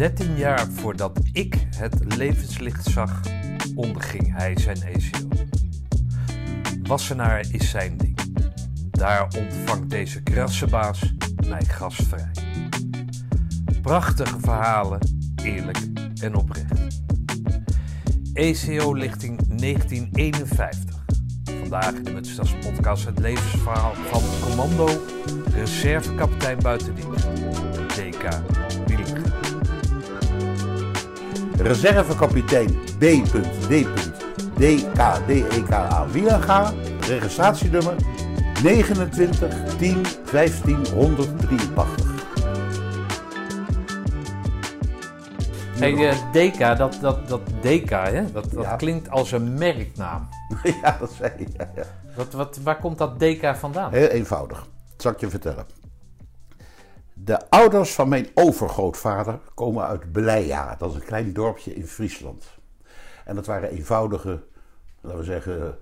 13 jaar voordat ik het levenslicht zag, onderging hij zijn ECO. Wassenaar is zijn ding. Daar ontvangt deze krassenbaas mij gastvrij. Prachtige verhalen, eerlijk en oprecht. ECO-lichting 1951. Vandaag de Mutstas podcast het levensverhaal van commando reservekapitein buitendienst, DK. Reservekapitein B.D.DKDEKA Wielenga, registratienummer 29 10 15 183. Hey, eh, DK, dat, dat, dat DK, hè? Dat, dat klinkt als een merknaam. Ja, dat zei je. Ja, ja. Wat, wat, waar komt dat DK vandaan? Heel eenvoudig. Dat zal ik je vertellen. De ouders van mijn overgrootvader komen uit Beleia. Dat is een klein dorpje in Friesland. En dat waren eenvoudige, laten we zeggen,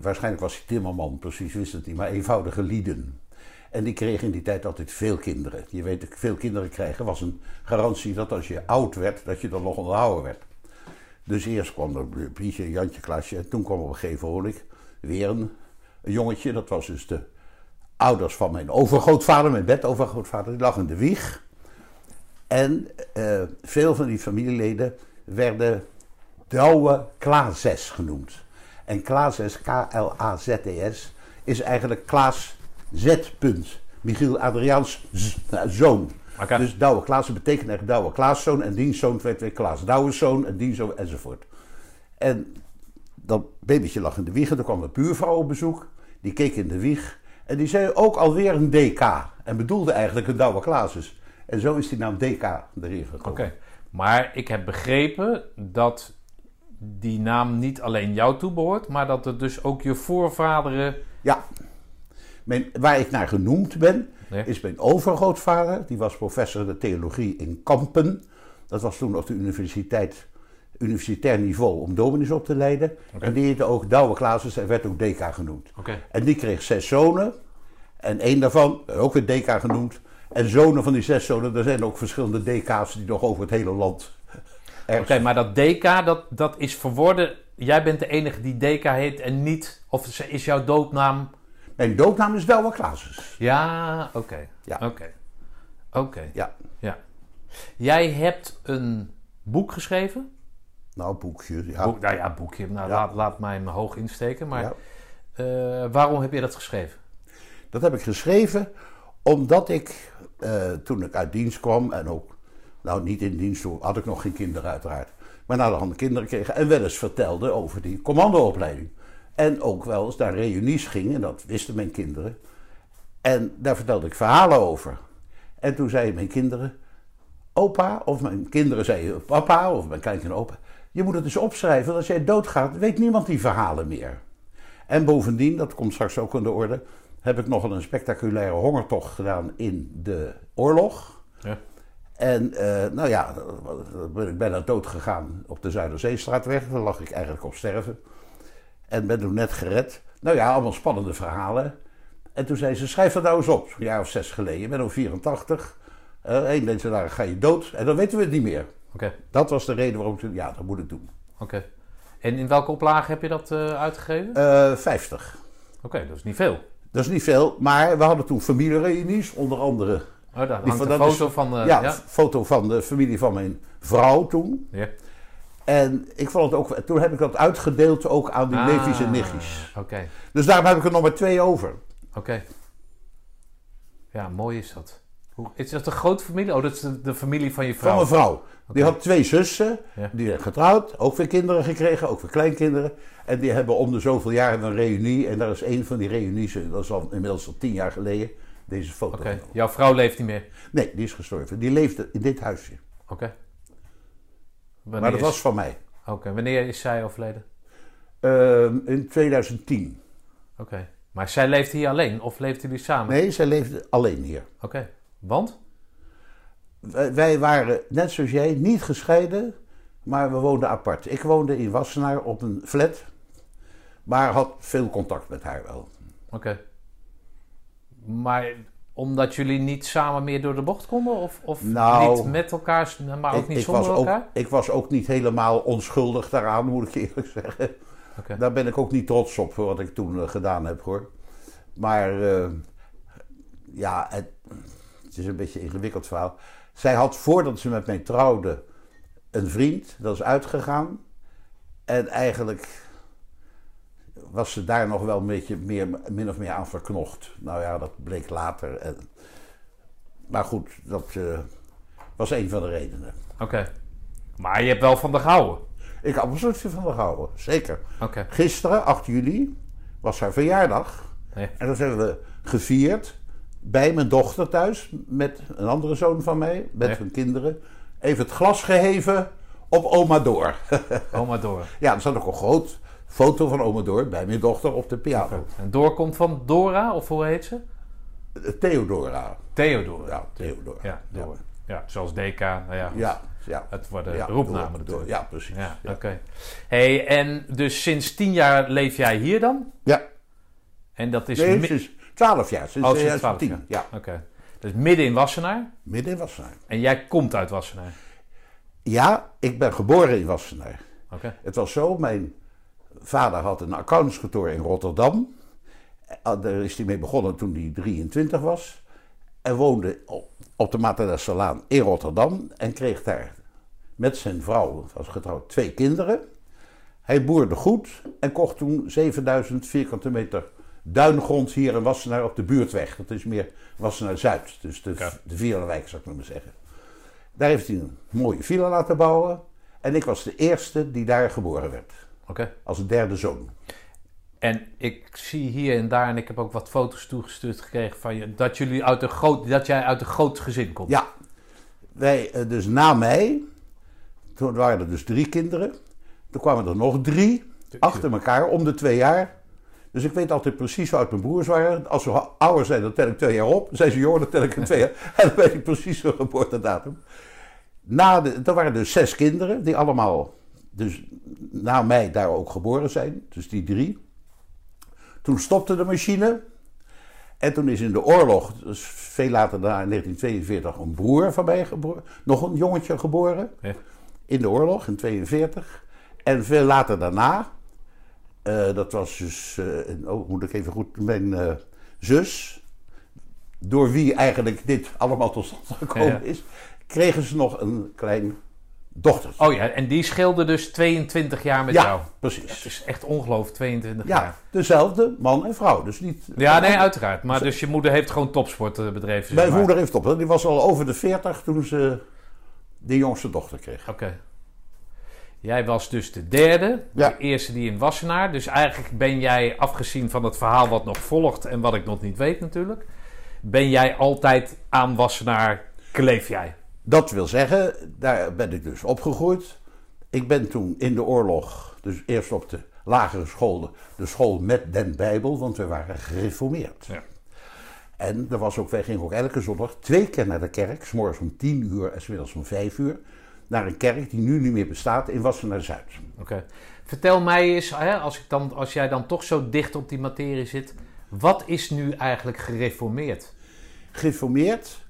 waarschijnlijk was hij timmerman, precies wist het niet, maar eenvoudige lieden. En die kregen in die tijd altijd veel kinderen. Je weet, veel kinderen krijgen was een garantie dat als je oud werd, dat je dan nog onderhouden werd. Dus eerst kwam er Pietje, Jantje, Klaasje. En toen kwam op een gegeven moment weer een, een jongetje. Dat was dus de ouders van mijn overgrootvader, mijn bedovergrootvader. Die lag in de wieg. En eh, veel van die familieleden werden Douwe Klaases genoemd. En Klaases, K-L-A-Z-E-S, is eigenlijk Klaas Z. punt. Michiel Adriaans nou, zoon. Dus Douwe Klaassen betekent echt Douwe Klaaszoon en dienstzoon werd weer Klaas Douweszoon en dienstzoon enzovoort. En dat babytje lag in de wieg en er kwam een buurvrouw op bezoek. Die keek in de wieg en die zei ook alweer een DK. En bedoelde eigenlijk een Douwe Klaases. En zo is die naam DK erin gekomen. Oké, maar ik heb begrepen dat die naam niet alleen jou toebehoort, maar dat het dus ook je voorvaderen. Ja. Mijn, waar ik naar genoemd ben, is mijn overgrootvader. Die was professor de theologie in Kampen. Dat was toen nog de universiteit, universitair niveau om dominees op te leiden. En die heette ook Douwe Klaases en werd ook DK genoemd. Oké. En die kreeg zes zonen. En één daarvan, ook weer DK genoemd. En zonen van die zes zonen, er zijn ook verschillende DK's die nog over het hele land. Oké, maar dat DK, dat, dat is verworden. Jij bent de enige die DK heet en niet. Of is jouw doopnaam. Mijn doopnaam is Douwe Klaases. Ja, oké. Ja. Oké. Oké. Ja. Ja. Jij hebt een boek geschreven. Nou, boekje. Ja. Boek, nou ja, boekje. Nou, Ja. laat, laat mij me hoog insteken. Maar Ja. eh, waarom heb je dat geschreven? Dat heb ik geschreven omdat ik, eh, toen ik uit dienst kwam en ook, nou niet in dienst, toen had ik nog geen kinderen uiteraard, maar na de kinderen kreeg en wel eens vertelde over die commandoopleiding. En ook wel eens naar reunies ging, en dat wisten mijn kinderen. En daar vertelde ik verhalen over. En toen zeiden mijn kinderen, opa, of mijn kinderen zeiden papa, of mijn kleinkinderen opa, je moet het eens opschrijven, want als jij doodgaat, weet niemand die verhalen meer. En bovendien, dat komt straks ook aan de orde, heb ik nog een spectaculaire hongertocht gedaan in de oorlog. Ja. En eh, nou ja, ben ik bijna dood gegaan op de Zuiderzeestraatweg. Daar lag ik eigenlijk op sterven. En ben toen net gered. Nou ja, allemaal spannende verhalen. En toen zei ze, schrijf dat nou eens op. Een jaar of zes geleden. Ik ben al 84. Eh Eén mensen daar ga je dood. En dan weten we het niet meer. Oké. Dat was de reden waarom ik zei, ja, dat moet ik doen. Oké. En in welke oplage heb je dat eh, uitgegeven? Eh 50. Oké, dat is niet veel. Dat is niet veel, maar we hadden toen familiereunies, onder andere. Oh, daar Die van- is- foto van... eh, ja, ja. foto van de familie van mijn vrouw toen. Ja. En ik vond het ook, toen heb ik dat uitgedeeld ook aan die Ah, neefjes en nichtjes. Oké, Dus daarom heb ik er nog maar twee over. oké. Ja, mooi is dat. Is dat een grote familie? Oh, dat is de, de familie van je Van vrouw. mijn vrouw. Die had twee zussen, Ja. die zijn getrouwd, ook weer kinderen gekregen, ook weer kleinkinderen. En die hebben om de zoveel jaar een reunie. En daar is één van die reunies, dat is al inmiddels al tien jaar geleden, deze foto. Oké, jouw vrouw leeft niet meer. Nee, die is gestorven. Die leefde in dit huisje. Oké. Maar dat is- was van mij. Oké, wanneer is zij overleden? Ehm, in 2010. Oké. Maar zij leeft hier alleen of leeft jullie samen? Nee, zij leefde alleen hier. Oké. Want? Wij, waren, net zoals jij, niet gescheiden, maar we woonden apart. Ik woonde in Wassenaar op een flat, maar had veel contact met haar wel. Oké. Maar omdat jullie niet samen meer door de bocht konden? Of, of Nou, niet met elkaar, maar ook ik, niet ik zonder was ook, elkaar? ik was ook niet helemaal onschuldig daaraan, moet ik eerlijk zeggen. Oké. Daar ben ik ook niet trots op, wat ik toen eh, gedaan heb hoor. Maar eh, ja, het is een beetje een ingewikkeld verhaal. Zij had voordat ze met mij trouwde een vriend, dat is uitgegaan. En eigenlijk was ze daar nog wel een beetje meer, min of meer aan verknocht. Nou ja, dat bleek later. En, maar goed, dat eh, was een van de redenen. Oké. Maar je hebt wel van de gehouden? Ik had absoluut van de gehouden, zeker. Oké. Gisteren, 8 juli, was haar verjaardag. Nee. En dat hebben we gevierd bij mijn dochter thuis met een andere zoon van mij, met hun kinderen. Even het glas geheven op oma Door. Oma door. ja, er staat ook een groot foto van oma Door bij mijn dochter op de piano. En door komt van Dora, of hoe heet ze? Theodora. Theodora. Ja, Theodora. Ja, door. Ja, zoals DK. Nou ja, goed. Ja, ja. Het worden Ja, roepnamen door- Ja, precies. Ja, Ja. oké. Hey, en dus sinds tien jaar leef jij hier dan? Ja. En dat is... Nee, mi- sinds 12 jaar, sinds Oh, sinds 12 2010. Ja, Oké. Dus midden in Wassenaar. midden in Wassenaar. En jij komt uit Wassenaar. Ja, ik ben geboren in Wassenaar. Oké. Het was zo, mijn vader had een accountantskantoor in Rotterdam. Eh, Daar is hij mee begonnen toen hij 23 was. En woonde op- op de Matadassalaan in Rotterdam. En kreeg daar met zijn vrouw, was getrouwd, twee kinderen. Hij boerde goed en kocht toen 7000 vierkante meter duingrond hier in Wassenaar op de buurtweg. Dat is meer Wassenaar-Zuid, dus de, Ja. de Vierenwijk zou ik maar zeggen. Daar heeft hij een mooie villa laten bouwen. En ik was de eerste die daar geboren werd. Oké. Als derde zoon. En ik zie hier en daar, en ik heb ook wat foto's toegestuurd gekregen van je, dat, jullie uit een groot, dat jij uit een groot gezin komt. Ja, wij, eh, dus na mij, toen waren er dus drie kinderen. Toen kwamen er nog drie, achter elkaar, om de twee jaar. Dus ik weet altijd precies hoe oud mijn broers waren. Als ze ouder zijn, dan tel ik twee jaar op. Zijn ze jonger, dan tel ik er twee jaar. En dan weet ik precies hun geboortedatum. Na de, er waren dus zes kinderen, die allemaal, dus na mij daar ook geboren zijn. Dus die drie. Toen stopte de machine. En toen is in de oorlog, dus veel later daarna in 1942, een broer van mij geboren. Nog een jongetje geboren. In de oorlog, in 42. En veel later daarna, eh, dat was dus, eh, en oh, moet ik even goed, mijn eh, zus. Door wie eigenlijk dit allemaal tot stand gekomen Ja. is. Kregen ze nog een klein dochtertje. Oh ja, en die scheelde dus 22 jaar met ja, jou. Het precies. is echt ongelooflijk, 22 Ja, jaar. dezelfde man en vrouw. Dus niet, Ja, nee, uiteraard. Maar dus je moeder heeft gewoon topsport bedreven. zeg Mijn moeder heeft op. Die was al over de 40 toen ze de jongste dochter kreeg. Oké. Jij was dus de derde, Ja. de eerste die in Wassenaar. Dus eigenlijk ben jij, afgezien van het verhaal wat nog volgt en wat ik nog niet weet natuurlijk, ben jij altijd aan Wassenaar, kleef jij. Dat wil zeggen, daar ben ik dus opgegroeid. Ik ben toen in de oorlog, dus eerst op de lagere school, de school met den Bijbel, want we waren gereformeerd. Ja. En er was ook, wij gingen ook elke zondag twee keer naar de kerk, s morgens om tien uur en s middags om vijf uur, naar een kerk die nu niet meer bestaat in Wassenaar-Zuid. Oké. Vertel mij eens, hè, als, ik dan, als jij dan toch zo dicht op die materie zit, wat is nu eigenlijk gereformeerd? Gereformeerd,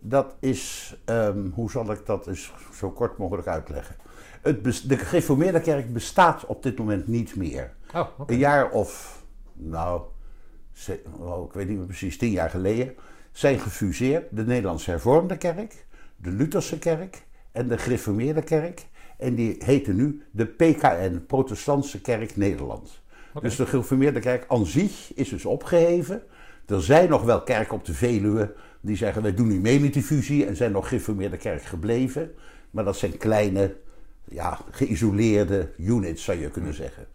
dat is, ehm, hoe zal ik dat eens zo kort mogelijk uitleggen? Het de gereformeerde kerk bestaat op dit moment niet meer. Oh. Een jaar of, nou, ze- oh, ik weet niet meer precies, tien jaar geleden, zijn gefuseerd de Nederlandse Hervormde Kerk, de Lutherse Kerk en de Gereformeerde Kerk. En die heten nu de PKN, Protestantse Kerk Nederland. Dus de Gereformeerde Kerk aan zich is dus opgeheven. Er zijn nog wel kerken op de Veluwe die zeggen wij doen niet mee met die fusie en zijn nog Gereformeerde Kerk gebleven. Maar dat zijn kleine, ja, geïsoleerde units zou je kunnen zeggen.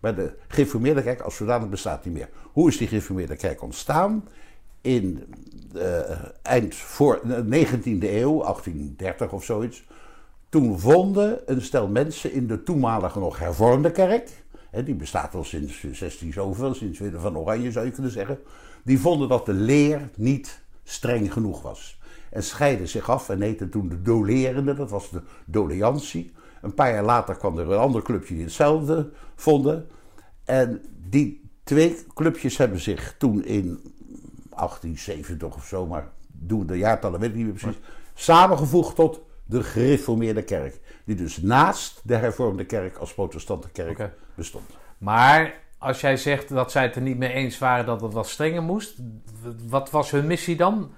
Maar de gereformeerde kerk als zodanig bestaat niet meer. Hoe is die gereformeerde kerk ontstaan? In eind voor de 19e eeuw, 1830 of zoiets. Toen vonden een stel mensen in de toenmalige nog hervormde kerk. Hè, die bestaat al sinds 16 zoveel, sinds Willem van Oranje zou je kunnen zeggen. Die vonden dat de leer niet streng genoeg was. En scheiden zich af en heten toen de dolerenden, dat was de doleantie. Een paar jaar later kwam er een ander clubje die hetzelfde vonden. En die twee clubjes hebben zich toen in 1870 of zo, maar doen de jaartallen weet ik niet meer precies. Samengevoegd tot de gereformeerde kerk. Die dus naast de hervormde kerk als protestante kerk bestond. Maar als jij zegt dat zij het er niet mee eens waren dat het wat strenger moest, wat was hun missie dan?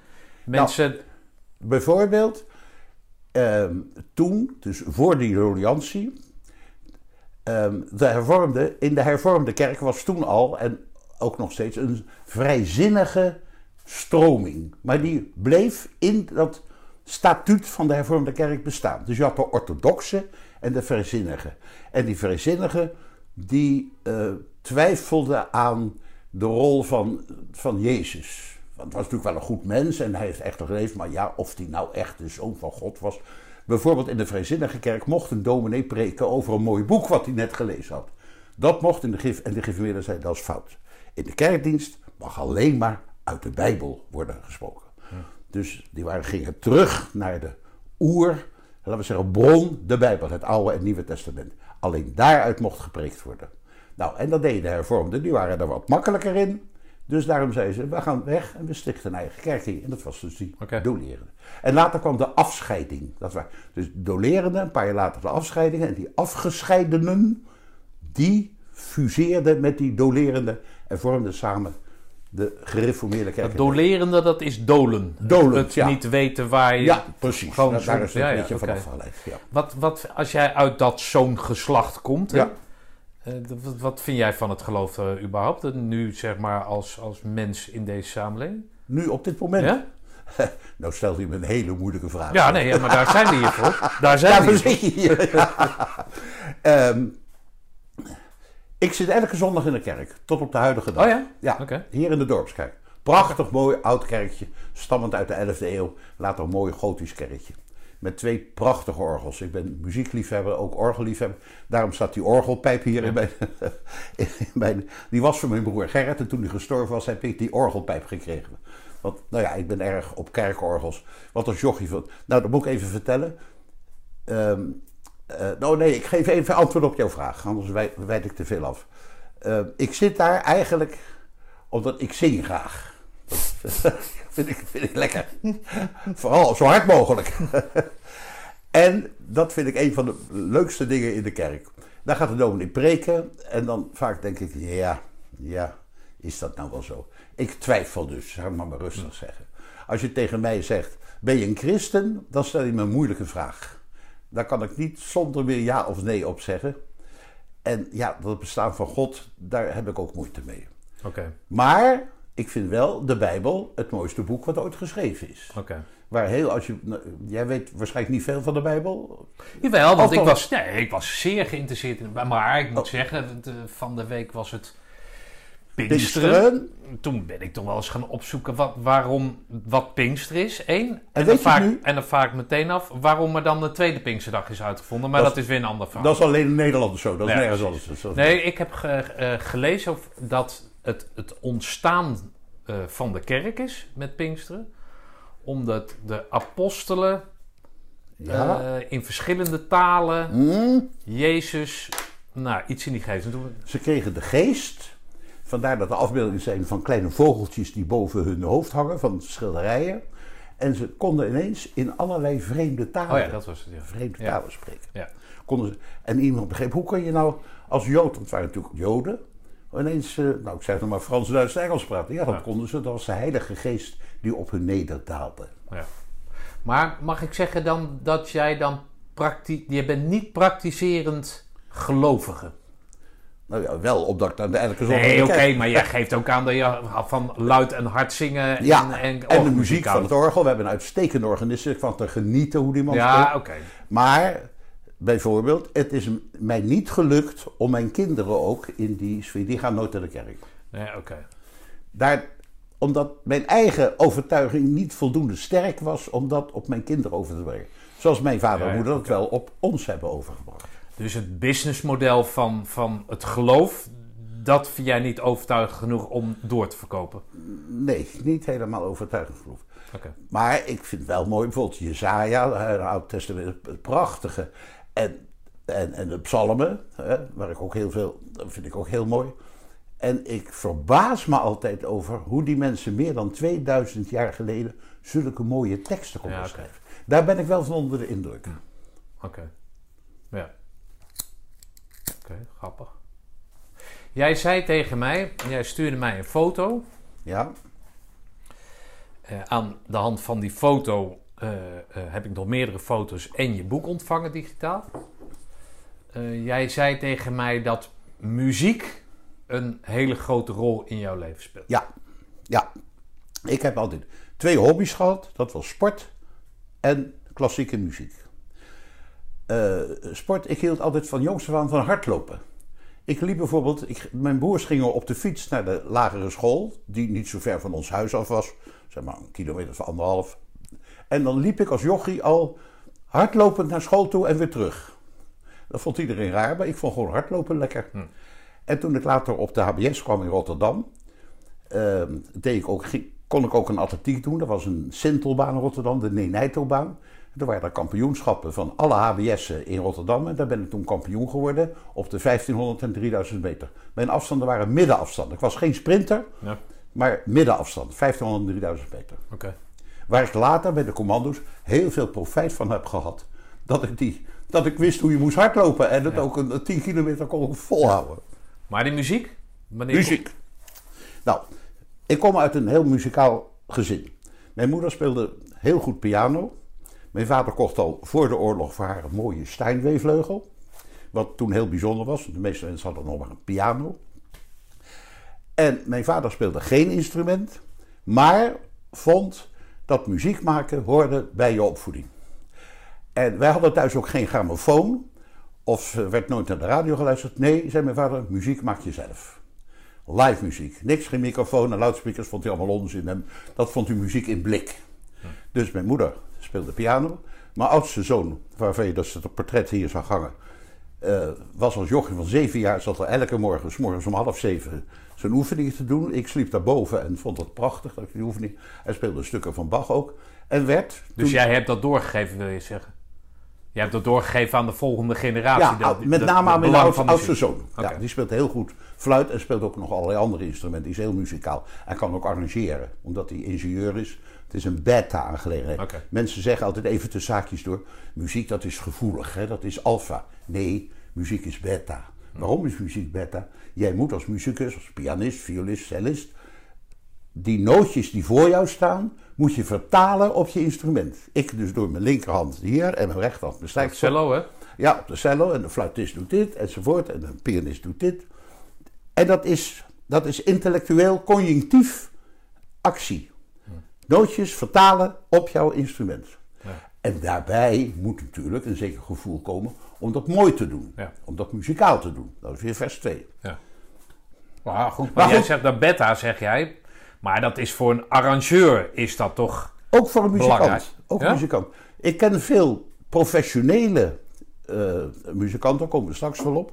Mensen. Bijvoorbeeld, ehm, toen, dus voor die reliantie, ehm, de hervormde, in de hervormde kerk was toen al, en ook nog steeds, een vrijzinnige stroming. Maar die bleef in dat statuut van de hervormde kerk bestaan. Dus je had de orthodoxe en de vrijzinnige. En die vrijzinnige, die eh, twijfelde aan de rol van, van Jezus. Want het was natuurlijk wel een goed mens en hij heeft echt geleefd. Maar ja, of hij nou echt de zoon van God was. Bijvoorbeeld in de Vrijzinnige kerk mocht een dominee preken over een mooi boek wat hij net gelezen had. Dat mocht in de gif en de geïnformeerden zei dat is fout. In de kerkdienst mag alleen maar uit de Bijbel worden gesproken. Dus die waren, gingen terug naar de oer, laten we zeggen, bron, de Bijbel, het Oude en Nieuwe Testament. Alleen daaruit mocht gepreekt worden. Nou, en dat deden de hervormden, die waren er wat makkelijker in. Dus daarom zeiden ze, we gaan weg en we stichten een eigen kerk in. En dat was dus die Oké. dolerende. En later kwam de afscheiding. Dat was, dus dolerende, een paar jaar later de afscheidingen. En die afgescheidenen, die fuseerden met die dolerende en vormden samen de gereformeerde kerk. Het dolerende, dat is dolen. Dolen, Het ja. niet weten waar je... Ja, precies. Gewoon Daar- is het ja, een beetje van afgeleid. Ja. Wat, wat, als jij uit dat zo'n geslacht komt, hè, eh, wat, wat vind jij van het geloof eh, überhaupt? Nu zeg maar als, als mens in deze samenleving? Nu op dit moment. Ja? Nou stelt u me een hele moeilijke vraag. Ja, nee, ja, maar daar zijn we hier voor. Daar zijn we hier voor. je. Ehm, ik zit elke zondag in de kerk, tot op de huidige dag. Oh ja? Ja, hier in de dorpskerk. Prachtig mooi oud kerkje, stammend uit de 11e eeuw. Later een mooi gotisch kerkje. Met twee prachtige orgels. Ik ben muziekliefhebber, ook orgelliefhebber. Daarom staat die orgelpijp hier in, mijn, in mijn... Die was van mijn broer Gerrit. En toen hij gestorven was, heb ik die orgelpijp gekregen. Want, nou ja, ik ben erg op kerkorgels. Wat als jochie van... Nou, dat moet ik even vertellen. Ehm eh, nou nee, ik geef even antwoord op jouw vraag. Anders wij- wijd ik te veel af. Eh, ik zit daar eigenlijk omdat ik zing graag. Vind ik, vind ik lekker. Vooral zo hard mogelijk. en dat vind ik een van de leukste dingen in de kerk. Daar gaat de dominee preken en dan vaak denk ik, ja, ja, is dat nou wel zo? Ik twijfel dus, zou ik maar, maar rustig zeggen. Als je tegen mij zegt, ben je een christen? Dan stel je me een moeilijke vraag. Daar kan ik niet zonder meer ja of nee op zeggen. En ja, dat bestaan van God, daar heb ik ook moeite mee. Oké, Maar ik vind wel de Bijbel het mooiste boek wat ooit geschreven is. oké. Waar heel, als je, nou, jij weet waarschijnlijk niet veel van de Bijbel. Jawel, want ik was, nee, ik was zeer geïnteresseerd in Maar ik moet Oh. zeggen, de- van de week was het Pinksteren. Pinksteren. Toen ben ik toch wel eens gaan opzoeken wat, waarom, wat Pinkster is. Eén. En, dan vaak, nu? en dan vaak meteen af waarom er dan de tweede Pinksterdag is uitgevonden. Maar Dat dat, is weer een ander verhaal. Dat is alleen in Nederland zo, dat is Ja, nergens anders. Is- Nee, ik heb ge- eh, gelezen over dat het, het ontstaan eh, van de kerk is met Pinksteren. Omdat de apostelen Ja. eh, in verschillende talen Hm? Jezus, nou, iets in die geest. Ze kregen de geest. Vandaar dat de afbeeldingen zijn van kleine vogeltjes die boven hun hoofd hangen, van schilderijen. En ze konden ineens in allerlei vreemde talen, Oh ja, dat was het. Ja. vreemde Ja. talen spreken. Ja. Konden ze, en iemand begreep, hoe kun je nou als Jood, want het waren natuurlijk Joden, ineens, eh, nou ik zeg het maar, Frans, Duits en Engels praten. Ja, dat konden ze. Dat was de Heilige Geest die op hun nederdaalde. Ja. Maar mag ik zeggen dan dat jij dan praktisch... Je bent niet praktiserend gelovige. Nou ja, wel opdat ik dan elke zondag Nee, oké, de maar jij geeft ook aan dat je van luid en hard zingen en, Ja, en, en de muziek van het orgel. We hebben een uitstekende organist. Ik van te genieten hoe die man Ja, speelt. oké. Maar bijvoorbeeld, het is mij niet gelukt om mijn kinderen ook in die sfeer. Die gaan nooit naar de kerk. Nee, oké. Daar, omdat mijn eigen overtuiging niet voldoende sterk was om dat op mijn kinderen over te brengen. Zoals mijn vader Ja, en ja, moeder dat oké. wel op ons hebben overgebracht. Dus het businessmodel van, van het geloof, dat vind jij niet overtuigend genoeg om door te verkopen. Nee, niet helemaal overtuigend. Oké. Maar ik vind wel mooi, bijvoorbeeld Jezaja, het Oude Testament, het prachtige. En, en, en de psalmen, hè, waar ik ook heel veel, dat vind ik ook heel mooi. En ik verbaas me altijd over hoe die mensen meer dan 2000 jaar geleden zulke mooie teksten konden Ja, schrijven. Daar ben ik wel van onder de indruk. Oké. Ja. Oké, grappig. Jij zei tegen mij, jij stuurde mij een foto. Ja, Eh, aan de hand van die foto eh, eh, heb ik nog meerdere foto's en je boek ontvangen digitaal. Jij zei tegen mij dat muziek een hele grote rol in jouw leven speelt. ja, ja. Ik heb altijd twee hobby's gehad. Dat was sport en klassieke muziek. Eh, sport, ik hield altijd van jongs af aan van hardlopen. Ik liep bijvoorbeeld, ik, mijn broers gingen op de fiets naar de lagere school, die niet zo ver van ons huis af was, zeg maar een kilometer of anderhalf. En dan liep ik als jochie al hardlopend naar school toe en weer terug. Dat vond iedereen raar, maar ik vond gewoon hardlopen lekker. En toen ik later op de HBS kwam in Rotterdam, ehm, deed ik ook, kon ik ook een atletiek doen. Dat was een Sintelbaan in Rotterdam, de Nenijtobaan. Er waren er kampioenschappen van alle HBS'en in Rotterdam. En daar ben ik toen kampioen geworden op de 1500 en 3000 meter. Mijn afstanden waren middenafstanden. Ik was geen sprinter, Ja, maar middenafstand. 1500 en 3000 meter. oké. Waar ik later bij de commando's heel veel profijt van heb gehad. Dat ik, die, dat ik wist hoe je moest hardlopen. En het Ja. ook een, een 10 kilometer kon volhouden. Maar die muziek? Wanneer Muziek. Nou, ik kom uit een heel muzikaal gezin. Mijn moeder speelde heel goed piano. Mijn vader kocht al voor de oorlog voor haar een mooie Steinway-vleugel. Wat toen heel bijzonder was. De meeste mensen hadden nog maar een piano. En mijn vader speelde geen instrument. Maar vond dat muziek maken hoorde bij je opvoeding. En wij hadden thuis ook geen grammofoon. Of er werd nooit naar de radio geluisterd. Nee, zei mijn vader, muziek maak je zelf. Live muziek. Niks, geen microfoon en luidsprekers vond hij allemaal onzin. En dat vond hij muziek in blik. Dus mijn moeder speelde piano. Mijn oudste zoon, waarvan je dus het portret hier zag hangen, eh, was als jochie van zeven jaar, zat er elke morgen, s morgens om half zeven, zijn oefeningen te doen. Ik sliep daarboven en vond het prachtig dat ik die oefening. Hij speelde stukken van Bach ook. En werd. Dus toen- jij hebt dat doorgegeven, wil je zeggen? Je hebt dat doorgegeven aan de volgende generatie. Ja, dat- met dat- name aan mijn oudste zoon. Ja, die speelt heel goed fluit en speelt ook nog allerlei andere instrumenten. Die is heel muzikaal. En kan ook arrangeren, omdat hij ingenieur is. Het is een beta-aangelegenheid. Mensen zeggen altijd even de zaakjes door: muziek dat is gevoelig, hè? dat is alfa. Nee, muziek is beta. Waarom is muziek beta? Jij moet als muzikus, als pianist, violist, cellist, die nootjes die voor jou staan, moet je vertalen op je instrument. Ik dus door mijn linkerhand hier en mijn rechterhand mijn strijkstok. Cello, hè? Ja, op de cello en de fluitist doet dit enzovoort en de pianist doet dit. En dat is, dat is intellectueel conjunctief actie. Nootjes vertalen op jouw instrument. Ja. En daarbij moet natuurlijk een zeker gevoel komen om dat mooi te doen. Ja. Om dat muzikaal te doen. Dat is weer vers 2. Ja. Maar goed, maar, Maar jij goed. zegt dat beta, zeg jij. Maar dat is voor een arrangeur, is dat toch... Ook voor een muzikant. Belangrijk. Ook Ja? muzikant. Ik ken veel professionele eh, muzikanten, daar komen we straks wel op.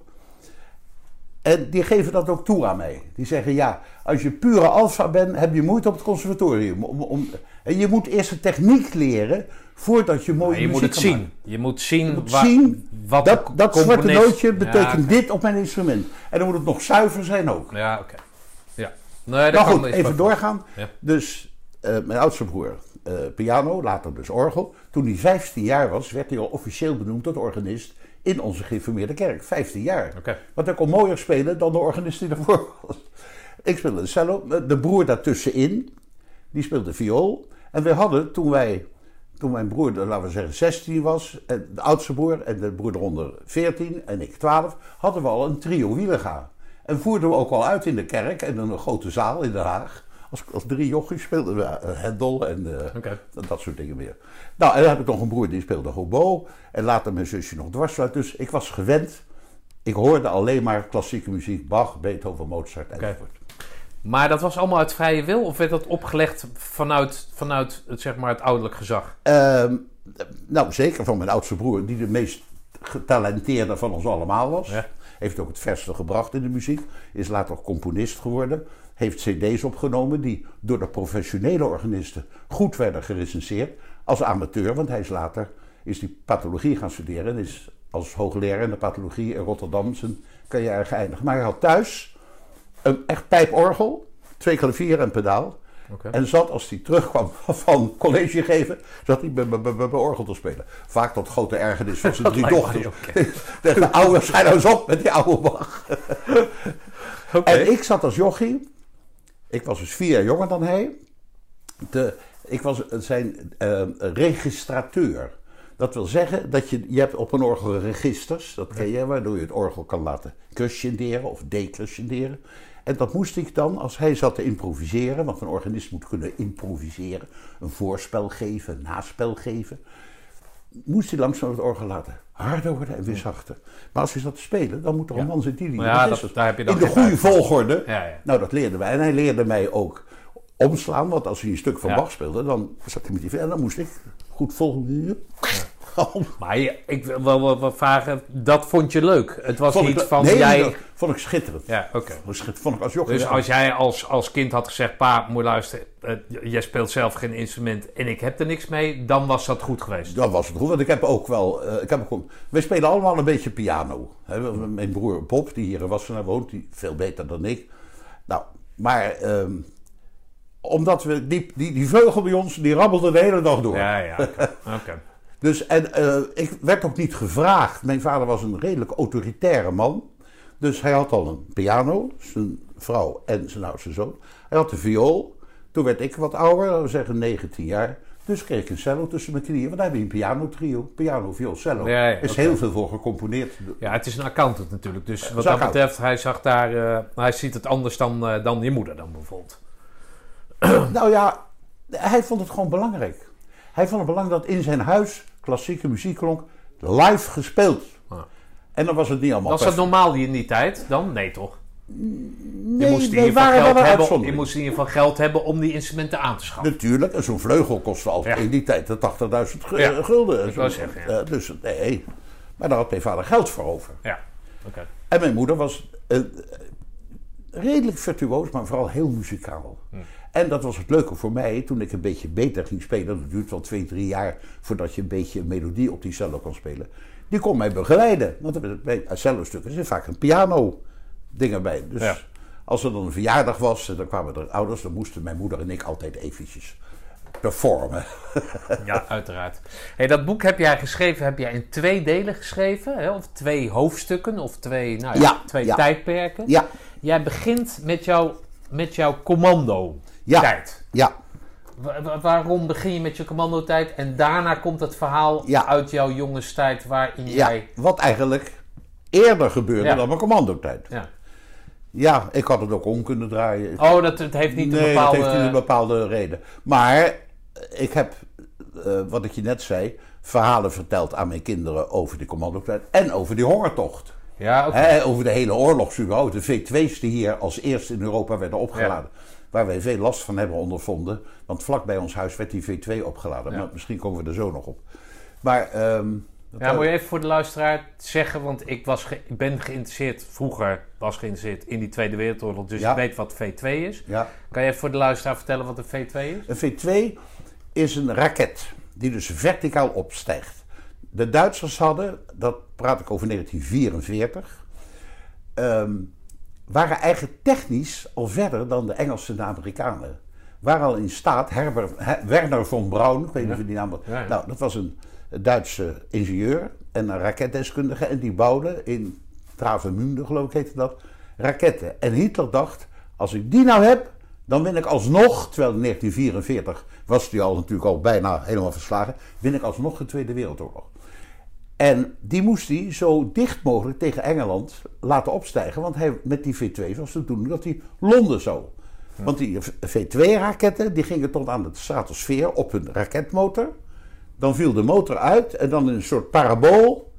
En die geven dat ook toe aan mij. Die zeggen, ja, als je pure alfa bent, heb je moeite op het conservatorium. Om, om, en je moet eerst de techniek leren, voordat je mooie Maar je moet muziek het kan zien. maken. Je moet zien, Je moet zien wat Dat, dat zwarte nootje betekent Ja, dit op mijn instrument. En dan moet het nog zuiver zijn ook. Ja, oké. Ja. Nee, dat Maar goed, even doorgaan. Ja. Dus eh, mijn oudste broer, eh, piano, later dus orgel. Toen hij 15 jaar was, werd hij al officieel benoemd tot organist in onze geïnformeerde kerk. 15 jaar. Oké. Want hij kon mooier spelen dan de organist die daarvoor was. Ik speelde de cello, de broer daartussenin, die speelde viool. En we hadden toen wij, toen mijn broer, laten we zeggen, 16 was, en de oudste broer en de broer eronder 14 en ik 12, hadden we al een trio wielerga. En voerden we ook al uit in de kerk en in een grote zaal in Den Haag. Als, als drie jochies speelden we Hendel en eh, dat, soort dingen meer. Nou, en dan heb ik nog een broer die speelde hobo. En later mijn zusje nog dwarsfluit. Dus ik was gewend. Ik hoorde alleen maar klassieke muziek. Bach, Beethoven, Mozart enzovoort. Maar dat was allemaal uit vrije wil? Of werd dat opgelegd vanuit, vanuit het, zeg maar, het ouderlijk gezag? Ehm, nou, zeker van mijn oudste broer, die de meest getalenteerde van ons allemaal was. Ja. Heeft ook het verste gebracht in de muziek. Is later componist geworden. Heeft cd's opgenomen die door de professionele organisten goed werden gerecenseerd. Als amateur, want hij is later is die pathologie gaan studeren. En is als hoogleraar in de pathologie in Rotterdam zijn carrière geëindigd. Maar hij had thuis een echt pijporgel, twee klavieren en pedaal. En zat, als hij terugkwam van college geven, zat hij bij- bij bij- bij orgel te spelen. Vaak tot grote ergernis van zijn drie dochters. de oude, schijn nou eens op met die oude Bach. Oké. En ik zat als jochie. Ik was dus vier jaar jonger dan hij. De, ik was zijn eh, registrateur. Dat wil zeggen dat je, je hebt op een orgel registers, dat ken je, waardoor je het orgel kan laten crescenderen of decrescenderen. En dat moest ik dan, als hij zat te improviseren, want een organist moet kunnen improviseren, een voorspel geven, een naspel geven, moest hij langzaam het orgel laten harder worden en weer zachter. Maar als hij zat te spelen, dan moet er een man zijn die die ja, dat- daar heb je dan in de goede volgorde. Ja, ja. Nou, dat leerde mij. En hij leerde mij ook omslaan. Want als hij een stuk van. Bach speelde, dan zat hij met die... En dan moest ik goed volgen. Maar je- ik wil wel vragen, dat vond je leuk? Het was Vond ik- niet van nee, jij... dat vond ik schitterend. Ja, oké. Vond ik schit- Vond ik als jochie. Dus ja. als jij als, als kind had gezegd, pa, moet luisteren, eh, jij speelt zelf geen instrument en ik heb er niks mee, dan was dat goed geweest. Dan was het goed, want ik heb ook wel... eh, ik heb ook, wij spelen allemaal een beetje piano. Hè, mijn broer Bob, die hier in Wassenaar woont, die veel beter dan ik. Nou, maar... ehm, omdat we... Die, die, die vleugel bij ons, die rabbelde de hele dag door. Ja, ja, oké. Oké. Dus, en eh, ik werd ook niet gevraagd. Mijn vader was een redelijk autoritaire man. Dus hij had al een piano, zijn vrouw en zijn oudste zoon. Hij had de viool. Toen werd ik wat ouder, laten we zeggen 19 jaar. Dus kreeg ik een cello tussen mijn knieën. Want daar heb je een pianotrio. Piano, viool, cello. Ja, ja, Er is heel veel voor gecomponeerd. Ja, het is een accountant natuurlijk. Dus wat dat betreft, hij zag daar, eh, hij ziet het anders dan, eh, dan je moeder dan bijvoorbeeld. Nou ja, hij vond het gewoon belangrijk. Hij vond het belangrijk dat in zijn huis klassieke muziek klonk live gespeeld. Ja. En dan was het niet allemaal Was dat normaal in die tijd dan? Nee, toch? Nee, je moest in ieder geval geld hebben. Je moest in ieder geval geld hebben om die instrumenten aan te schaffen. Natuurlijk, en zo'n vleugel kostte altijd Ja. in die tijd de 80.000 gu- Ja, gulden. ik Zo- zeggen, ja. eh, dus nee, maar daar had mijn vader geld voor over. Ja, oké. En mijn moeder was eh, redelijk virtuoos, maar vooral heel muzikaal. Hm. En dat was het leuke voor mij toen ik een beetje beter ging spelen. Dat duurt wel twee, drie jaar voordat je een beetje een melodie op die cello kan spelen. Die kon mij begeleiden. Want bij cello-stukken zit vaak een piano ding erbij. Dus Ja. als er dan een verjaardag was en dan kwamen er ouders, dan moesten mijn moeder en ik altijd eventjes performen. Ja, uiteraard. Hey, dat boek heb jij geschreven, heb jij in twee delen geschreven? Hè? Of twee hoofdstukken, of twee, nou ja, Ja, twee ja. tijdperken. Ja, Jij begint met, jouw met jouw commando-tijd. Ja. ja. Wa- wa- waarom begin je met je commandotijd en daarna komt het verhaal Ja. uit jouw jongenstijd waarin Ja, jij... wat eigenlijk eerder gebeurde Ja. dan mijn commandotijd. Ja. Ja, ik had het ook om kunnen draaien. Oh, dat het heeft niet een nee, bepaalde... dat heeft niet een bepaalde reden. Maar eh, ik heb, eh, wat ik je net zei, verhalen verteld aan mijn kinderen over die commandotijd en over die hongertocht. Ja, over de hele oorlog überhaupt. De V2's die hier als eerste in Europa werden opgeladen. Waar wij veel last van hebben ondervonden. Want vlak bij ons huis werd die V2 opgeladen. Ja. Maar misschien komen we er zo nog op. Maar, ehm, Ja, moet je even voor de luisteraar zeggen, want ik, was ge- ben geïnteresseerd, vroeger was geïnteresseerd in die Tweede Wereldoorlog, dus Ja. ik weet wat V2 is. ja. Kan je even voor de luisteraar vertellen wat een V2 is? Een V2 is een raket die dus verticaal opstijgt. De Duitsers hadden, dat praat ik over 1944, ehm, waren eigenlijk technisch al verder dan de Engelsen en de Amerikanen. Waren al in staat, Herbert, Werner von Braun, ik weet niet of je die naam... Ja, ja. Nou, dat was een Duitse ingenieur en een raketdeskundige en die bouwde in Travemünde, geloof ik heette dat, raketten. En Hitler dacht, als ik die nou heb, dan win ik alsnog, terwijl in 1944 was die al natuurlijk al bijna helemaal verslagen, win ik alsnog de Tweede Wereldoorlog. En die moest hij zo dicht mogelijk tegen Engeland laten opstijgen. Want hij, met die V2 was het toen dat hij Londen zou. Want die V2-raketten die gingen tot aan de stratosfeer op hun raketmotor. Dan viel de motor uit en dan in een soort parabool,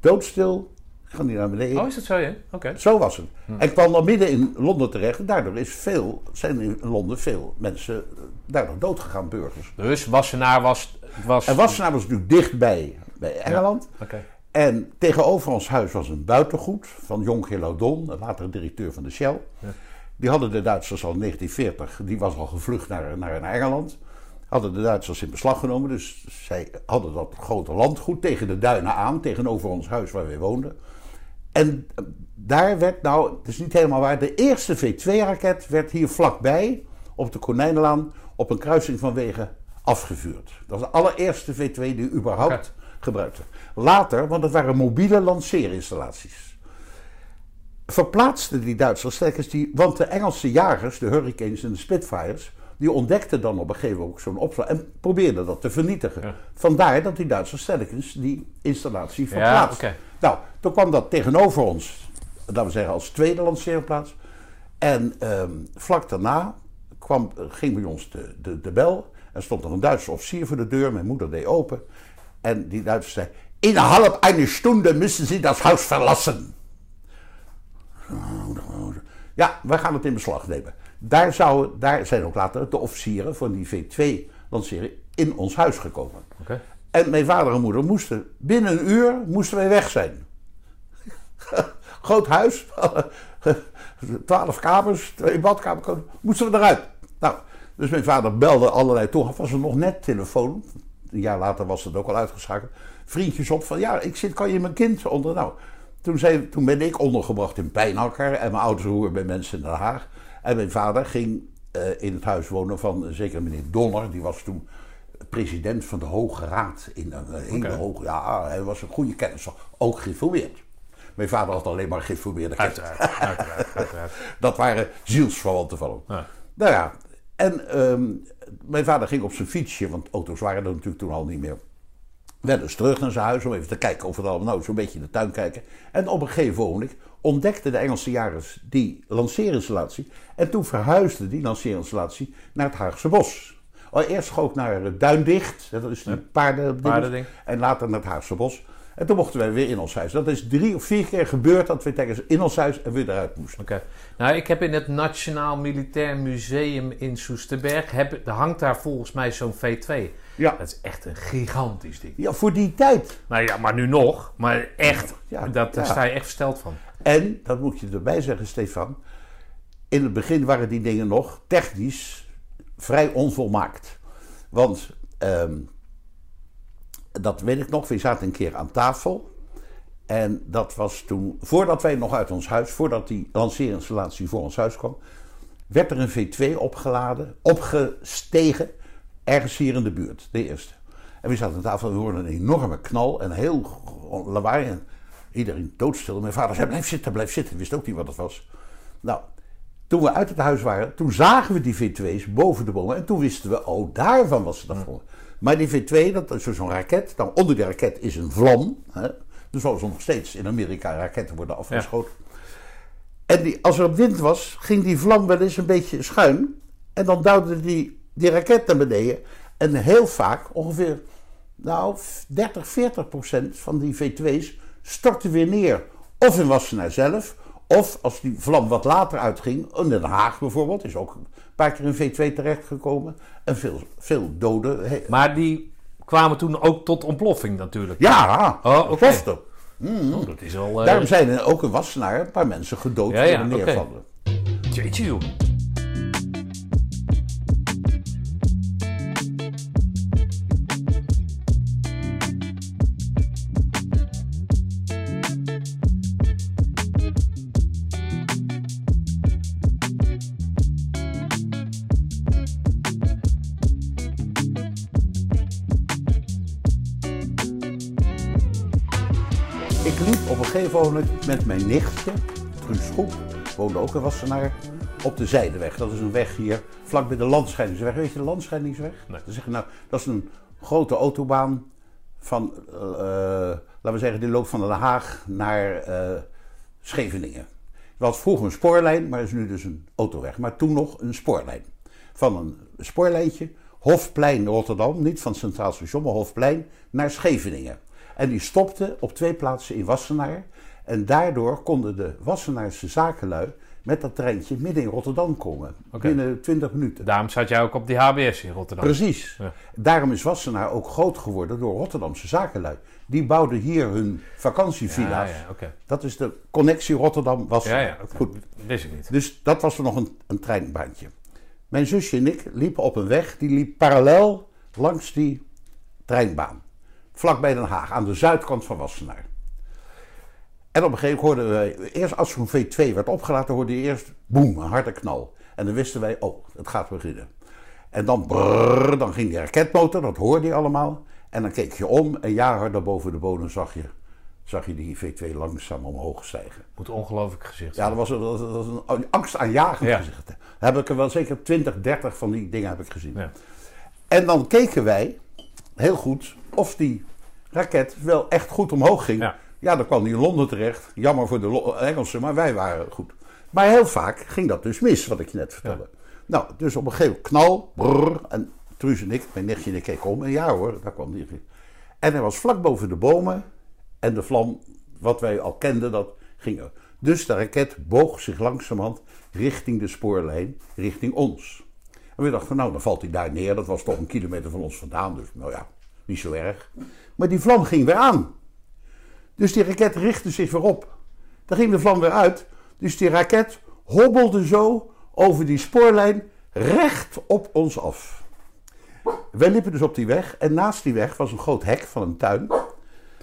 doodstil, gaan die naar beneden. Oh, is dat zo, ja? Oké. Zo was het. En kwam dan midden in Londen terecht. En daardoor is veel, zijn in Londen veel mensen daardoor doodgegaan, burgers. Dus Wassenaar was... was En Wassenaar was natuurlijk dichtbij bij Engeland. En tegenover ons huis was een buitengoed van Jonker Laudon, een latere directeur van de Shell. Die hadden de Duitsers al in 1940, die was al gevlucht naar, naar, naar Engeland. Hadden de Duitsers in beslag genomen, dus zij hadden dat grote landgoed tegen de duinen aan, tegenover ons huis waar wij woonden. En eh, daar werd nou, het is niet helemaal waar, de eerste V2-raket werd hier vlakbij, op de Konijnenlaan, op een kruising van wegen afgevuurd. Dat was de allereerste V2 die überhaupt gebruikte. Later, want het waren mobiele lanceerinstallaties, verplaatsten die Duitsers stekkers die, want de Engelse jagers, de Hurricanes en de Spitfires, die ontdekten dan op een gegeven moment zo'n opslag en probeerden dat te vernietigen. Ja. Vandaar dat die Duitsers stelletjes die installatie Ja, verplaatsten. Nou, toen kwam dat tegenover ons, laten we zeggen als tweede lanceerplaats. En ehm, vlak daarna kwam, ging bij ons de, de, de bel. Er stond nog een Duitse officier voor de deur. Mijn moeder deed open. En die Duitser zei: Innerhalb eine Stunde müssen Sie das Haus verlassen. Ja, wij gaan het in beslag nemen. Daar, zou, daar zijn ook later de officieren van die V2-lancering in ons huis gekomen. Oké. En mijn vader en moeder moesten binnen een uur moesten wij weg zijn. Groot huis, twaalf kamers, twee badkamers, moesten we eruit. Nou, dus mijn vader belde allerlei toe, was er nog net telefoon. Een jaar later was het ook al uitgeschakeld. Vriendjes op van, ja, ik zit, kan je mijn kind onder? Nou, toen, zei, toen ben ik ondergebracht in Pijnakker en mijn ouders roer bij mensen in Den Haag. En mijn vader ging eh, in het huis wonen van een zeker meneer Donner, die was toen president van de Hoge Raad in een hele Oké. hoge. Ja, hij was een goede kennis, ook geïnformeerd. Mijn vader had alleen maar geïnformeerde kennis. Uiteraard, uiteraard, uiteraard. Dat waren zielsverwanten van hem. Ja. Nou ja, en ehm, mijn vader ging op zijn fietsje, want auto's waren er natuurlijk toen al niet meer. Werd dus terug naar zijn huis om even te kijken of het allemaal nou zo'n beetje in de tuin kijken. En op een gegeven moment ontdekten de Engelse jagers die lanceerinstallatie. En toen verhuisde die lanceerinstallatie naar het Haagse Bos. Eerst schoot naar Duindicht, dat is die paarden, Paardending. en later naar het Haagse Bos. En toen mochten wij weer in ons huis. Dat is drie of vier keer gebeurd dat we tijdens in ons huis en weer eruit moesten. Oké. Nou, ik heb in het Nationaal Militair Museum in Soesterberg, heb, hangt daar volgens mij zo'n V2. Ja. Dat is echt een gigantisch ding. Ja, voor die tijd. Nou ja, maar nu nog. Maar echt, Ja, dat, daar ja. sta je echt versteld van. En, dat moet je erbij zeggen, Stefan. In het begin waren die dingen nog technisch vrij onvolmaakt. Want, ehm, dat weet ik nog, we zaten een keer aan tafel. En dat was toen, voordat wij nog uit ons huis, voordat die lanceerinstallatie voor ons huis kwam, werd er een V2 opgeladen, opgestegen, ergens hier in de buurt, de eerste. En we zaten aan tafel en we hoorden een enorme knal en heel lawaai. En iedereen doodstil. Mijn vader zei, blijf zitten, blijf zitten. Wist ook niet wat het was. Nou, toen we uit het huis waren, toen zagen we die V2's boven de bomen. En toen wisten we, oh, daarvan was het afgevallen. Maar die V2, dat is dus zo'n raket. Nou, onder die raket is een vlam. Hè? Dus zoals er nog steeds in Amerika raketten worden afgeschoten. En die, als er wind was, ging die vlam wel eens een beetje schuin. En dan duwde die, die raket naar beneden. En heel vaak, ongeveer nou, 30, 40 procent van die V2's stortte weer neer. Of in Wassenaar zelf, of als die vlam wat later uitging, in Den Haag bijvoorbeeld, is ook paar keer een V2 terechtgekomen. En veel, veel doden. Maar die kwamen toen ook tot ontploffing natuurlijk. Ja, Oh, plofte. Oh, dat is al... eh, Daarom zijn er ook in Wassenaar een paar mensen gedood Ja, ja, door neervallen. Jeetje, joh. Ik liep op een gegeven moment met mijn nichtje, Truus Schroep, woonde ook in Wassenaar, op de Zijdeweg. Dat is een weg hier, vlak bij de Landscheidingsweg. Weet je de Landscheidingsweg? Nee. Dan zeg je, nou, dat is een grote autobaan van, eh, laten we zeggen, die loopt van Den Haag naar eh, Scheveningen. Het was vroeger een spoorlijn, maar is nu dus een autoweg. Maar toen nog een spoorlijn. Van een spoorlijntje, Hofplein Rotterdam, niet van Centraal Station, maar Hofplein, naar Scheveningen. En die stopte op twee plaatsen in Wassenaar. En daardoor konden de Wassenaarse zakenlui met dat treintje midden in Rotterdam komen. Binnen 20 minuten. Daarom zat jij ook op die HBS in Rotterdam. Precies. Ja. Daarom is Wassenaar ook groot geworden door Rotterdamse zakenlui. Die bouwden hier hun vakantievilla's. ja. Dat is de connectie Rotterdam-Wassenaar. Ja, ja. Goed. Wist ik niet. Dus dat was er nog een, een treinbaantje. Mijn zusje en ik liepen op een weg die liep parallel langs die treinbaan. Vlakbij Den Haag, aan de zuidkant van Wassenaar. En op een gegeven moment hoorden wij, eerst als zo'n V2 werd opgelaten, hoorde je eerst boem, een harde knal. En dan wisten wij, oh, het gaat beginnen. En dan brrr, dan ging die raketmotor, dat hoorde je allemaal. En dan keek je om en ja, harder boven de bodem zag je, zag je die V2 langzaam omhoog stijgen. Moet ongelooflijk gezicht Ja, dat was, een- dat was een angstaanjagend Ja. gezicht. Daar heb ik er wel zeker 20, 30 van die dingen heb ik gezien. Ja. En dan keken wij heel goed of die raket wel echt goed omhoog ging. Ja. Ja, dan kwam die in Londen terecht. Jammer voor de Engelsen, maar wij waren goed. Maar heel vaak ging dat dus mis, wat ik je net vertelde. Nou, dus op een gegeven moment knal, brrr, en Truus en ik, mijn nichtje en ik keken om. En ja hoor, daar kwam die. En hij was vlak boven de bomen. En de vlam, wat wij al kenden, dat ging er. Dus de raket boog zich langzamerhand richting de spoorlijn, richting ons. En we dachten, nou, dan valt hij daar neer. Dat was toch een kilometer van ons vandaan. Dus, nou ja, niet zo erg. Maar die vlam ging weer aan. Dus die raket richtte zich weer op. Dan ging de vlam weer uit. Dus die raket hobbelde zo over die spoorlijn recht op ons af. Wij liepen dus op die weg. En naast die weg was een groot hek van een tuin.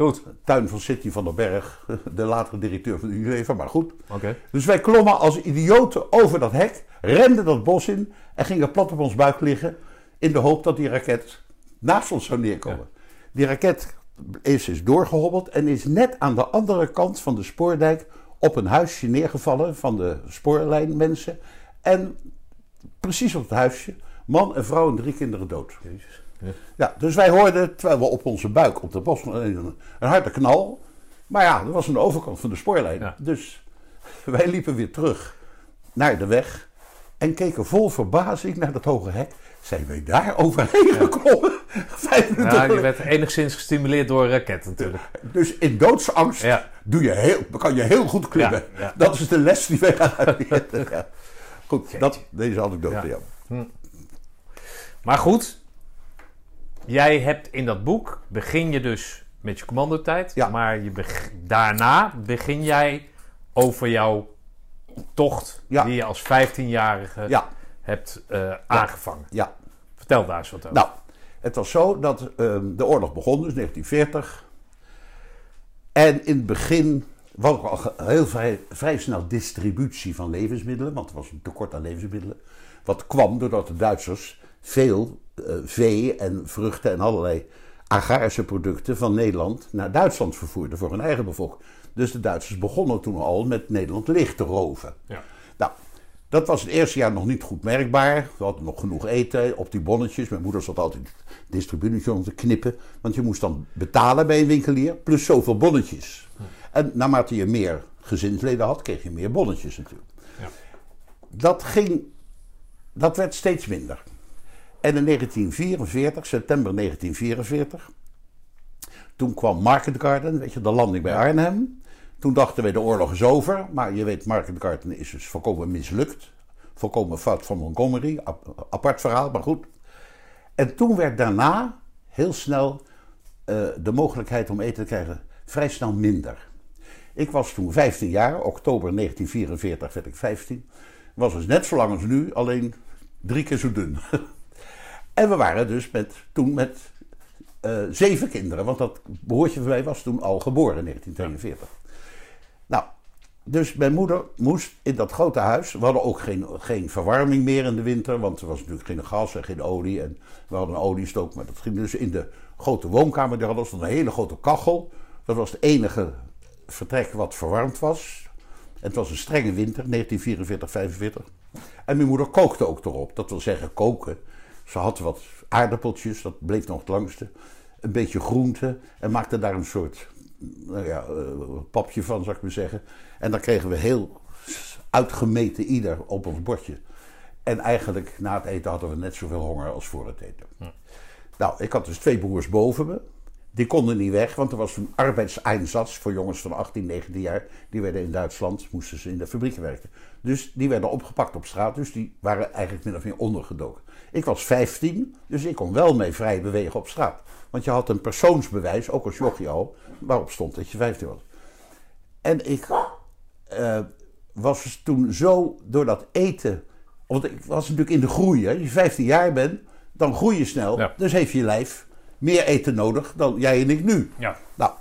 Goed. Tuin van Sidney van der Berg, de latere directeur van de UEFA, maar goed. Oké. Dus wij klommen als idioten over dat hek, renden dat bos in en gingen plat op ons buik liggen in de hoop dat die raket naast ons zou neerkomen. Die raket is dus doorgehobbeld en is net aan de andere kant van de spoordijk op een huisje neergevallen van de spoorlijnmensen. En precies op het huisje, man en vrouw en drie kinderen dood. Jezus. Ja. Dus wij hoorden, terwijl we op onze buik op de bos, een, een harde knal. Maar ja, dat was aan de overkant van de spoorlijn. Ja. Dus wij liepen weer terug naar de weg en keken vol verbazing naar dat hoge hek. Zijn wij daar overheen gekomen? Ja, je geleden. werd enigszins gestimuleerd door een raket natuurlijk. Dus in doodsangst Ja. doe je heel, kan je heel goed klimmen. Dat is de les die wij gaan. Goed, dat, deze anekdote. Ja. Ja. Maar goed, jij hebt in dat boek, begin je dus met je commandotijd. Ja. Maar je beg- daarna begin jij over jouw tocht Ja. die je als 15-jarige Ja, hebt eh, aangevangen. ja. Vertel daar eens wat over. Nou, het was zo dat ehm, de oorlog begon, dus 1940. En in het begin was er al heel vrij, vrij snel distributie van levensmiddelen, want er was een tekort aan levensmiddelen. Wat kwam doordat de Duitsers veel vee en vruchten en allerlei agrarische producten van Nederland naar Duitsland vervoerden voor hun eigen bevolking. Dus de Duitsers begonnen toen al met Nederland leeg te roven. Ja. Nou, dat was het eerste jaar nog niet goed merkbaar. We hadden nog genoeg eten op die bonnetjes. Mijn moeder zat altijd distributie om te knippen. Want je moest dan betalen bij een winkelier, plus zoveel bonnetjes. En naarmate je meer gezinsleden had, kreeg je meer bonnetjes natuurlijk. Ja. Dat ging, dat werd steeds minder. En in 1944, september 1944, toen kwam Market Garden, weet je, de landing bij Arnhem. Toen dachten we de oorlog is over, maar je weet, Market Garden is dus volkomen mislukt. Volkomen fout van Montgomery, ap- apart verhaal, maar goed. En toen werd daarna heel snel eh, de mogelijkheid om eten te krijgen vrij snel minder. Ik was toen 15 jaar, oktober 1944 werd ik 15. Was dus net zo lang als nu, alleen drie keer zo dun. en we waren dus met, toen met eh, zeven kinderen, want dat broertje van mij was toen al geboren in 1942. Nou, dus mijn moeder moest in dat grote huis. We hadden ook geen, geen verwarming meer in de winter, want er was natuurlijk geen gas en geen olie. En we hadden een oliestook, maar dat ging dus in de grote woonkamer. Daar hadden we een hele grote kachel. Dat was het enige vertrek wat verwarmd was. Het was een strenge winter, 1944, 45. En mijn moeder kookte ook erop. Dat wil zeggen koken. Ze had wat aardappeltjes, dat bleef nog het langste. Een beetje groente en maakte daar een soort nou ja, eh, papje van, zou ik maar zeggen. En dan kregen we heel uitgemeten ieder op ons bordje. En eigenlijk na het eten hadden we net zoveel honger als voor het eten. Nou, ik had dus twee broers boven me. Die konden niet weg, want er was een arbeidseinsatz voor jongens van 18, 19 jaar. Die werden in Duitsland, moesten ze in de fabrieken werken. Dus die werden opgepakt op straat, dus die waren eigenlijk min of meer ondergedoken. Ik was 15, dus ik kon wel mee vrij bewegen op straat. Want je had een persoonsbewijs, ook als jochie al, waarop stond dat je 15 was. En ik eh, was dus toen zo door dat eten. Want ik was natuurlijk in de groei. Hè. Als je 15 jaar bent, dan groei je snel. Ja. Dus heeft je lijf meer eten nodig dan jij en ik nu. Ja. Nou,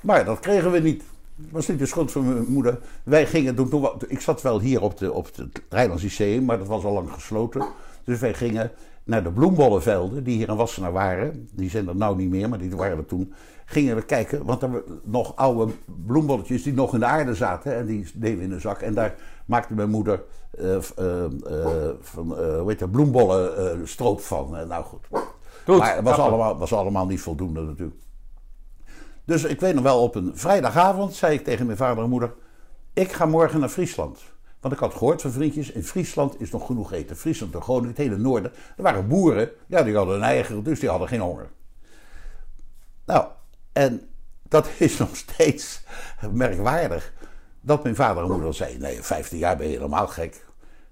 maar dat kregen we niet. was niet de schuld van mijn moeder. Wij gingen toen, ik zat wel hier op, de, op het Rijnlands Lyceum, maar dat was al lang gesloten. Dus wij gingen naar de bloembollenvelden, die hier in Wassenaar waren. Die zijn er nou niet meer, maar die waren er toen. Gingen we kijken, want er waren nog oude bloembolletjes die nog in de aarde zaten. En die deden we in een zak. En daar maakte mijn moeder eh, eh, eh, van, hoe heet dat, bloembollen stroop van. Nou goed. Goed, maar het was grappig. allemaal, was allemaal niet voldoende natuurlijk. Dus ik weet nog wel, op een vrijdagavond zei ik tegen mijn vader en moeder: Ik ga morgen naar Friesland. Want ik had gehoord van vriendjes: in Friesland is nog genoeg eten. Friesland en Groningen, het hele noorden. Er waren boeren, ja, die hadden een eigen, dus die hadden geen honger. Nou, en dat is nog steeds merkwaardig. Dat mijn vader en moeder zeiden: Nee, 15 jaar ben je helemaal gek.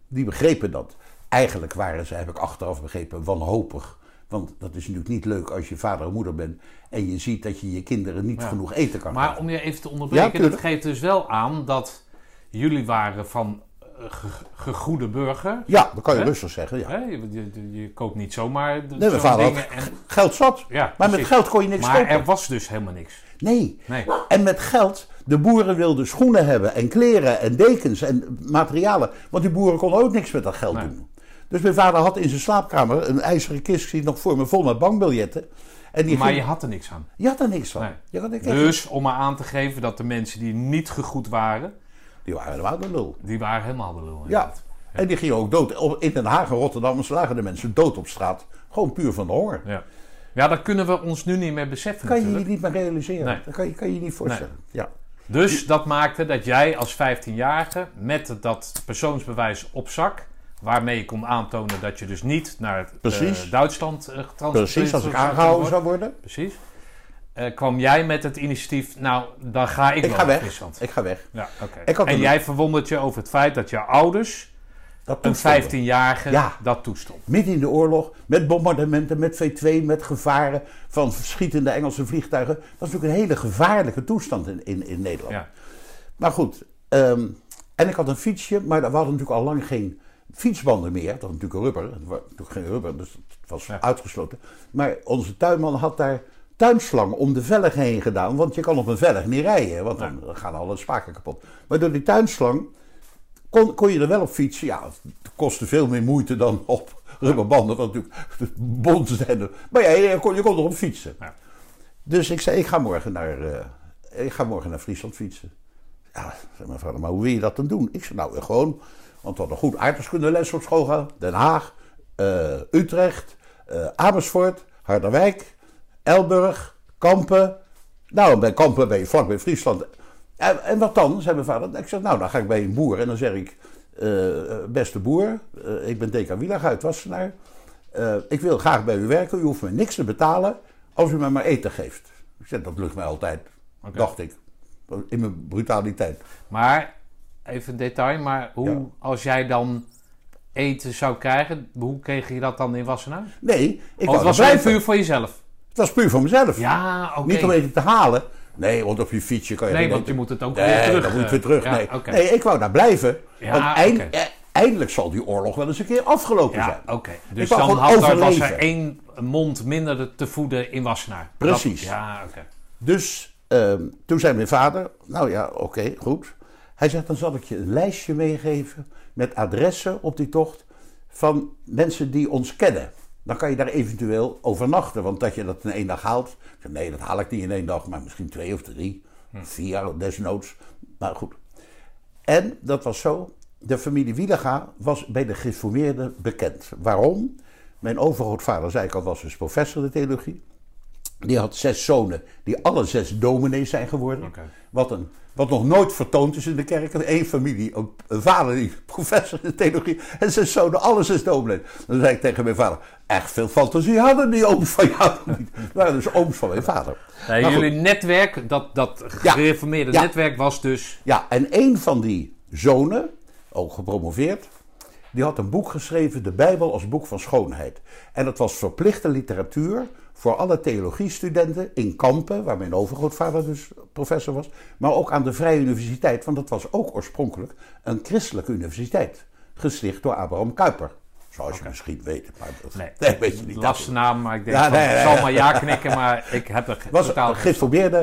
Die begrepen dat. Eigenlijk waren ze, heb ik achteraf begrepen, wanhopig. Want dat is natuurlijk niet leuk als je vader en moeder bent en je ziet dat je je kinderen niet Ja. genoeg eten kan Maar geven. om je even te Ja, onderbreken, tuurlijk. dat geeft dus wel aan dat jullie waren van eh, ge- gegoede burger. Ja, dat kan je rustig zeggen. Ja. Je, je, je koopt niet zomaar de, Nee, mijn vader had dingen. En, geld zat. ja, maar met geld kon je niks Maar kopen. er was dus helemaal niks. Nee. Nee. En met geld, de boeren wilden schoenen hebben en kleren en dekens en materialen. Want die boeren konden ook niks met dat geld Nee. doen. Dus mijn vader had in zijn slaapkamer een ijzeren kist, het nog voor me, vol met bankbiljetten. En die Maar ging- je had er niks aan. je had er niks. Nee. Je had er- Dus om maar aan te geven dat de mensen die niet gegoed waren, Die waren helemaal de lul. die waren helemaal de lul. Ja. En die gingen ook dood. In Den Haag en Rotterdam lagen de mensen dood op straat. Gewoon puur van de honger. Ja. ja, dat kunnen we ons nu niet meer beseffen kan je je niet meer realiseren. Nee. Dat kan je, kan je niet voorstellen. Ja. Dus dat maakte dat jij als 15-jarige met dat persoonsbewijs op zak, waarmee je kon aantonen dat je dus niet naar het, eh. Duitsland uh, getransporteerd Precies, als ik aangehouden worden. zou worden. Precies. Eh, kwam jij met het initiatief, nou, dan ga ik, Ik wel ga weg. Friesland. Ik ga weg. Ja, oké. En een- jij verwondert je over het feit dat je ouders Dat een toestonden. 15-jarige Ja. dat toestond. Midden in de oorlog, met bombardementen, met V2, met gevaren van schietende Engelse vliegtuigen. Dat was natuurlijk een hele gevaarlijke toestand in, in, in Nederland. Ja. Maar goed, ehm, en ik had een fietsje, maar we hadden natuurlijk al lang geen fietsbanden meer. Dat was natuurlijk rubber. Het was natuurlijk geen rubber, dus het was Ja. uitgesloten. Maar onze tuinman had daar tuinslang om de velg heen gedaan. Want je kan op een velg niet rijden, want dan gaan alle spaken kapot. Maar door die tuinslang kon, kon je er wel op fietsen. Ja, het kostte veel meer moeite dan op rubberbanden, wat natuurlijk zijn. Maar ja, je kon, je kon erop fietsen. Ja. Dus ik zei, ik ga morgen naar, eh, ik ga morgen naar Friesland fietsen. Ja, zei mijn vader, maar hoe wil je dat dan doen? Ik zei, nou gewoon, want we hadden goed aardrijkskundeles op school gehad. Den Haag, eh, Utrecht, eh, Amersfoort, Harderwijk, Elburg, Kampen. Nou, bij Kampen ben je vlak bij Friesland. En, en wat dan, zei mijn vader. Ik zeg, nou, dan ga ik bij een boer. En dan zeg ik, eh, beste boer, eh, ik ben Deka Wielag uit Wassenaar. Eh, ik wil graag bij u werken. U hoeft me niks te betalen als u me maar eten geeft. Ik zeg, dat lukt mij altijd, dacht ik. In mijn brutaliteit. Maar, even een detail, maar hoe, Ja. als jij dan eten zou krijgen, hoe kreeg je dat dan in Wassenaar? Nee, ik Oh, wou het was wel blijven. puur voor jezelf. Het was puur voor mezelf. Ja, oké. Niet om eten te halen. Nee, want op je fietsje kan je Nee, want je moet het ook nee, weer terug. dan moet je eh, weer terug. ja, nee. nee, ik wou daar blijven. Ja, want eind- eh, eindelijk zal die oorlog wel eens een keer afgelopen zijn. Ja, oké. Dus dan had, er- was er één mond minder te voeden in Wassenaar. Precies. Dat- ja, oké. Dus ehm, toen zei mijn vader, nou ja, oké, goed. Hij zegt, dan zal ik je een lijstje meegeven met adressen op die tocht van mensen die ons kennen. Dan kan je daar eventueel overnachten, want dat je dat in één dag haalt. Nee, dat haal ik niet in één dag, maar misschien twee of drie, vier desnoods. Maar goed. En dat was zo, de familie Wielega was bij de gereformeerden bekend. Waarom? Mijn overgrootvader, zei ik al, was dus professor de theologie. Die had zes zonen die alle zes dominees zijn geworden. Wat, een, wat nog nooit vertoond is in de kerk. Eén familie, een, een vader die professor in theologie en zes zonen, alle zes dominees. Dan zei ik tegen mijn vader, echt veel fantasie hadden die ooms van jou niet. Dat waren dus ooms van mijn vader. Nee, Maar goed. jullie netwerk, dat, dat gereformeerde Ja. netwerk was dus... Ja, en een van die zonen, ook gepromoveerd, die had een boek geschreven, de Bijbel als boek van schoonheid. En dat was verplichte literatuur voor alle theologiestudenten in Kampen, waar mijn overgrootvader dus professor was, maar ook aan de Vrije Universiteit, want dat was ook oorspronkelijk een christelijke universiteit, gesticht door Abraham Kuyper. Zoals je misschien weet, maar dat Nee, weet je niet. lastige naam, maar ik denk Ja, van, nee, ik nee, zal maar ja knikken, maar ik heb er was totaal eh,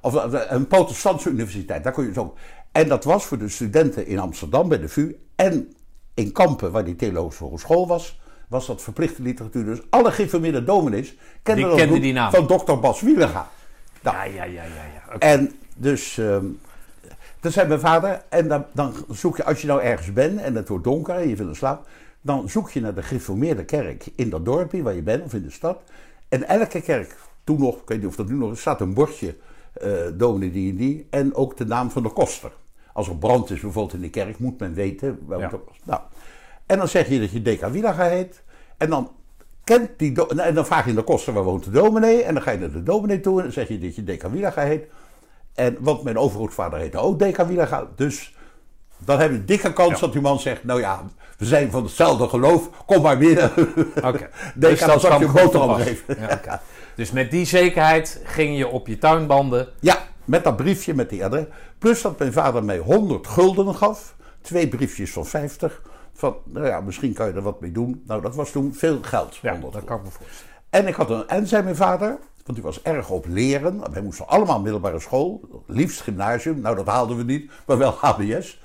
Of eh, een protestantse universiteit, daar kon je zo. En dat was voor de studenten in Amsterdam bij de VU en in Kampen, waar die theologische hogeschool was, was dat verplichte literatuur. Dus alle geïnformeerde dominees kenden Die boek die naam. van dokter Bas Wielerga. Nou, Ja, ja, ja, ja. ja. En dus, ehm dat zei mijn vader. En dan, dan zoek je, als je nou ergens bent en het wordt donker en je wil slaap, dan zoek je naar de gereformeerde kerk in dat dorpje waar je bent of in de stad. En elke kerk, toen nog, ik weet niet of dat nu nog is, staat een bordje, eh dominee die en die, en ook de naam van de koster. Als er brand is bijvoorbeeld in de kerk, moet men weten welke Ja. koster. Nou, en dan zeg je dat je Deca Wielaga heet. En dan kent die do- en dan vraag je de koster waar woont de dominee. En dan ga je naar de dominee toe en dan zeg je dat je Deca Wielaga heet. En, want mijn overgrootvader heette ook Deca Wielaga. Dus dan heb je een dikke kans Ja. dat die man zegt, nou ja, we zijn van hetzelfde geloof, kom maar binnen. Oké. Dan zal ik je boterham geven. Ja. Dus met die zekerheid ging je op je tuinbanden. Ja, met dat briefje met die adres. Plus dat mijn vader mij 100 gulden gaf. Twee briefjes van 50. Van, nou ja, misschien kan je er wat mee doen. Nou, dat was toen veel geld. Ja, 100 dat kan ik me voorstellen. En ik had een, en zei mijn vader, want hij was erg op leren. Wij moesten allemaal middelbare school, liefst gymnasium. Nou, dat haalden we niet, maar wel HBS.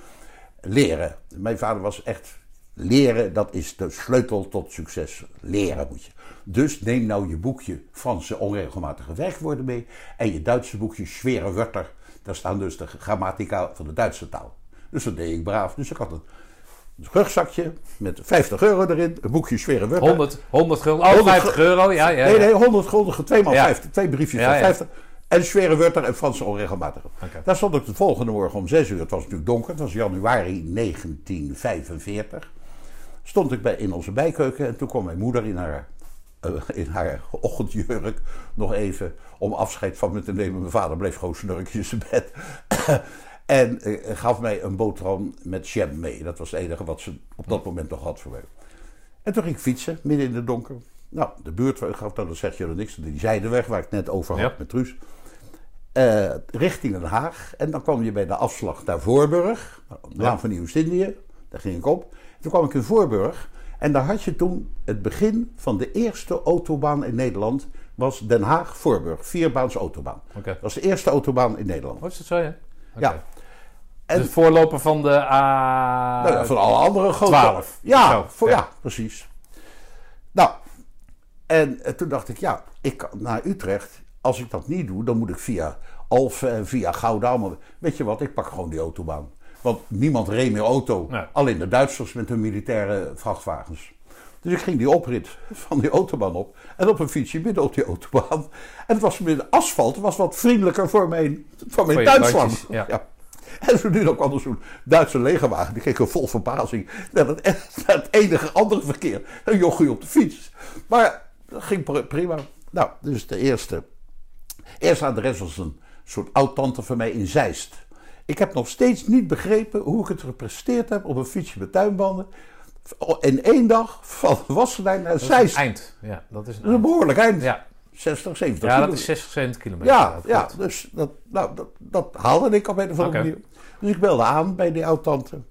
Leren. Mijn vader was echt leren, dat is de sleutel tot succes. Leren moet je. Dus neem nou je boekje Franse onregelmatige werkwoorden mee en je Duitse boekje Schwere Wörter. Daar staan dus de grammatica van de Duitse taal. Dus dat deed ik braaf. Dus ik had een rugzakje met 50 euro erin, een boekje Wörter. 100, 100 gulden. Oh, 100 50 euro. Ja, ja. Nee, nee, 100 gulden, twee maal Ja. 50, twee briefjes van ja. 50. En zware Wörter en Franse onregelmatige. Oké. Daar stond ik de volgende morgen om 6 uur. Het was natuurlijk donker, het was januari 1945. Stond ik bij, in onze bijkeuken en toen kwam mijn moeder in haar, eh, in haar ochtendjurk nog even om afscheid van me te nemen. Mijn vader bleef gewoon snurkjes in zijn bed. En eh, gaf mij een boterham met jam mee. Dat was het enige wat ze op dat moment nog had voor mij. En toen ging ik fietsen, midden in het donker. Nou, de buurt gaf dan, dat zeg je er niks, die zijdenweg waar ik het net over had Ja. met Truus. Eh, richting Den Haag. En dan kwam je bij de afslag naar Voorburg, Laan van Nieuw-Indië. Daar ging ik op. Toen kwam ik in Voorburg. En daar had je toen het begin van de eerste autobaan in Nederland. Was Den Haag-Voorburg, vierbaans autobaan. Dat was de eerste autobaan in Nederland. Oh, is dat zo, ja? Ja. En- de voorloper van de A... Nou ja, van alle andere grote... 12. Ja, voor, ja. ja. precies. Nou, en eh, toen dacht ik, ja, ik kan naar Utrecht. Als ik dat niet doe, dan moet ik via Alphen en via Gouda. allemaal- Weet je wat, ik pak gewoon die autobaan. Want niemand reed meer auto. Nee. Alleen de Duitsers met hun militaire vrachtwagens. Dus ik ging die oprit van die autobaan op. En op een fietsje midden op die autobaan. En het was midden asfalt. Het was wat vriendelijker voor mijn, voor mijn tuinslang. ja. En zo nu dan kwam er zo'n Duitse legerwagen. Die keek vol verbazing naar het, naar het enige andere verkeer. Een jochie op de fiets. Maar dat ging pr- prima. Nou, dus de eerste. Eerste adres was een soort oud-tante van mij in Zeist. Ik heb nog steeds niet begrepen hoe ik het gepresteerd heb op een fietsje met tuinbanden. In één dag van Wassenaar naar Dat is Zeist. een eind. Ja, dat is een Dat is een behoorlijk eind. Ja, 60, 70 ja dat is 60, 70 kilometer. Ja, dat ja dus dat, nou, dat, dat haalde ik op een of andere manier. Dus ik belde aan bij die oud-tante.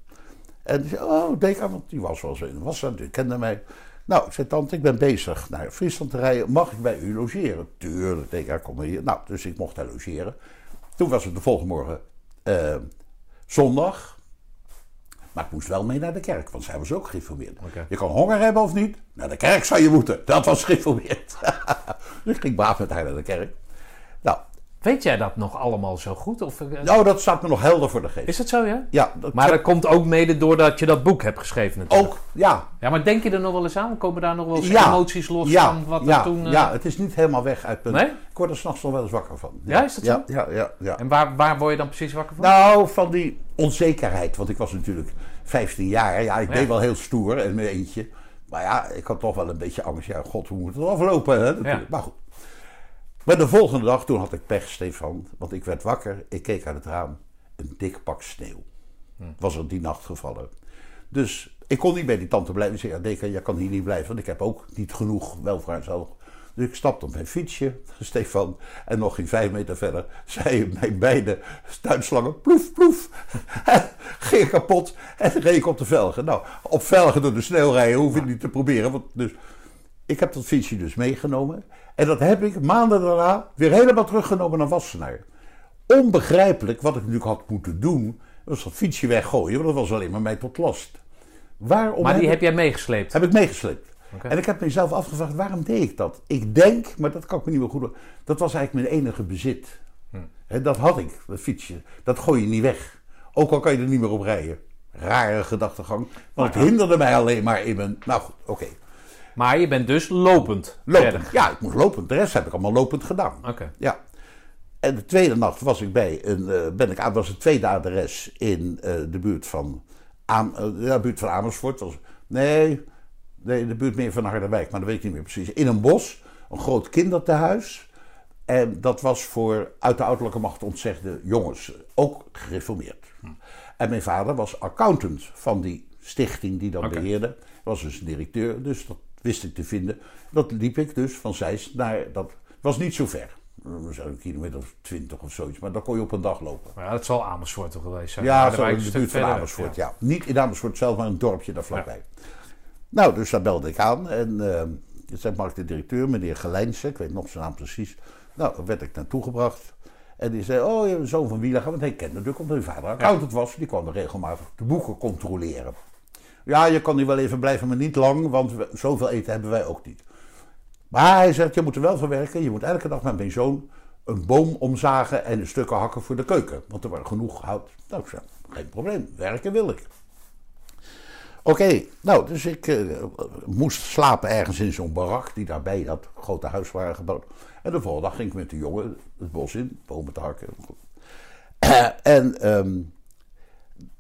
En die zei, oh, Deka, want die was wel zo in was die kende mij. Nou, ik zei, tante, ik ben bezig naar Friesland te rijden. Mag ik bij u logeren? Tuurlijk, Deka, kom maar hier. Nou, dus ik mocht daar logeren. Toen was het de volgende morgen eh, zondag. Maar ik moest wel mee naar de kerk, want zij was ook geïnformeerd. Je kan honger hebben of niet. Naar de kerk zou je moeten. Dat was geïnformeerd. dus ik ging braaf met haar naar de kerk. Weet jij dat nog allemaal zo goed? Of, eh, nou, dat staat me nog helder voor de geest. Is het zo, ja? Ja, dat Maar dat komt ook mede doordat je dat boek hebt geschreven natuurlijk. ook, ja. Ja, maar denk je er nog wel eens aan? Komen daar nog wel eens ja. emoties los ja, van wat ja, er toen... eh, Ja, het is niet helemaal weg uit punt. Nee? Ik word er s'nachts nog wel eens wakker van. Ja, is dat ja, zo? Ja, ja, ja. En waar, waar word je dan precies wakker van? Nou, van die onzekerheid. Want ik was natuurlijk 15 jaar. Ja, ik deed wel heel stoer en mijn eentje. Maar ja, ik had toch wel een beetje angst. Ja, god, hoe moet het aflopen? Hè? Maar goed. Maar de volgende dag, toen had ik pech, Stefan. Want ik werd wakker, ik keek uit het raam. Een dik pak sneeuw. Hm. Was er die nacht gevallen. Dus ik kon niet bij die tante blijven. Ik zei, ja, Deka, jij kan hier niet blijven. Want ik heb ook niet genoeg welvaartshoog. Dus ik stapte op mijn fietsje, Stefan. En nog geen vijf meter verder zei mijn beide tuinslangen, ploef, ploef. Ging kapot en reed ik op de velgen. Nou, op velgen door de sneeuw rijden hoef je niet te proberen. Want dus, ik heb dat fietsje dus meegenomen. En dat heb ik maanden daarna weer helemaal teruggenomen naar Wassenaar. onbegrijpelijk wat ik natuurlijk had moeten doen. Was dat fietsje weggooien, want dat was alleen maar mij tot last. Waarom Maar die heb, heb jij meegesleept? heb ik meegesleept. En ik heb mezelf afgevraagd, waarom deed ik dat? Ik denk, maar dat kan ik me niet meer goed... Dat was eigenlijk mijn enige bezit. Hm. Dat had ik, dat fietsje. Dat gooi je niet weg. Ook al kan je er niet meer op rijden. Rare gedachtegang. Want het hinderde mij alleen maar in mijn... Nou goed, oké. Maar je bent dus lopend, Lopend. verder. Ja, ik moest lopend. De rest heb ik allemaal lopend gedaan. Oké. Ja. En de tweede nacht was ik bij een, eh, ben ik aan, was het tweede adres in eh, de buurt van, Am, eh, ja, buurt van Amersfoort. Was, nee, nee, de buurt meer van Harderwijk, maar dat weet ik niet meer precies. In een bos, een groot kindertehuis. En dat was voor uit de ouderlijke macht ontzegde jongens, ook gereformeerd. En mijn vader was accountant van die stichting die dat beheerde. Was dus directeur, dus dat wist ik te vinden. Dat liep ik dus van Zeist naar, dat was niet zo ver. We zijn een kilometer of twintig of zoiets, maar dan kon je op een dag lopen. Ja, dat zal Amersfoort toch geweest zijn? Ja, zo in de buurt van Amersfoort, ja. Niet in Amersfoort zelf, maar een dorpje daar vlakbij. Nou, dus daar belde ik aan en uh, zei mag ik de directeur, meneer Gelijnse, ik weet nog zijn naam precies. Nou, daar werd ik naartoe gebracht. En die zei, oh, je zoon van Wielaga, want hij kende natuurlijk omdat mijn vader accountant was. Die kwam er regelmatig de boeken controleren. Ja, je kan hier wel even blijven, maar niet lang, want zoveel eten hebben wij ook niet. Maar hij zegt, je moet er wel voor werken. Je moet elke dag met mijn zoon een boom omzagen en een stukken hakken voor de keuken. Want er was genoeg hout. Nou, zei, geen probleem, werken wil ik. Oké, nou, dus ik eh, moest slapen ergens in zo'n barak die daarbij dat grote huis waren gebouwd. En de volgende dag ging ik met de jongen het bos in, bomen te hakken. En ehm,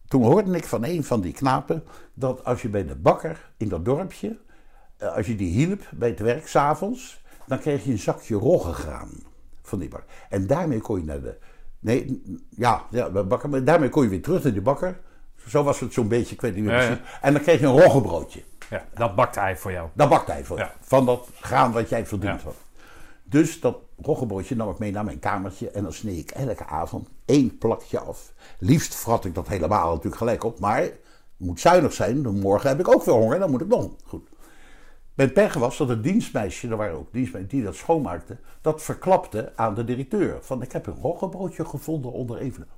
toen hoorde ik van een van die knapen dat als je bij de bakker in dat dorpje, eh, als je die hielp bij het werk s'avonds, dan kreeg je een zakje roggegraan van die bakker. En daarmee kon je naar de. Nee, ja, ja de bakker, maar daarmee kon je weer terug naar die bakker. Zo was het zo'n beetje, ik weet niet meer Ja, ja. precies. En dan kreeg je een roggebroodje. Ja, dat bakt hij voor jou. Dat bakte hij voor. Ja. Van dat graan wat jij verdiend had. Dus dat roggebroodje nam ik mee naar mijn kamertje. En dan snee ik elke avond één plakje af. Liefst vrat ik dat helemaal natuurlijk gelijk op. Maar moet zuinig zijn. Dan morgen heb ik ook weer honger. Dan moet ik nog. Goed. Mijn pech was dat het dienstmeisje, er waren ook dienstmeisjes die dat schoonmaakten, dat verklapte aan de directeur. Van ik heb een roggebroodje gevonden onder even.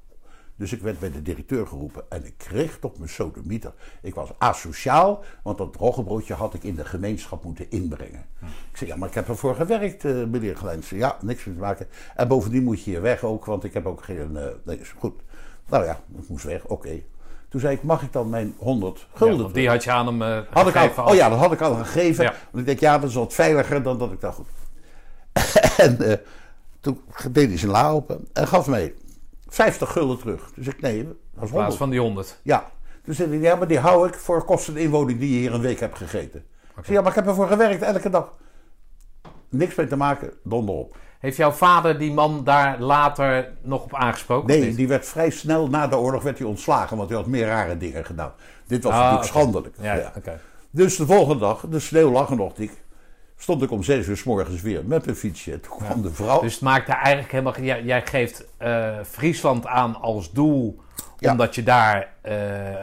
Dus ik werd bij de directeur geroepen en ik kreeg toch mijn sodemieter. Ik was asociaal, want dat roggebroodje had ik in de gemeenschap moeten inbrengen. Ik zei, ja, maar ik heb ervoor gewerkt, eh, meneer Gelijnse. Ja, niks mee te maken. En bovendien moet je hier weg ook, want ik heb ook geen... eh, goed. Nou ja, ik moest weg, oké. Toen zei ik, mag ik dan mijn 100 Ja, gulden want die had je aan hem eh had ik al, oh ja, dat had ik al gegeven. Ja. Want ik denk, ja, dat is wat veiliger dan dat ik dacht. Goed. en eh, toen deed hij zijn la open en gaf mij 50 gulden terug. Dus ik, nee, dat is In plaats 100. van die 100. Ja. Toen zei hij, ja, maar die hou ik voor kosten inwoning die je hier een week hebt gegeten. Ik zei, ja, maar ik heb ervoor gewerkt elke dag. Niks mee te maken, donder op. Heeft jouw vader die man daar later nog op aangesproken? Nee, die werd vrij snel na de oorlog werd hij ontslagen, want hij had meer rare dingen gedaan. Dit was Ah, natuurlijk schandelijk. Ja, Ja. oké. Dus de volgende dag, de sneeuw lag er nog dik, stond ik om zes uur s morgens weer met mijn fietsje. En toen kwam de vrouw. Dus het maakte eigenlijk helemaal... Jij, jij geeft eh, Friesland aan als doel... Ja. Omdat, je daar, eh,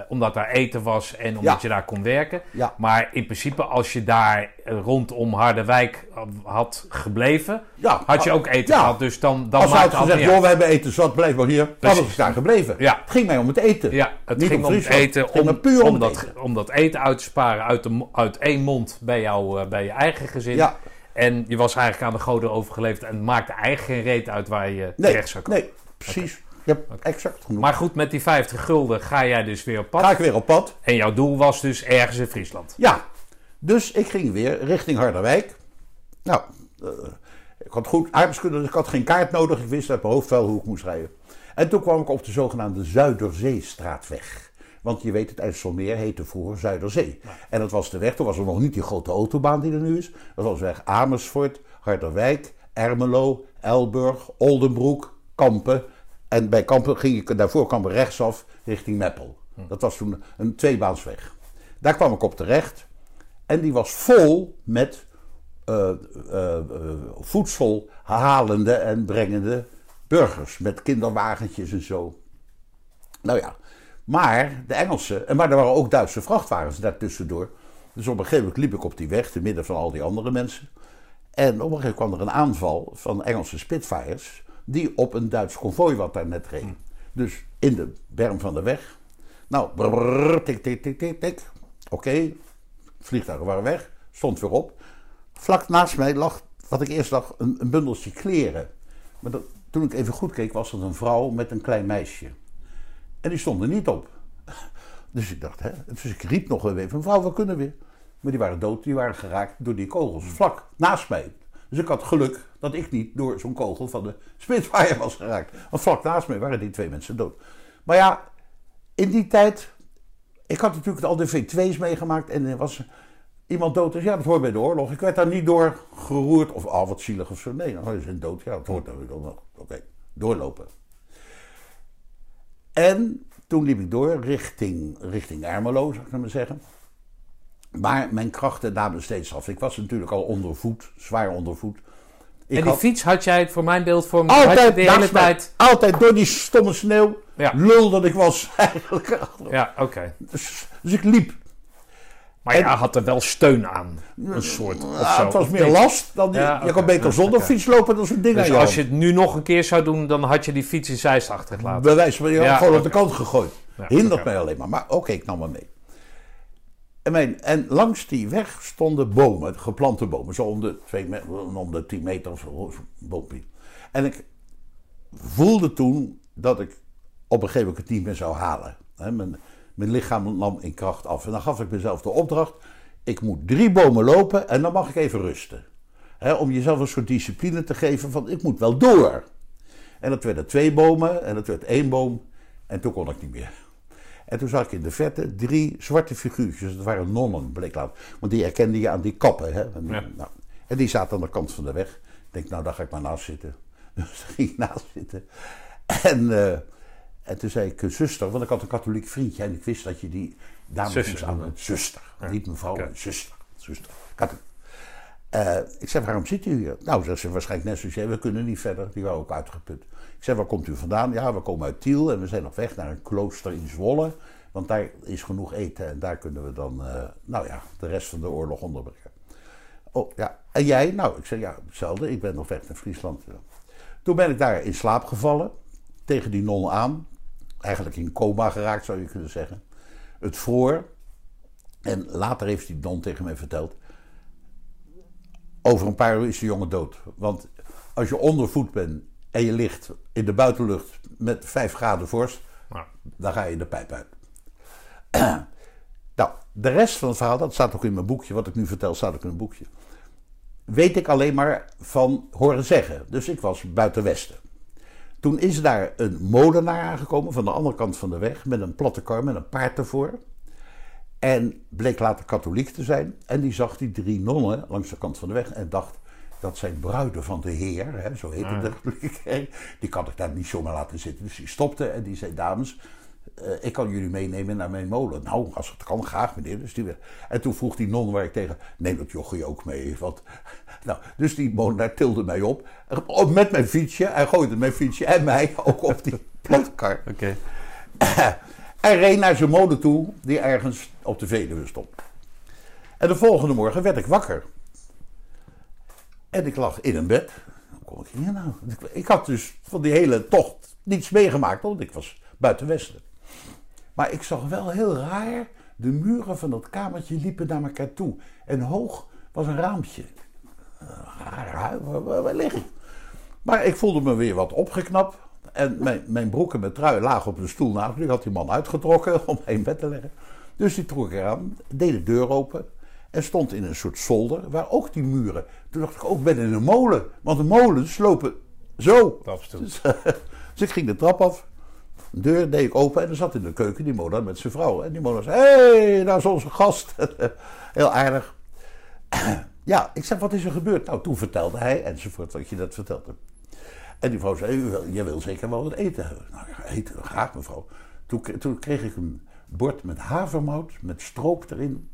omdat daar eten was en omdat Ja. je daar kon werken. Ja. Maar in principe, als je daar rondom Harderwijk had gebleven, had je ook eten gehad. Dus dan, dan Als hij maakt gezegd, joh, we hebben eten zat, blijf maar hier. Dan was ik daar gebleven. Het ging mij om het eten. Ja, het Niet ging om het eten, om, puur om, dat, eten. om dat eten uit te sparen uit, de, uit één mond bij, jou, eh, bij je eigen gezin. En je was eigenlijk aan de goden overgeleverd en maakte eigenlijk geen reet uit waar je Nee, terecht zou komen. nee, precies. Je hebt exact genoeg. Maar goed, met die 50 gulden ga jij dus weer op pad. Ga ik weer op pad? En jouw doel was dus ergens in Friesland. Ja. Dus ik ging weer richting Harderwijk. Nou, eh, ik had goed aardrijkskunde, dus ik had geen kaart nodig. Ik wist uit mijn hoofd wel hoe ik moest rijden. En toen kwam ik op de zogenaamde Zuiderzeestraatweg. Want je weet, het IJsselmeer heette vroeger Zuiderzee. En dat was de weg, toen was er nog niet die grote autobaan die er nu is. Dat was de weg Amersfoort, Harderwijk, Ermelo, Elburg, Oldenbroek, Kampen. En bij Kampen ging ik, daarvoor ik rechtsaf richting Meppel. Dat was toen een tweebaansweg. Daar kwam ik op terecht. En die was vol met eh, eh, eh, voedsel halende en brengende burgers. Met kinderwagentjes en zo. Nou ja, maar de Engelsen, en maar er waren ook Duitse vrachtwagens daartussendoor. Dus op een gegeven moment liep ik op die weg, te midden van al die andere mensen. En op een gegeven moment kwam er een aanval van Engelse Spitfires die op een Duits konvooi wat daar net reed. Dus in de berm van de weg. Nou, brrr, tik, tik, tik, tik, tik. Oké, vliegtuigen waren weg, stond weer op. Vlak naast mij lag, wat ik eerst dacht, een, een bundeltje kleren. Maar toen ik even goed keek, was dat een vrouw met een klein meisje. En die stonden niet op. Dus ik dacht, hè. Dus ik riep nog even, vrouw, we kunnen weer. Maar die waren dood, die waren geraakt door die kogels. Vlak naast mij. Dus ik had geluk dat ik niet door zo'n kogel van de Spitfire was geraakt. Want vlak naast mij waren die twee mensen dood. Maar ja, in die tijd. Ik had natuurlijk al de V2's meegemaakt en er was iemand dood. Dus ja, dat hoort bij de oorlog. Ik werd daar niet door geroerd of al oh, wat zielig of zo. Nee, dan is een dood. Ja, dat hoort dan nog. Oké, doorlopen. En toen liep ik door richting, richting Ermelo, zou ik maar zeggen. Maar mijn krachten namen steeds af. Ik was natuurlijk al ondervoed, zwaar ondervoed. Ik en die fiets had jij voor mijn beeld voor altijd, de hele tijd... Altijd door die stomme sneeuw. Ja. Lul dat ik was eigenlijk. Ja, oké. Dus, dus, ik liep. Maar en, ja, had er wel steun aan. Een soort. Of zo. Het was meer last dan. Die, ja, Je kan beter zonder fiets lopen dan zo'n ding dus als je het nu nog een keer zou doen, dan had je die fiets in zijs achtergelaten. Bij wijze van je gewoon op de kant gegooid. Hindert mij alleen maar. Maar oké, ik nam hem mee. En, langs die weg stonden bomen, geplante bomen, zo om de, twee, om de 10 meter of zo, boompje. En ik voelde toen dat ik op een gegeven moment het niet meer zou halen. mijn, mijn lichaam nam in kracht af. En dan gaf ik mezelf de opdracht: ik moet drie bomen lopen en dan mag ik even rusten. om jezelf een soort discipline te geven van ik moet wel door. En dat werden twee bomen en dat werd één boom. En toen kon ik niet meer. En toen zag ik in de verte drie zwarte figuurtjes. Dat waren nonnen, bleek later. Want die herkende je aan die kappen. Hè? En, nou, en die zaten aan de kant van de weg. Ik denk, nou, daar ga ik maar naast zitten. Dus daar ging ik naast zitten. En, uh, en toen zei ik, zuster, want ik had een katholiek vriendje. En ik wist dat je die dame moest aan. Zuster. Niet mevrouw, okay. zuster. zuster. Uh, ik zei, waarom zit u hier? Nou, zei ze waarschijnlijk net zoals jij, we kunnen niet verder. Die waren ook uitgeput. Ik zei, waar komt u vandaan? Ja, we komen uit Tiel en we zijn op weg naar een klooster in Zwolle. Want daar is genoeg eten en daar kunnen we dan, uh, nou ja, de rest van de oorlog onderbrengen. Oh, ja. En jij? Nou, ik zei, ja, hetzelfde. Ik ben nog weg naar Friesland. Toen ben ik daar in slaap gevallen, tegen die non aan. Eigenlijk in coma geraakt, zou je kunnen zeggen. Het vroor. En later heeft die non tegen mij verteld over een paar uur is de jongen dood. Want als je ondervoed bent en je ligt in de buitenlucht met 5 graden vorst, dan ga je de pijp uit. nou, de rest van het verhaal, dat staat ook in mijn boekje, wat ik nu vertel, staat ook in een boekje. Weet ik alleen maar van horen zeggen. Dus ik was buiten Westen. Toen is daar een molenaar aangekomen van de andere kant van de weg met een platte kar met een paard ervoor. En bleek later katholiek te zijn. En die zag die drie nonnen langs de kant van de weg en dacht... dat zijn bruiden van de Heer, hè, zo heette de katholieke Die kan ik daar niet zomaar laten zitten. Dus die stopte en die zei, dames... Uh, ik kan jullie meenemen naar mijn molen. Nou, als het kan, graag meneer. Dus die. En toen vroeg die non waar ik tegen... neem dat jochie ook mee. Want, nou, dus die molenaar tilde mij op. Met mijn fietsje. Hij gooide mijn fietsje en mij ook op die platkar. Oké. Hij reed naar zijn molen toe, die ergens op de Veluwe stond. En de volgende morgen werd ik wakker. En ik lag in een bed. Kon ik hier nou? Ik had dus van die hele tocht niets meegemaakt, want ik was buiten Westen. Maar ik zag wel heel raar, de muren van dat kamertje liepen naar elkaar toe. En hoog was een raampje. Raar, waar, waar ik? Maar ik voelde me weer wat opgeknapt. En mijn, mijn broek en mijn trui lagen op een stoel naast me. Ik had die man uitgetrokken om in bed te leggen. Dus die trok eraan, deed de deur open en stond in een soort zolder waar ook die muren. Toen dacht ik ook, oh, ben in een molen. Want de molens lopen zo. Dus, dus, ik ging de trap af. De deur deed ik open en er zat in de keuken die molen met zijn vrouw. En die molen zei, hé, hey, daar is onze gast. Heel aardig. ja, ik zei, wat is er gebeurd? Nou, toen vertelde hij, enzovoort, wat je dat vertelde. En die vrouw zei, je wil zeker wel wat eten hebben. Nou, eten, graag mevrouw. Toen, toen kreeg ik een bord met havermout, met stroop erin.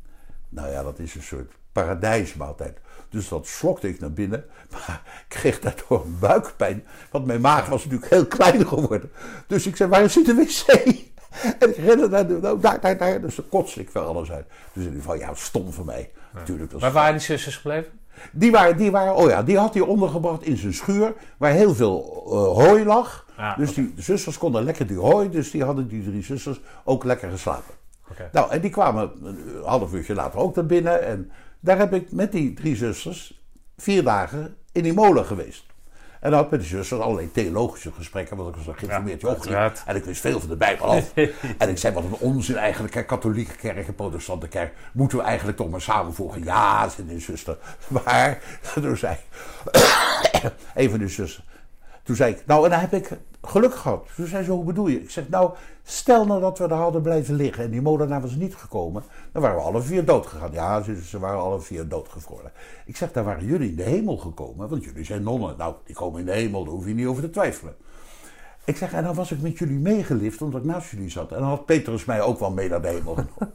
Nou ja, dat is een soort paradijsmaaltijd. Dus dat slokte ik naar binnen, maar ik kreeg daardoor een buikpijn. Want mijn maag was natuurlijk heel klein geworden. Dus ik zei, waar zit de wc? En ik rende naar de, nou, daar, daar, daar. Dus dan kotste ik wel alles uit. Dus in ieder geval, ja, stom voor mij. Natuurlijk, Waar waren die zusters gebleven? Die, waren, die, waren, oh ja, die had hij ondergebracht in zijn schuur, waar heel veel uh, hooi lag. Ah, dus die zusters konden lekker die hooi, dus die hadden die drie zusters ook lekker geslapen. Nou, en die kwamen een half uurtje later ook naar binnen. En daar heb ik met die drie zusters vier dagen in die molen geweest. En dan had met die zusters allerlei theologische gesprekken, want ik was een geïnformeerd Ja, jochie. En ik wist veel van de Bijbel af. en ik zei, wat een onzin eigenlijk. Katholieke kerk en protestante kerk. Moeten we eigenlijk toch maar samenvoegen? Ja, zei die zuster. Maar, toen zei een van de zussen. Toen zei ik, nou, en dan heb ik geluk gehad. Toen zei ze, hoe bedoel je? Ik zeg, nou, stel nou dat we daar hadden blijven liggen en die molenaar was niet gekomen, dan waren we alle vier dood gegaan. Ja, ze, ze waren alle vier doodgevroren. Ik zeg, daar waren jullie in de hemel gekomen, want jullie zijn nonnen. Nou, die komen in de hemel, daar hoef je niet over te twijfelen. Ik zeg, en dan was ik met jullie meegelift omdat ik naast jullie zat. En dan had Petrus mij ook wel mee naar de hemel genomen.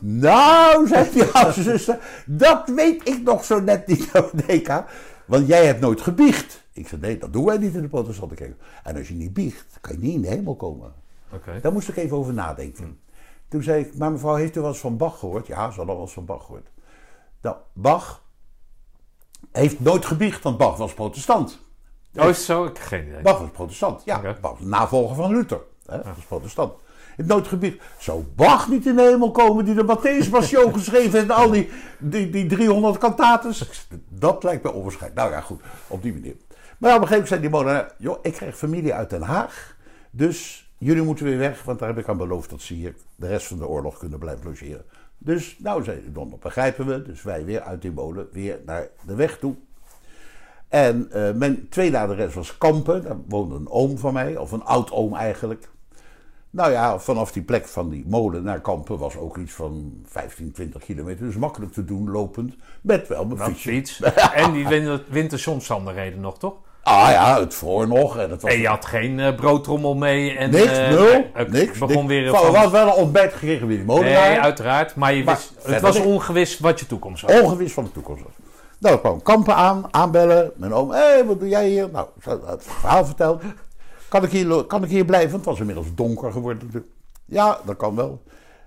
nou, zei die zuster, dat weet ik nog zo net niet, Deka. Want jij hebt nooit gebiecht. Ik zei, nee, dat doen wij niet in de protestante kerk. En als je niet biecht, kan je niet in de hemel komen. Oké. Daar moest ik even over nadenken. Toen zei ik, maar mevrouw, heeft u wel eens van Bach gehoord? Ja, ze had al wel eens van Bach gehoord. Nou, Bach heeft nooit gebiecht, want Bach was protestant. Oh, is het zo? Ik geen idee. Bach was protestant, ja. Oké. Bach was navolger van Luther. Hè, was protestant. Heeft nooit gebiecht. Zou Bach niet in de hemel komen die de Matthäus Passion geschreven heeft en al die, die, die 300 kantates? Dat lijkt me onwaarschijnlijk. Nou ja, goed, op die manier. Maar op een gegeven moment zei die moeder, joh, ik krijg familie uit Den Haag. Dus jullie moeten weer weg, want daar heb ik aan beloofd dat ze hier de rest van de oorlog kunnen blijven logeren. Dus, nou, zei de don, dat begrijpen we. Dus wij weer uit die molen, weer naar de weg toe. En eh, mijn tweede adres was Kampen. Daar woonde een oom van mij, of een oud-oom eigenlijk. Nou ja, vanaf die plek van die molen naar Kampen was ook iets van 15, 20 kilometer. Dus makkelijk te doen, lopend. Met wel mijn fiets. en die winter, wintersomstandigheden nog, toch? Ah ja, het vroor nog. En het was En je had geen eh, broodtrommel mee. En, niks, eh, nul, niks. begon niks. weer Van- van... We hadden wel een ontbijt gekregen bij die molenaar. Nee, uiteraard. Maar, je Maar wist, het was ongewis wat je toekomst was. Ongewis van de toekomst. was. Nou, ik kwam kampen aan, aanbellen. Mijn oom, hé, hey, wat doe jij hier? Nou, het verhaal verteld. Kan ik, hier, kan ik hier blijven? Want het was inmiddels donker geworden. Ja, dat kan wel.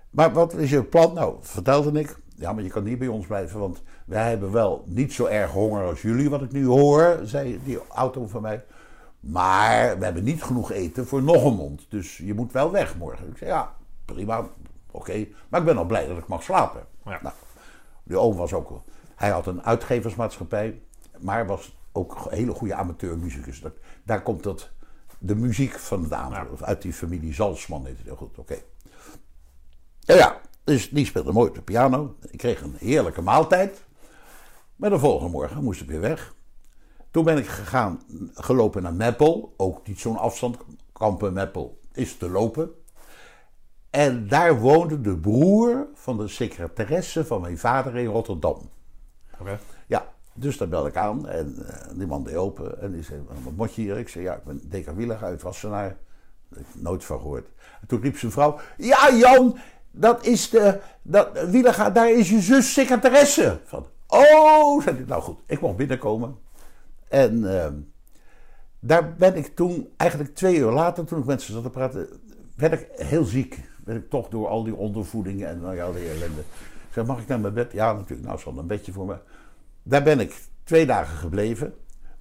Maar wat is je plan? Nou, vertelde ik. Ja, maar je kan niet bij ons blijven, want wij hebben wel niet zo erg honger als jullie, wat ik nu hoor, zei die auto van mij. Maar we hebben niet genoeg eten voor nog een mond. Dus je moet wel weg morgen. Ik zei, ja, prima, oké. Maar ik ben al blij dat ik mag slapen. Ja. Nou, die oom was ook... Hij had een uitgeversmaatschappij, maar was ook een hele goede amateurmuzikus. Dat, daar komt dat, de muziek van het aan. Ja. Of Uit die familie Zalsman heel goed, oké. Ja, ja, dus die speelde mooi op de piano. Ik kreeg een heerlijke maaltijd. Maar de volgende morgen moest ik weer weg. Toen ben ik gegaan, gelopen naar Meppel. Ook niet zo'n afstand. Kampen Meppel is te lopen. En daar woonde de broer van de secretaresse van mijn vader in Rotterdam. Oké. Ja, dus daar bel ik aan en eh, die man deed open en die zei, wat moet je hier? Ik zei, ja, ik ben Deka uit Wassenaar. Daar heb ik nooit van gehoord. En toen riep zijn vrouw, ja Jan, dat is de, dat, Wielaga, daar is je zus secretaresse. Van, oh, zei hij, nou goed, ik mocht binnenkomen. En ehm, daar ben ik toen, eigenlijk twee uur later, toen ik met ze zat te praten, werd ik heel ziek. Werd ik toch door al die ondervoedingen en nou ja, die ellende. Ik zei, mag ik naar mijn bed? Ja, natuurlijk. Nou, hadden een bedje voor me. Daar ben ik twee dagen gebleven.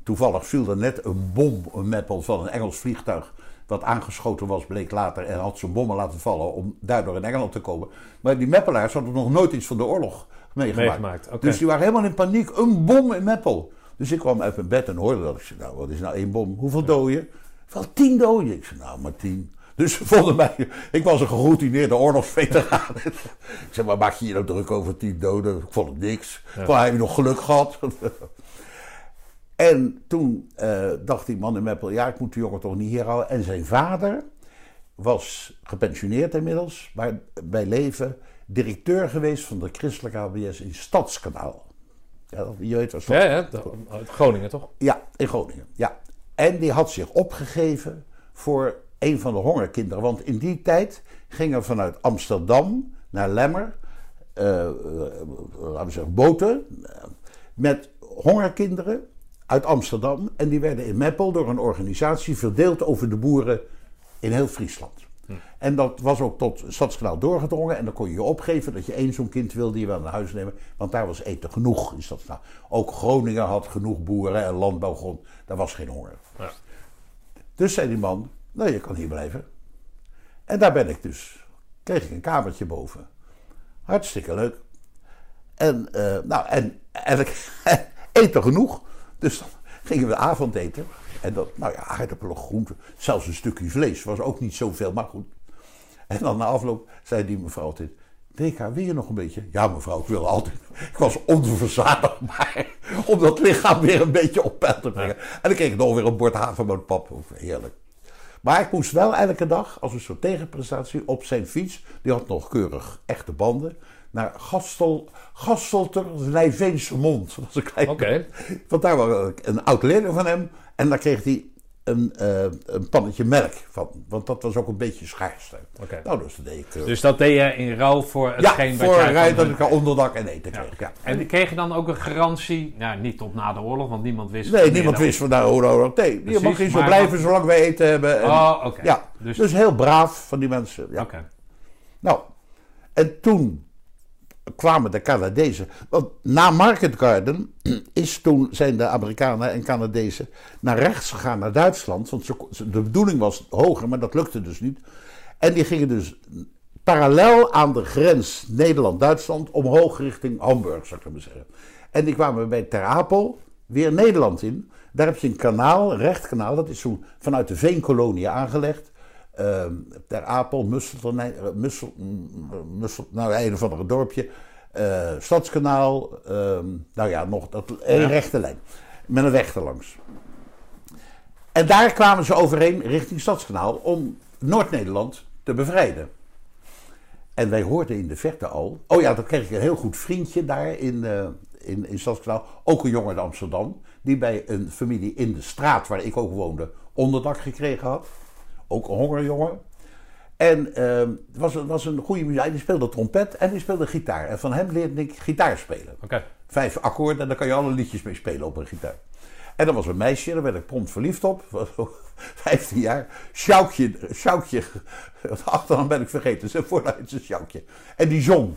Toevallig viel er net een bom, een meppel van een Engels vliegtuig. Wat aangeschoten was, bleek later. En had zijn bommen laten vallen om daardoor in Engeland te komen. Maar die meppelaars hadden nog nooit iets van de oorlog meegemaakt. Dus die waren helemaal in paniek. Een bom in Meppel. Dus ik kwam uit mijn bed en hoorde dat. Ik zei, nou, wat is nou één bom? Hoeveel doden? Wel tien doden. Ik zei, nou, maar tien. Dus ze vonden mij, ik was een geroutineerde oorlogsveteraan. ik zei, maar maak je je nou druk over tien doden? Ik vond het niks. Van, heb je nog geluk gehad? En toen eh, dacht die man in Meppel, ja, ik moet die jongen toch niet hier houden. En zijn vader was gepensioneerd inmiddels, maar bij leven directeur geweest van de christelijke HBS in Stadskanaal. Ja, je weet waar Ja, ja, de- Groningen toch? ja, in Groningen. Ja. En die had zich opgegeven voor een van de hongerkinderen. Want in die tijd gingen vanuit Amsterdam naar Lemmer, eh, eh, laten we zeggen, boten met hongerkinderen uit Amsterdam. En die werden in Meppel door een organisatie verdeeld over de boeren in heel Friesland. En dat was ook tot Stadskanaal doorgedrongen. En dan kon je je opgeven dat je één zo'n kind wilde je wel naar huis nemen. Want daar was eten genoeg in Stadskanaal. Ook Groningen had genoeg boeren en landbouwgrond. Daar was geen honger. Ja. Dus zei die man, nou je kan hier blijven. En daar ben ik dus. Kreeg ik een kamertje boven. Hartstikke leuk. En, eh, nou, en, en ik eten genoeg. Dus dan gingen we avondeten. En dat, nou ja, aardappelen, groenten. Zelfs een stukje vlees. Was ook niet zoveel, maar goed. En dan na afloop zei die mevrouw altijd... Deka, wil je nog een beetje? Ja mevrouw, ik wil altijd... Ik was onverzadigbaar om dat lichaam weer een beetje op peil te brengen. En dan kreeg ik nog weer een bord havermoutpap. Heerlijk. Maar ik moest wel elke dag, als een soort tegenprestatie, op zijn fiets... Die had nog keurig echte banden naar Gastel, Gastelter Nijveense Mond. Dat was een klein Oké. Want daar was een oud leerling van hem. En daar kreeg hij een, eh, een pannetje melk van. Want dat was ook een beetje schaars. Oké. Nou, dus dat deed ik. eh, Dus dat deed je in ruil voor ja, hetgeen wat voor jij een rij dat ik er onderdak en eten kreeg. Ja. En kreeg je dan ook een garantie, nou niet tot na de oorlog, want niemand wist... Nee, niemand wist van oh, oh, nee. Je mag hier zo blijven zolang wij eten hebben. En, Oh, oké. Ja, Dus, dus, heel braaf van die mensen. Ja. oké. Nou, en toen kwamen de Canadezen. Want na Market Garden is toen, zijn de Amerikanen en Canadezen naar rechts gegaan naar Duitsland. Want de bedoeling was hoger, maar dat lukte dus niet. En die gingen dus parallel aan de grens Nederland-Duitsland omhoog richting Hamburg, zou ik maar zeggen. En die kwamen bij Ter Apel weer Nederland in. Daar heb je een kanaal, een rechtkanaal, dat is zo vanuit de Veenkolonie aangelegd. Ehm Ter Apel, Mussel, Mussel, Mussel, nou een of andere dorpje. eh, Stadskanaal, ehm, nou ja, nog dat, een Ja. rechte lijn. Met een weg erlangs. En daar kwamen ze overeen richting Stadskanaal om Noord-Nederland te bevrijden. En wij hoorden in de verte al. Oh ja, dan kreeg ik een heel goed vriendje daar in, eh in, in Stadskanaal. Ook een jongen uit Amsterdam. Die bij een familie in de straat waar ik ook woonde onderdak gekregen had. Ook een hongerjongen. En ehm, het was, was een goede muziek. Die speelde trompet en die speelde gitaar. En van hem leerde ik gitaar spelen. Vijf akkoorden en daar kan je alle liedjes mee spelen op een gitaar. En dan was een meisje, daar werd ik prompt verliefd op. Was zo 15 jaar. Sjoukje, Sjoukje. De achternaam ben ik vergeten. Zijn voornaam is een Sjoukje. En die zong.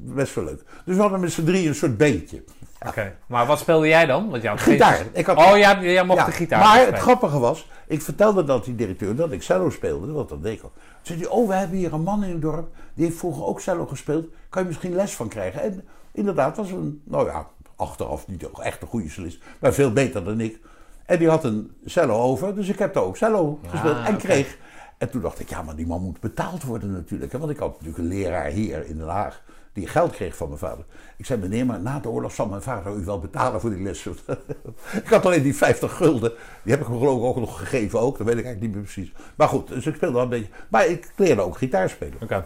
Best wel leuk. Dus we hadden met z'n drieën een soort beentje. Oké. Maar wat speelde jij dan? Want Gitaar. geen- Ik had- Oh, jij, jij mocht Ja, de gitaar Maar het grappige was, ik vertelde dat die directeur dat ik cello speelde, want dat deed ik al. Toen zei hij, oh, we hebben hier een man in het dorp, die heeft vroeger ook cello gespeeld. Kan je misschien les van krijgen? En inderdaad was een, nou ja, achteraf niet echt een goede solist, maar veel beter dan ik. En die had een cello over, dus ik heb daar ook cello gespeeld en Ah, kreeg. En toen dacht ik, ja, maar die man moet betaald worden natuurlijk. hè, Want ik had natuurlijk een leraar hier in Den Haag die geld kreeg van mijn vader. Ik zei, meneer, maar na de oorlog zal mijn vader u wel betalen voor die lessen. ik had alleen die 50 gulden. Die heb ik hem geloof ik ook nog gegeven ook. Dat weet ik eigenlijk niet meer precies. Maar goed, dus ik speelde wel een beetje. Maar ik leerde ook gitaar spelen. Oké.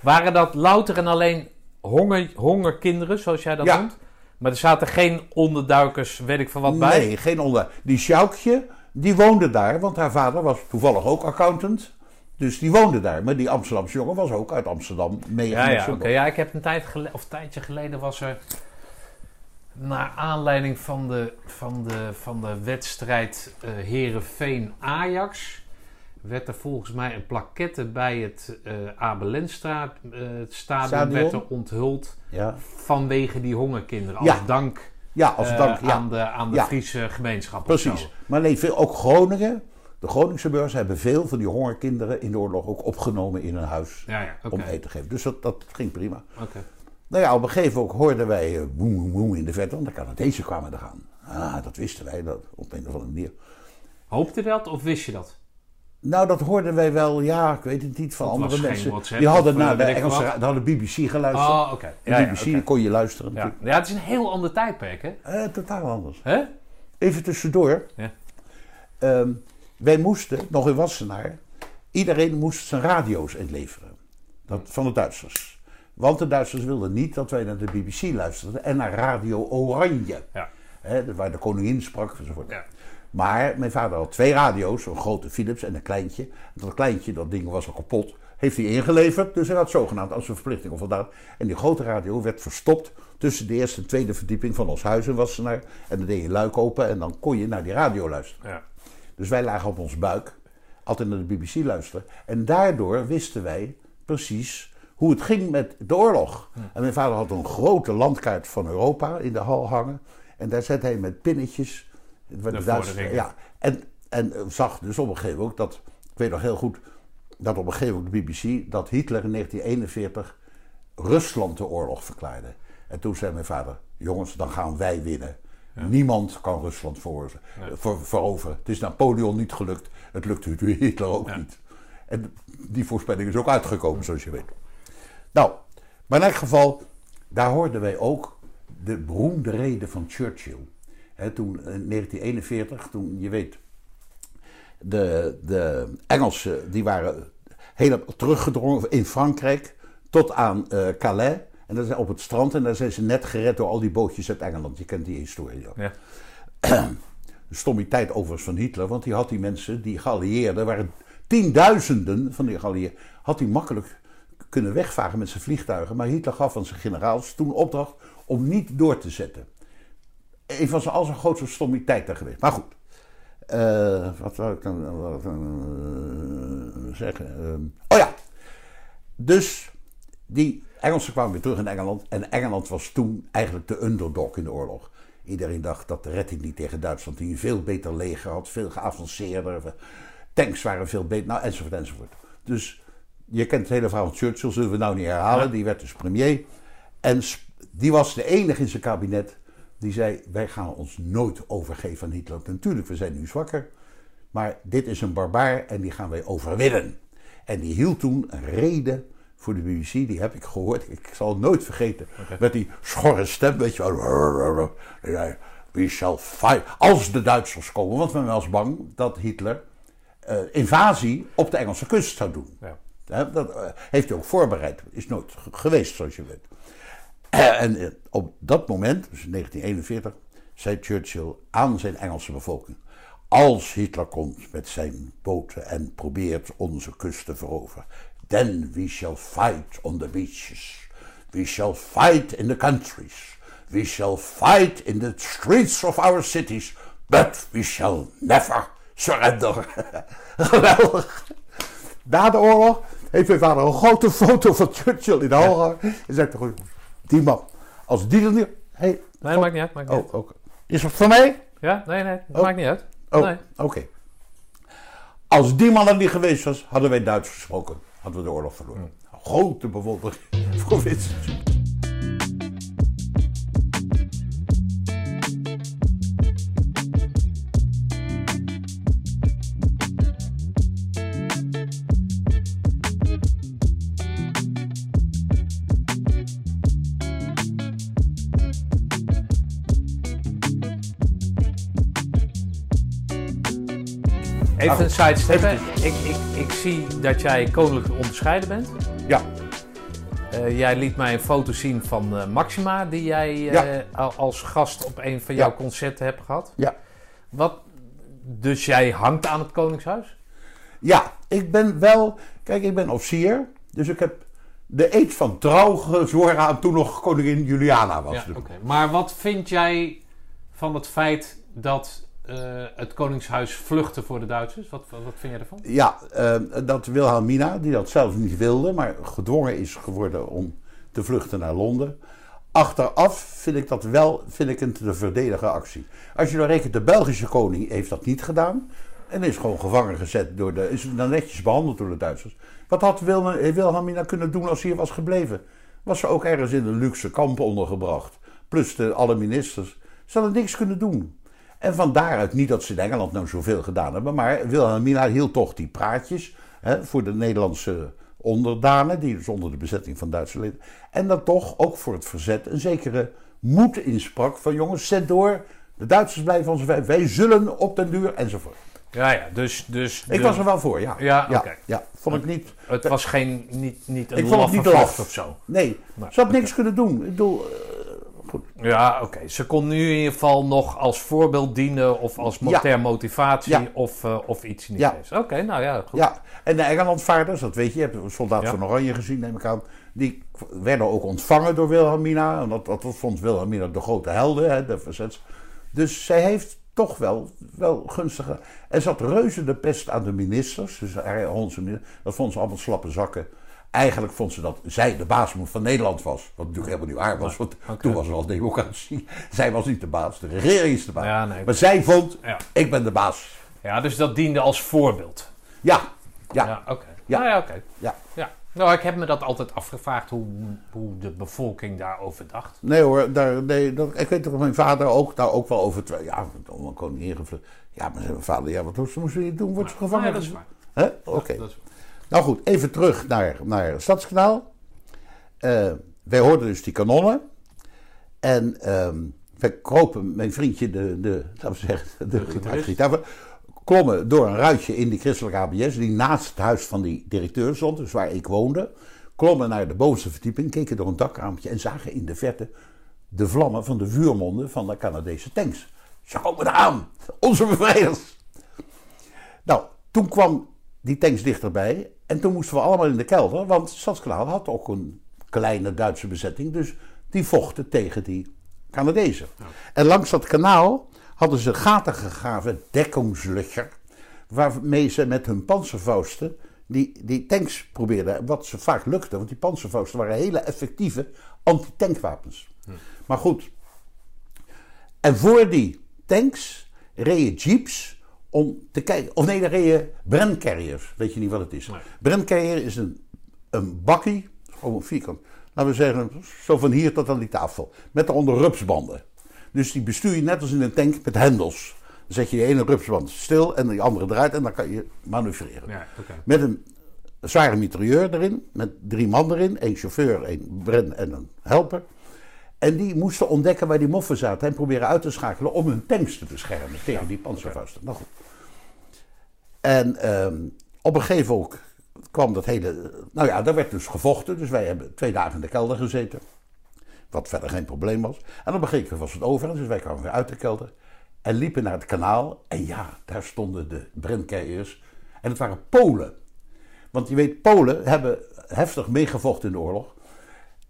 Waren dat louter en alleen honger, hongerkinderen, zoals jij dat Ja. noemt? Maar er zaten geen onderduikers, weet ik van wat bij? Nee, geen onder. Die Sjoukje, die woonde daar, want haar vader was toevallig ook accountant. Dus die woonde daar. Maar die Amsterdamse jongen was ook uit Amsterdam mee. Ja, ja. Ja, ik heb een tijd of een tijdje geleden was er naar aanleiding van de, van de, van de wedstrijd eh Herenveen-Ajax werd er volgens mij een plaquette bij het het stadion werd er onthuld Ja, vanwege die hongerkinderen. Als Ja, dank, ja als dank. Ja. aan de, aan de Ja. Friese gemeenschap. Precies. Maar nee, veel, ook Groningen, de Groningse beurs hebben veel van die hongerkinderen in de oorlog ook opgenomen in hun huis Ja, ja, oké. om eten te geven. Dus dat, dat ging prima. oké. Nou ja, op een gegeven moment hoorden wij eh, boem, boem, boem in de verte, want de Canadezen kwamen er aan. Ah, dat wisten wij dat, op een of andere manier. Hoopte dat of wist je dat? Nou, dat hoorden wij wel, ja, ik weet het niet, van andere mensen. WhatsApp Die hadden eh, naar de Engelse, ra- hadden BBC geluisterd. Oh, oké. Ja, ja, BBC kon je luisteren Ja. ja, het is een heel ander tijdperk, hè? Eh, totaal anders. Hè? Even tussendoor. Ja. Ehm, wij moesten, nog in Wassenaar, iedereen moest zijn radio's inleveren. Dat, van de Duitsers. Want de Duitsers wilden niet dat wij naar de BBC luisterden en naar Radio Oranje. Ja. Hè, waar de koningin sprak enzovoort. Ja. Maar mijn vader had twee radio's, een grote Philips en een kleintje. En dat kleintje, dat ding was al kapot, heeft hij ingeleverd. Dus hij had zogenaamd als een verplichting of voldaan. En die grote radio werd verstopt tussen de eerste en tweede verdieping van ons huis in Wassenaar. En dan deed je luik open en dan kon je naar die radio luisteren. Ja. Dus wij lagen op ons buik. altijd naar de BBC luisteren. En daardoor wisten wij precies hoe het ging met de oorlog. En mijn vader had een grote landkaart van Europa in de hal hangen. En daar zette hij met pinnetjes. De Duitsers- ja, en, en zag dus op een gegeven moment ook dat, ik weet nog heel goed, dat op een gegeven moment de BBC, dat Hitler in 1941 Rusland de oorlog verklaarde. En toen zei mijn vader, jongens, dan gaan wij winnen. Niemand kan Rusland veroveren. Het is Napoleon niet gelukt. Het lukte Hitler ook niet. En die voorspelling is ook uitgekomen, zoals je weet. Nou, maar in elk geval, daar hoorden wij ook de beroemde reden van Churchill. Toen in 1941, toen je weet, de, de Engelsen die waren helemaal teruggedrongen in Frankrijk tot aan eh, Calais. En dat is op het strand en daar zijn ze net gered door al die bootjes uit Engeland. Je kent die historie. Ja. Stommiteit overigens van Hitler, want die had die mensen, die geallieerden, waren tienduizenden van die geallieerden, had hij makkelijk kunnen wegvagen met zijn vliegtuigen. Maar Hitler gaf aan zijn generaals toen opdracht om niet door te zetten. Een van zijn al zijn grootste stommiteit daar geweest. Maar goed, Eh, wat zou dan, ik dan eh, zeggen? Ehm, oh ja, dus die Engelsen kwamen weer terug in Engeland. En Engeland was toen eigenlijk de underdog in de oorlog. Iedereen dacht dat redde hij niet tegen Duitsland, die een veel beter leger had, veel geavanceerder. Tanks waren veel beter, nou enzovoort enzovoort. Dus je kent het hele verhaal van Churchill, zullen we nou niet herhalen. Die werd dus premier. En die was de enige in zijn kabinet die zei: Wij gaan ons nooit overgeven aan Hitler. Natuurlijk, we zijn nu zwakker. Maar dit is een barbaar en die gaan wij overwinnen. En die hield toen een reden voor de BBC, die heb ik gehoord. Ik zal het nooit vergeten. Met die schorre stem, weet je wel. We shall fight. Als de Duitsers komen, want men was bang dat Hitler eh, invasie op de Engelse kust zou doen. Ja. Dat heeft hij ook voorbereid. Is nooit ge- geweest, zoals je weet. En op dat moment, dus in 1941, zei Churchill aan zijn Engelse bevolking: Als Hitler komt met zijn boten en probeert onze kust te veroveren, then we shall fight on the beaches. We shall fight in the countries. We shall fight in the streets of our cities. But we shall never surrender. Geweldig. Na de oorlog heeft mijn vader een grote foto van Churchill in de gehangen. En toch, die man, als die er niet... Hey, Nee, dat maakt niet uit. Maakt niet uit. oh, oké. Is het voor mij? Ja, nee, nee, dat Oh. maakt niet uit. Oh, Nee. oké. Als die man er niet geweest was, hadden wij Duits gesproken. Hadden we de oorlog verloren. Grote bewondering voor Even een sidestep. Ik, ik, ik zie dat jij koninklijk onderscheiden bent. Ja, Eh, jij liet mij een foto zien van eh, Maxima, die jij eh, Ja. als gast op een van Ja. jouw concerten hebt gehad. ja. Wat, dus jij hangt aan het Koningshuis? Ja, ik ben wel... Kijk, ik ben officier. Dus ik heb de eed van trouw gezworen aan toen nog koningin Juliana was. Ja, oké. Maar wat vind jij van het feit dat eh, het Koningshuis vluchtte voor de Duitsers? Wat, wat, vind jij ervan? Ja, eh, dat Wilhelmina, die dat zelf niet wilde, maar gedwongen is geworden om te vluchten naar Londen. Achteraf vind ik dat wel vind ik een te actie. Als je dan rekent, de Belgische koning heeft dat niet gedaan. En is gewoon gevangen gezet door de. is dan netjes behandeld door de Duitsers. Wat had Wilhelm- Wilhelmina kunnen doen als hij hier was gebleven? Was ze ook ergens in een luxe kamp ondergebracht. Plus de, alle ministers. Ze hadden niks kunnen doen. En van daaruit, niet dat ze in Engeland nou zoveel gedaan hebben, maar Wilhelmina hield toch die praatjes hè, voor de Nederlandse onderdanen, die dus onder de bezetting van Duitse leden. En dat toch ook voor het verzet een zekere moed insprak van jongens, zet door, de Duitsers blijven onze vijand, wij zullen op den duur enzovoort. Ja, ja, dus... dus Ik de- was er wel voor, ja. Ja, ja, vond ik niet. Het was geen, niet, niet een Ik vond het niet laf. of zo. Nee, Maar, ze had niks kunnen doen. Ik bedoel, goed. Ja, oké. Ze kon nu in ieder geval nog als voorbeeld dienen of als mo- Ja. ter motivatie Ja. of, eh, of iets die Ja. Oké, nou ja, goed. Ja, en de Engelandvaarders, dat weet je, je hebt soldaat van Oranje gezien, neem ik aan. Die werden ook ontvangen door Wilhelmina. En dat, dat vond Wilhelmina de grote helden, hè, de verzets. Dus zij heeft toch wel, wel gunstige. Er zat reuze de pest aan de ministers. Dus onze minister, dat vonden ze allemaal slappe zakken. Eigenlijk vond ze dat zij de baas van Nederland was. Wat natuurlijk helemaal niet waar was, want toen was er al democratie. Zij was niet de baas, de regering is de baas. Ja, nee. Maar zij vond, Ja. ik ben de baas. Ja, dus dat diende als voorbeeld. Ja, ja, Ja, oké. Ja. Nou ja, oké. ja. Ja. Nou, ik heb me dat altijd afgevraagd hoe, hoe de bevolking daarover dacht. Nee hoor, daar, nee, dat, ik weet dat mijn vader ook daar ook wel over... Ja, om een koningin gevlucht. Ja, maar zei mijn vader, ja, wat moest je doen? Wordt ze gevangen? Ja, dat is waar. Oké. Nou goed, even terug naar, naar Stadskanaal. Eh, wij hoorden dus die kanonnen. En ehm wij kropen, mijn vriendje, de, de, laten we zeggen, de, gitarist. gitaar, klommen door een ruitje in die christelijke ABS, die naast het huis van die directeur stond, dus waar ik woonde. Klommen naar de bovenste verdieping, keken door een dakraampje en zagen in de verte de vlammen van de vuurmonden van de Canadese tanks. Ze komen eraan, onze bevrijders. Nou, toen kwam die tanks dichterbij. En toen moesten we allemaal in de kelder, want Stadskanaal had ook een kleine Duitse bezetting, dus die vochten tegen die Canadezen. En langs dat kanaal hadden ze gaten gegraven, dekkingslöcher, waarmee ze met hun panzervausten die, die tanks probeerden, wat ze vaak lukte, want die panzervausten waren hele effectieve antitankwapens. Maar goed, en voor die tanks reden jeeps om te kijken. Of nee, daar reden Brencarriers. Weet je niet wat het is? Nee. Brencarrier is een, een bakkie, gewoon een vierkant. Laten we zeggen, zo van hier tot aan die tafel. Met daaronder rupsbanden. Dus die bestuur je net als in een tank met hendels. Dan zet je die ene rupsband stil en die andere draait en dan kan je manoeuvreren. Ja. Met een zware mitrailleur erin, met drie man erin, één chauffeur, één bren en een helper. En die moesten ontdekken waar die moffen zaten en proberen uit te schakelen om hun tanks te beschermen tegen die panzervausten. Nou goed. En ehm, op een gegeven moment kwam dat hele. Nou ja, daar werd dus gevochten. Dus wij hebben twee dagen in de kelder gezeten. Wat verder geen probleem was. En op een gegeven moment was het over. Dus wij kwamen weer uit de kelder. En liepen naar het kanaal. En ja, daar stonden de Brencarriers. En het waren Polen. Want je weet, Polen hebben heftig meegevochten in de oorlog.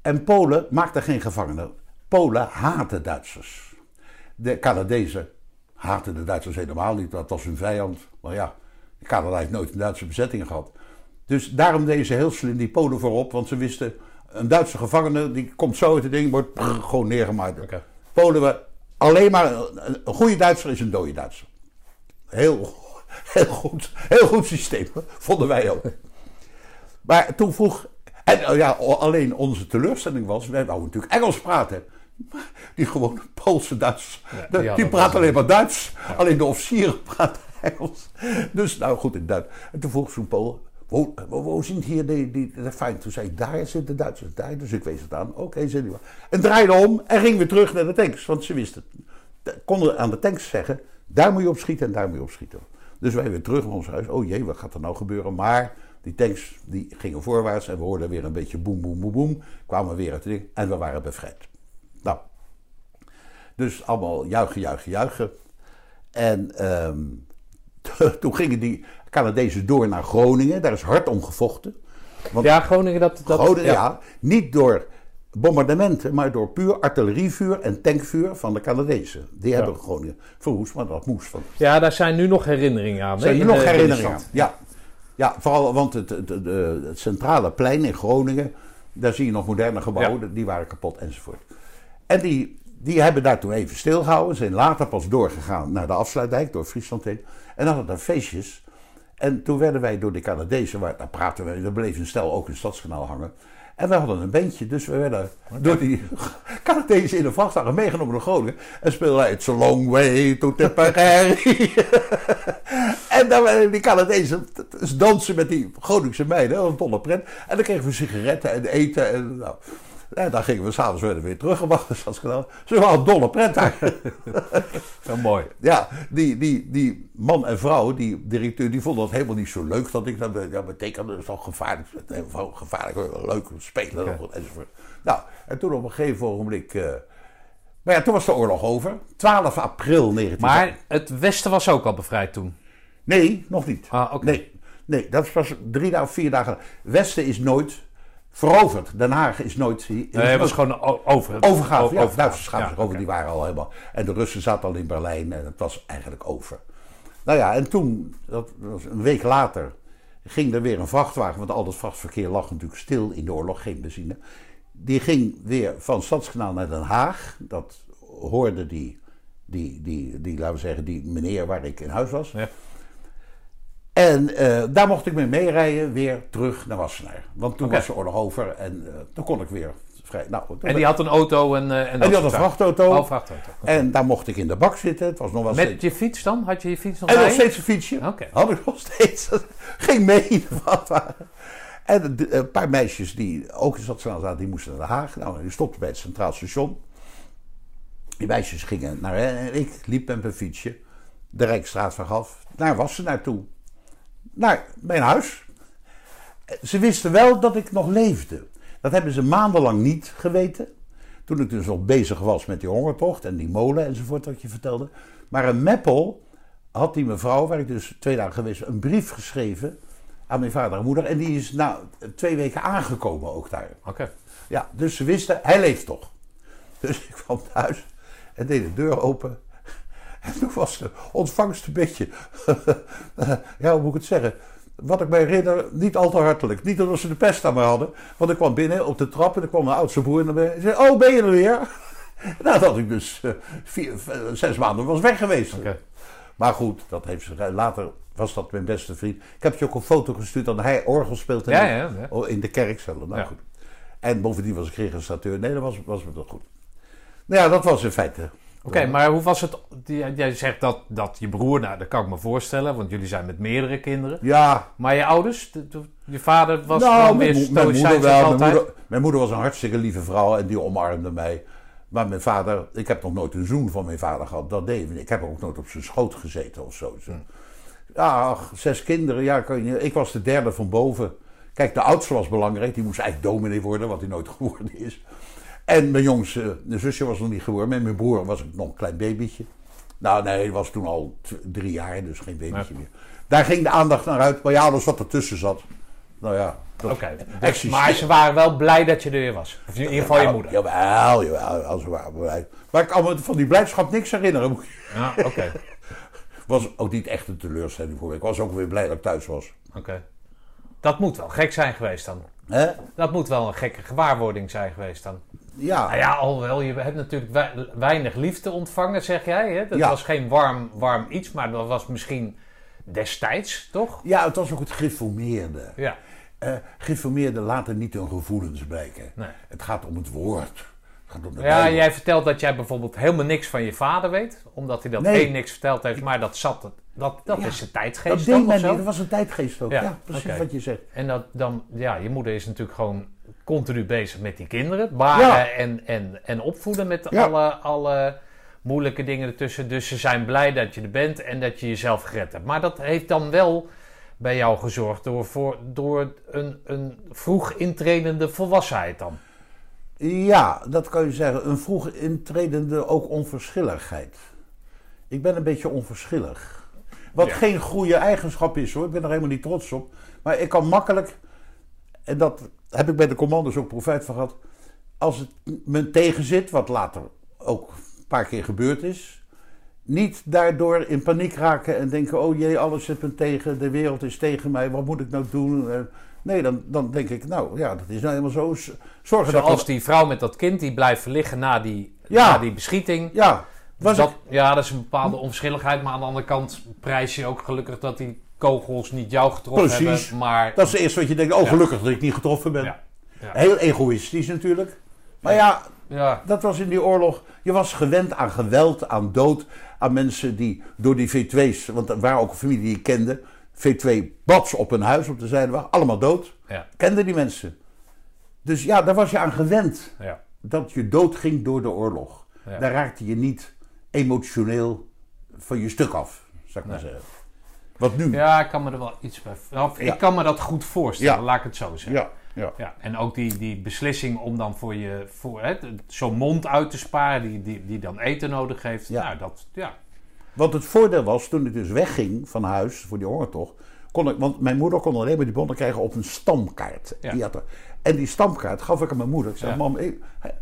En Polen maakten geen gevangenen. Polen haten Duitsers. De Canadezen haten de Duitsers helemaal niet. Dat was hun vijand. Maar ja, Canada heeft nooit een Duitse bezetting gehad. Dus daarom deden ze heel slim die Polen voorop. Want ze wisten, een Duitse gevangene die komt zo uit het ding, wordt brrr, gewoon neergemaakt. Polen, we, alleen maar een, een goede Duitser is een dode Duitser. Heel, heel, goed, heel goed systeem, vonden wij ook. Maar toen vroeg. En oh ja, alleen onze teleurstelling was. Wij wouden natuurlijk Engels praten. Maar Die gewone Poolse Duitsers. Ja, die, die praten alleen maar Duits. Alleen de officieren praten Engels. Dus nou goed in Duits. En toen vroeg zo'n Pool. Wo, wo, hier die, die, de fijn? Toen zei ik, daar zitten de Duitsers. Daar. Dus ik wees het aan. Oké, zei hij wel. En draaide om en ging weer terug naar de tanks. Want ze wisten. De- Konden aan de tanks zeggen, daar moet je op schieten en daar moet je op schieten. Dus wij weer terug naar ons huis. Oh jee, wat gaat er nou gebeuren? Maar die tanks die gingen voorwaarts en we hoorden weer een beetje boem, boem, boem, boem. Kwamen weer uit het ding en we waren bevrijd. Nou, dus allemaal juichen, juichen, juichen. En ehm, toen gingen die Canadezen door naar Groningen. Daar is hard om gevochten. Want Ja, Groningen, dat... dat Groningen, ja. niet door bombardementen, maar door puur artillerievuur en tankvuur van de Canadezen. Die hebben Groningen verwoest, maar dat moest van. Ja, daar zijn nu nog herinneringen aan. Zijn er in nog herinneringen? stad. Ja. Ja, vooral want het, het, het, het centrale plein in Groningen, daar zie je nog moderne gebouwen, die waren kapot enzovoort. En die, die hebben daar toen even stilgehouden, zijn later pas doorgegaan naar de afsluitdijk, door Friesland heen. En hadden daar feestjes. En toen werden wij door de Canadezen, waar, daar praten we, er bleef een stel ook in het Stadskanaal hangen. En we hadden een bandje, dus we werden door die Canadezen in de vrachtwagen meegenomen naar Groningen. En speelden wij It's a long way to Tipperary. en dan werden die Canadezen dansen met die Groningse meiden, een dolle pret. En dan kregen we sigaretten en eten. En, nou, en dan gingen we s'avonds weer weer teruggebracht. Dus dat is gedaan. Ze waren dolle pret daar. Wel mooi. Ja, die, die, die man en vrouw, die directeur, die vonden dat helemaal niet zo leuk. Dat ik dat, ja, betekent dat is toch gevaarlijk. Gevaarlijk, leuk spelen Oké. enzovoort. Nou, en toen op een gegeven ogenblik. eh maar ja, toen was de oorlog over. 12 april 19... Maar het Westen was ook al bevrijd toen. Nee, nog niet. Ah, oké. Nee, nee, dat pas drie dagen, vier dagen. Westen is nooit veroverd. Den Haag is nooit... Nee, het was gewoon o- over. Overgave, ja. Overgave. Duitsers Ja, zich over, die waren al helemaal... En de Russen zaten al in Berlijn en het was eigenlijk over. Nou ja, en toen, dat was een week later, ging er weer een vrachtwagen... want al dat vrachtverkeer lag natuurlijk stil in de oorlog, geen benzine. Die ging weer van Stadskanaal naar Den Haag. Dat hoorde die, die, die, die, laten we zeggen, die meneer waar ik in huis was. Ja. En eh, daar mocht ik mee meerijden, weer terug naar Wassenaar. Want toen was de oorlog over en eh, toen kon ik weer vrij... Nou, En die had een auto en... eh, en, en die had een vrachtauto. Oh, vrachtauto. En daar mocht ik in de bak zitten. Het was nog wel Met steeds... je fiets dan? Had je je fiets nog En bij nog steeds een fietsje. Oké. Had ik nog steeds. Ging mee in de vrachtwagen. En de- een paar meisjes die ook in Stadskanaal zaten, die moesten naar Den Haag. Nou, die stopten bij het Centraal Station. Die meisjes gingen naar... En ik liep met mijn fietsje de Rijksstraat af. Naar Wassenaar toe. Naar mijn huis. Ze wisten wel dat ik nog leefde. Dat hebben ze maandenlang niet geweten. Toen ik dus al bezig was met die hongertocht en die molen enzovoort, wat je vertelde. Maar een Meppel had die mevrouw, waar ik dus twee dagen geweest een brief geschreven aan mijn vader en moeder. En die is na twee weken aangekomen ook daar. Oké. Ja, dus ze wisten, hij leeft toch. Dus ik kwam thuis en deed de deur open. En toen was de ontvangst een beetje, ja, hoe moet ik het zeggen? Wat ik me herinner, niet al te hartelijk. Niet omdat ze de pest aan me hadden. Want ik kwam binnen op de trap en er kwam mijn oudste broer naar me. En zei, oh, ben je er weer? Nadat ik dus eh, vier, eh, zes maanden was weg geweest. Maar goed, dat heeft ze, later was dat mijn beste vriend. Ik heb je ook een foto gestuurd dat hij orgel speelt in, Ja, de, ja, ja. oh, in de kerkcellen. Nou Ja. goed. En bovendien was ik registrateur. Nee, dat was, was me toch goed. Nou ja, dat was in feite. Oké, maar hoe was het? Jij zegt dat, dat je broer, nou dat kan ik me voorstellen, want jullie zijn met meerdere kinderen. Ja, Maar je ouders, de- de- je vader was nou, mijn, weer mo- mijn moeder wel. Mijn moeder, mijn moeder was een hartstikke lieve vrouw en die omarmde mij. Maar mijn vader, ik heb nog nooit een zoen van mijn vader gehad. Dat deed niet. Ik heb ook nooit op zijn schoot gezeten of zo. Zo. Ja, ach, zes kinderen. Ja, kan je, niet- ik was de derde van boven. Kijk, de oudste was belangrijk. Die moest eigenlijk dominee worden, wat hij nooit geworden is. En mijn jongste, de zusje was nog niet geboren. Met mijn broer was nog een klein babytje. Nou nee, hij was toen al drie jaar, dus geen babytje meer. Daar ging de aandacht naar uit. Maar ja, alles wat ertussen zat. Nou ja, Oké, dus- existeert. maar ze waren wel blij dat je er weer was. Of in ieder geval je moeder. Jawel, jawel, als we waren blij. Maar ik kan me van die blijdschap niks herinneren. Ja, oké. was ook niet echt een teleurstelling voor me. Ik was ook weer blij dat ik thuis was. Oké. Dat moet wel gek zijn geweest dan. Hè? Dat moet wel een gekke gewaarwording zijn geweest dan. Ja, Nou ja, alhoewel, je hebt natuurlijk wei- weinig liefde ontvangen, zeg jij. Hè? Dat Ja. was geen warm, warm iets, maar dat was misschien destijds, toch? ja, het was ook het geformeerde. Ja. Geformeerde laten niet hun gevoelens blijken. Nee. Het gaat om het woord. Het gaat om de Ja, Bijbel. jij vertelt dat jij bijvoorbeeld helemaal niks van je vader weet. Omdat hij dat Nee. één niks verteld heeft, maar dat zat... het- Dat, dat Ja. is Dat tijdgeest deed men niet. Dat was een tijdgeest ook. Ja, Ja, precies wat je zegt. En dat dan, ja, je moeder is natuurlijk gewoon continu bezig met die kinderen. Baren Ja. en, en, en opvoeden met Ja. alle, alle moeilijke dingen ertussen. Dus ze zijn blij dat je er bent en dat je jezelf gered hebt. Maar dat heeft dan wel bij jou gezorgd door, voor, door een, een vroeg intredende volwassenheid dan. Ja, dat kan je zeggen. Een vroeg intredende ook onverschilligheid. Ik ben een beetje onverschillig. Wat Ja. geen goede eigenschap is hoor. Ik ben er helemaal niet trots op. Maar ik kan makkelijk, en dat heb ik bij de commando's ook profijt van gehad. Als het me tegenzit, wat later ook een paar keer gebeurd is. Niet daardoor in paniek raken en denken: oh jee, alles zit me tegen, de wereld is tegen mij, wat moet ik nou doen? Eh, Nee, dan, dan denk ik: nou ja, dat is nou helemaal zo. Z- Zorgen dat Zoals die vrouw met dat kind die blijft liggen na die, Ja. na die beschieting. Ja, was dat, ik- ja, dat is een bepaalde onverschilligheid. Maar aan de andere kant prijs je ook gelukkig dat die kogels niet jou getroffen Precies. hebben. Maar dat is het eerste wat je denkt: oh, gelukkig dat ik niet getroffen ben. Heel egoïstisch natuurlijk. Maar ja, ja, dat was in die oorlog. Je was gewend aan geweld, aan dood, aan mensen die door die V2's, want er waren ook een familie die ik kende, V2 bats op hun huis op de zijde waren, allemaal dood. ja, Kenden die mensen. Dus ja, daar was je aan gewend. ja. Dat je dood ging door de oorlog. Daar raakte je niet emotioneel van je stuk af, zou ik maar zeggen. Wat nu? Ja, ik kan me er wel iets bij. Of, Ja. Ik kan me dat goed voorstellen, laat ik het zo zeggen. ja. ja. Ja, en ook die, die beslissing om dan voor je voor, hè, zo'n mond uit te sparen, die, die, die dan eten nodig heeft. Ja. Nou, dat, ja. Want het voordeel was, toen ik dus wegging van huis voor die hongertocht, kon ik, want mijn moeder kon alleen maar die bonnen krijgen op een stamkaart. Ja. Die had er, en die stamkaart gaf ik aan mijn moeder. Ik zei, mam, ik,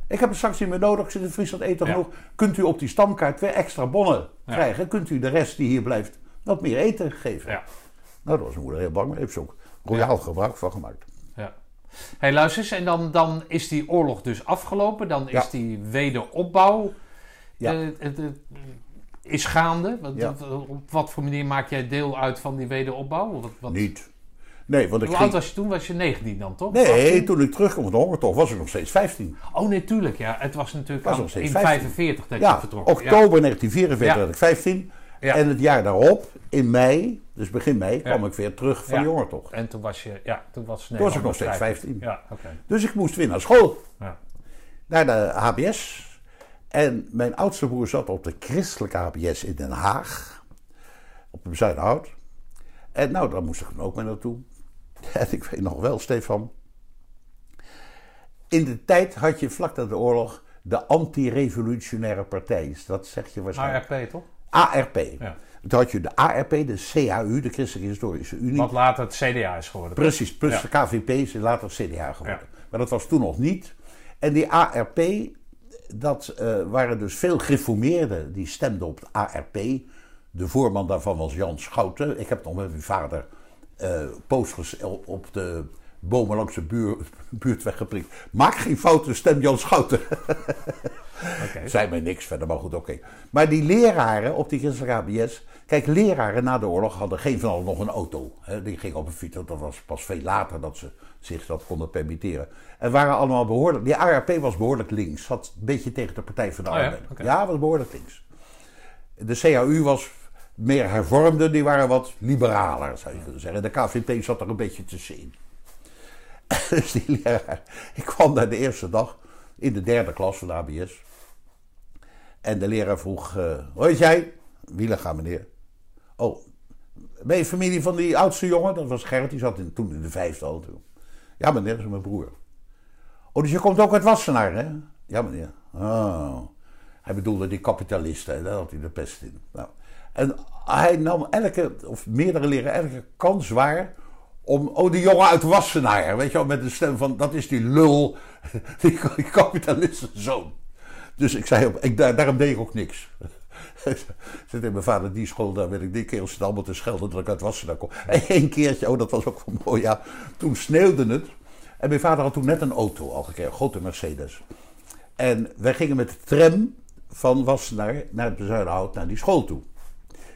ik heb het straks niet meer nodig. Ik zit in Friesland eten genoeg. Kunt u op die stamkaart twee extra bonnen krijgen? Kunt u de rest die hier blijft wat meer eten geven? Ja. Nou, daar was moeder heel bang mee. Daar heeft ze ook royaal gebruik van gemaakt. Ja. Hey, luister eens, en dan, dan is die oorlog dus afgelopen. Dan is die wederopbouw Ja. het, het, is gaande. Wat, Ja. op wat voor manier maak jij deel uit van die wederopbouw? Wat, wat, Niet. Nee, want ik Hoe ging... oud was je toen? Was je 19 dan, toch? Nee, 18? toen ik terugkwam van de hongertocht was ik nog steeds 15. Oh nee, tuurlijk. Ja. Het was natuurlijk Was al nog steeds in 15. 45 dat je Ja, vertrok. oktober 1944 Ja. werd ik 15. Ja. En het jaar daarop, in mei, dus begin mei, kwam ik weer terug van de hongertocht. En toen was je, ja, toen was Toen was ik nog steeds Nederland 15. Ja, oké. Dus ik moest weer naar school, Ja. naar de HBS. En mijn oudste broer zat op de christelijke HBS in Den Haag, op de Zuiderhout. En nou, daar moest ik dan ook mee naartoe. En ik weet nog wel, Stefan. In de tijd had je vlak na de oorlog de anti-revolutionaire partij. Dat zeg je waarschijnlijk. ARP, toch? ARP. Ja. Toen had je de ARP, de CHU, de Christelijke Historische Unie. Wat later het CDA is geworden. Precies, plus de KVP is later CDA geworden. Maar dat was toen nog niet. En die ARP, dat eh, waren dus veel gereformeerden die stemden op de ARP. De voorman daarvan was Jan Schouten. Ik heb nog met mijn vader eh posters op op de bomen langs de buur, buurtweg geprikt. Maak geen fouten, stem Jan Schouten. Oké. Zei mij niks verder, maar goed, oké. Maar die leraren op die christelijke ABS... Kijk, leraren na de oorlog hadden geen van allen nog een auto. Hè. Die gingen op een fiets, dat was pas veel later dat ze zich dat konden permitteren. En waren allemaal behoorlijk... Die ARP was behoorlijk links. Zat een beetje tegen de Partij van de Oh ja, was behoorlijk links. De CAU was meer hervormde, die waren wat liberaler, zou je kunnen zeggen. De KVP zat er een beetje tussenin. dus die leraar... Ik kwam daar de eerste dag in de derde klas van de ABS. En de leraar vroeg, eh hoe heet jij? Wielega, meneer. Oh, ben je familie van die oudste jongen? Dat was Gerrit, die zat toen in de vijfde al. Toen. Ja, meneer, dat is mijn broer. Oh, dus je komt ook uit Wassenaar, hè? Ja, meneer. Oh. Hij bedoelde die kapitalisten, daar had hij de pest in. Nou. En hij nam elke, of meerdere leren, elke kans waar om, oh, die jongen uit Wassenaar, weet je wel, met de stem van, dat is die lul, die, die kapitalistenzoon. Dus ik zei, ik, daar, daarom deed ik ook niks. Zit in mijn vader die school, daar werd ik die keer zitten allemaal te schelden dat ik uit Wassenaar kom. En één keertje, oh dat was ook wel mooi, ja. Toen sneeuwde het. En mijn vader had toen net een auto al gekregen, een grote Mercedes. En wij gingen met de tram van Wassenaar naar het Bezuidenhout, naar die school toe.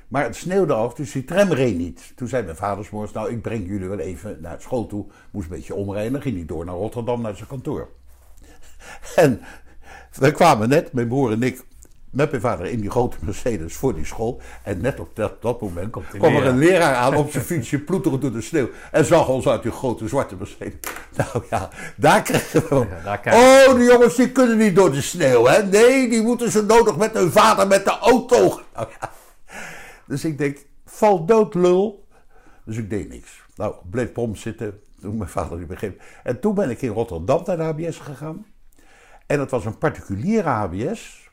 Maar het sneeuwde af, dus die tram reed niet. Toen zei mijn vader 's morgens, nou ik breng jullie wel even naar school toe. Moest een beetje omrijden, dan ging hij door naar Rotterdam, naar zijn kantoor. En we kwamen net, mijn broer en ik, met mijn vader in die grote Mercedes voor die school. En net op dat, dat moment Komt die kwam er een leraar aan op zijn fietsje, ploeteren door de sneeuw. En zag ons uit die grote zwarte Mercedes. Nou ja, daar kregen we. Ja, daar Oh, de jongens die kunnen niet door de sneeuw, hè? Nee, die moeten zo nodig met hun vader met de auto. Nou ja. Dus ik denk, val dood lul. Dus ik deed niks. Nou, bleef pom zitten toen mijn vader niet begreep. En toen ben ik in Rotterdam naar de HBS gegaan. En dat was een particuliere HBS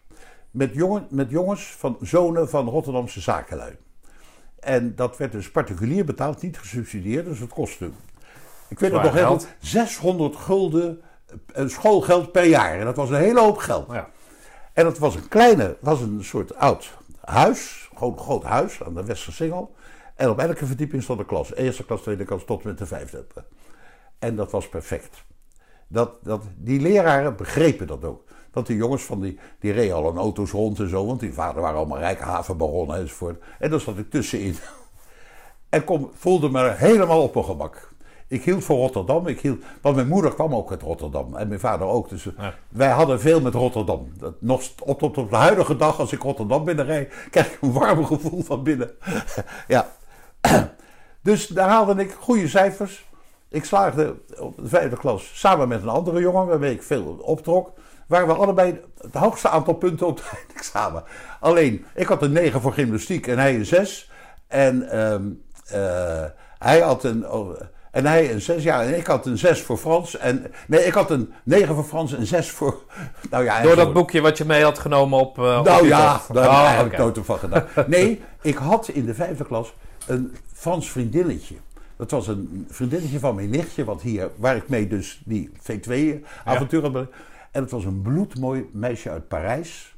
met, jongen, met jongens van zonen van Rotterdamse zakenlui. En dat werd dus particulier betaald, niet gesubsidieerd, dus het kostte. Ik weet het nog heel geld. goed, 600 gulden eh, schoolgeld per jaar. En dat was een hele hoop geld. Ja. En het was een kleine, was een soort oud huis, gewoon een groot huis aan de Westersingel. En op elke verdieping stond een klas. Eerste klas, tweede klas tot met de vijfde. En dat was perfect. Dat, dat, die leraren begrepen dat ook. Want die jongens van die, die reden al in auto's rond en zo. Want die vader waren allemaal rijke havenbaronnen enzovoort. En daar zat ik tussenin. En kom, voelde me helemaal op mijn gemak. Ik hield voor Rotterdam. Ik hield, want mijn moeder kwam ook uit Rotterdam. En mijn vader ook. Dus Ja. wij hadden veel met Rotterdam. Dat, nog op, tot op de huidige dag, als ik Rotterdam binnenrijd, krijg ik een warm gevoel van binnen. ja. Dus daar haalde ik goede cijfers. Ik slaagde op de vijfde klas samen met een andere jongen, waarmee ik veel optrok. Waren we allebei het hoogste aantal punten op het examen. Alleen, ik had een 9 voor gymnastiek en hij een 6. En ehm, eh, hij had een. oh, en hij een 6, ja, en ik had een 6 voor Frans. En, nee, ik had een 9 voor Frans en een 6 voor. Nou ja, Door dat boekje wat je mee had genomen op. op Nou ja, daar Oh, heb ik nooit van gedaan. Nee, ik had in de vijfde klas een Frans vriendinnetje. Dat was een vriendinnetje van mijn nichtje, wat hier, waar ik mee dus die V2-avontuur had. En het was een bloedmooi meisje uit Parijs.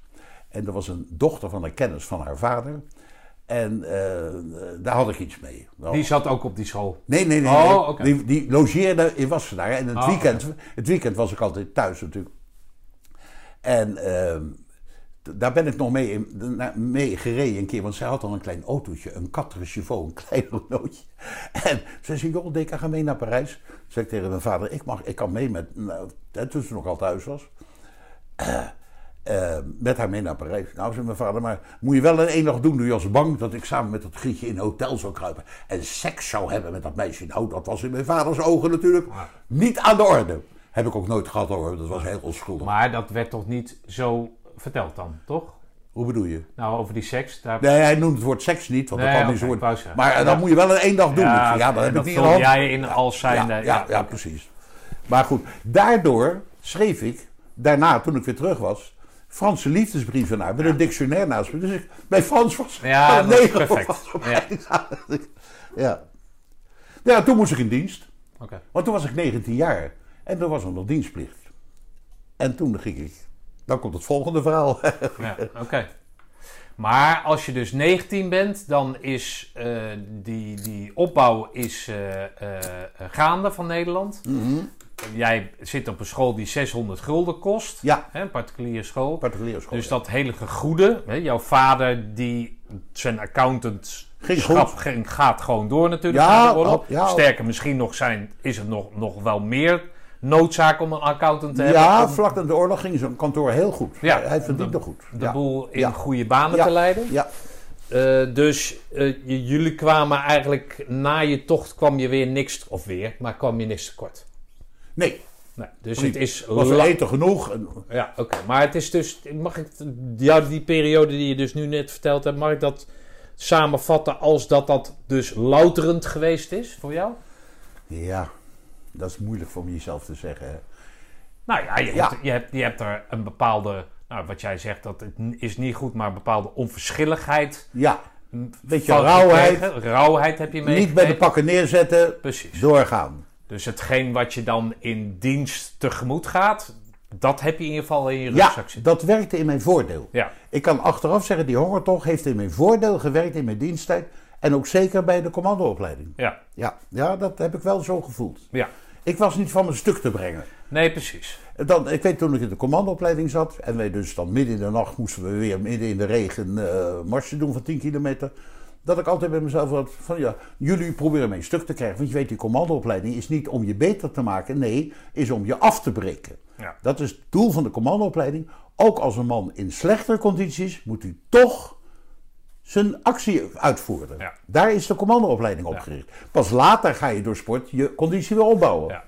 En dat was een dochter van een kennis van haar vader. En eh, daar had ik iets mee. Nou, Die zat ook op die school. Nee, nee, nee. Oh. Die, die logeerde in Wassenaar. En het, Oh, weekend, het weekend was ik altijd thuis natuurlijk. En ehm, daar ben ik nog mee, mee gereden een keer. Want zij had dan een klein autootje, een chevaux, een klein Renaultje. En ze zei, joh, Deka, ga mee naar Parijs. Zeg ik tegen mijn vader, ik, mag, ik kan mee met... Nou, toen ze nog al thuis was. Eh, met haar mee naar Parijs. Nou, zei mijn vader, maar moet je wel een dag doen, doe je als bang dat ik samen met dat Grietje in een hotel zou kruipen en seks zou hebben met dat meisje. Nou, dat was in mijn vaders ogen natuurlijk niet aan de orde. Heb ik ook nooit gehad hoor, dat was heel onschuldig. Maar dat werd toch niet zo verteld dan, toch? Hoe bedoel je? Nou, over die seks. Daar... Nee, hij noemt het woord seks niet, want Nee, dat kan niet zo zeggen. Maar eh, dan Ja. moet je wel in één dag doen. Ja, ja, dat en heb dat ik niet jij in als zijnde... ja, ja, ja, precies. Maar goed, daardoor schreef ik, daarna toen ik weer terug was, Franse liefdesbrieven naar met een dictionair naast me. Dus ik, bij Frans was Ja, dat is perfect. ja. ja, toen moest ik in dienst. Oké. Want toen was ik 19 jaar. En toen was er nog dienstplicht. En toen ging ik. Dan komt het volgende verhaal. Ja, oké. Maar als je dus 19 bent, dan is eh, die, die opbouw is, eh, eh, gaande van Nederland. Mhm. Jij zit op een school die 600 gulden kost. Ja. Hè, een particuliere school. Particuliere school. Dus ja. dat hele gegoede, hè, jouw vader die zijn accountant Ging ging- gaat gewoon door natuurlijk Ja, ja. Sterker, misschien nog zijn, is het nog, nog wel meer noodzaak om een accountant te hebben. Ja, om vlak na de oorlog ging zo'n kantoor heel goed. Ja, hij, verdiende de- goed. de ja. boel in Ja. goede banen Ja. te leiden. Ja, Eh, dus eh, jullie kwamen eigenlijk na je tocht kwam je weer niks, of weer, maar kwam je niks tekort. nee. Nee, dus Niet. het is Was eten genoeg? En- Ja, oké. Maar het is dus, mag ik jou die periode die je dus nu net verteld hebt, mag ik dat samenvatten als dat dat dus louterend geweest is voor jou? Ja, dat is moeilijk voor jezelf te zeggen. Hè. Nou ja, je, Ja. Hebt, je, hebt, je hebt er een bepaalde, nou, wat jij zegt, dat het is niet goed, maar een bepaalde onverschilligheid. Ja, beetje van rauwheid. gekregen. Rauwheid heb je mee. niet bij de pakken neerzetten, Precies. doorgaan. Dus hetgeen wat je dan in dienst tegemoet gaat, dat heb je in ieder geval in je Ja, rugzak zitten. dat werkte in mijn voordeel. Ja. Ik kan achteraf zeggen, die hongertocht heeft in mijn voordeel gewerkt in mijn diensttijd. En ook zeker bij de commandoopleiding. Ja. Ja, ja, dat heb ik wel zo gevoeld. ja. Ik was niet van mijn stuk te brengen. Nee, precies. Dan, ik weet toen ik in de commandoopleiding zat en wij dus dan midden in de nacht moesten we weer midden in de regen eh marsen doen van 10 kilometer. Dat ik altijd bij mezelf had van ja, jullie proberen mij stuk te krijgen. Want je weet, die commandoopleiding is niet om je beter te maken, nee, is om je af te breken. Ja. Dat is het doel van de commandoopleiding. Ook als een man in slechtere condities moet hij toch zijn actie uitvoeren. Ja. Daar is de commandoopleiding op gericht. Pas later ga je door sport je conditie weer opbouwen. Ja.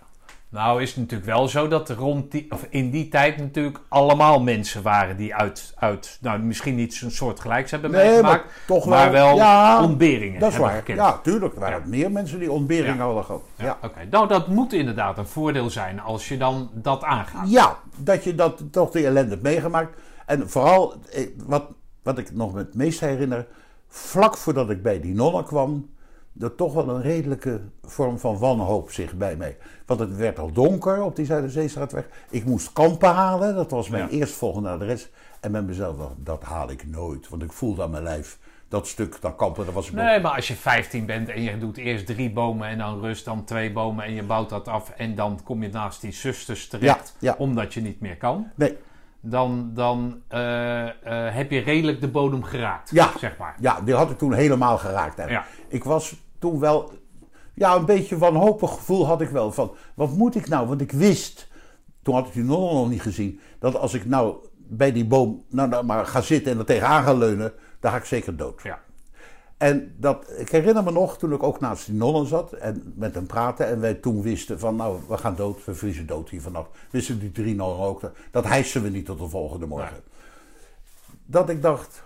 Nou is het natuurlijk wel zo dat er rond die, of in die tijd natuurlijk allemaal mensen waren die uit, uit nou misschien niet zo'n soort gelijks hebben Nee, meegemaakt, maar toch maar wel- ja, ontberingen Dat is hebben waar. gekend. Ja, tuurlijk. Er waren Ja. meer mensen die ontbering Ja. hadden gehad. Ja. Oké, nou dat moet inderdaad een voordeel zijn als je dan dat aangaat. ja, dat je dat toch die ellende hebt meegemaakt. En vooral, eh, wat, wat ik nog het meest herinner, vlak voordat ik bij die nonnen kwam, er toch wel een redelijke vorm van wanhoop zich bij mij. Want het werd al donker op die Zuiderzeestraatweg. Ik moest kampen halen, dat was mijn Ja. eerstvolgende adres. En met mezelf, dacht, dat haal ik nooit. Want ik voelde aan mijn lijf, dat stuk, dat kampen, dat was ik nog Nee, maar als je 15 bent en je doet eerst drie bomen en dan rust, dan twee bomen en je bouwt dat af en dan kom je naast die zusters terecht Ja, ja. omdat je niet meer kan, Nee, dan, dan eh, eh, heb je redelijk de bodem geraakt, Ja. zeg maar. Ja, die had ik toen helemaal geraakt. Ja. Ik was toen wel, ja, een beetje wanhopig gevoel had ik wel van, wat moet ik nou? Want ik wist, toen had ik die nonnen nog niet gezien, dat als ik nou bij die boom nou, nou maar ga zitten en er tegenaan ga leunen, dan ga ik zeker dood. Ja. En dat, ik herinner me nog, toen ik ook naast die nonnen zat en met hem praatte en wij toen wisten van, nou, we gaan dood, we vriezen dood hier vannacht. Wisten die drie nonnen ook, dat hijsen we niet tot de volgende morgen. Dat ik dacht,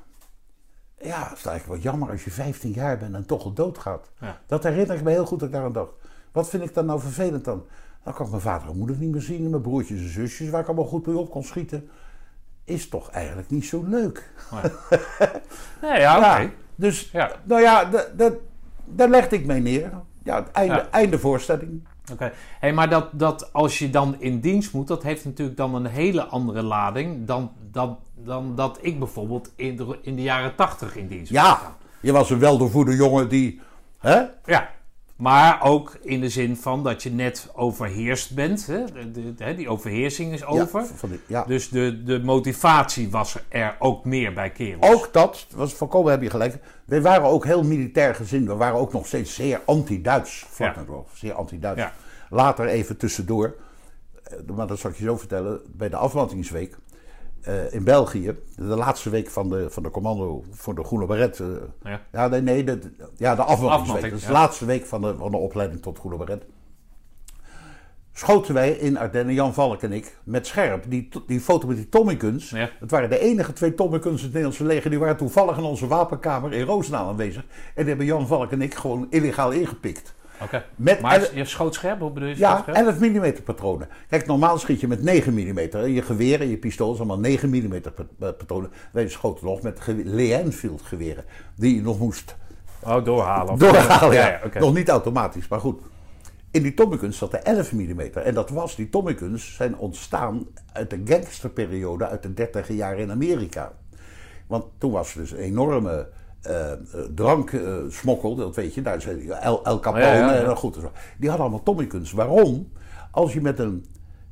ja, het is eigenlijk wel jammer als je 15 jaar bent en toch al doodgaat. Ja. Dat herinner ik me heel goed dat ik daaraan dacht. Wat vind ik dan nou vervelend dan? Dan kan ik mijn vader en moeder niet meer zien, en mijn broertjes en zusjes, waar ik allemaal goed mee op kon schieten. Is toch eigenlijk niet zo leuk. Nee, ja, oké. Ja, dus, Ja. nou ja, da- da- daar legde ik mee neer. Ja, het einde, Ja. einde voorstelling. Oké. Hey, maar dat, dat als je dan in dienst moet, dat heeft natuurlijk dan een hele andere lading dan, dan, dan dat ik bijvoorbeeld in de, in de jaren tachtig in dienst moet gaan. Ja, je was een weldoorvoede jongen die... Hè? Ja. Maar ook in de zin van dat je net overheerst bent. Hè? De, die overheersing is over. Ja, van die- ja. Dus de, de motivatie was er ook meer bij kerels. Ook dat, was volkomen heb je gelijk. We waren ook heel militair gezin. We waren ook nog steeds zeer anti-Duits. vlak Ja. Zeer anti-Duits. Later even tussendoor. eh, Maar dat zal ik je zo vertellen. Bij de aflandingsweek eh, in België. De laatste week van de, van de commando voor de Groene Beret. eh, Ja. ja, nee, nee. De, ja, de is ja. de laatste week van de, van de opleiding tot Groene Beret. Schoten wij in Ardennen, Jan Valk en ik, met scherp. Die, die foto met die Tommyguns. Ja. Het waren de enige twee Tommyguns in het Nederlandse leger. Die waren toevallig in onze wapenkamer in Roosendaal aanwezig. En die hebben Jan Valk en ik gewoon illegaal ingepikt. Oké. Met Maar elf- je schoot scherp, hoe bedoel je ja, scherp? 11 mm patronen. Kijk, normaal schiet je met 9 mm. Je geweer en je pistool is allemaal 9 mm patronen. Wij schoten nog met Lee-Enfield geweren. Die je nog moest Oh, doorhalen. doorhalen. Ja, ja. Nog niet automatisch, maar goed. In die Tommyguns zat de 11 mm. En dat was, die Tommyguns zijn ontstaan uit de gangsterperiode uit de 30 jaar in Amerika. Want toen was er dus een enorme eh dranksmokkel, dat weet je, daar zijn El, El Capone Ja, ja, ja. en goed. Die hadden allemaal Tommyguns. Waarom? Als je met een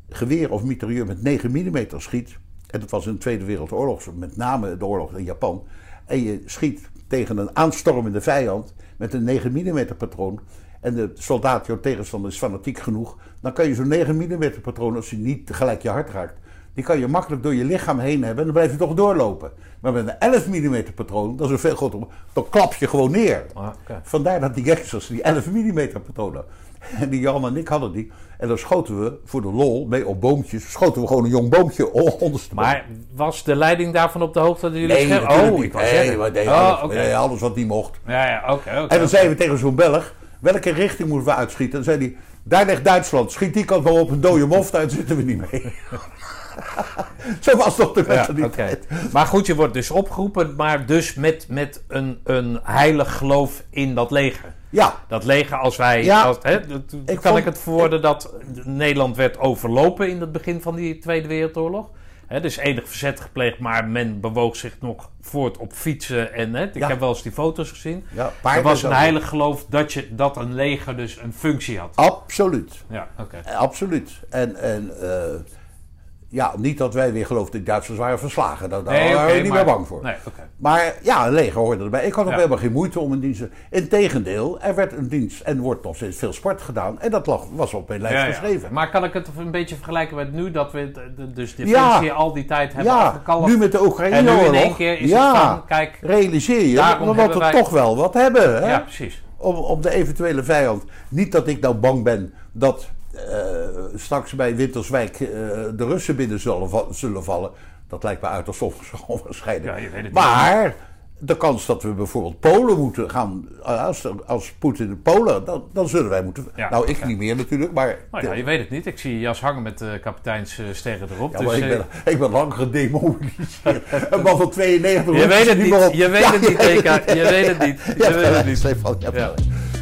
geweer of mitrailleur met 9 mm schiet, en dat was in de Tweede Wereldoorlog, met name de oorlog in Japan, en je schiet tegen een aanstormende vijand met een 9 mm patroon, en de soldaat, jouw tegenstander, is fanatiek genoeg, dan kan je zo'n 9 mm patroon, als hij niet tegelijk je hart raakt, die kan je makkelijk door je lichaam heen hebben en dan blijf je toch doorlopen. Maar met een 11 mm patroon, dat is een veel groter, dan klap je gewoon neer. Ah. Vandaar dat die gangsters die 11 mm patronen. En die Jan en ik hadden die. En dan schoten we voor de lol mee op boompjes. Schoten we gewoon een jong boompje ondersteboven. Maar was de leiding daarvan op de hoogte dat jullie nee, Oh, ik was nee, deden Oh, alles, alles wat niet mocht. Ja, ja, oké. En dan zeiden we tegen zo'n Belg, welke richting moeten we uitschieten? Dan zei hij, daar ligt Duitsland. Schiet die kant wel op een dode mof, daar zitten we niet mee. Zo was toch de Ja, mentaliteit. oké. Maar goed, je wordt dus opgeroepen, maar dus met, met een, een heilig geloof in dat leger. Ja, Dat leger, als wij. Ja, als, hè, dat- kan vond- ik het verwoorden dat Nederland werd overlopen in het begin van die Tweede Wereldoorlog? Hè, dus enig verzet gepleegd, maar men bewoog zich nog voort op fietsen. En, hè, ik Ja. heb wel eens die foto's gezien. ja Er was een heilig geloof dat, je, dat een leger dus een functie had. Absoluut. Ja, oké. Absoluut. En, en eh, ja, niet dat wij weer geloofden dat de Duitsers waren verslagen. Daar, daar Nee, waren oké, we niet maar- meer bang voor. Nee. Maar ja, een leger hoorde erbij. Ik had ook Ja. helemaal geen moeite om een dienst te... Integendeel, er werd een dienst en wordt nog steeds veel sport gedaan. En dat lag, was op mijn lijst Ja, ja. geschreven. Maar kan ik het een beetje vergelijken met nu dat we de- de- dus de Ja. functie al die tijd hebben Ja, nu met de en nu in één keer is ja, het van, kijk, realiseer je Daarom dat we wij- toch wel wat hebben. Hè? ja, precies. om, om de eventuele vijand. Niet dat ik nou bang ben dat eh, straks bij Winterswijk eh, de Russen binnen zullen, zullen vallen. Dat lijkt me uiterst onwaarschijnlijk. Ja, niet. maar de kans dat we bijvoorbeeld Polen moeten gaan, eh, als, als Poetin Polen, dan, dan zullen wij moeten. Ja, nou, ik ja. niet meer natuurlijk, maar. Nou ja, je weet het niet. Ik zie jas hangen met de kapiteinssterren erop. Dus, ik, eh, ben, ik ben lang gedemobiliseerd. Een man van 92 je weet het niet. Je weet het niet, je weet Eka. Je weet het niet. Je weet het niet.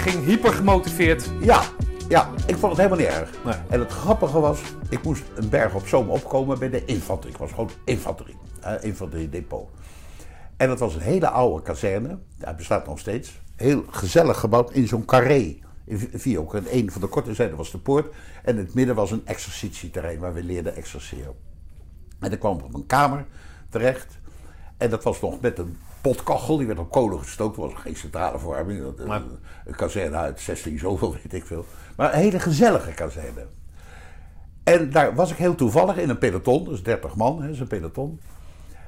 Ging hyper gemotiveerd. Ja, ja, ik vond het helemaal niet erg. Nee. En het grappige was, ik moest een berg op zoom opkomen bij de infanterie. Ik was gewoon infanterie, eh, infanterie depot. En dat was een hele oude kazerne, hij bestaat nog steeds. Heel gezellig gebouwd in zo'n carré. In ook. En een van de korte zijden was de poort. En in het midden was een exercitieterrein waar we leerden exerceren. En ik kwam op een kamer terecht. En dat was nog met een potkachel, die werd op kolen gestookt. Was geen centrale verwarming. Dat, Maar- Een, een kazerne uit 16 zoveel, weet ik veel. Maar een hele gezellige kazerne. En daar was ik heel toevallig in een peloton, dus 30 man, hè, is een peloton.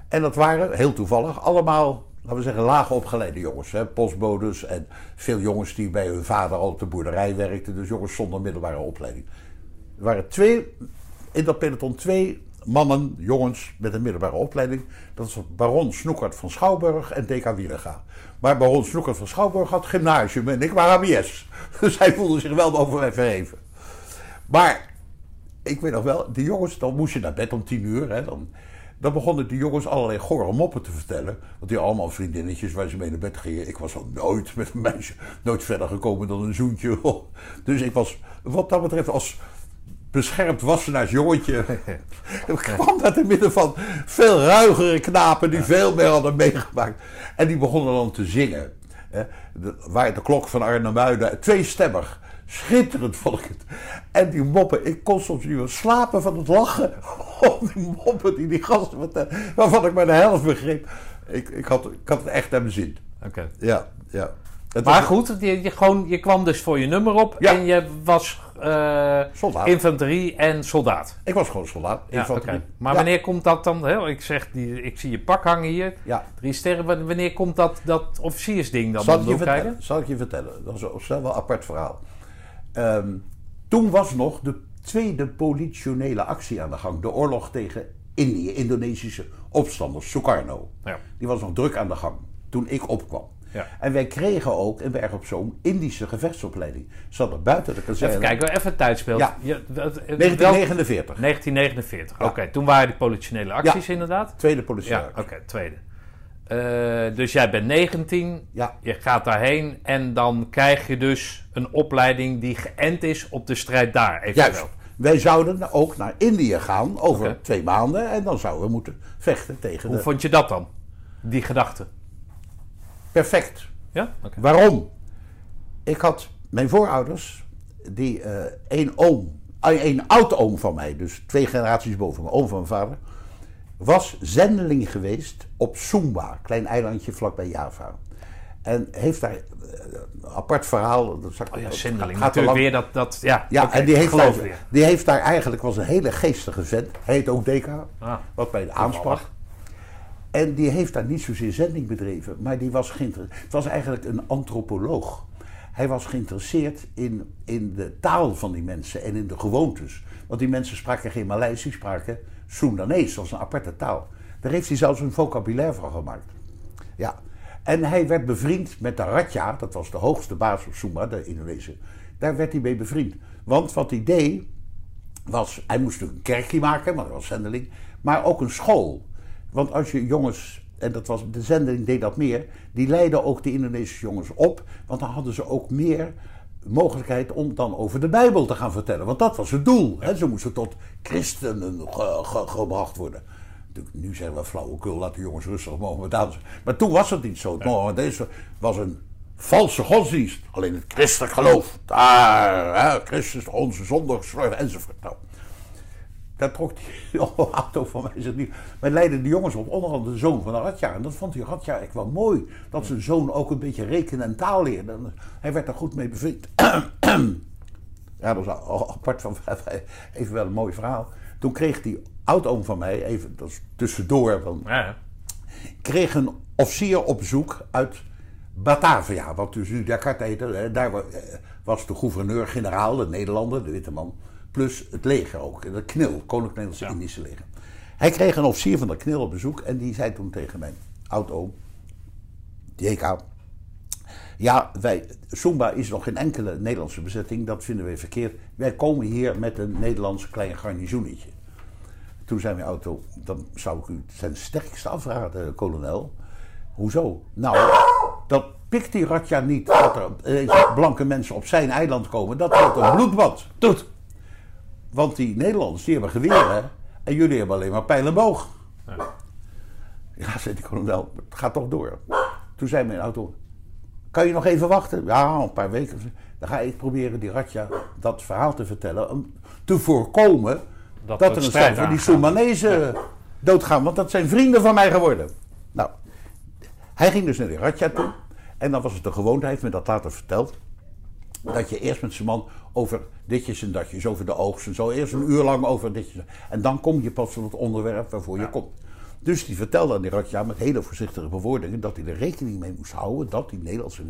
En dat waren, heel toevallig, allemaal, laten we zeggen, laag opgeleide jongens. Hè, postbodes en veel jongens die bij hun vader al op de boerderij werkten. Dus jongens zonder middelbare opleiding. Er waren twee, in dat peloton twee mannen, jongens met een middelbare opleiding. Dat was baron Snoekert van Schouwburg en DK Wielerga. Maar baron Snoekert van Schouwburg had gymnasium en ik was ABS. Dus hij voelde zich wel mij verheven. Maar ik weet nog wel, die jongens, dan moest je naar bed om tien uur. Hè, dan, dan begonnen die jongens allerlei gore moppen te vertellen. Want die allemaal vriendinnetjes waar ze mee naar bed gingen. Ik was al nooit met een meisje, nooit verder gekomen dan een zoentje. Dus ik was wat dat betreft als beschermd wassenaarsjongetje. Ik kwam daar te midden van veel ruigere knapen die veel meer hadden meegemaakt. En die begonnen dan te zingen. Hè, de, waar de klok van Arnhem tweestemmig. Schitterend vond ik het. En die moppen, ik kon soms niet meer slapen van het lachen. Om die moppen die die gasten vertellen, waarvan ik maar de helft begreep. Ik, ik, had, ik had het echt naar mijn zin. Oké. Ja, ja. Het Maar was- goed, je, je, gewoon, je kwam dus voor je nummer op Ja. en je was eh, infanterie en soldaat. Ik was gewoon soldaat. Ja, infanterie. oké. Maar Ja. wanneer komt dat dan? Hè? Ik zeg, die, ik zie je pak hangen hier. Ja. Drie sterren. Wa- Wanneer komt dat, dat officiersding dan Zal ik, je vertellen, zal ik je vertellen? Dat is wel een apart verhaal. Ehm, toen was nog de tweede politionele actie aan de gang. De oorlog tegen Indië, Indonesische opstanders, Sukarno. Ja. Die was nog druk aan de gang toen ik opkwam. Ja. En wij kregen ook in Berg op Zoom Indische gevechtsopleiding. Ze hadden buiten de kazerne... Even kijken, even het tijdsbeeld. Ja. Je- wat- wel- 1949. 1949. Ja. Oké, toen waren die politionele acties inderdaad. Tweede politionele Ja, oké, actie. tweede. Eh, dus jij bent 19, Ja. je gaat daarheen en dan krijg je dus een opleiding die geënt is op de strijd daar. Eventueel. Juist. Wij zouden ook naar Indië gaan over twee maanden. En dan zouden we moeten vechten tegen Hoe de... vond je dat dan? Die gedachte? Perfect. Ja? Waarom? Ik had mijn voorouders, die eh één oom, eh, één oud-oom van mij, dus twee generaties boven mijn oom van mijn vader, was zendeling geweest op Sumba, klein eilandje vlakbij Java. En heeft daar eh, een apart verhaal. Dat ik- Oh ja, zendeling. gaat Natuurlijk weer dat... dat ja, Ja, en die heeft, daar, die heeft daar eigenlijk, was een hele geestige vent. Hij heet ook DK, Ah, wat mij aansprak. En die heeft daar niet zozeer zending bedreven, maar die was geïnteresseerd. Het was eigenlijk een antropoloog. Hij was geïnteresseerd in, in de taal van die mensen en in de gewoontes. Want die mensen spraken geen Maleis, die spraken Soendanees, dat was een aparte taal. Daar heeft hij zelfs een vocabulaire van gemaakt. Ja. En hij werd bevriend met de Ratja, dat was de hoogste baas op Sumba, de Indonesische. Daar werd hij mee bevriend. Want wat hij deed, was, hij moest een kerkje maken, maar dat was zendeling, maar ook een school. Want als je jongens, en dat was, de zendeling deed dat meer, die leidden ook de Indonesische jongens op, want dan hadden ze ook meer mogelijkheid om dan over de Bijbel te gaan vertellen. Want dat was het doel. Hè? Ze moesten tot christenen ge- ge- gebracht worden. Natuurlijk, Nu zeggen we flauwekul, laat de jongens rustig mogen met dansen. Maar toen was het niet zo. Nou, deze was een valse godsdienst. Alleen het christelijk geloof. Daar, hè, Christus, onze zondagsvreugde enzovoort. Nou, daar trok die auto van mij. Wij leidden de jongens op, onder andere de zoon van Radja. En dat vond die Radja echt wel mooi. Dat zijn zoon ook een beetje rekenen en taal leerde. Hij werd daar goed mee bevriend. ja, dat was apart van. Even wel een mooi verhaal. Toen kreeg die oud-oom van mij, even dat is tussendoor, want Ja, kreeg een officier op bezoek uit Batavia, wat dus nu Jakarta heette. Daar eh, was de gouverneur-generaal, de Nederlander, de witte man, plus het leger ook, de KNIL, Koninklijk Nederlandse Ja. Indische leger. Hij kreeg een officier van de KNIL op bezoek en die zei toen tegen mijn oud-oom, JK, ja, wij, Sumba is nog geen enkele Nederlandse bezetting, dat vinden wij verkeerd. Wij komen hier met een Nederlands klein garnizoenetje. Toen zei mijn auto, dan zou ik u ten sterkste afraden, kolonel. Hoezo? Nou, dat pikt die Ratja niet dat er blanke mensen op zijn eiland komen. Dat wordt een bloedbad. Doet. Want die Nederlanders, die hebben geweren en jullie hebben alleen maar pijl en boog. Ja, zei die kolonel, het gaat toch door. Toen zei mijn auto, kan je nog even wachten? Ja, een paar weken. Dan ga ik proberen die Ratja dat verhaal te vertellen. Om te voorkomen Dat er een stel van die. Soemanezen doodgaan. Want dat zijn vrienden van mij geworden. Nou, hij ging dus naar die Ratja toe. En dan was het de gewoonte, hij heeft me dat later verteld. Dat je eerst met zijn man over ditjes en datjes, over de oogst en zo. Eerst een uur lang over ditjes. En dan kom je pas tot het onderwerp waarvoor je komt. Dus die vertelde aan die Ratja met hele voorzichtige bewoordingen dat hij er rekening mee moest houden dat die Nederlandse.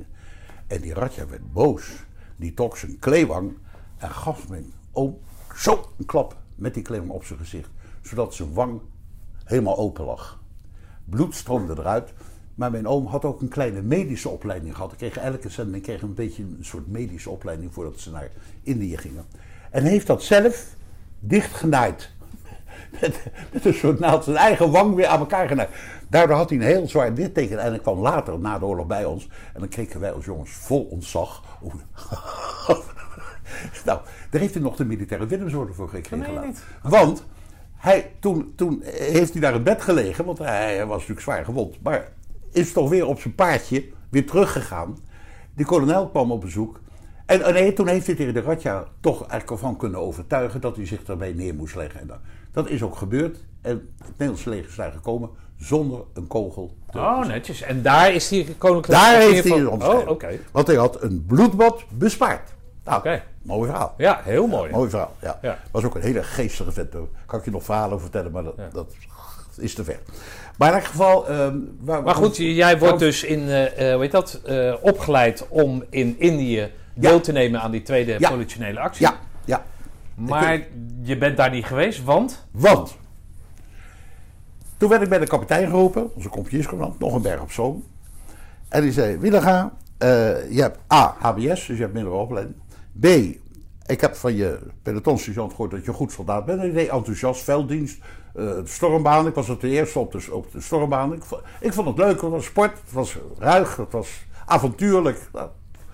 En die Ratja werd boos. Die trok zijn kleewang en gaf mijn oom zo een klap met die kleewang op zijn gezicht. zodat zijn wang helemaal open lag. Bloed stroomde eruit. Maar mijn oom had ook een kleine medische opleiding gehad. Ik kreeg elke zending kreeg een beetje een soort medische opleiding voordat ze naar Indië gingen. En heeft dat zelf dichtgenaaid. Met, met een soort naald zijn eigen wang weer aan elkaar genaaid. Daardoor had hij een heel zwaar litteken. En hij kwam later, na de oorlog, bij ons. En dan kregen wij als jongens vol ontzag. nou, daar heeft hij nog de militaire Willemsorde voor gekregen. Nee. Want hij, toen, toen heeft hij naar het bed gelegen, want hij was natuurlijk zwaar gewond. Maar is toch weer op zijn paardje weer teruggegaan. Die kolonel kwam op bezoek. En en nee, toen heeft hij tegen de Radja toch eigenlijk ervan kunnen overtuigen dat hij zich daarbij neer moest leggen. En dat, dat is ook gebeurd. En het Nederlandse leger is daar gekomen zonder een kogel. te Oh, netjes. En daar is die koninklijke Daar heeft hij van-. Oh, oké. Want hij had een bloedbad bespaard. Nou, Oké. mooi verhaal. Ja, heel mooi. Mooi verhaal, ja. Ja. Was ook een hele geestige vent. Daar kan ik je nog verhalen over vertellen, maar dat, dat is te ver. Maar in elk geval... ehm, waar- Maar goed, jij wordt dus in, eh, eh, hoe heet dat, eh, opgeleid om in Indië deel Ja. te nemen aan die tweede Ja. politionele actie. Ja, ja. Maar je bent daar niet geweest, want... Want... Toen werd ik bij de kapitein geroepen, onze compagniescommandant, nog een berg op zoom. En die zei, Willega, eh, je hebt A, HBS, dus je hebt middelbare opleiding. B, ik heb van je pelotonssergeant gehoord dat je een goed soldaat bent. En ik deed enthousiast, velddienst, eh, stormbaan. Ik was het de eerste op de, op de stormbaan. Ik, vo- ik vond het leuk, het was sport, het was ruig, het was avontuurlijk. Dat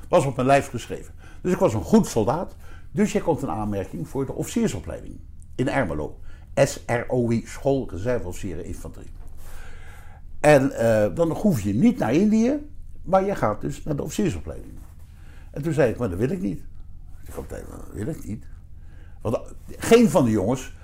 was op mijn lijf geschreven. Dus ik was een goed soldaat. Dus je komt een aanmerking voor de officiersopleiding in Ermelo. SROI, School Reserveofficieren Infanterie. En eh, dan hoef je niet naar Indië, maar je gaat dus naar de officiersopleiding. En toen zei ik, maar dat wil ik niet. Ik zei, "Nee, dat wil ik niet. Want eh, geen van de jongens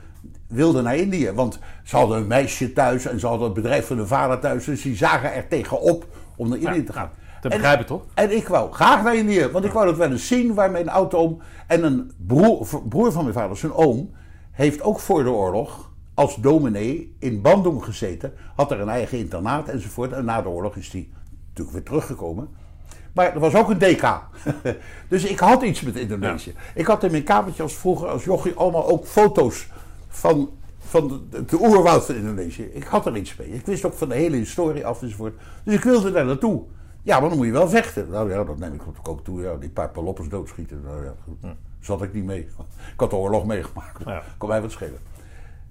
wilde naar Indië. Want ze hadden een meisje thuis en ze hadden het bedrijf van hun vader thuis. Dus die zagen er tegenop om naar Indië te gaan. dat En- begrijp ik toch? En ik wou graag naar Indië. Want ik wou dat wel eens zien waar mijn oud-oom en een broer, broer van mijn vader, zijn oom, heeft ook voor de oorlog als dominee in Bandung gezeten. Had er een eigen internaat enzovoort. En na de oorlog is hij natuurlijk weer teruggekomen. Maar er was ook een DK. dus ik had iets met Indonesië. Ik had in mijn kamertje als vroeger, als jochie, allemaal ook foto's van, van de, de oerwoud van Indonesië. Ik had er iets mee. Ik wist ook van de hele historie af enzovoort. Dus ik wilde daar naartoe. Ja, maar dan moet je wel vechten. Nou ja, dat neem ik ook toe. Ja, die paar paloppers doodschieten. Nou ja, goed. Zat ik niet mee. Ik had de oorlog meegemaakt. Ja. Kon mij wat schelen.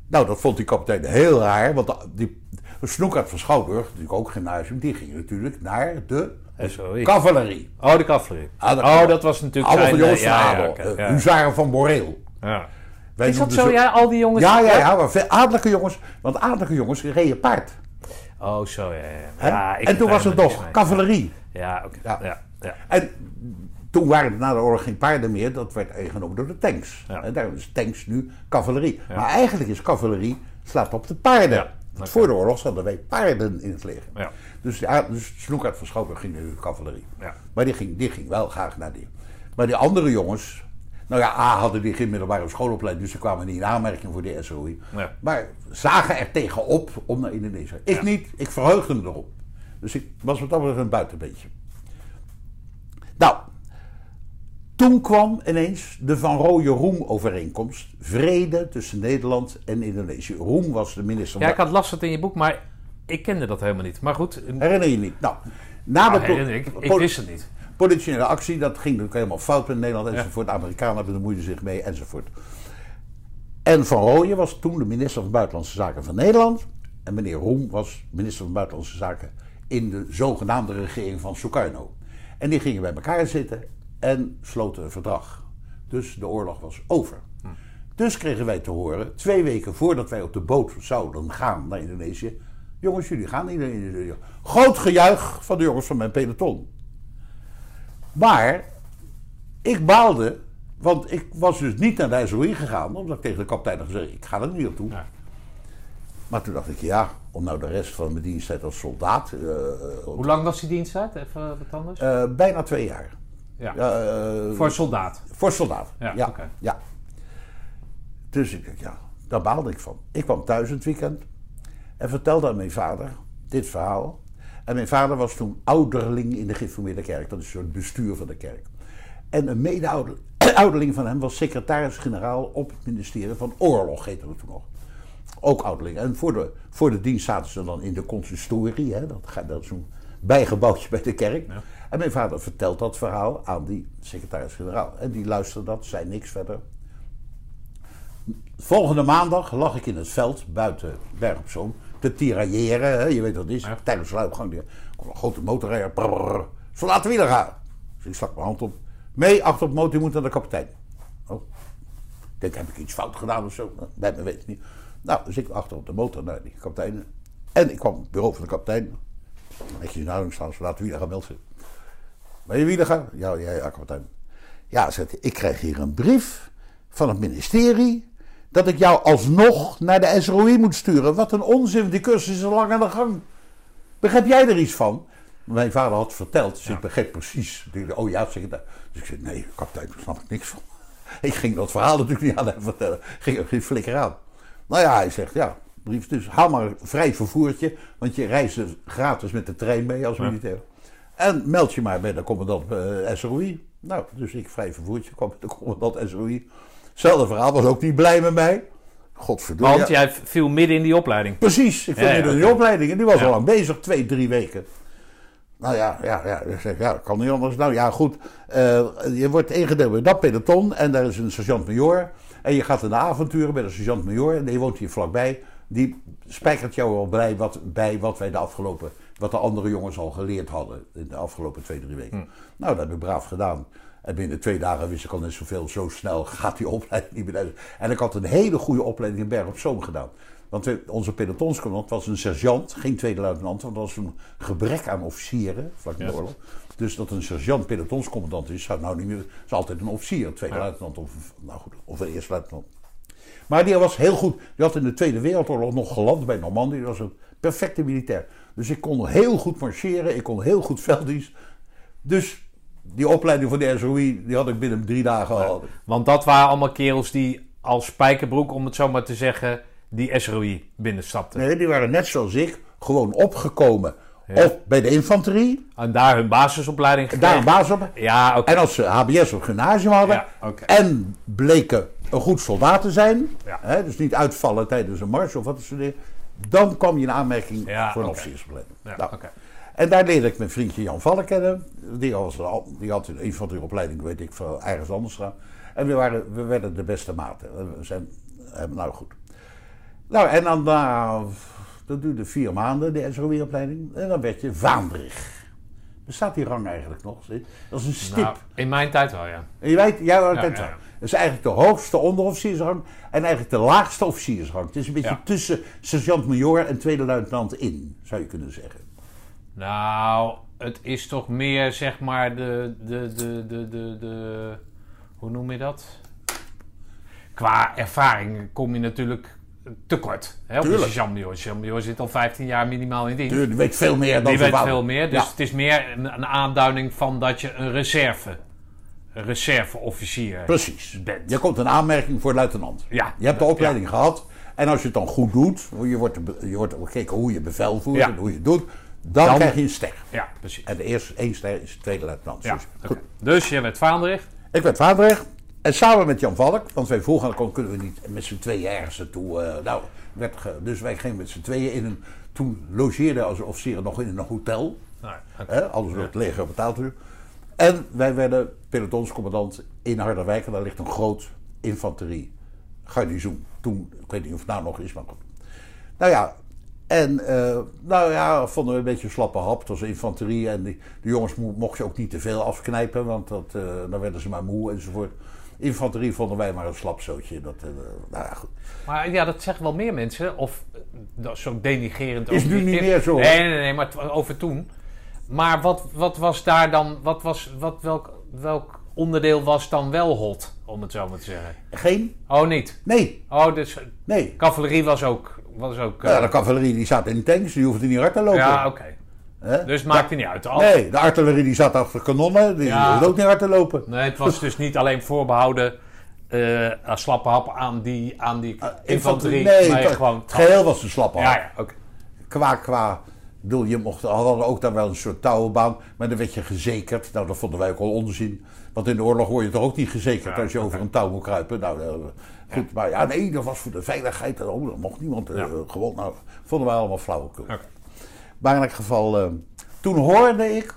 Nou, dat vond die kapitein heel raar. Want die Snoekert van Schouwburg, natuurlijk ook gymnasium, die ging natuurlijk naar de SOI. cavalerie. Oh, de cavalerie. Ah, dat- oh, dat was natuurlijk zijn, jongens eh, van ja, ja, adel. eh, ja. Huzaren van Boreel. Ja. Wij Is dat zo? ze- Ja, al die jongens... Ja, ja, ja. Maar adellijke jongens. Want adellijke jongens reden paard. Oh, zo, ja. ja. Hè? ja ik en toen was het nog mee. cavalerie. Ja, oké. Ja. Ja. Ja. En toen waren er na de oorlog geen paarden meer. Dat werd ingenomen door de tanks. Ja. En daarom is tanks nu cavalerie. Ja. Maar eigenlijk is cavalerie slaat op de paarden. Ja, Want. Voor de oorlog hadden wij paarden in het leger. Ja. Dus, ja, dus Snoekert van Schouwburg ging naar de cavalerie. Ja. Maar die ging, die ging wel graag naar die. Maar die andere jongens... Nou ja, A hadden die geen middelbare schoolopleiding... dus ze kwamen niet in aanmerking voor de SOI. Ja. Maar zagen er tegenop om naar Indonesië. Ik Ja. niet, ik verheugde me erop. Dus ik was wat dat een buitenbeentje. Nou, toen kwam ineens de Van Rooije Roem-overeenkomst. Vrede tussen Nederland en Indonesië. Roem was de minister Ja, ik had last het in je boek, maar ik kende dat helemaal niet. Maar goed, Herinner je niet? Nou, na nou, de herinner ik, ik wist het niet. politionele actie, dat ging natuurlijk helemaal fout in Nederland enzovoort. De Amerikanen bemoeiden zich mee enzovoort. En Van Rooyen was toen de minister van Buitenlandse Zaken van Nederland. En meneer Roem was minister van Buitenlandse Zaken in de zogenaamde regering van Sukarno. En die gingen bij elkaar zitten en sloten een verdrag. Dus de oorlog was over. Dus kregen wij te horen, twee weken voordat wij op de boot zouden gaan naar Indonesië. Jongens, jullie gaan naar Indonesië. Groot gejuich van de jongens van mijn peloton. Maar ik baalde, want ik was dus niet naar de SOI gegaan, omdat ik tegen de kapitein had gezegd: ik ga er niet op toe. Ja. Maar toen dacht ik, ja, om nou de rest van mijn diensttijd als soldaat, eh, Hoe lang was die dienst uit? Even wat anders. eh, bijna twee jaar. ja. Eh, Voor soldaat. voor soldaat. Ja, ja. Dus ik dacht, ja, daar baalde ik van. Ik kwam thuis het weekend en vertelde aan mijn vader dit verhaal. En mijn vader was toen ouderling in de geïnformeerde kerk. Dat is een soort bestuur van de kerk. En een mede-ouderling van hem was secretaris-generaal op het ministerie van Oorlog, heette dat toen nog. Ook ouderling. En voor de, voor de dienst zaten ze dan in de consistorie. Hè? Dat, dat is zo'n bijgebouwtje bij de kerk. Ja. En mijn vader vertelt dat verhaal aan die secretaris-generaal. En die luisterde dat, zei niks verder. Volgende maandag lag ik in het veld buiten Berg op Zoom te tirailleren. Hè? Je weet wat het is. Ja. Tijdens de sluipgang die- kwam een grote motorrijder. Brrr. Willen gaan. Dus ik stak mijn hand op. Mee, achter op de motor, je moet naar de kapitein. Oh. Ik denk, heb ik iets fout gedaan of zo? Nou, Bij me weet ik niet. Nou, dus ik achter op de motor naar die kapitein. En ik kwam op het bureau van de kapitein. Netjes in de houding staan, soldaten willen gaan melden. Ben je gaan? Ja, ja, ja, kapitein. Ja, zegt hij, ik krijg hier een brief van het ministerie dat ik jou alsnog naar de SROI moet sturen. Wat een onzin, die cursus is al lang aan de gang. Begrijp jij er iets van? Mijn vader had verteld, dus ik begreep precies. Oh ja, zeg ik dat. Dus ik zei, nee, kapitein, daar snap ik niks van. Ik ging dat verhaal natuurlijk niet aan hem vertellen. Ging er geen flikker aan. Nou ja, hij zegt, ja, brief dus. Haal maar een vrij vervoertje, want je reist dus gratis met de trein mee als militair. En meld je maar bij de commandant eh, SROI. Nou, dus ik vrij vervoertje, kwam bij de commandant SROI. Hetzelfde verhaal, was ook niet blij met mij. Godverdomme. Want jij viel midden in die opleiding. Precies, ik Ja, vond ja, in die opleiding en die was al lang bezig, twee, drie weken. Nou ja, ja, ja, ik zeg, ja, kan niet anders. Nou ja, goed, eh, je wordt ingedeeld bij dat peloton en daar is een sergeant-major. En je gaat in de avonturen bij de sergeant-major en die woont hier vlakbij. Die spijkert jou wel bij wat, bij wat wij de afgelopen, wat de andere jongens al geleerd hadden in de afgelopen twee, drie weken. Nou, dat heb ik braaf gedaan. En binnen twee dagen wist ik al net zoveel. Zo snel gaat die opleiding niet meer. En ik had een hele goede opleiding in Berg op Zoom gedaan. Want onze pelotonscommandant was een sergeant, geen tweede luitenant. Want er was een gebrek aan officieren, vlak na de oorlog. Dus dat een sergeant pelotonscommandant is, zou nou niet meer... is altijd een officier, een tweede Ja. luitenant of, nou goed, of een eerste luitenant. Maar die was heel goed. Die had in de Tweede Wereldoorlog nog geland bij Normandië. Die was een perfecte militair. Dus ik kon heel goed marcheren. Ik kon heel goed velddienst. Dus die opleiding voor de SOI, die had ik binnen drie dagen al. Want dat waren allemaal kerels die als spijkerbroek, om het zo maar te zeggen, die SROI binnenstapten. Nee, die waren net zoals ik gewoon opgekomen. Ja. Of bij de infanterie. En daar hun basisopleiding Daar een gekregen. op. Ja, oké. En als ze HBS of gymnasium hadden. Ja. En bleken een goed soldaat te zijn. Ja. Hè, dus niet uitvallen tijdens een mars of wat is het. Dan kwam je in aanmerking voor een oké. officiersopleiding. Ja, Nou, oké. En daar leerde ik mijn vriendje Jan Vallen kennen. Die, was die had een infanterieopleiding, weet ik veel, ergens anders gedaan. En we, waren, we werden de beste maten. We zijn, eh, nou goed. Nou, en dan, dat duurde vier maanden, de SOE-opleiding. En dan werd je Vaandrig. Bestaat die rang eigenlijk nog? Dat is een stip. Nou, in mijn tijd wel, ja. En je weet, jij Ja, kent ja. Dat is eigenlijk de hoogste onderofficiersrang en eigenlijk de laagste officiersrang. Het is een beetje tussen sergeant-major en tweede luitenant in, zou je kunnen zeggen. Nou, het is toch meer zeg maar de, de, de, de, de, de hoe noem je dat? Qua ervaring kom je natuurlijk tekort. Hè, Tuurlijk. sergeant-major. De sergeant-major zit al 15 jaar minimaal in dienst. Die weet veel meer dan Die zijn weet veel meer. Dus Ja. het is meer een, een aanduiding van dat je een reserve, een reserveofficier Precies. bent. Je komt een aanmerking voor luitenant. Ja. Je hebt de opleiding gehad. En als je het dan goed doet, je wordt, je wordt gekeken hoe je bevel voert Ja. en hoe je het doet, dan, Dan- krijg je een ster. Ja, precies. En de eerste één ster is de tweede luitenant. Ja, Dus. Dus je werd Vaandrig. Ik werd vaandrig. En samen met Jan Valk, want wij vroegen, kunnen we niet met z'n tweeën ergens naartoe. eh, nou, werd ge- dus wij gingen met z'n tweeën in een. Toen logeerden als officieren nog in een hotel. Nou. Hè, alles door het leger betaald. En wij werden pelotonscommandant in Harderwijk. En daar ligt een groot infanterie garnizoen. Toen, ik weet niet of het nou nog is, maar goed. Nou ja, en eh, nou ja, vonden we een beetje een slappe hap. Het was infanterie en die, de jongens mo- mochten je ook niet te veel afknijpen, want dat, eh, dan werden ze maar moe enzovoort. Infanterie vonden wij maar een slap zootje. Dat, eh, nou ja, goed. Maar ja, dat zeggen wel meer mensen. Of dat zo denigerend. Is nu niet meer zo, Nee, nee, nee, maar over toen. Maar wat, wat was daar dan... Wat was, wat, welk, welk onderdeel was dan wel hot, om het zo maar te zeggen? Geen? Oh, niet? Nee, Oh, dus nee. cavalerie was ook... Was ook eh, Ja, de cavalerie die zat in de tanks, die hoefde niet hard te lopen. ja, oké. Hè? Dus het maakte niet uit. Al- Nee, de artillerie die zat achter kanonnen, die Ja. hoefde ook niet hard te lopen. Nee, het was dus niet alleen voorbehouden... eh aan slappe hap aan die, aan die infanterie. Nee, maar het, gewoon... het geheel was een slappe Ja, hap. ja, oké. Qua, qua bedoel, je mocht, hadden ook daar wel een soort touwenbaan, maar dan werd je gezekerd. Nou, dat vonden wij ook al onzin. Want in de oorlog word je toch ook niet gezekerd Ja, als je over een touw moet kruipen. Nou, eh, goed, maar ja, nee, dat was voor de veiligheid. Oh, dat mocht niemand eh, gewoon. Nou, vonden wij allemaal flauwekul. Oké. Maar in elk geval, eh, toen hoorde ik,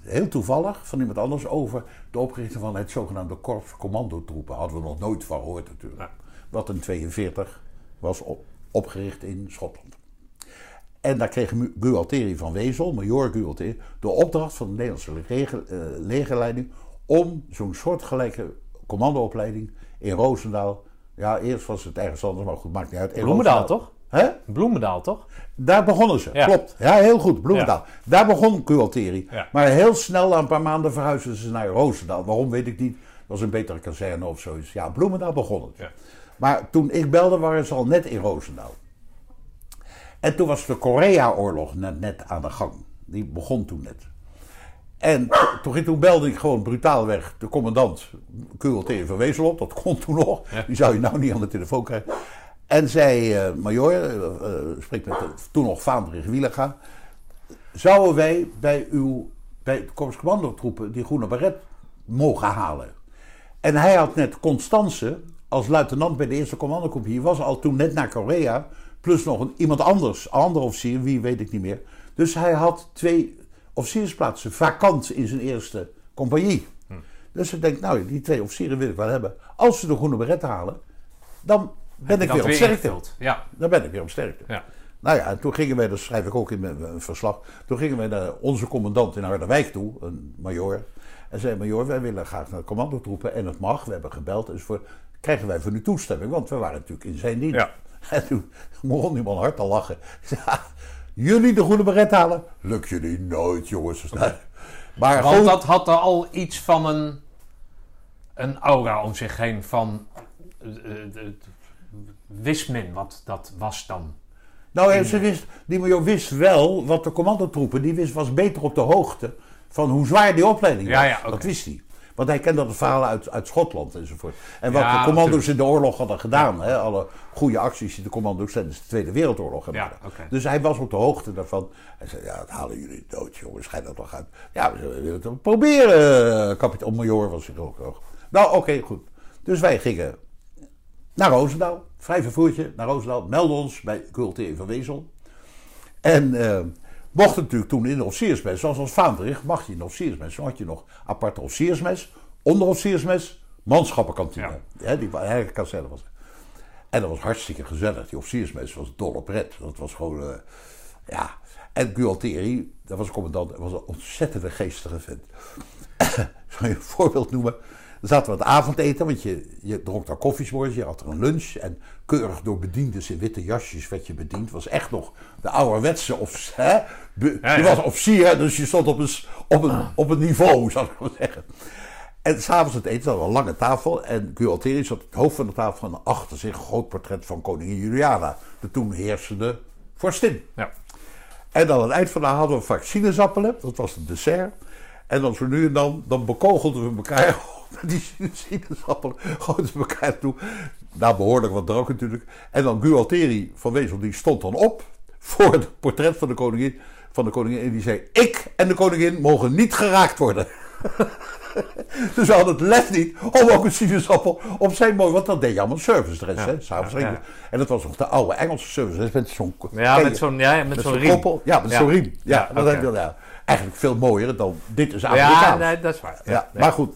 heel toevallig, van iemand anders over de oprichting van het zogenaamde Korps Commandotroepen. Hadden we nog nooit van gehoord natuurlijk. Ja. Wat in 42 was op- opgericht in Schotland. En daar kreeg Gualteri van Wezel, major Gualteri, de opdracht van de Nederlandse leger, eh, legerleiding om zo'n soortgelijke commandoopleiding in Roosendaal. Ja, eerst was het ergens anders, maar goed, maakt niet uit. Bloemendaal, toch? Hè? Bloemendaal, toch? Daar begonnen ze, Ja. klopt. Ja, heel goed, Bloemendaal. Daar begon Gualteri. Ja. Maar heel snel, na een paar maanden, verhuisden ze naar Roosendaal. Waarom, weet ik niet. Dat was een betere kazerne of zoiets. Ja, Bloemendaal begon het. Ja. Maar toen ik belde, waren ze al net in Roosendaal. En toen was de Korea-oorlog net, net aan de gang. Die begon toen net. En to- toen, toen belde ik gewoon brutaalweg de commandant QLT van Wezel op. Dat kon toen nog. Die zou je nou niet aan de telefoon krijgen. En zei, eh major, eh eh, spreek met de, toen nog Vaandrig Wielega. Zouden wij bij uw bij het Korps Commandotroepen die groene baret mogen halen? En hij had net Constance als luitenant bij de eerste commandocompagnie. Was al toen net naar Korea. Plus nog een, iemand anders, een andere officier, wie weet ik niet meer. Dus hij had twee officiersplaatsen vakant in zijn eerste compagnie. Dus ik denk, nou, die twee officieren wil ik wel hebben. Als ze de groene beret halen, dan ben ik weer op sterkte. Ja. Dan ben ik weer op sterkte. ja. Nou ja, en toen gingen wij, dat schrijf ik ook in mijn mijn verslag. Toen gingen wij naar onze commandant in Harderwijk toe, een major. En zei: Major, wij willen graag naar de commandotroepen en het mag. We hebben gebeld. Dus voor, krijgen wij van u toestemming? Want we waren natuurlijk in zijn dienst. Ja. En toen begon die man hard te lachen. Hij zei, "Ja, jullie de groene beret halen? Lukt jullie nooit, jongens. Maar Want dat had er al iets van een, een aura om zich heen van... eh, eh, wist men wat dat was dan. Nou, en ze wist, die major wist wel wat de commandotroepen, die wist, was beter op de hoogte van hoe zwaar die opleiding was. Ja, ja. Dat wist hij. Want hij kende dat verhaal uit, uit Schotland enzovoort. En wat Ja, de commando's natuurlijk. in de oorlog hadden gedaan. Hè, alle goede acties die de commando's tijdens de Tweede Wereldoorlog hebben Ja, gedaan. Dus hij was op de hoogte daarvan. Hij zei, ja, dat halen jullie dood, jongens. Schijnt dat toch uit. Ja, we willen het wel proberen, kapitein. Major was ik ook. nog. Nou, oké, goed. Dus wij gingen naar Roosendaal. Vrij vervoertje naar Roosendaal. Melden ons bij QLT van Wezel. En eh mocht natuurlijk toen in de officiersmes, zoals als Vaandrig, mag je in de officiersmes. Toen had je nog aparte officiersmes, onderofficiersmes, manschappenkantine. Hè, die eigen kazerne was. En dat was hartstikke gezellig. Die officiersmes was dolle pret. Dat was gewoon, eh, ja. En Gualteri, dat was een commandant, was een ontzettende geestige vent. Zal je een voorbeeld noemen? Dan zaten we aan het avondeten, want je, je dronk daar koffiesmoortjes, je had er een lunch. En keurig door bediendes in witte jasjes werd je bediend. was echt nog de ouderwetse of hè? Ja, Je ja. was officier, dus je stond op een, op een, op een niveau, zou ik maar zeggen. En s'avonds het eten, hadden we een lange tafel. En Gualteri zat op het hoofd van de tafel en achter zich een groot portret van koningin Juliana. De toen heersende vorstin. Ja. En dan aan het eind van de hadden we vaak sinaasappelen. Dat was het dessert. En dan zo nu en dan, dan bekogelden we elkaar die sinaasappelen. Gooiden we elkaar toe. Nou, behoorlijk wat drank natuurlijk. En dan Gualteri van Wezel, die stond dan op voor het portret van de koningin. Van de koningin en die zei, ik en de koningin mogen niet geraakt worden. dus we hadden het lef niet om ook een sinaasappel op zijn mooi... Want dat deed je allemaal servicedress, hè. S'avonds ja, ja. En dat was nog de oude Engelse servicedress met zo'n... Ja, met zo'n ja, met Met zo'n zo'n riem. koppel. Ja, met Ja. zo'n riem. Ja, Ja, dat heb ja. Eigenlijk veel mooier dan dit is Ja, Amerikaans. nee, dat is waar. ja, Ja. Maar goed.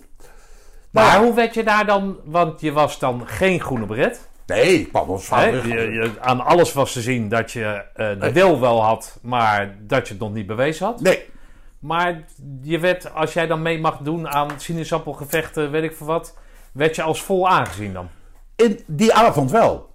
Maar Nou, hoe werd je daar dan... Want je was dan geen groene beret. Nee, ik kwam ons. Je, je- aan alles was te zien dat je eh, de wil wel had, maar dat je het nog niet bewezen had. Nee, Maar je werd, als jij dan mee mag doen aan sinaasappelgevechten, weet ik veel wat, werd je als vol aangezien dan. in die avond wel.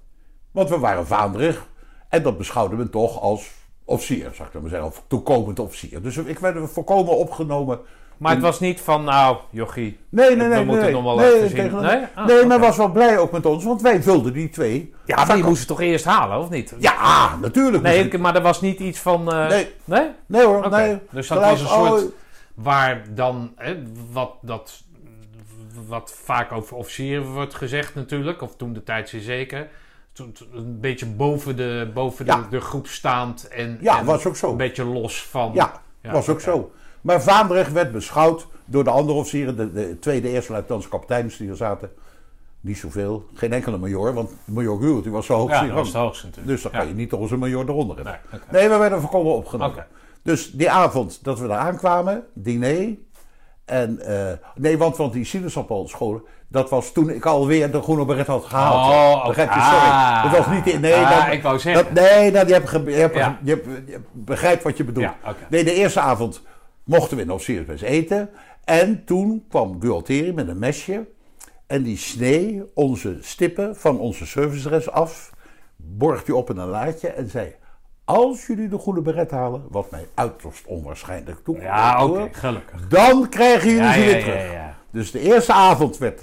Want we waren vaandrig. En dat beschouwde men toch als officier, zou ik dan maar zeggen. Of toekomend officier. Dus ik werd volkomen opgenomen. Maar het was niet van, nou, jochie, Nee, nee, we nee. moeten nee, nog wel nee, even zien. tegen- Nee? Ah, nee, maar was wel blij ook met ons. Want wij vulden die twee. Ja, maar die moesten toch eerst halen, of niet? Ja, natuurlijk. Nee, maar er was niet iets van... eh, Nee. Nee? nee hoor, nee. Dus dat Gelijk, was een soort... oh, Waar dan, hè, wat, dat, wat vaak over officieren wordt gezegd natuurlijk, of toen de tijd zeer zeker. een beetje boven de, boven Ja. de, de groep staand. En, Ja, en was ook zo. Een beetje los van. Ja, Ja, was ook zo. Maar Vaandrig werd beschouwd door de andere officieren, de, de tweede, eerste luitenants, kapiteins die er zaten. Niet zoveel, geen enkele major, want major Guurt die was zo hoog Ja, dat was het hoogste natuurlijk. Dus dan Ja. kan je niet een major eronder hebben. Nee, we werden voorkomen opgenomen. Dus die avond dat we daar aankwamen, diner. En, eh, nee, want, want die sinaasappelscholen, dat was toen ik alweer de groene beret had gehaald. Oh, oké. Begrijp je? Sorry. Ah. dat was niet... in- Nee, Ah, dat, ik wou zeggen. Dat, nee, dat, je, hebt, je, hebt, Ja. je, hebt, je begrijpt wat je bedoelt. Ja. Nee, de eerste avond mochten we in officiersbest eten. En toen kwam Gualteri met een mesje. En die snee onze stippen van onze servicedress af. Borgt die op in een laadje en zei... Als jullie de goede beret halen, wat mij uiterst onwaarschijnlijk toe. Ja, oké, gelukkig. Dan krijgen jullie Ja, ze ja, weer ja, terug. ja. Dus de eerste avond werd.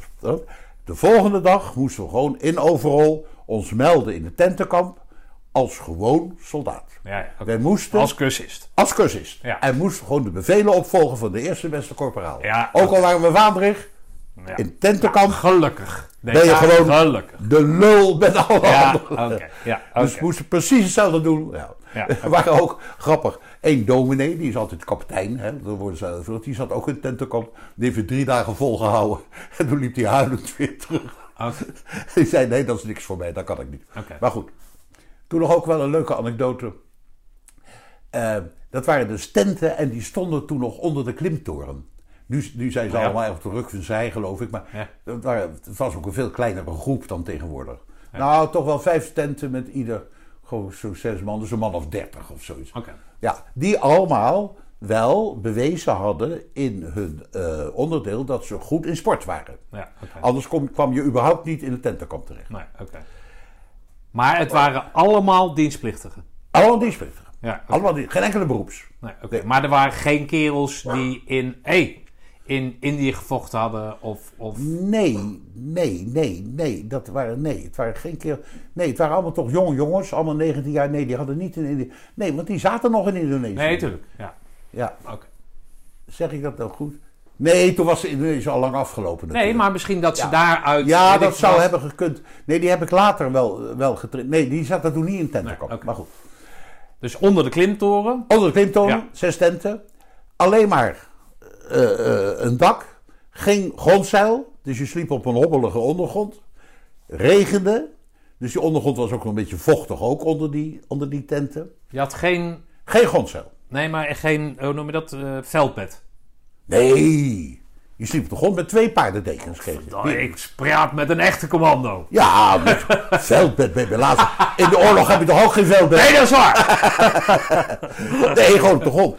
De volgende dag moesten we gewoon in overal ons melden in het tentenkamp. Als gewoon soldaat. Ja, ja, oké. Wij moesten Als cursist. als cursist. Ja. En moesten gewoon de bevelen opvolgen van de eerste beste korporaal. Ja, Ook al waren we Vaandrig, Ja. in tentenkamp, Gelukkig. Nee, Ben je gewoon- Gelukkig. de lul met alle anderen. oké. Ja, Dus we moesten precies hetzelfde doen. Ja. Er waren ook grappig. Eén dominee, die is altijd kapitein, hè, dat worden ze die zat ook in tentenkamp. Die heeft drie dagen volgehouden. En toen liep hij huilend weer terug. Die zei: Nee, dat is niks voor mij, dat kan ik niet. Maar goed. Toen nog ook wel een leuke anekdote. Eh, dat waren dus tenten en die stonden toen nog onder de klimtoren. Nu, nu zijn ze Ja. allemaal op de ruk van zij, geloof ik. Maar Ja. het, waren, het was ook een veel kleinere groep dan tegenwoordig. Nou, toch wel vijf tenten met ieder gewoon zo'n zes man, dus een man of dertig of zoiets. Oké. Ja, die allemaal wel bewezen hadden in hun eh, onderdeel dat ze goed in sport waren. Ja. Anders kom, kwam je überhaupt niet in het tentenkamp terecht. Nee. Maar het waren allemaal dienstplichtigen. Allemaal dienstplichtigen. Ja. Allemaal die, geen enkele beroeps. Nee, oké. Maar er waren geen kerels die in, hey, in Indië gevochten hadden of... of... Nee, nee, nee, nee. Dat waren, nee, het waren geen keer. Nee, het waren allemaal toch jonge jongens, allemaal 19 jaar. Nee, die hadden niet in Indië. Nee, want die zaten nog in Indonesië. Nee, tuurlijk. Ja, Ja, oké. zeg ik dat nou goed? Nee, toen was Indonesië al lang afgelopen. Nee, maar misschien dat ze Ja. daaruit... Ja, dat zou wat- hebben gekund. Nee, die heb ik later wel, wel getraind. Nee, die zaten toen niet in tentenkamp. Nee. Maar goed. Dus onder de klimtoren. Onder de klimtonen, Ja. zes tenten. Alleen maar eh, eh, een dak. Geen grondzeil. Dus je sliep op een hobbelige ondergrond. Regende. Dus die ondergrond was ook nog een beetje vochtig ook onder die, onder die tenten. Je had geen... Geen grondzeil. Nee, maar geen... Hoe noem je dat? eh, veldbed. Nee. Je sliep op de grond met twee paardendekens. ik praat met een echte commando. Ja, met veldbed ben je laatst. In de oorlog heb je toch ook geen veldbed? Nee, dat is waar. Nee, gewoon op de grond.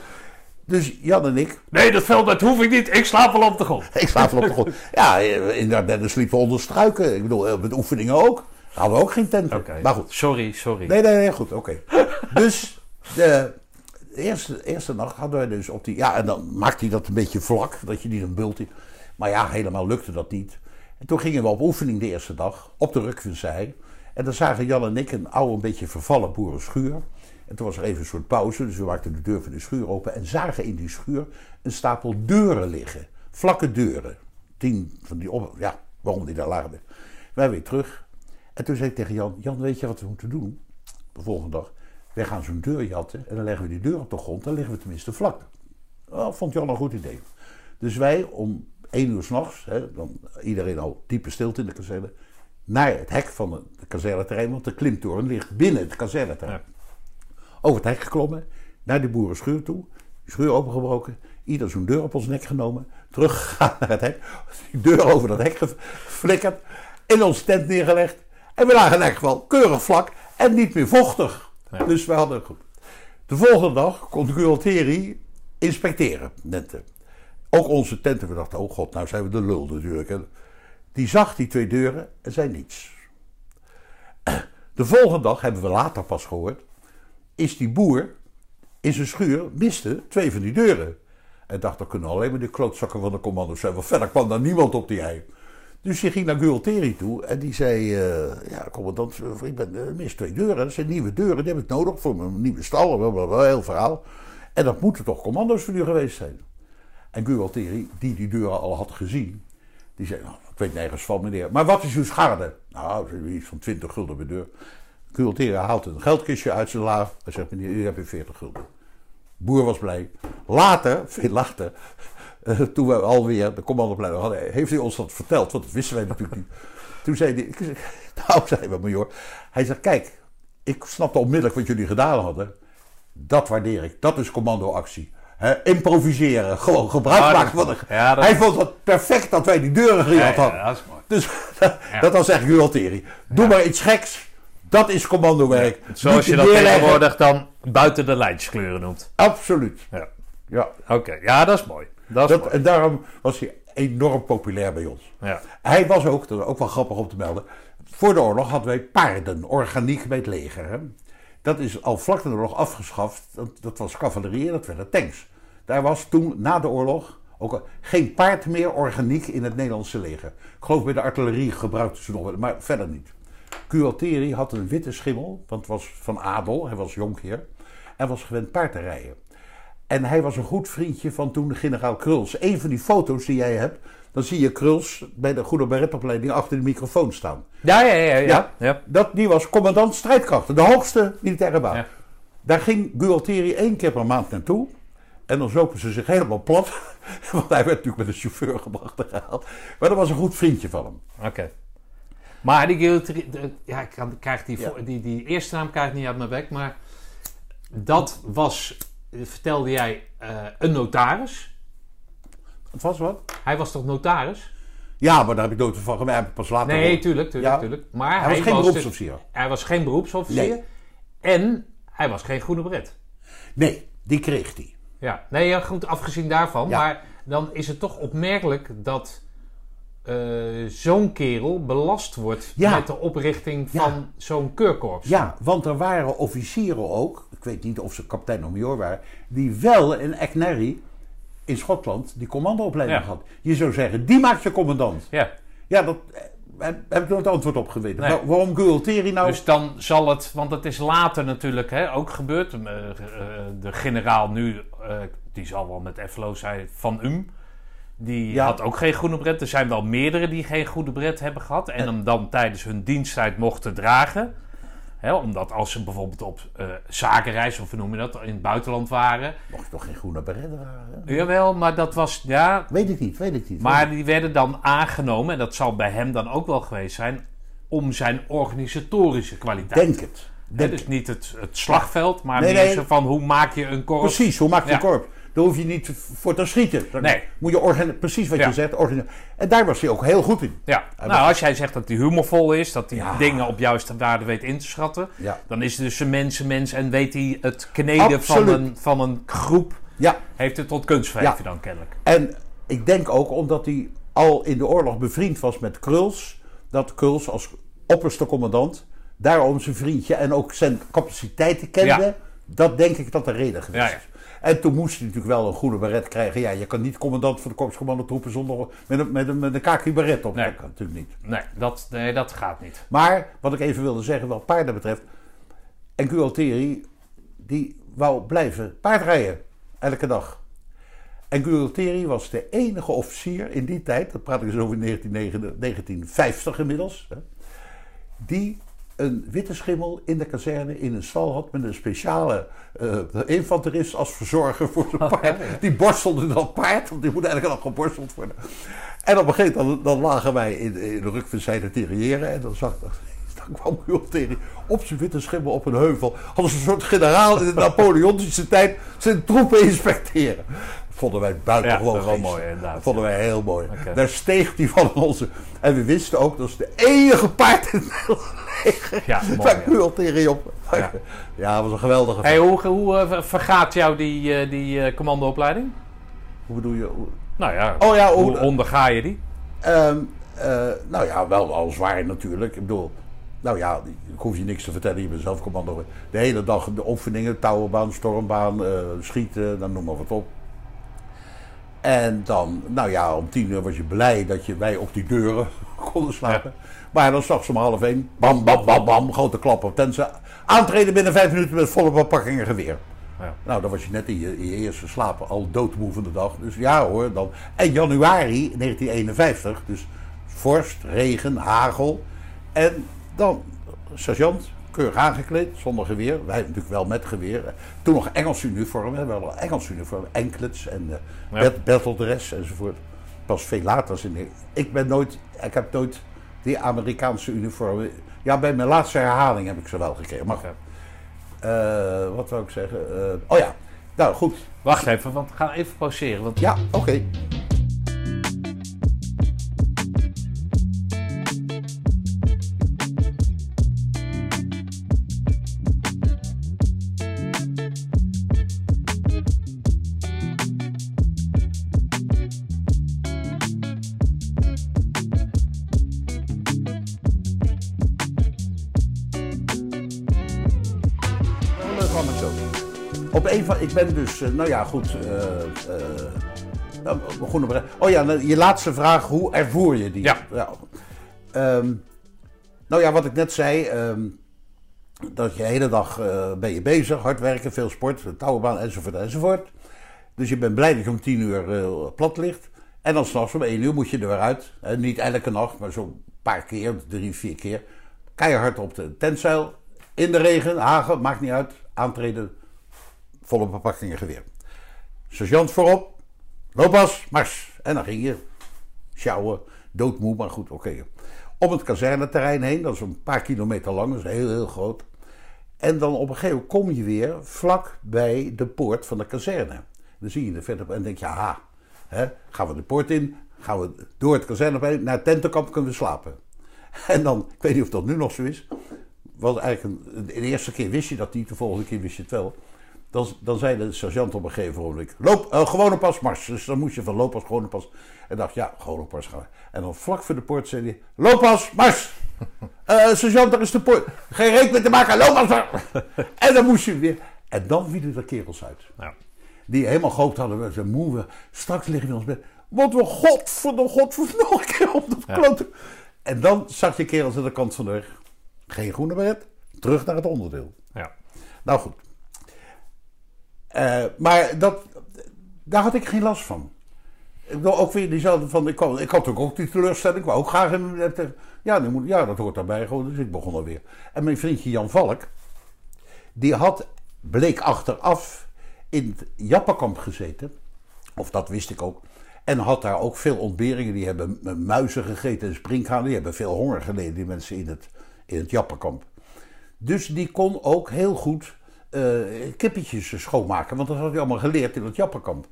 Dus Jan en ik, Nee, dat veldbed hoef ik niet. Ik slaap wel op de grond. ik slaap wel op de grond. Ja, in de sliepen we onder struiken. Ik bedoel, eh, met oefeningen ook. Hadden we ook geen. Oké. Maar goed. Sorry, sorry. Nee, nee, nee, goed, oké. Dus de eerste, eerste nacht hadden wij dus op die... Ja, en dan maakte hij dat een beetje vlak, dat je niet een bult. Maar ja, helemaal lukte dat niet. En toen gingen we op oefening de eerste dag, op de Rukvenzij. En dan zagen Jan en ik een oude, een beetje vervallen boerenschuur. En toen was er even een soort pauze, dus we maakten de deur van de schuur open... en zagen in die schuur een stapel deuren liggen. Vlakke deuren. Tien van die op... Ja, waarom die daar lagen. Wij weer terug. En toen zei ik tegen Jan, Jan, weet je wat we moeten doen? De volgende dag. Wij gaan zo'n deur jatten en dan leggen we die deur op de grond. Dan liggen we tenminste vlak. Oh, vond Jan een goed idee. Dus wij om één uur s'nachts, dan iedereen al diepe stilte in de kazerne, naar het hek van de, de kazerneterrein, want de klimtoren ligt binnen het kazerneterrein. Over het hek geklommen, naar die boerenschuur toe, die schuur opengebroken, ieder zo'n deur op ons nek genomen, teruggegaan naar het hek, die deur over dat hek geflikkerd, in onze tent neergelegd. En we lagen in elk geval keurig vlak en niet meer vochtig. Dus we hadden goed. De volgende dag kon Gualteri inspecteren, nenten. Ook onze tenten. We dachten, oh god, nou zijn we de lul natuurlijk. hè. Die zag die twee deuren en zei niets. De volgende dag, hebben we later pas gehoord, is die boer in zijn schuur miste twee van die deuren. En dacht, dat kunnen alleen maar de klootzakken van de commando's zijn. Want verder kwam daar niemand op die ei. Dus die ging naar Gualteri toe en die zei: eh, Ja, commandant, ik ben, eh, mis twee deuren. Dat zijn nieuwe deuren, die heb ik nodig voor mijn nieuwe stal. Blablabla, heel verhaal. En dat moeten toch commando's van u geweest zijn? En Gualteri, die die deuren al had gezien, Die zei, nou, ik weet nergens van meneer. Maar wat is uw schade? Nou, iets van 20 gulden per deur. Gualtieri haalt een geldkistje uit zijn la. Hij zegt, meneer, u hebt 40 gulden. Boer was blij. Later, veel later, uh, toen we alweer de commandopleiding hadden, heeft hij ons dat verteld, want dat wisten wij natuurlijk niet. Toen zei hij, ik zeg, nou, zei we, major. Hij zegt, kijk, ik snapte onmiddellijk wat jullie gedaan hadden. Dat waardeer ik. Dat is commandoactie. He, improviseren, gewoon gebruik maken van de... Ja, Hij vond het perfect dat wij die deuren gejat Ja, hadden. ja, dat is mooi. Dus dat was echt Gualtieri. Doe maar iets geks. Dat is commandowerk. Zoals Niet je dat neerleggen. tegenwoordig dan buiten de lijntjeskleuren noemt. Absoluut. Ja. Ja. Oké, ja, dat is mooi. Dat en daarom was hij enorm populair bij ons. Ja. Hij was ook, dat is ook wel grappig om te melden. Voor de oorlog hadden wij paarden, organiek bij het leger. Hè? Dat is al vlak na de oorlog afgeschaft. Dat, dat was cavalerie en dat werden tanks. Daar was toen, na de oorlog, ook geen paard meer organiek in het Nederlandse leger. Ik geloof bij de artillerie gebruikten ze nog wel, maar verder niet. Gualtieri had een witte schimmel, want het was van adel, hij was jonkheer. En was gewend paard te rijden. En hij was een goed vriendje van toen generaal Kruls. Een van die foto's die jij hebt, dan zie je Kruls bij de Goede Beretopleiding achter de microfoon staan. Ja, ja, ja. ja, Ja. ja. Dat, die was commandant strijdkrachten, de hoogste militaire baan. Ja. Daar ging Gualtieri één keer per maand naartoe. En dan zopen ze zich helemaal plat. Want hij werd natuurlijk met een chauffeur gebracht en gehaald. Maar dat was een goed vriendje van hem. Oké. Maar die ja, ik krijg die, die, die eerste naam krijg ik niet uit mijn bek, maar dat was, vertelde jij, eh, een notaris. Het was wat? Hij was toch notaris? Ja, maar daar heb ik nooit van gemerkt. Heb ik Pas later Nee, tuurlijk, tuurlijk, Ja. tuurlijk. Maar Hij was geen dus- beroepsofficier. hij was geen beroepsofficier. Nee. En hij was geen groene bret. Nee, die kreeg hij. Ja, nee, ja, goed, afgezien daarvan. Ja. Maar dan is het toch opmerkelijk dat eh, zo'n kerel belast wordt Ja. met de oprichting Ja. van zo'n keurkorps. Ja, want er waren officieren ook, ik weet niet of ze kapitein of major waren, die wel in Ecknerry in Schotland die commandoopleiding Ja. had. Je zou zeggen, die maakt je commandant. Ja. Ja, dat eh, heb ik nooit antwoord op geweten. Nee. Waarom Gualtieri nou? Dus dan zal het, want het is later natuurlijk hè, ook gebeurd. Eh, de generaal nu, die zal wel met FLO zijn, Van Um. Die Ja. had ook geen groene bret. Er zijn wel meerdere die geen goede bret hebben gehad. En hem dan tijdens hun diensttijd mochten dragen. Omdat als ze bijvoorbeeld op eh, zakenreis, of hoe noem je dat, in het buitenland waren. Mocht je toch geen groene beret dragen? Jawel, maar dat was, ja... Weet ik niet, weet ik niet. Maar die werden dan aangenomen, en dat zal bij hem dan ook wel geweest zijn... om zijn organisatorische kwaliteit. Denk het. Denk dus niet het, het slagveld, maar Nee, meer nee. van hoe maak je een korps. Precies, hoe maak je Ja. een korps? Daar hoef je niet voor te schieten. Dan Nee. Moet je precies wat Ja. je zegt. En daar was hij ook heel goed in. Ja, Hij nou was- als jij zegt dat hij humorvol is, dat hij Ja. dingen op juiste waarde weet in te schatten, Ja. dan is hij dus een mensenmens en weet hij het kneden van een, van een groep, Ja, heeft het tot kunstverven Ja. dan kennelijk. En ik denk ook omdat hij al in de oorlog bevriend was met Kruls, dat Kruls als opperste commandant daarom zijn vriendje en ook zijn capaciteiten kende. Ja. Dat denk ik dat de reden geweest is. En toen moest hij natuurlijk wel een goede beret krijgen. Ja, je kan niet commandant van de korpscommandotroepen zonder met een, met een, met een kaki beret op. Nee. Dat kan natuurlijk niet. Nee dat, nee, dat gaat niet. Maar wat ik even wilde zeggen, wat paarden betreft. En Gualtieri, die wou blijven paardrijden. Elke dag. En Gualtieri was de enige officier in die tijd, dat praat ik dus over 1959 1950 inmiddels, hè, die een witte schimmel in de kazerne in een stal had met een speciale eh, infanterist als verzorger voor zijn paard. Die borstelde dan paard, want die moet eigenlijk nog geborsteld worden. En op een gegeven moment dan, dan lagen wij in, in de rukverzijde te terriëren en dan zag ik, dan kwam Gualtieri op zijn witte schimmel op een heuvel als een soort generaal in de Napoleontische tijd zijn troepen inspecteren. Dat vonden wij buitengewoon Ja, dat mooi, inderdaad. Dat vonden wij heel mooi. Daar steeg hij van onze. En we wisten ook dat is de enige paard in het Ja, mooi, Waar ja. Gualtieri op. Ja. Ja. dat was een geweldige. Hey, hoe hoe eh, vergaat jou die, eh, die eh, commandoopleiding? Hoe bedoel je? Hoe- Nou ja, Oh ja, hoe- onderga je die? Ehm, eh, nou ja, wel al zwaar natuurlijk. Ik bedoel, nou ja, ik hoef je niks te vertellen, je bent zelf commando. De hele dag de oefeningen, touwenbaan, stormbaan, schieten, dan noem maar wat op. En dan, nou ja, om tien uur was je blij dat je, wij op die deuren konden slapen. Maar dan s'nachts om half één, bam, bam, bam, bam, grote klap op tensen. Aantreden binnen vijf minuten met volle bepakkingen geweer. Ja. Nou, dan was je net in je, in je eerste slaap al doodmoe van de dag. Dus ja hoor, dan. En januari 1951, dus vorst, regen, hagel. En dan sergeant, keurig aangekleed, zonder geweer. Wij natuurlijk wel met geweer. Toen nog Engels uniform, hè, wel Engels uniform, anklets en uh, Ja. bat- battle dress enzovoort. Pas veel later in de, Ik ben nooit, ik heb nooit die Amerikaanse uniformen. Ja, bij mijn laatste herhaling heb ik ze wel gekregen. Maar Ja. eh, wat wil ik zeggen? Eh, oh ja, nou goed. Wacht even, want we gaan even pauzeren. Want Ja, oké. Een van, ik ben dus, eh, nou ja, goed. eh eh, we begonnen bij- Oh ja, nou, je laatste vraag, hoe ervoer je die? Ja. Ehm, nou ja, wat ik net zei, ehm, dat je de hele dag ben je bezig, hard werken, veel sport, touwbaan enzovoort enzovoort. Dus je bent blij dat je om tien uur eh, plat ligt. En dan s'nachts om één uur moet je er weer uit. Niet elke nacht, maar zo'n paar keer, drie, vier keer. Keihard op de tentzeil, in de regen, hagen, maakt niet uit. Aantreden, volle bepakkingen geweer. Sergeant voorop, looppas, mars. En dan ging je sjouwen, doodmoe, maar goed, oké. Om het kazerneterrein heen, dat is een paar kilometer lang, dat is heel, heel groot. En dan op een gegeven moment kom je weer vlak bij de poort van de kazerne. Dan zie je er verder en denk je, aha, hè, gaan we de poort in, gaan we door het kazerne naar het tentenkamp kunnen we slapen. En dan, ik weet niet of dat nu nog zo is, was eigenlijk de eerste keer wist je dat niet, de volgende keer wist je het wel. Dan, dan zei de sergeant op een gegeven moment, loop, eh, gewone pas mars. Dus dan moest je van looppas, gewone pas. En dacht, ja, gewone pas gaan. En dan vlak voor de poort zei hij, looppas, mars. Eh sergeant, daar is de poort. Geen rekening te maken, looppas. mars. en dan moest je weer. En dan vielen de kerels uit. Die helemaal gehoopt hadden, we zijn moe, we, straks liggen we in ons bed. Want we godverdomme, godverdomme, nog een keer op de Ja. klote. En dan zag je kerels aan de kant van de weg. Geen groene beret, terug naar het onderdeel. ja. Nou goed. Eh, maar dat, daar had ik geen last van. Ik bedoel, ook weer diezelfde van, ik, had- ik had ook, ook die teleurstelling, ik wou ook graag in, ja, nu moet, ja, dat hoort daarbij gewoon, dus ik begon alweer. En mijn vriendje Jan Valk, die had, bleek achteraf, in het Jappenkamp gezeten, of dat wist ik ook, en had daar ook veel ontberingen, die hebben muizen gegeten en sprinkhanen, die hebben veel honger geleden, die mensen in het, in het Jappenkamp. Dus die kon ook heel goed kippetjes schoonmaken. Want dat had hij allemaal geleerd in het Jappenkamp.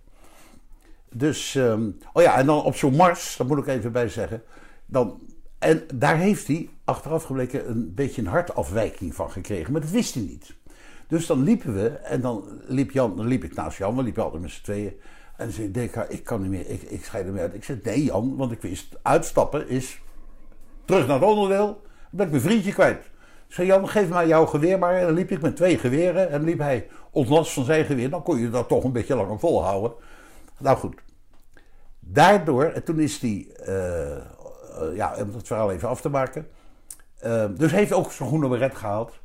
Dus, ehm, oh ja, en dan op zo'n mars, dat moet ik even bij zeggen. Dan, en daar heeft hij achteraf gebleken een beetje een hartafwijking van gekregen. Maar dat wist hij niet. Dus dan liepen we en dan liep, Jan, dan liep ik naast Jan, we liepen altijd met z'n tweeën. En zei Deka, ik kan niet meer, ik, ik scheid er meer uit. Ik zei, nee Jan, want ik wist, uitstappen is terug naar het onderdeel. Dan ben ik mijn vriendje kwijt. Zei, Jan, geef mij jouw geweer maar. En dan liep ik met twee geweren. En liep hij ontlast van zijn geweer. Dan kon je dat toch een beetje langer volhouden. Nou goed. Daardoor, en toen is hij, eh, eh, ja, om het verhaal even af te maken. eh, dus heeft ook zijn groene beret gehaald.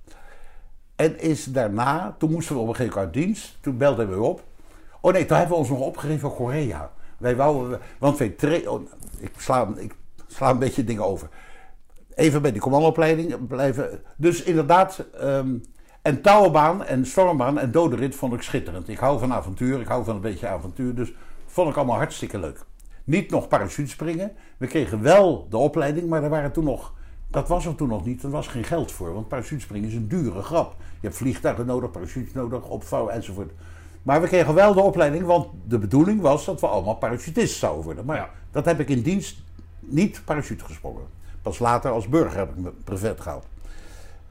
En is daarna, toen moesten we op een gegeven moment uit dienst. Toen belde hij op. Oh nee, toen hebben we ons nog opgegeven voor Korea. Wij wouden, want wij oh, ik, sla, ik sla een beetje dingen over. Even bij die commandoopleiding blijven. Dus inderdaad, ehm, en touwbaan en stormbaan en dodenrit vond ik schitterend. Ik hou van avontuur, ik hou van een beetje avontuur. Dus vond ik allemaal hartstikke leuk. Niet nog parachutespringen. We kregen wel de opleiding, maar er waren toen nog. Dat was er toen nog niet, er was geen geld voor. Want parachutespringen is een dure grap. Je hebt vliegtuigen nodig, parachutes nodig, opvouwen enzovoort. Maar we kregen wel de opleiding, want de bedoeling was dat we allemaal parachutist zouden worden. Maar Ja. dat heb ik in dienst niet parachute gesprongen. Pas later als burger heb ik mijn brevet gehaald.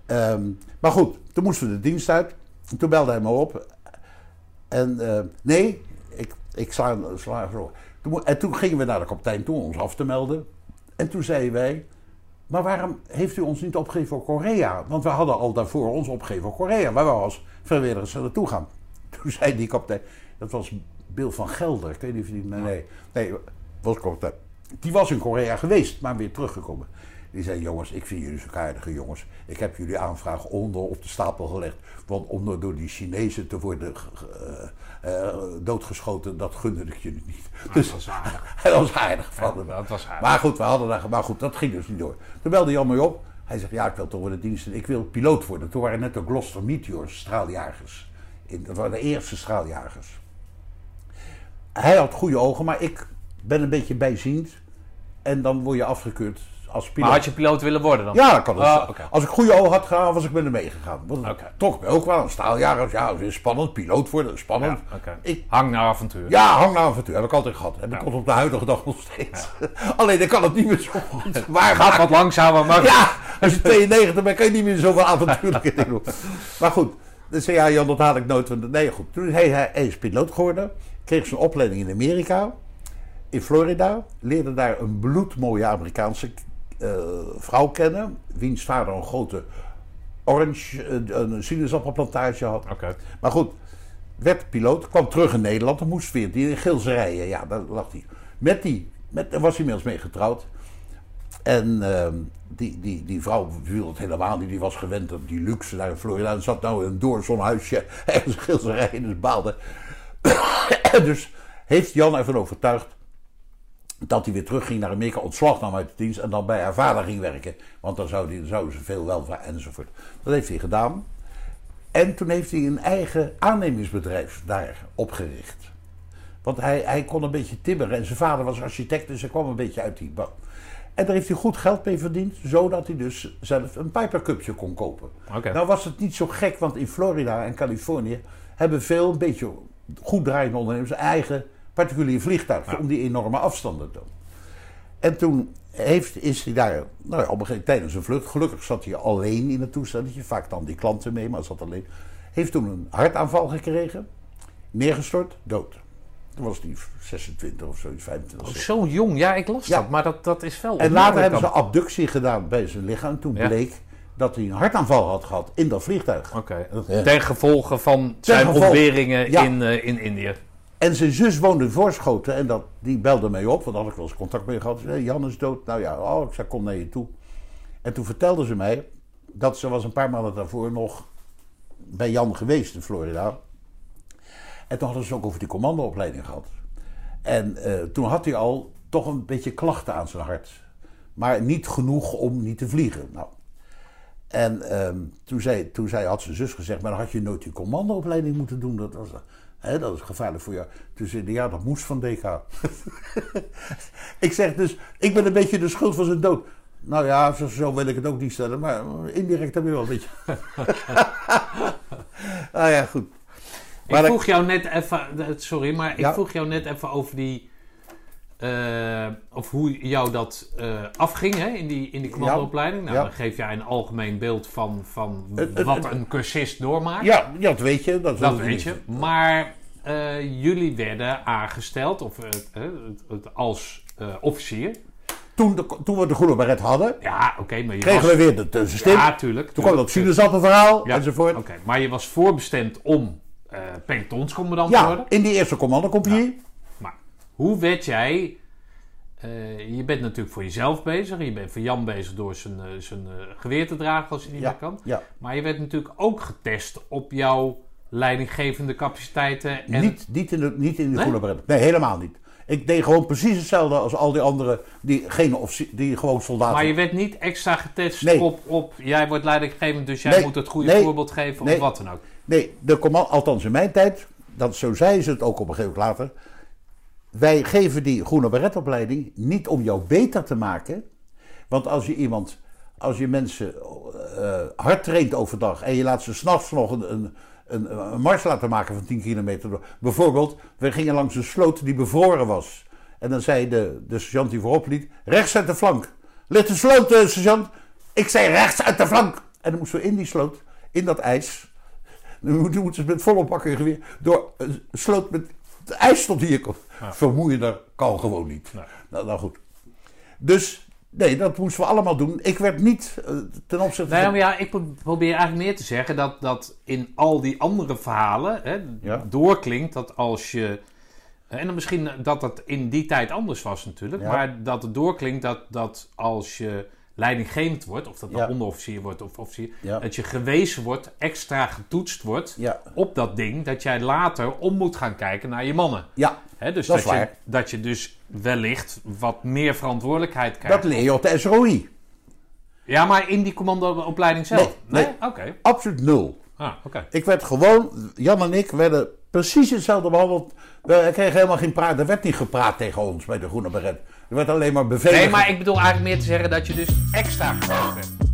Ehm, maar goed, toen moesten we de dienst uit. En toen belde hij me op. En eh, nee, ik, ik sla. Toen, en toen gingen we naar de kapitein toe om ons af te melden. En toen zeiden wij, maar waarom heeft u ons niet opgegeven voor Korea? Want we hadden al daarvoor ons opgegeven voor Korea. Waar we als vrijwilligers er naartoe gaan. Toen zei die kapitein, dat was Bill van Gelder. Ik weet niet of die, nee, nee, nee, was kapitein. Die was in Korea geweest, maar weer teruggekomen. Die zei, jongens, ik vind jullie zo aardige jongens. Ik heb jullie aanvraag onder op de stapel gelegd. Want om door die Chinezen te worden uh, uh, doodgeschoten, dat gunde ik jullie niet. Nou, dus dat was aardig. hij was aardig van hem. dat was aardig. Maar goed, we hadden daar, maar goed, dat ging dus niet door. Toen belde Jan mij op. Hij zegt, ja, ik wil toch worden dienst. Ik wil piloot worden. Toen waren net de Gloster Meteors, straaljagers. In, dat waren de eerste straaljagers. Hij had goede ogen, maar ik ben een beetje bijziend. En dan word je afgekeurd als piloot. Maar had je piloot willen worden dan? Ja, dat kan oké. Als ik goede ogen had gedaan, was ik met hem meegegaan. Trok me ook wel. Een staaljagers, ja, spannend. Piloot worden, spannend. Ja. Ik, Hang naar avontuur. ja, hang naar avontuur. Heb ik altijd gehad. Heb ik op de huidige dag nog steeds. Alleen ik kan het niet meer zo goed. Waar Gaat wat langzamer, maar... Ja, als je 92 bent, kan je niet meer zoveel avontuurlijke dingen doen. Maar goed, dus ja, Jan, dat haal ik nooit. van de- Nee, goed. Toen hij, hij, is piloot geworden. Kreeg zijn opleiding in Amerika. In Florida. Leerde daar een bloedmooie Amerikaanse vrouw kennen. Wiens vader een grote orange, eh, een sinaasappelplantage had. Maar goed, werd piloot, kwam terug in Nederland. Dan moest weer die in Gilserijen. Ja, daar lag hij. Met die, met, daar was hij inmiddels mee getrouwd. En ehm, die, die, die vrouw viel het helemaal niet. Die was gewend aan die luxe daar in Florida. En zat nou in een door zo'n huisje ergens in Gilserijen. Dus baalde. dus heeft Jan ervan overtuigd dat hij weer terugging naar Amerika, ontslag nam uit de dienst en dan bij haar vader ging werken. Want dan zou die, zouden ze veel welvaart enzovoort. Dat heeft hij gedaan. En toen heeft hij een eigen aannemingsbedrijf daar opgericht. Want hij, hij kon een beetje timmeren en zijn vader was architect, dus hij kwam een beetje uit die bouw. En daar heeft hij goed geld mee verdiend, zodat hij dus zelf een Piper Cupje kon kopen. Oké. Nou was het niet zo gek, want in Florida en Californië hebben veel een beetje goed draaiende ondernemers eigen particulier vliegtuig om die enorme afstanden te doen. En toen heeft, is hij daar, nou ja, op een gegeven tijdens een vlucht, gelukkig zat hij alleen in het toestelletje, vaak dan die klanten mee, maar zat alleen. Heeft toen een hartaanval gekregen, neergestort, dood. Toen was hij 26 of zoiets, 25. Oh, 26. Zo jong, ja, ik las Ja. dat, maar dat, dat is wel En later hebben ze abductie gedaan bij zijn lichaam. Toen Ja. bleek dat hij een hartaanval had gehad in dat vliegtuig. Oké, ten gevolge van zijn ontberingen in, eh, in Indië. En zijn zus woonde in Voorschoten en dat, die belde mij op, want daar had ik wel eens contact mee gehad. Ze zei, Jan is dood. Nou ja, oh, ik zei, kom naar je toe. En toen vertelde ze mij dat ze was een paar maanden daarvoor nog bij Jan geweest in Florida. En toen hadden ze ook over die commandoopleiding gehad. En eh, toen had hij al toch een beetje klachten aan zijn hart. Maar niet genoeg om niet te vliegen. Nou. En ehm, toen, zei, toen zei, had zijn zus gezegd, maar dan had je nooit die commandoopleiding moeten doen. Dat, was, dat is gevaarlijk voor jou. Zei hij, ja, dat moest van DK. ik zeg dus, ik ben een beetje de schuld van zijn dood. Nou ja, zo, zo wil ik het ook niet stellen, maar indirect heb je wel een beetje. nou ja, goed. Maar ik vroeg jou net even, eh, sorry, maar ik Ja. vroeg jou net even over die, eh, of hoe jou dat eh, afging hè, in die, in die commandoopleiding. Nou, Ja. dan geef jij een algemeen beeld van, van wat een cursist doormaakt. Ja, ja, dat weet je. Dat, weet je. niet- Maar eh, jullie werden aangesteld of, als officier. Toen, de, toen we de groene beret hadden, Ja, oké, maar je kregen was... we weer de. Ja, tuurlijk. toen kwam dat sinaasappelverhaal Ja, enzovoort. Oké, maar je was voorbestemd om pelotonscommandant te Ja, worden. in die eerste commandocompagnie. Hoe werd jij... eh, je bent natuurlijk voor jezelf bezig. Je bent voor Jan bezig door zijn, eh, zijn eh, geweer te dragen als hij niet Ja, meer kan. ja. Maar je werd natuurlijk ook getest op jouw leidinggevende capaciteiten. En, Niet, niet in de, niet in de Nee? helemaal niet. Ik deed gewoon precies hetzelfde als al die anderen die, geen die gewoon soldaten Maar je werd niet extra getest Nee. op, op... Jij wordt leidinggevend, dus jij Nee, moet het goede voorbeeld geven nee. of wat dan ook. Nee, de command, althans in mijn tijd, dat, zo zei ze het ook op een gegeven moment later. Wij geven die groene beretopleiding niet om jou beter te maken. Want als je iemand, als je mensen eh, hard traint overdag en je laat ze s'nachts nog een, een, een, mars laten maken van 10 kilometer. Bijvoorbeeld, we gingen langs een sloot die bevroren was. En dan zei de, de sergeant die voorop liet, rechts uit de flank. Ligt de sloot, eh, sergeant? Ik zei rechts uit de flank. En dan moesten we in die sloot, in dat ijs, moeten moeten ze met volle pakken geweer door een sloot met het ijs tot hier komt. Vermoeiender kan gewoon niet. Nee. Nou, nou goed. Dus nee, dat moesten we allemaal doen. Ik werd niet eh, ten opzichte Nee, van... maar ja, ik pro- probeer eigenlijk meer te zeggen dat, dat in al die andere verhalen hè, Ja. doorklinkt dat als je. En dan misschien dat dat in die tijd anders was natuurlijk. Ja. Maar dat het doorklinkt dat, dat als je leidinggevend wordt, of dat nou Ja. onderofficier wordt of officier, Ja. dat je gewezen wordt, extra getoetst wordt Ja, op dat ding, dat jij later om moet gaan kijken naar je mannen. ja Hè, dus Dat dat, is je, waar. dat je dus wellicht wat meer verantwoordelijkheid krijgt. dat leer je op de SROI. Ja, maar in die commandoopleiding zelf? Nee, nee. Oké. Absoluut nul. Ah, oké. Ik werd gewoon, Jan en ik werden precies hetzelfde behandeld. We kregen helemaal geen praat. Er werd niet gepraat tegen ons bij de Groene Beret. Er werd alleen maar bevelen. Nee, maar ik bedoel eigenlijk meer te zeggen dat je dus extra geweest bent.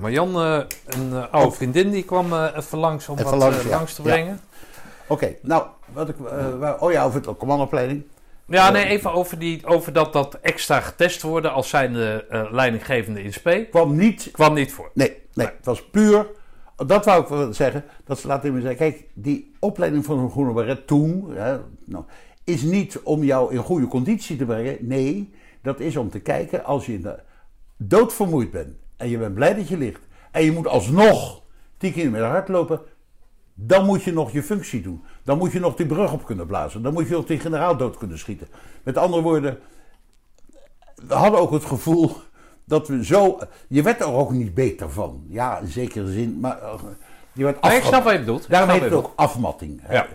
Maar Jan, eh, een eh, oude vriendin, die kwam eh, even langs om Even wat langs, te brengen. Oké, nou, wat ik, waar- oh ja, over de commandopleiding. Ja, nee, even over, die, over dat, dat extra getest worden als zijnde eh leidinggevende in SP. Kwam niet, Kwam niet voor. nee, nee, het was puur, dat wou ik wel zeggen, dat ze laten me zeggen, kijk, die opleiding van een Groene Beret toen, hè, nou, is niet om jou in goede conditie te brengen. Nee, dat is om te kijken als je doodvermoeid bent en je bent blij dat je ligt en je moet alsnog 10 kilometer hardlopen, dan moet je nog je functie doen. Dan moet je nog die brug op kunnen blazen. Dan moet je nog die generaal dood kunnen schieten. Met andere woorden, we hadden ook het gevoel dat we zo. Je werd er ook niet beter van. Ja, in zekere zin. Maar eh, je werd Nee, ik afge- snap wat je bedoelt. Daarom heet het ook afmatting. Ja.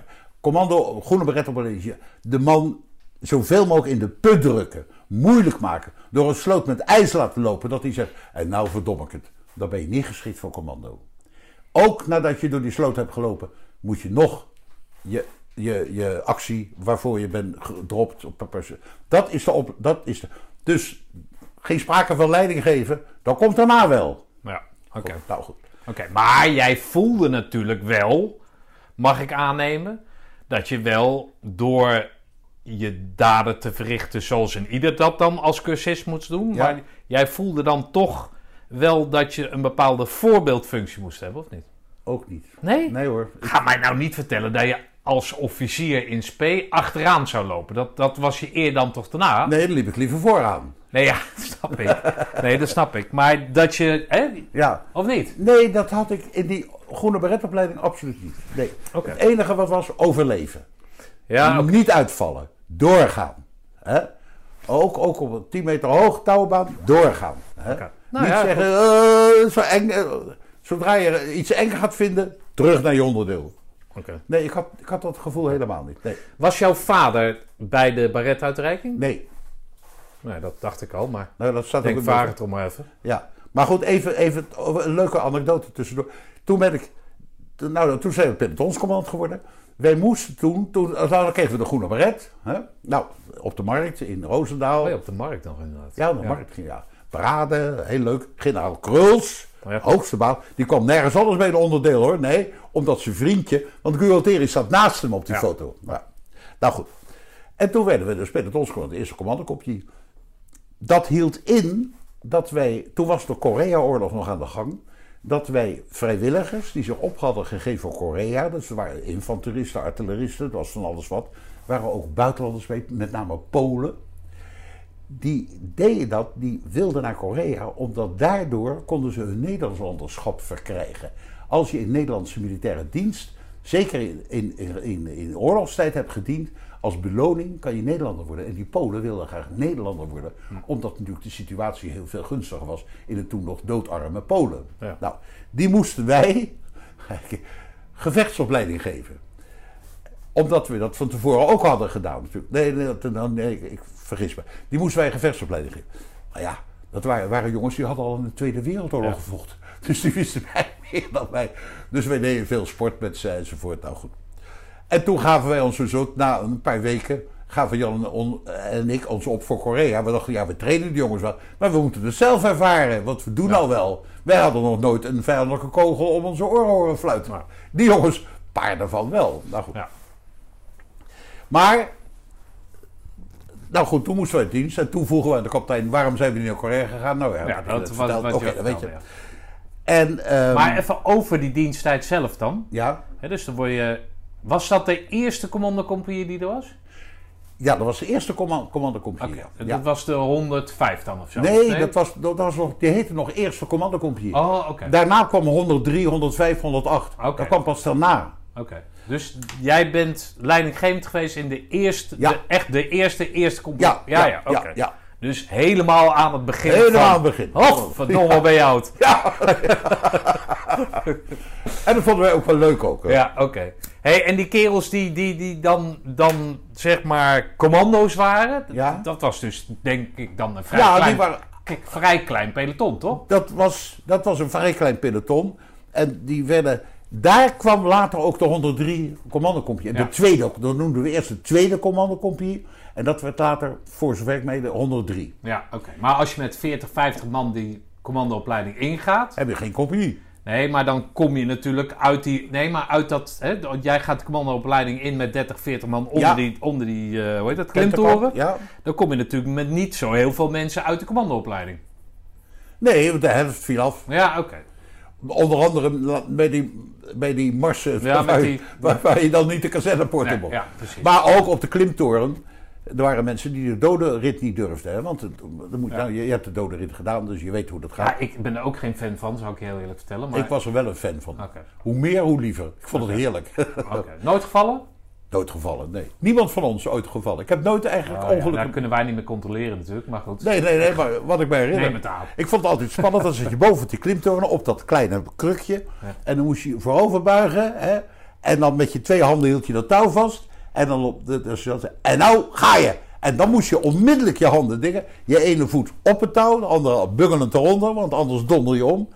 Commando, groene beret op een De man zoveel mogelijk in de put drukken. Moeilijk maken. Door een sloot met ijs laten lopen. Dat hij zegt, en nou verdom ik het. Dan ben je niet geschikt voor commando. Ook nadat je door die sloot hebt gelopen, moet je nog je, je, je actie waarvoor je bent gedropt op. Dat is de op. Dat is de, dus geen sprake van leiding geven. Dat komt daarna wel. Ja, oké. Nou goed. Oké, maar jij voelde natuurlijk wel, mag ik aannemen, dat je wel door je daden te verrichten zoals een ieder dat dan als cursist moet doen. Ja. Maar jij voelde dan toch wel dat je een bepaalde voorbeeldfunctie moest hebben, of niet? Ook niet. Nee? Nee hoor. Ga mij nou niet vertellen dat je als officier in spe achteraan zou lopen. Dat, dat was je eer dan toch daarna? Nee, dan liep ik liever vooraan. Nee, ja, dat snap ik. Nee, dat snap ik. Maar dat je, hè? Ja. Of niet? Nee, dat had ik in die groene beretopleiding absoluut niet. Nee. Het enige wat was overleven. Ja, oké. Niet uitvallen. Doorgaan. Hè? Ook, ook op een 10 meter hoog touwbaan. Doorgaan. Hè? Nou niet ja, zeggen, eh, zo eng, eh, zodra je iets eng gaat vinden, terug naar je onderdeel. Oké. Nee, ik had, ik had dat gevoel helemaal niet. Nee. Was jouw vader bij de baretuitreiking? nee. Nee, dat dacht ik al, maar Nou, dat staat ik vraag het om maar even. Ja, maar goed, even, even een leuke anekdote tussendoor. Toen ben ik, nou, toen zijn we pelotonscommandant geworden. Wij moesten toen, toen dan kregen we de groene beret. Hè? Nou, op de markt in Roosendaal. Oh ja, op de markt nog inderdaad. Ja, op de markt ging ja. Parade, heel leuk. Generaal Kruls, Oh ja. hoogste baan. Die kwam nergens anders bij een onderdeel hoor. Nee, omdat zijn vriendje, want Gualteri zat naast hem op die foto. Nou, nou goed. En toen werden we dus pelotonscommandant, de eerste commandokopje. Dat hield in dat wij, toen was de Korea-oorlog nog aan de gang, dat wij vrijwilligers die zich op hadden gegeven voor Korea, er waren infanteristen, artilleristen, dat was van alles wat, waren ook buitenlanders met name Polen. Die deden dat, die wilden naar Korea, omdat daardoor konden ze hun Nederlandschap verkrijgen. Als je in Nederlandse militaire dienst, zeker in, in, in, in oorlogstijd hebt gediend, als beloning kan je Nederlander worden. En die Polen wilden graag Nederlander worden, omdat natuurlijk de situatie heel veel gunstiger was in het toen nog doodarme Polen. Ja. Nou, die moesten wij gevechtsopleiding geven omdat we dat van tevoren ook hadden gedaan natuurlijk. Nee, nee, nou, nee ik, vergis me. Die moesten wij gevechtsopleiding geven. Maar ja, dat waren, waren jongens die hadden al in de Tweede Wereldoorlog Ja. gevochten. Dus die wisten mij meer dan wij. Dus wij deden veel sport met ze enzovoort. Nou goed. En toen gaven wij ons dus ook, na een paar weken, gaven Jan en ik ons op voor Korea. We dachten, ja, we trainen die jongens wel. Maar we moeten het zelf ervaren, want we doen al wel. Wij hadden nog nooit een vijandelijke kogel om onze oren horen fluiten. Ja. Die jongens, een paar daarvan wel. Nou goed. Ja. Maar Nou goed, toen moesten we in dienst. En toen vroegen we aan de kapitein, waarom zijn we niet naar Korea gegaan? Nou ja, dat was wat Oké, weet je. En, ehm, Maar even over die diensttijd zelf dan. ja, dus dan word je... Was dat de eerste commandocompagnie die er was? ja, dat was de eerste command commandocompagnie. Ja. Dat was de 105 dan of zo? Nee, Dat, was, dat was nog, die heette nog eerste commandocompagnie. Oh, oké. Daarna kwam 103, 105, 108. Oké. Dat kwam pas daarna. Oké. Dus jij bent leidinggevend geweest in de eerste, Ja. de, echt de eerste, eerste compagnie? Ja, ja, ja, oké. ja, ja. Dus helemaal aan het begin Helemaal van... aan het begin. Oh, verdomme, ben je oud. En dat vonden wij ook wel leuk ook. hè. Ja, oké. Hey, en die kerels die, die, die dan, dan zeg maar commando's waren, Ja. dat was dus denk ik dan een vrij, Ja, klein, die waren, kijk, vrij klein peloton, toch? dat, was, dat was een vrij klein peloton. En die werden... Daar kwam later ook de 103 commandocompagnie. En Ja. De tweede, dat noemden we eerst de tweede commandocompagnie. En dat werd later, voor zover ik mee, de 103. Ja, oké. Maar als je met 40, 50 man die commandoopleiding ingaat, Heb je geen compagnie. Nee, maar dan kom je natuurlijk uit die, nee, maar uit dat, hè, jij gaat de commandoopleiding in met 30, 40 man onder Ja. die, onder die eh, hoe heet dat, klimtoren. Ja. Dan kom je natuurlijk met niet zo heel veel mensen uit de commandoopleiding. Nee, want de helft viel af. Ja, oké. Onder andere bij die, bij die marsen Ja, waar, die- waar, waar je dan niet de kazernepoort Nee, ja, precies. Maar ook op de klimtoren. Er waren mensen die de dode rit niet durfden. Hè? Want het- moet, Ja. nou, je, je hebt de dode rit gedaan, dus je weet hoe dat gaat. Ja, ik ben er ook geen fan van, zou ik je heel eerlijk vertellen. Maar... Ik was er wel een fan van. Hoe meer, hoe liever. Ik vond het heerlijk. oké. Nooit gevallen? nooit gevallen, nee. Niemand van ons ooit gevallen. Ik heb nooit eigenlijk Oh, ja, ongelukken... kunnen wij niet meer controleren natuurlijk, maar goed. Nee, nee, nee, maar wat ik mij herinner... Ik vond het altijd spannend. Dan zat je boven die klimtoren op dat kleine krukje. En dan moest je voorover buigen. Hè? En dan met je twee handen hield je dat touw vast. En dan op de, en nou ga je. En dan moest je onmiddellijk je handen dingen. Je ene voet op het touw, de andere buggelend eronder, want anders donder je om.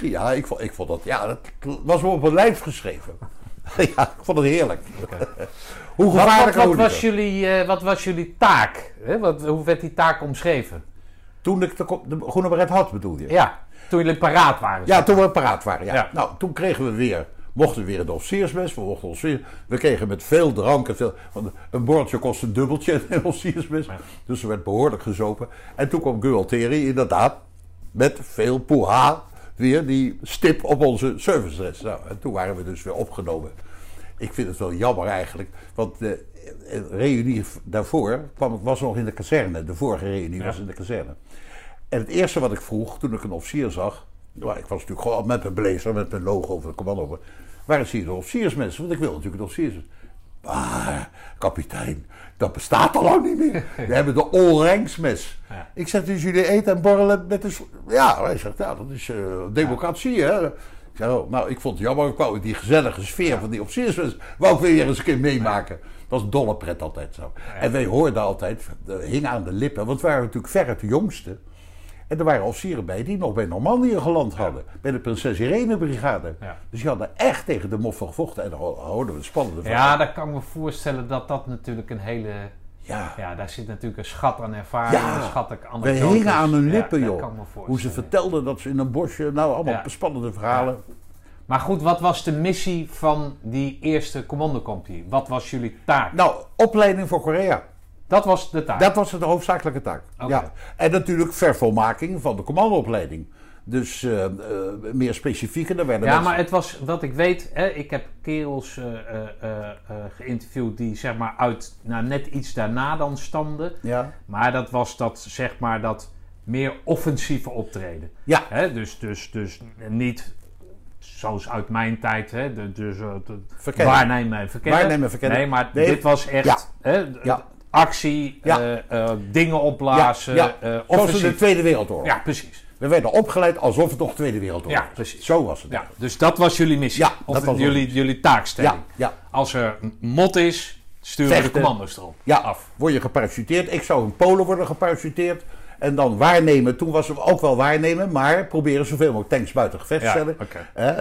Ja, ik vond, ik vond dat, ja, dat was me op mijn lijf geschreven. ja, ik vond het heerlijk. Hoe Wat, wat, gevaarlijk wat, hoe was jullie, eh, wat was jullie taak? Hè? Wat, hoe werd die taak omschreven? Toen ik de, groene beret had, bedoel je? Ja, toen jullie paraat waren. Ja, toen we paraat waren. Ja. Ja. Nou, toen kregen we weer, mochten we weer de officiersmes. We, mochten we kregen met veel drank en veel. Want een bordje kost een dubbeltje in een officiersmes. Dus er werd behoorlijk gezopen. En toen kwam Gualteri inderdaad met veel poeha weer die stip op onze service Nou, en toen waren we dus weer opgenomen. Ik vind het wel jammer eigenlijk, want de eh, reunie daarvoor kwam, was nog in de kazerne. De vorige reunie Ja. was in de kazerne. En het eerste wat ik vroeg toen ik een officier zag, nou, ik was natuurlijk gewoon met mijn blazer, met mijn logo van de commando, waar is hier de officiersmensen? Want ik wil natuurlijk een officiersmes. Maar, kapitein, dat bestaat al lang niet meer. We hebben de Olrengsmes. Ja. Ik zeg, dus jullie eten en borrelen met de... Ja, hij zegt, ja, dat is eh, democratie, hè. Ik zeg, oh, nou, ik vond het jammer, ik wou die gezellige sfeer van die officiersmes, wou ik weer eens een keer meemaken. Dat was dolle pret altijd zo. En wij hoorden altijd, dat hing aan de lippen, want we waren natuurlijk verre de jongste. En er waren officieren bij die nog bij Normandië geland hadden. Bij de Prinses Irene Brigade. Ja. Dus die hadden echt tegen de moffen gevochten. En dan ho- hoorden we spannende Ja, verhalen. daar kan ik me voorstellen dat dat natuurlijk een hele... Ja. Ja, daar zit natuurlijk een schat aan ervaring, Ja. een schat aan We hingen aan hun Ja, lippen, joh. Hoe ze vertelden dat ze in een bosje... Nou, allemaal Ja. spannende verhalen. Maar goed, wat was de missie van die eerste commandocompagnie? Wat was jullie taak? Nou, opleiding voor Korea. Dat was de taak. Dat was de hoofdzakelijke taak. Ja. En natuurlijk vervolmaking van de commandoopleiding. Dus eh, eh, meer specifieker. Er werden Ja, mensen- maar het was, wat ik weet, hè, ik heb kerels eh, geïnterviewd die zeg maar uit, nou, net iets daarna dan stamden. Ja. Maar dat was dat, zeg maar, dat meer offensieve optreden. Ja. Hè, dus, dus, dus niet zoals uit mijn tijd, hè, de, dus, de- waarnemen en verkennen. Waarnemen verkennen. Nee, maar Nee. dit was echt Ja. hè, Ja. Actie, Ja. eh, eh, dingen opblazen, ja, eh, Zoals in de. Tweede Wereldoorlog. Ja, precies. We werden opgeleid alsof het nog Tweede Wereldoorlog Ja, was. precies. Zo was het. Ja, dus dat was jullie missie. Ja, of dat was jullie, jullie taakstelling. ja, ja. Als er een mot is, sturen we de commando's erop. Ja, af. word je geparachuteerd. Ik zou in Polen worden geparachuteerd. En dan waarnemen. Toen was het ook wel waarnemen, maar proberen zoveel mogelijk tanks buiten gevecht te Ja, stellen. eh,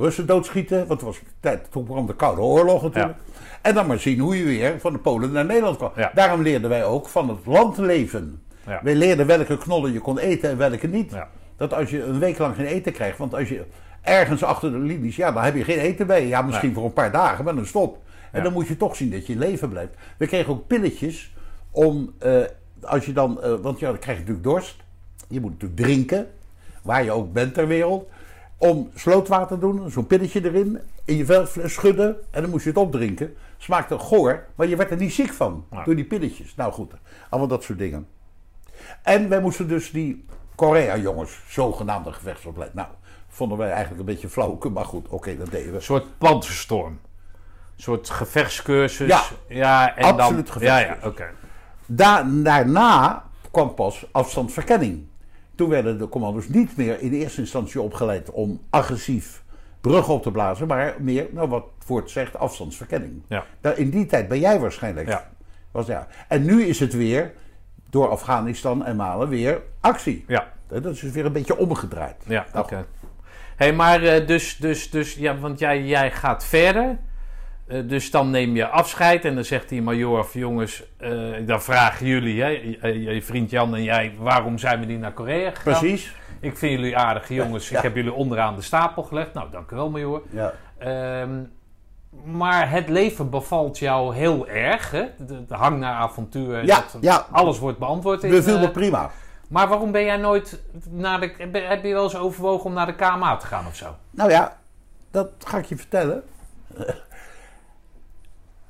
Russen doodschieten, want het was tijd, toen kwam de Koude Oorlog natuurlijk. En dan maar zien hoe je weer van de Polen naar Nederland kwam. Ja. Daarom leerden wij ook van het land leven. Ja. Wij leerden welke knollen je kon eten en welke niet. Ja. Dat als je een week lang geen eten krijgt, want als je ergens achter de linies, ja, dan heb je geen eten bij. Ja, misschien voor een paar dagen, maar dan stop. En dan moet je toch zien dat je in leven blijft. We kregen ook pilletjes om, eh, als je dan, eh, want ja, dan krijg je natuurlijk dorst. Je moet natuurlijk drinken, waar je ook bent ter wereld. Om slootwater te doen, zo'n pilletje erin, in je velfles schudden en dan moest je het opdrinken. Smaakte goor, maar je werd er niet ziek van Ja. door die pilletjes. Nou goed, allemaal dat soort dingen. En wij moesten dus die Korea-jongens, zogenaamde gevechtsopleiding. Nou, vonden wij eigenlijk een beetje flauw, maar goed, oké, dat deden we. Een soort panzerstorm. Een soort gevechtscursus. Ja, ja en absoluut dan, gevechtscursus. Ja, ja, oké. Da- daarna kwam pas afstandsverkenning. Toen werden de commando's niet meer in eerste instantie opgeleid om agressief bruggen op te blazen, maar meer, nou wat het woord zegt, afstandsverkenning. Ja. Daar- In die tijd ben jij waarschijnlijk. Ja. Was, ja. En nu is het weer, door Afghanistan en Malen, weer actie. Ja, Dat is weer een beetje omgedraaid. ja Nou, oké. hey, maar eh, dus, dus, dus, ja, want jij, jij gaat verder. Eh, dus dan neem je afscheid en dan zegt die major of jongens, eh, dan vragen jullie, hè, je, je- vriend Jan en jij, waarom zijn we niet naar Korea gegaan? Precies. Ik vind jullie aardige jongens, Ja. ik heb jullie onderaan de stapel gelegd. Nou, dank u wel major. Ja. Ehm, maar het leven bevalt jou heel erg, hè? De, de hang naar avontuur, Ja, dat- ja. alles wordt beantwoord. in, Beviel me eh, prima. maar waarom ben jij nooit naar de... Heb je wel eens overwogen om naar de KMA te gaan of zo? Nou ja, dat ga ik je vertellen.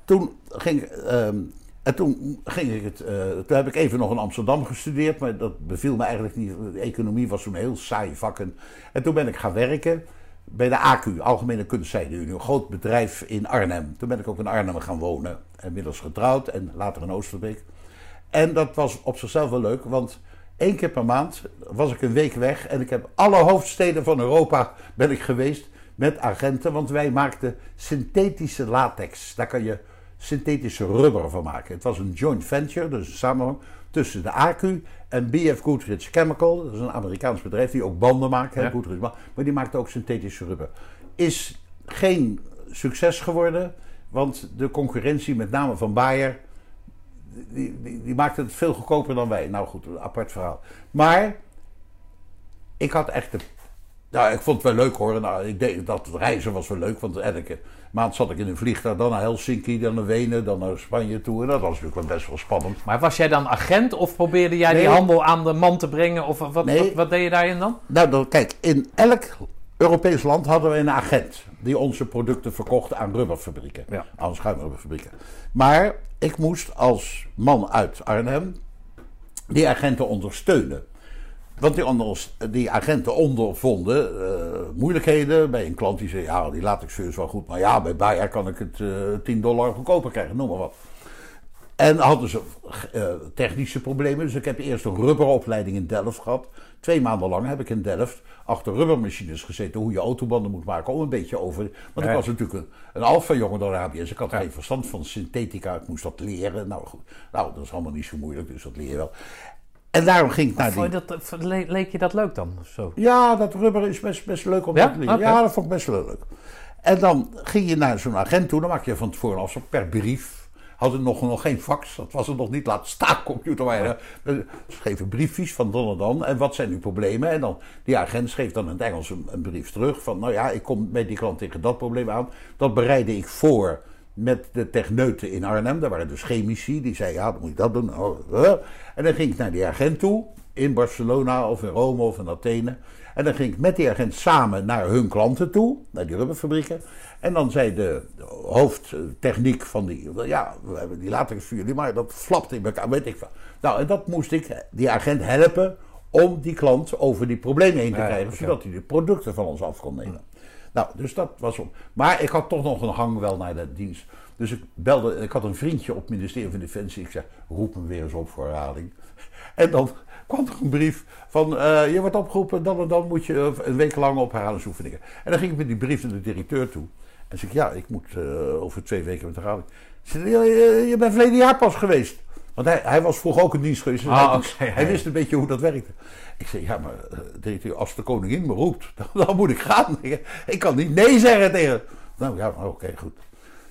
Toen ging, ehm, en toen ging ik het. eh, toen heb ik even nog in Amsterdam gestudeerd, maar dat beviel me eigenlijk niet. De economie was zo'n heel saai vak. En, en toen ben ik gaan werken bij de AQ, Algemene Kunstzijde een groot bedrijf in Arnhem. Toen ben ik ook in Arnhem gaan wonen. Inmiddels getrouwd en later in Oosterbeek. En dat was op zichzelf wel leuk, want één keer per maand was ik een week weg en ik heb alle hoofdsteden van Europa ben ik geweest met agenten, want wij maakten synthetische latex. Daar kan je synthetische rubber van maken. Het was een joint venture, dus een samenhang tussen de AQ en BF Goodrich Chemical. Dat is een Amerikaans bedrijf die ook banden maakt, Ja. Goodrich, maar maar die maakte ook synthetische rubber. Is geen succes geworden, want de concurrentie, met name van Bayer, die, die, die maakte het veel goedkoper dan wij. Nou goed, een apart verhaal. Maar ik had echt de. Nou, ik vond het wel leuk hoor. Nou, ik deed, dat reizen was wel leuk, want elke maand zat ik in een vliegtuig, dan naar Helsinki, dan naar Wenen, dan naar Spanje toe. En dat was natuurlijk wel best wel spannend. Maar was jij dan agent of probeerde jij die handel aan de man te brengen? Of wat, Nee. wat, wat deed je daarin dan? Nou, dan, kijk, in elk Europees land hadden we een agent die onze producten verkocht aan rubberfabrieken, Ja. aan schuimrubberfabrieken. Maar ik moest als man uit Arnhem die agenten ondersteunen. Want die, onders- die agenten ondervonden eh, moeilijkheden bij een klant die zei: Ja, die laat ik is wel goed, maar ja, bij Bayer kan ik het eh 10 dollar goedkoper krijgen, noem maar wat. En hadden ze eh, technische problemen. Dus ik heb eerst een rubberopleiding in Delft gehad. Twee maanden lang heb ik in Delft achter rubbermachines gezeten. Hoe je autobanden moet maken. Om een beetje over. Want Ja. ik was natuurlijk een, een alfa-jongen door Arabiërs. Ik had Ja. geen verstand van synthetica. Ik moest dat leren. Nou goed. Nou, dat is allemaal niet zo moeilijk. Dus dat leer je wel. En daarom ging ik naar die... Dat, le- leek je dat leuk dan? of Zo? Ja, dat rubber is best, best leuk om Ja? te. Oké. Ja, dat vond ik best wel leuk. En dan ging je naar zo'n agent toe. Dan maak je van tevoren afspraak per brief. Hadden nog, nog geen fax. Dat was er nog niet. Laat staan computer. Maar we schreven briefjes van dan en dan. En wat zijn uw problemen? En dan, die agent schreef dan in het Engels een, een brief terug. Van nou ja, ik kom met die klant tegen dat probleem aan. Dat bereidde ik voor met de techneuten in Arnhem. Daar waren dus chemici. Die zeiden ja, dan moet ik dat doen. Oh. En dan ging ik naar die agent toe. In Barcelona of in Rome of in Athene. En dan ging ik met die agent samen naar hun klanten toe. Naar die rubberfabrieken. En dan zei de, hoofdtechniek van die... Ja, we hebben die latex voor jullie. Maar dat flapt in elkaar. Weet ik veel. Nou, en dat moest ik die agent helpen. Om die klant over die problemen heen te Ja, krijgen. Zodat hij de producten van ons af kon nemen. Nou, dus dat was om. Maar ik had toch nog een hang wel naar de dienst. Dus ik belde, ik had een vriendje op het ministerie van Defensie. Ik zei, roep hem weer eens op voor herhaling. En dan kwam er een brief van, eh, je wordt opgeroepen, dan en dan moet je eh, een week lang op herhalingsoefeningen. En dan ging ik met die brief naar de directeur toe. En zei ik, ja, ik moet eh, over twee weken met herhaling. Ze zei, "Ja, je, je bent verleden jaar pas geweest. Want hij, hij was vroeger ook een dienst geweest. dus Ah, hij, oké, hij wist een beetje hoe dat werkte. Ik zei, ja, maar eh, directeur, als de koningin me roept, dan, dan moet ik gaan. Ik kan niet nee zeggen tegen... Nou ja, oké, goed.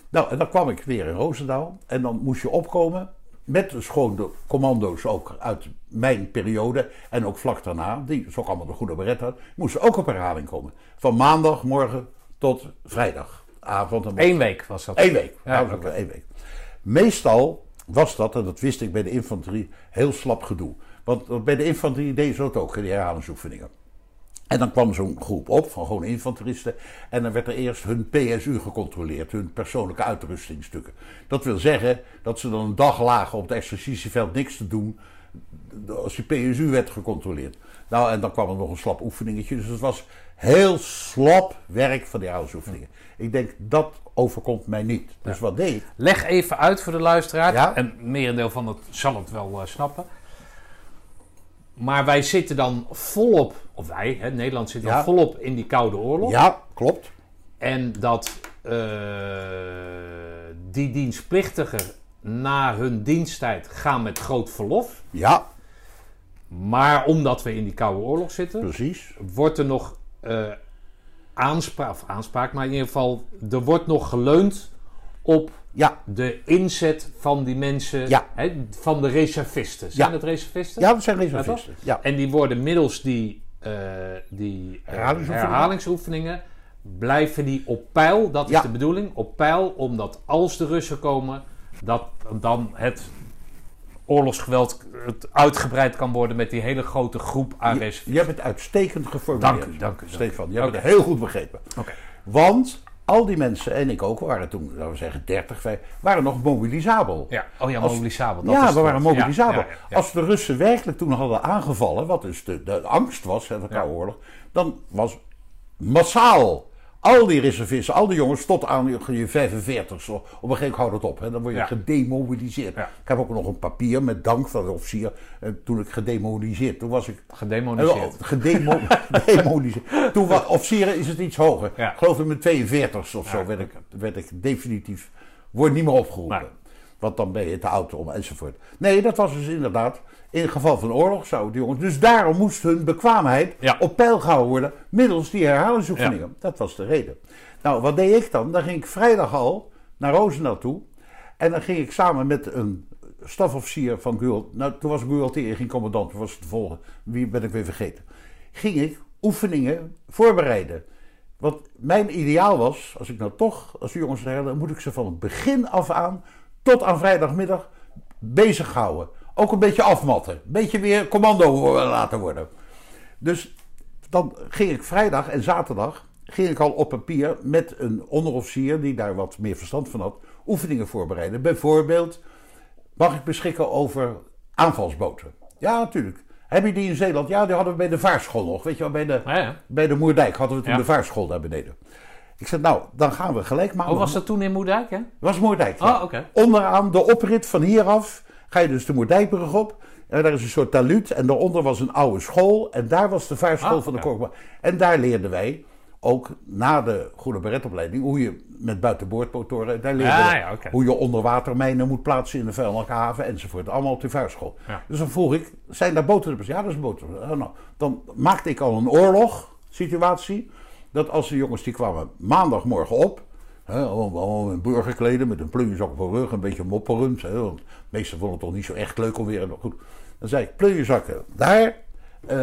Nou, en dan kwam ik weer in Roosendaal. En dan moest je opkomen met dus gewoon de commando's ook uit mijn periode. En ook vlak daarna, die dus ook allemaal de goede beret had. Moesten ook op herhaling komen. Van maandagmorgen tot vrijdagavond. Eén week was dat. Eén week. Ja, één week. Meestal was dat, en dat wist ik bij de infanterie, heel slap gedoe. Want bij de infanterie deden ze dat ook, die herhalingsoefeningen. En dan kwam zo'n groep op van gewoon infanteristen. En dan werd er eerst hun PSU gecontroleerd, hun persoonlijke uitrustingstukken. Dat wil zeggen dat ze dan een dag lagen op het exercitieveld niks te doen. Als die PSU werd gecontroleerd. Nou, en dan kwam er nog een slap oefeningetje. Dus het was heel slap werk van die oefeningen. Ik denk, dat overkomt mij niet. Dus wat deed? Leg even uit voor de luisteraar. Ja. En merendeel van het zal het wel eh, snappen. Maar wij zitten dan volop, of wij, hè, Nederland zit dan Ja. volop in die Koude Oorlog. Ja, klopt. En dat eh, die dienstplichtigen na hun diensttijd gaan met groot verlof. Ja, Maar omdat we in die Koude Oorlog zitten, precies. wordt er nog eh, aanspraak, of aanspraak, maar in ieder geval, er wordt nog geleund op Ja, de inzet van die mensen, Ja. van de reservisten. Zijn het reservisten? ja dat zijn reservisten. Ja. En die worden middels die, eh, die eh, Herhalingsoefeningen. herhalingsoefeningen, blijven die op peil, dat is Ja. de bedoeling, op peil, omdat als de Russen komen, dat dan het oorlogsgeweld het uitgebreid kan worden met die hele grote groep aan Je, reservisten. je hebt het uitstekend geformuleerd. Dank u, dank u. Stefan, je hebt het heel goed begrepen. Want al die mensen, en ik ook, waren toen, laten we zeggen 30, vijf, waren nog mobilisabel. Ja, oh ja, Als- mobilisabel. dat ja, is we waren mobilisabel. ja, ja, ja. Als de Russen werkelijk toen hadden aangevallen, wat dus de, de angst was, hè, de Koude Oorlog, dan was massaal al die reservisten, al die jongens tot aan je- je 45 zo. Op een gegeven moment houdt het op, hè, dan word je Ja. gedemobiliseerd. Ja. Ik heb ook nog een papier met dank van de officier. En toen ik gedemobiliseerd, toen was ik Gedemoniseerd. eh, gedemo- gedemoniseerd. Toen was officieren is het iets hoger. Ja. Ik geloof in mijn 42 of zo werd, ik, werd ik definitief, word niet meer opgeroepen. Nee. Want dan ben je te oud om enzovoort. Nee, dat was dus inderdaad. In het geval van oorlog zouden die jongens. Dus daarom moest hun bekwaamheid Ja. op peil gehouden worden. middels die herhalingsoefeningen. Dat was de reden. Nou, wat deed ik dan? Dan ging ik vrijdag al naar Roosendaal toe. En dan ging ik samen met een stafofficier van Gualt. Nou, toen was Gualtier geen commandant. Toen was het de volgende. Wie ben ik weer vergeten? Ging ik oefeningen voorbereiden. Want mijn ideaal was, als ik nou toch, als de jongens dan moet ik ze van het begin af aan tot aan vrijdagmiddag bezig houden. Ook een beetje afmatten. Een beetje weer commando laten worden. Dus dan ging ik vrijdag en zaterdag ging ik al op papier met een onderofficier die daar wat meer verstand van had, oefeningen voorbereiden. Bijvoorbeeld, mag ik beschikken over aanvalsboten? Ja, natuurlijk. Heb je die in Zeeland? Ja, die hadden we bij de vaarschool nog. Weet je wel, bij de, Ja, ja. bij de Moerdijk hadden we toen Ja. de vaarschool daar beneden. Ik zei, nou, dan gaan we gelijk maandag... Oh, was dat toen in Moerdijk, hè? was Moerdijk. ja. Oh, oké. Onderaan de oprit van hieraf ga je dus de Moerdijkbrug op. En daar is een soort taluut. En daaronder was een oude school. En daar was de vaarschool Ah, van de. Korkma. En daar leerden wij, ook na de goede beretopleiding, hoe je met buitenboordmotoren, daar leerden Ah, ja, hoe je onderwatermijnen moet plaatsen in de vijandelijke haven enzovoort. Allemaal op de vaarschool. Ja. Dus dan vroeg ik, zijn daar boten? Ja, dat is een boot. Oh, nou, dan maakte ik al een oorlogssituatie. Dat als de jongens die kwamen maandagmorgen op. Hè, allemaal, allemaal in burgerkleden met een plunjezak op hun rug. Een beetje mopperend. Hè, want meesten vonden het toch niet zo echt leuk om weer. Goed. Dan zei ik, plunjezakken daar. eh,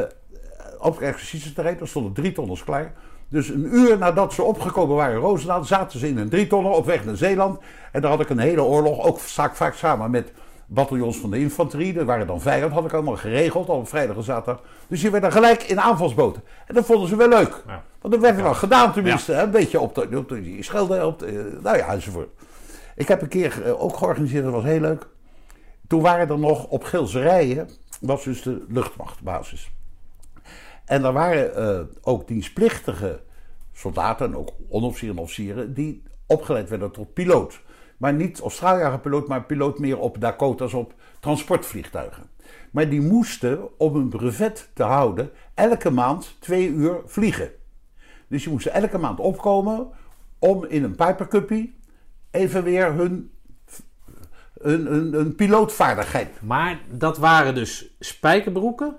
op het exercitieterrein. Er stonden drie tonners klaar. Dus een uur nadat ze opgekomen waren in Roosendaal, zaten ze in een drietonner op weg naar Zeeland. En daar had ik een hele oorlog, ook vaak, vaak samen met bataljons van de infanterie. Er waren dan vijand, had ik allemaal geregeld, al op vrijdag en zaterdag. Dus die werden gelijk in aanvalsboten. En dat vonden ze wel leuk. Ja. Want dat werd wel gedaan tenminste, een beetje op de, op de schelden, op de, nou ja, enzovoort. Ik heb een keer eh, ook georganiseerd, dat was heel leuk. Toen waren er nog op Gilserijen, was dus de luchtmachtbasis. En daar waren eh, ook dienstplichtige soldaten en ook onofficieren en officieren die opgeleid werden tot piloot. Maar niet als straaljagerpiloot, maar piloot meer op Dakota's op transportvliegtuigen. Maar die moesten, om een brevet te houden, elke maand twee uur vliegen. Dus die moesten elke maand opkomen om in een Pipercuppie even weer hun, hun, hun, hun pilootvaardigheid. Maar dat waren dus spijkerbroeken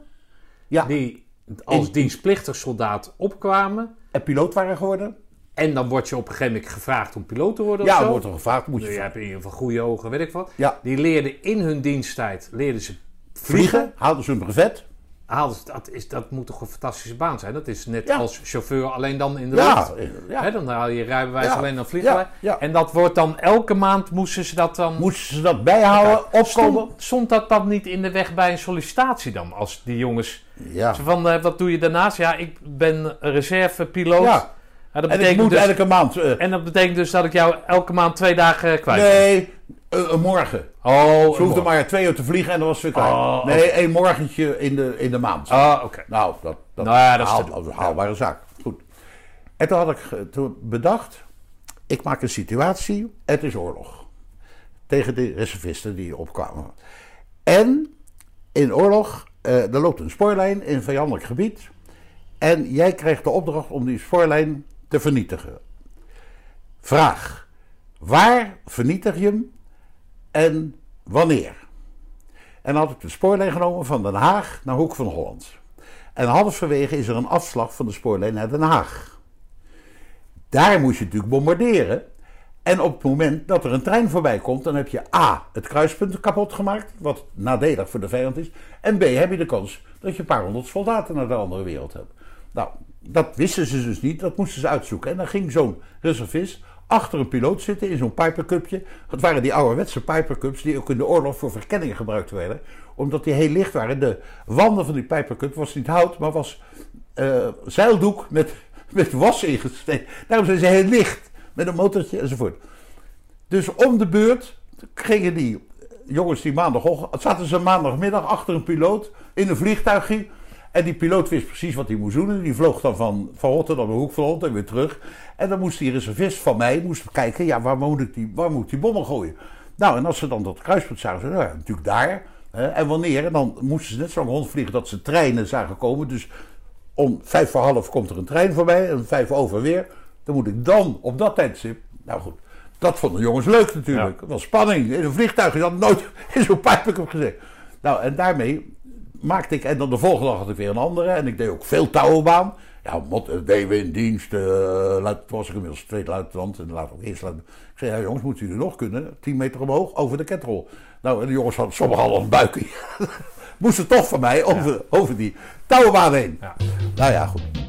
Ja, die als In- dienstplichtig soldaat opkwamen. en piloot waren geworden. En dan word je op een gegeven moment gevraagd om piloot te worden Ja, of zo. wordt er gevraagd, moet je Je hebt in ieder geval goede ogen, weet ik wat. Ja. Die leerden in hun diensttijd leerden ze vliegen. vliegen, haalden ze hun brevet. Haalden ze, dat, is, dat moet toch een fantastische baan zijn? Dat is net Ja. als chauffeur, alleen dan in de Ja, lucht. ja. Dan haal je rijbewijs alleen dan vliegen. En dat wordt dan elke maand moesten ze dat dan. Moesten ze dat bijhouden, opkomen? Stond, stond dat dan niet in de weg bij een sollicitatie dan? Als die jongens. Ja. Van, eh, wat doe je daarnaast? Ja, ik ben reservepiloot. Ja. Ja, dat En ik moet dus, elke maand... eh, en dat betekent dus dat ik jou elke maand twee dagen eh, kwijt nee, eh, een morgen. Oh, Ze hoefden maar twee uur te vliegen en dan was het weer klaar. Oh, nee, één morgentje in de, in de maand. Ah, oké. Nou, dat, dat, Nou ja, dat is haal- een haalbare zaak. Goed. En toen had ik toen bedacht, ik maak een situatie, het is oorlog. Tegen de reservisten die opkwamen. En in oorlog, eh, er loopt een spoorlijn in een vijandelijk gebied. En jij krijgt de opdracht om die spoorlijn te vernietigen. Vraag, waar vernietig je hem en wanneer? En had ik de spoorlijn genomen van Den Haag naar Hoek van Holland. En halverwege is er een afslag van de spoorlijn naar Den Haag. Daar moest je natuurlijk bombarderen. En op het moment dat er een trein voorbij komt, dan heb je A. het kruispunt kapot gemaakt, wat nadelig voor de vijand is. En B. heb je de kans dat je een paar honderd soldaten naar de andere wereld hebt. Nou, dat wisten ze dus niet, dat moesten ze uitzoeken. En dan ging zo'n reservist achter een piloot zitten in zo'n Pipercupje. Dat waren die ouderwetse Pipercups die ook in de oorlog voor verkenningen gebruikt werden. Omdat die heel licht waren. De wanden van die Pipercup was niet hout, maar was eh, zeildoek met, met was ingesteken. Daarom zijn ze heel licht, met een motortje enzovoort. Dus om de beurt gingen die jongens die maandagochtend... zaten ze maandagmiddag achter een piloot in een vliegtuigje... En die piloot wist precies wat hij moest doen. En die vloog dan van, van Rotterdam naar Hoek van Holland en weer terug. En dan moest die reservist van mij moest kijken, ja, waar, moet ik die, waar moet die bommen gooien? Nou, en als ze dan dat kruispunt zagen, zeiden nou ja, natuurlijk daar. Hè, en wanneer? En dan moesten ze net zo lang rondvliegen dat ze treinen zagen komen. Dus om vijf voor half komt er een trein voorbij en vijf over weer. Dan moet ik dan op dat tijdstip. Nou goed, dat vonden de jongens leuk natuurlijk. Was spanning. In een vliegtuig is dat nooit in zo'n pijpje gezegd. Nou, en daarmee maakte ik, en dan de volgende dag had ik weer een andere. En ik deed ook veel touwenbaan. Ja, mot, eh, deden we in dienst. luid, toen was ik inmiddels tweede luitenant en later ook eerst luitenant. Ik zei, ja jongens, moeten jullie nog kunnen? 10 meter omhoog, over de ketrol. Nou, en de jongens hadden sommigen al een buikje. Moesten toch van mij over, over die touwenbaan heen. Ja. Nou ja, goed.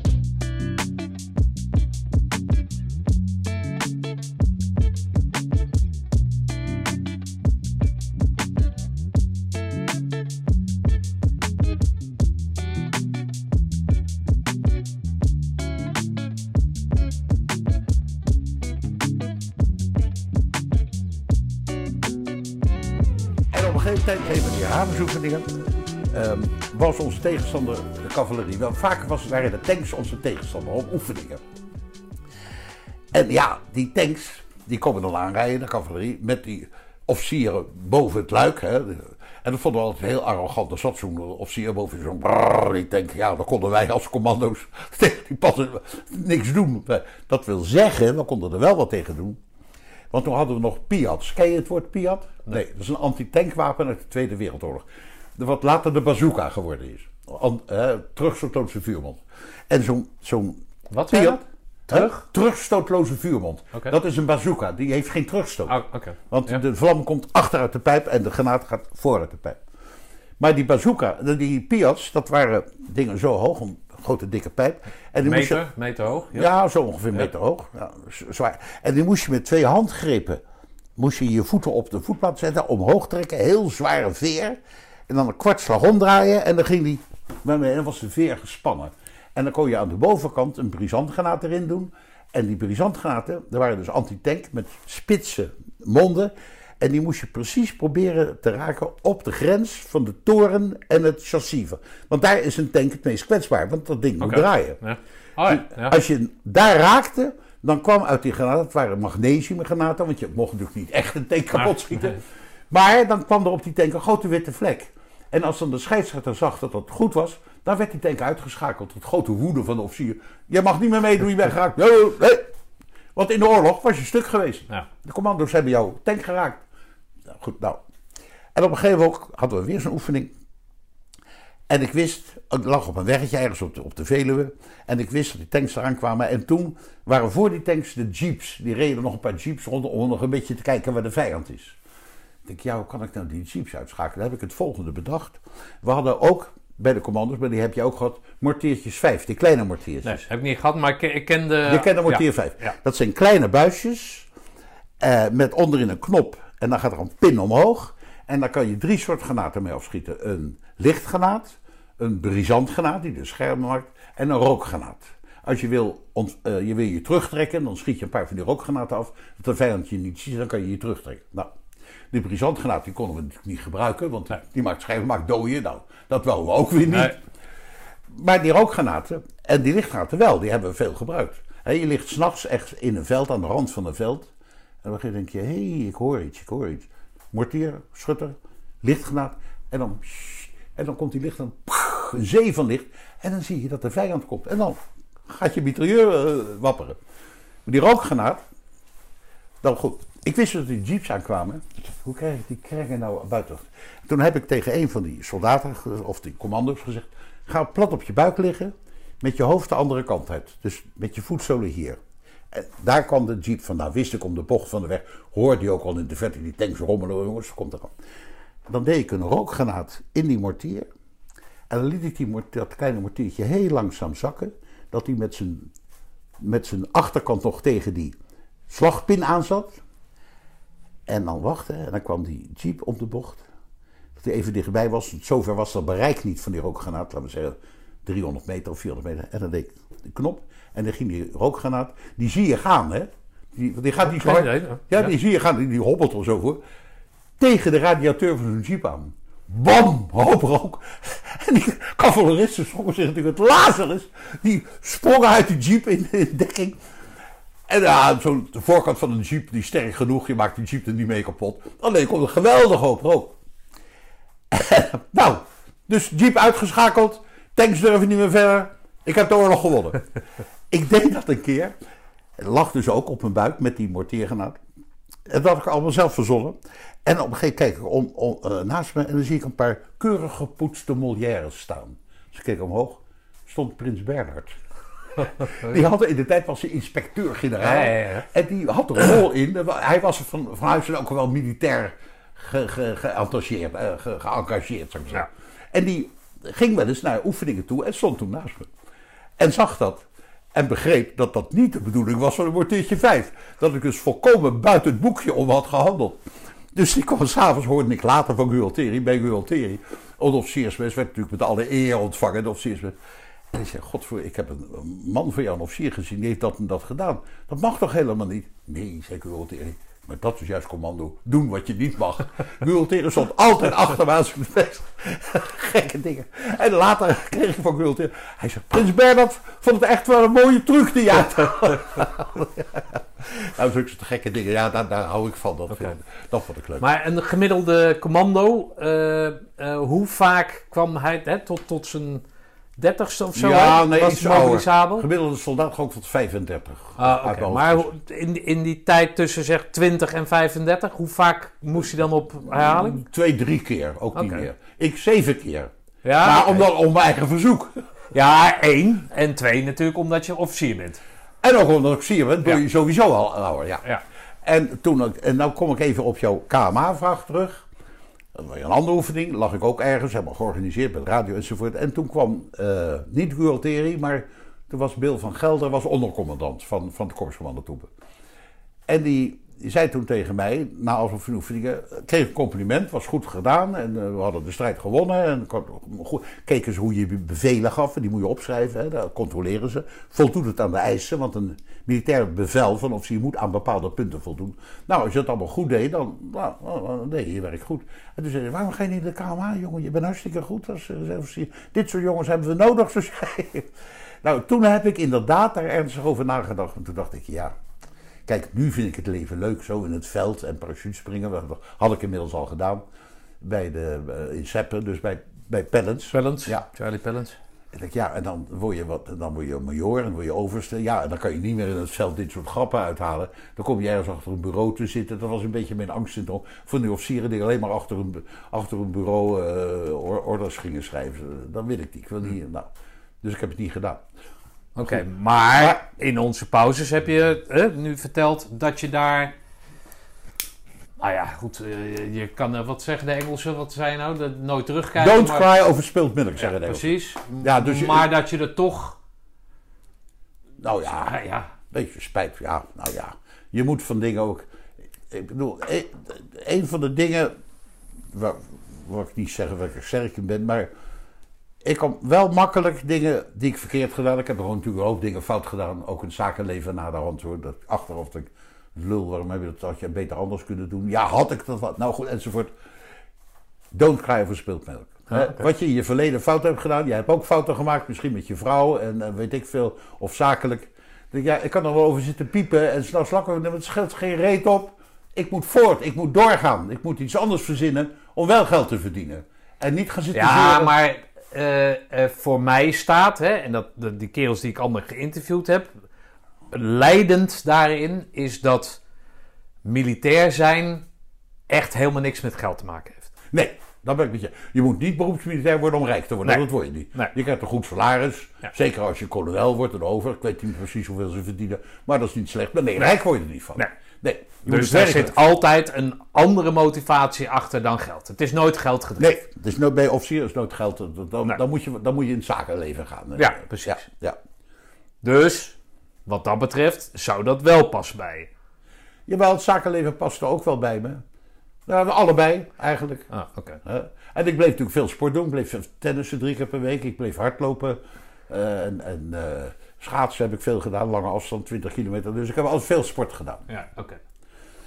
Havensoefeningen. ehm, was onze tegenstander de cavalerie. Wel, vaker was, waren de tanks onze tegenstander op oefeningen. En ja, die tanks, die komen dan aanrijden, de cavalerie, met die officieren boven het luik. Hè. En dat vonden we altijd heel arrogant. Er zat zo'n officier boven zo'n die tank. Ja, dan konden wij als commando's tegen die passen niks doen. Dat wil zeggen, we konden er wel wat tegen doen. Want toen hadden we nog Piats. Ken je het woord Piat? Nee, dat is een antitankwapen uit de Tweede Wereldoorlog. Wat later de bazooka geworden is. An, eh, terugstootloze vuurmond. En zo'n zo'n Wat Piat, dat? Terug? terugstootloze vuurmond. Dat is een bazooka. Die heeft geen terugstoot. Oh, oké. Want Ja. de vlam komt achteruit de pijp en de granaat gaat vooruit de pijp. Maar die bazooka, die Piats, dat waren dingen zo hoog, een grote dikke pijp. En die moest je- Meter, meter hoog. ja, zo ongeveer een meter hoog. Ja, zwaar. En die moest je met twee handgrepen, moest je je voeten op de voetpad zetten, omhoog trekken, heel zware veer. En dan een kwartslag omdraaien en dan ging die, en dan was de veer gespannen. En dan kon je aan de bovenkant een brisantgranaat erin doen. En die brisantgranaten, dat waren dus antitank met spitse monden. En die moest je precies proberen te raken op de grens van de toren en het chassis. Want daar is een tank het meest kwetsbaar, want dat ding moet draaien. Ja. Oh ja. ja. Als je daar raakte, dan kwam uit die granaten, het waren magnesiumgranaten, want je mocht natuurlijk niet echt een tank kapot schieten. nee. Maar dan kwam er op die tank een grote witte vlek. En als dan de scheidsrechter zag dat dat goed was, dan werd die tank uitgeschakeld. Tot grote woede van de officier. Je mag niet meer meedoen, je bent geraakt. Nee, nee. Want in de oorlog was je stuk geweest. Ja. De commando's hebben jouw tank geraakt. Nou, goed, nou. En op een gegeven moment hadden we weer zo'n oefening. En ik wist, ik lag op een weggetje ergens op de, op de Veluwe. En ik wist dat die tanks eraan kwamen. En toen waren voor die tanks de jeeps. Die reden nog een paar jeeps rond om nog een beetje te kijken waar de vijand is. Ik denk, ja, hoe kan ik nou die jeeps uitschakelen? Dan heb ik het volgende bedacht. We hadden ook bij de commando's, maar die heb je ook gehad. Mortiertjes 5, die kleine mortiertjes. Nee, heb ik niet gehad, maar ik, ik ken de... Je kent de mortier ja, 5. ja. Dat zijn kleine buisjes eh, met onderin een knop en dan gaat er een pin omhoog. En daar kan je drie soorten granaten mee afschieten. Een lichtgranaat, een brisantgranaat die dus schermen maakt en een rookgranaat. Als je wil, ont- eh, je wil je terugtrekken, dan schiet je een paar van die rookgranaten af. Dat de vijand je niet ziet, dan kan je je terugtrekken. Nou, die brisantgranaat die konden we natuurlijk niet gebruiken, want Nee. die maakt schermen, maakt dooien. Nou, dat wouden we ook weer niet. Nee. Maar die rookgranaten en die lichtgranaten wel, die hebben we veel gebruikt. Je ligt s'nachts echt in een veld, aan de rand van een veld. En moment denk je, hé, hey, ik hoor iets, ik hoor iets. Mortier, schutter, lichtgranaat. En dan, en dan komt die licht, dan, een zee van licht. En dan zie je dat de vijand komt. En dan gaat je mitrailleur eh, wapperen. Maar die rookgranaat, dan goed. Ik wist dat die jeeps aankwamen. Hoe krijg ik die krijgen nou buiten? Toen heb ik tegen een van die soldaten, of die commando's gezegd... Ga plat op je buik liggen, met je hoofd de andere kant uit. Dus met je voetzolen hier. Daar kwam de jeep vandaan. Wist ik om de bocht van de weg. Hoorde je ook al in de verte die tanks rommelen. Jongens, komt er. Dan deed ik een rookgranaat in die mortier. En dan liet ik die dat kleine mortiertje heel langzaam zakken. Dat hij met zijn, met zijn achterkant nog tegen die slagpin aan zat. En dan wachten. En dan kwam die jeep op de bocht. Dat hij even dichtbij was. Zover was dat bereik niet van die rookgranaat. Laten we zeggen 300 meter of 400 meter. En dan deed ik de knop. En dan ging die rookgranaat. Die zie je gaan, hè? Die, die gaat idee, ja. Ja, die zie je gaan. Die, die hobbelt er zo voor. Tegen de radiateur van zijn jeep aan. Bam! Hoop rook. En die cavaleristen schrokken zich natuurlijk het Lazarus. Die sprongen uit de jeep in de dekking. En ja, zo de voorkant van een jeep, die is sterk genoeg. Je maakt die jeep er niet mee kapot. Alleen komt een geweldig hoop rook. nou, dus jeep uitgeschakeld. Tanks durven niet meer verder. Ik heb de oorlog gewonnen. ik deed dat een keer. Het lag dus ook op mijn buik met die mortiergranaat. En dat had ik allemaal zelf verzonnen. En op een gegeven moment kijk ik om, om, eh, naast me en dan zie ik een paar keurig gepoetste Molières staan. Dus ik keek omhoog, stond Prins Bernhard. Die had in de tijd was hij inspecteur-generaal. Ja, ja, ja. En die had er een rol in. Hij was van, van huis ook wel militair ge, ge, geëngageerd, eh, ge, geëngageerd, zou ik zeggen. En die ging wel eens naar oefeningen toe en stond toen naast me. En zag dat. En begreep dat dat niet de bedoeling was van een mortiertje 5. Dat ik dus volkomen buiten het boekje om had gehandeld. Dus ik kwam s'avonds, hoorde ik later van Gualteri, bij Gualteri. Een officiersmes werd natuurlijk met alle eer ontvangen, de officiersmes. En ik zei, godver, ik heb een een man van jou, een officier gezien, die heeft dat en dat gedaan. Dat mag toch helemaal niet? Nee, zei Gualteri. Maar dat is juist commando. Doen wat je niet mag. Gualteri stond altijd achter me aan zijn. Gekke dingen. En later kreeg ik van Gualteri. Hij zei, Prins Bernhard vond het echt wel een mooie truc die jij had. nou, zulke gekke dingen. Ja, daar, daar hou ik van. Dat, vind, dat vond ik leuk. Maar een gemiddelde commando, eh, eh, hoe vaak kwam hij hè, tot, tot zijn dertigste of zo? ja, nee, was iets mobilisabel? Gemiddelde soldaat gewoon tot 35. Ah, Uit hoofd. Maar in, in die tijd tussen zeg 20 en 35, hoe vaak moest hij dan op herhaling? Twee, drie keer, ook niet meer. Ik zeven keer. Ja, maar omdat, om mijn eigen verzoek. ja, één. En twee natuurlijk omdat je officier bent. En ook omdat ik zie ben, ben Ja. je sowieso al ouder. Ja. Ja. En, toen, en nou kom ik even op jouw KMA-vraag terug. Een andere oefening, lag ik ook ergens, helemaal georganiseerd met radio enzovoort. En toen kwam eh, niet Gualteri, maar toen was Bill van Gelder was ondercommandant van, van de korpscommandotroepen. En die, die zei toen tegen mij, na afloop van oefeningen, kreeg een compliment, was goed gedaan en eh, we hadden de strijd gewonnen. En goed, keken ze hoe je bevelen gaf, en die moet je opschrijven, hè, dat controleren ze. Voldoet het aan de eisen, want een militair bevel van officier moet aan bepaalde punten voldoen. Nou, als je dat allemaal goed deed, dan, nou, deed je werk goed. En toen zei hij, waarom ga je niet in de KMA, jongen? Je bent hartstikke goed als eh, reserveofficier. Dit soort jongens hebben we nodig, zo zei. Nou, toen heb ik inderdaad daar ernstig over nagedacht. En toen dacht ik, ja, Kijk, nu vind ik het leven leuk, zo in het veld en parachutespringen. Dat had ik inmiddels al gedaan bij de, eh, in Seppen, dus bij, bij Pellens. Pellens. Ja. Charlie Pellens. En ja, en dan word, je wat, dan word je major en word je overste. Ja, en dan kan je niet meer in het veld dit soort grappen uithalen. Dan kom je ergens achter een bureau te zitten. Dat was een beetje mijn angstsyndroom van die officieren die alleen maar achter een, achter een bureau eh, or- orders gingen schrijven. Dat wil ik niet. Ik wil niet nou, dus ik heb het niet gedaan. Oké, maar in onze pauzes heb je hè, nu verteld dat je daar Nou ja, goed. eh, je kan eh, wat zeggen de Engelsen, wat zijn nou? Dat nooit terugkijken. Don't maar- cry over spilled milk, zeggen de Engelsen. Precies. Ja, dus je- maar dat je er toch. Nou ja, Ja, ja. beetje spijt. Ja, nou ja. Je moet van dingen ook... Ik bedoel, een van de dingen... Waar, waar ik niet zeggen er sterk in ben, maar... Ik kan wel makkelijk dingen die ik verkeerd gedaan. Ik heb gewoon natuurlijk ook dingen fout gedaan. Ook in het zakenleven na de hand hoor. Dat achteraf dat ik lul, waarom heb je dat had je beter anders kunnen doen? Ja, had ik dat wat? Nou goed, enzovoort. Don't cry over oké. Wat je in je verleden fout hebt gedaan. Jij hebt ook fouten gemaakt, misschien met je vrouw en eh, weet ik veel. Of zakelijk. Ja, ik kan er wel over zitten piepen en s'nachts lakken. Het scheelt geen reet op. Ik moet voort, ik moet doorgaan. Ik moet iets anders verzinnen om wel geld te verdienen. En niet gaan zitten Ja, maar eh, eh, voor mij staat, hè, en dat, de, die kerels die ik allemaal geïnterviewd heb, leidend daarin is dat militair zijn echt helemaal niks met geld te maken heeft. Nee, dat ben ik met je. Je moet niet beroepsmilitair worden om rijk te worden. Nee. Dat word je niet. Nee. Je krijgt een goed salaris. Ja. Zeker als je kolonel wordt en over. Ik weet niet precies hoeveel ze verdienen. Maar dat is niet slecht. Maar nee, rijk word je er niet van. Nee. Nee. Dus er werken. zit altijd een andere motivatie achter dan geld. Het is nooit geld gedreven. Nee, het is nooit bij officier is nooit geld. Dan, dan, Nee. dan, moet je, dan moet je in het zakenleven gaan. Ja, precies. Ja, ja. Dus wat dat betreft zou dat wel passen bij je. Jawel, het zakenleven past er ook wel bij me. Nou, allebei eigenlijk. Ah, oké. En ik bleef natuurlijk veel sport doen. Ik bleef tennissen drie keer per week. Ik bleef hardlopen. eh, en en eh, schaatsen heb ik veel gedaan. Lange afstand, 20 kilometer. Dus ik heb altijd veel sport gedaan. Ja, oké.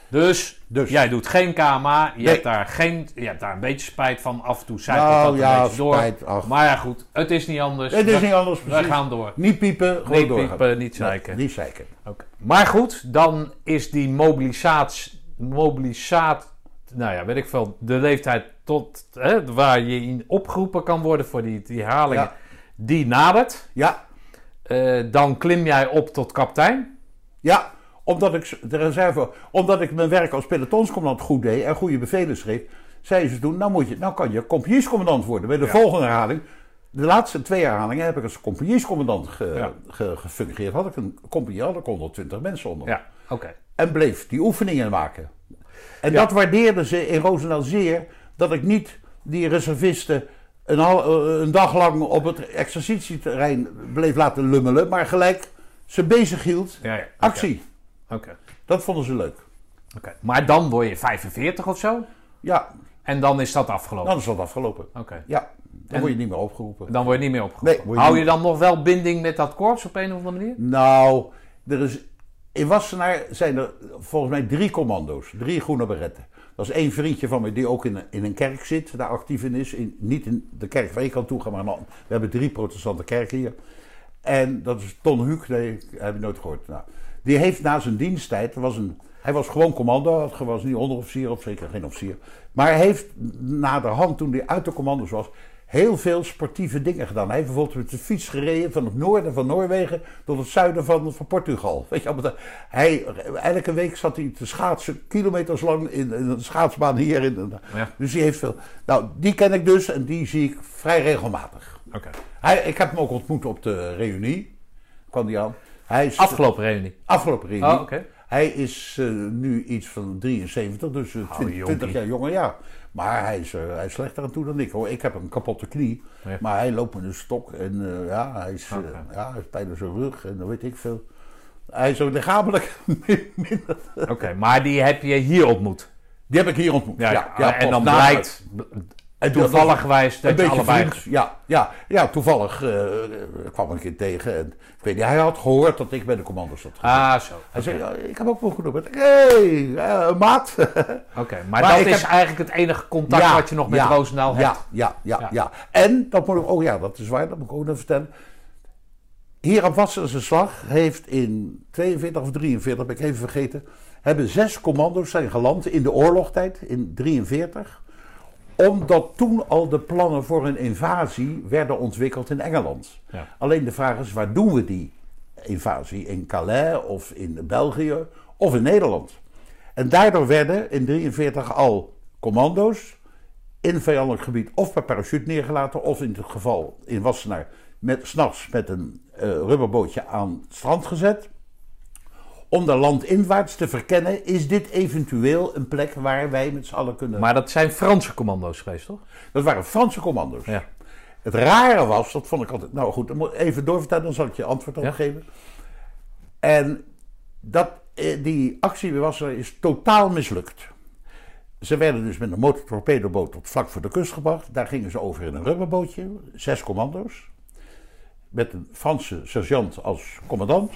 Dus, Dus. jij doet geen KMA, je, Nee. hebt daar geen, je hebt daar een beetje spijt van. Af en toe zijpelt Nou, dat een ja, beetje door. spijt. Maar ja, goed, het is niet anders. Het is We- niet anders. We precies. gaan door. Niet piepen, gewoon Niet doorgaan. piepen, niet zeiken. Nee, niet zeiken. Oké. Maar goed, dan is die mobilisatie, mobilisaat, nou ja, weet ik veel, de leeftijd tot, hè, waar je in opgeroepen kan worden voor die, die herhalingen, Ja. die nadert. Ja, Eh, dan klim jij op tot kapitein. ja. Omdat ik de reserve, omdat ik mijn werk als pelotonscommandant goed deed en goede bevelen schreef, zeiden ze toen, nou, moet je, nou kan je compagniescommandant worden. Bij de Ja. volgende herhaling, de laatste twee herhalingen heb ik als compagniescommandant ge, Ja. ge- gefungeerd. Had ik een compagnie, had ik 120 mensen onder. Ja, oké. En bleef die oefeningen maken. En Ja. dat waardeerden ze in Roosendaal zeer, dat ik niet die reservisten een, eh, een dag lang op het exercitieterrein bleef laten lummelen, maar gelijk ze bezig hield. Ja, ja. Oké. Actie. Oké. Dat vonden ze leuk. Oké. Maar dan word je 45 of zo. Ja, En dan is dat afgelopen. dan is dat afgelopen. Oké. Ja, dan En- word je niet meer opgeroepen. Dan word je niet meer opgeroepen. Nee, word je Hou je dan nog wel binding met dat korps op een of andere manier? Nou, er is, in Wassenaar zijn er volgens mij drie commando's. Drie groene beretten. Dat is één vriendje van mij die ook in, een- in een kerk zit, daar actief in is. Niet in de kerk waar ik kan toe gaan, maar we hebben drie protestante kerken hier. En dat is Ton Huuk, nee, heb je nooit gehoord. Nou, die heeft na zijn diensttijd, was een, hij was gewoon commando, hij was niet onderofficier of zeker geen officier. Maar hij heeft naderhand, toen hij uit de commando's was, heel veel sportieve dingen gedaan. Hij heeft bijvoorbeeld met de fiets gereden van het noorden van Noorwegen tot het zuiden van, van Portugal. Weet je, hij, elke week zat hij te schaatsen, kilometers lang in, in een schaatsbaan hier. In, Ja. Dus die heeft veel. Nou, die ken ik dus en die zie ik vrij regelmatig. Oké. Hij, ik heb hem ook ontmoet op de reunie. Kwam die aan. Hij is Afgelopen reunie. afgelopen reunie. Oh, oké. Hij is eh, nu iets van 73, dus eh, Oh, 20, jonkie. 20 jaar jonger, ja. Maar hij is, eh, hij is slechter aan toe dan ik hoor. Ik heb een kapotte knie, Ja. maar hij loopt met een stok en eh, ja, hij is, eh, Oké. ja, hij heeft pijn in zijn rug en dan weet ik veel. Hij is ook lichamelijk minder. Oké, maar die heb je hier ontmoet. Die heb ik hier ontmoet. Ja, Ja, ja, en dan blijkt En toevallig gewijs dat je allebei... vriend. Ja, ja, ja, toevallig eh, kwam ik een keer tegen. En, ik weet niet, hij had gehoord dat ik bij de commando's zat. Ah, zo. Hij zei, ik heb ook wel genoemd. Hé, hey, eh, maat. Oké, maar, Maar dat is heb- eigenlijk het enige contact Ja, wat je nog met ja, Roosendaal hebt. Ja, ja, ja, Ja. ja, En, dat moet ik, oh ja, dat is waar, dat moet ik ook nog vertellen. Hier op Wassense Slag heeft in 42 of 43, ben ik even vergeten, hebben zes commando's zijn geland in de oorlogstijd, in 43. Omdat toen al de plannen voor een invasie werden ontwikkeld in Engeland. Ja. Alleen de vraag is, waar doen we die invasie? In Calais of in België of in Nederland? En daardoor werden in 43 al commando's in vijandelijk gebied of per parachute neergelaten, of in het geval in Wassenaar met s'nachts met een eh, rubberbootje aan het strand gezet. Om de landinwaarts te verkennen, is dit eventueel een plek waar wij met z'n allen kunnen... Maar dat zijn Franse commando's geweest, toch? Dat waren Franse commando's. Ja. Het rare was, dat vond ik altijd... Nou goed, even doorvertellen, dan zal ik je antwoord op Ja. geven. En dat, eh, die actie Wassenaar is totaal mislukt. Ze werden dus met een motortorpedoboot tot vlak voor de kust gebracht. Daar gingen ze over in een rubberbootje, zes commando's. Met een Franse sergeant als commandant.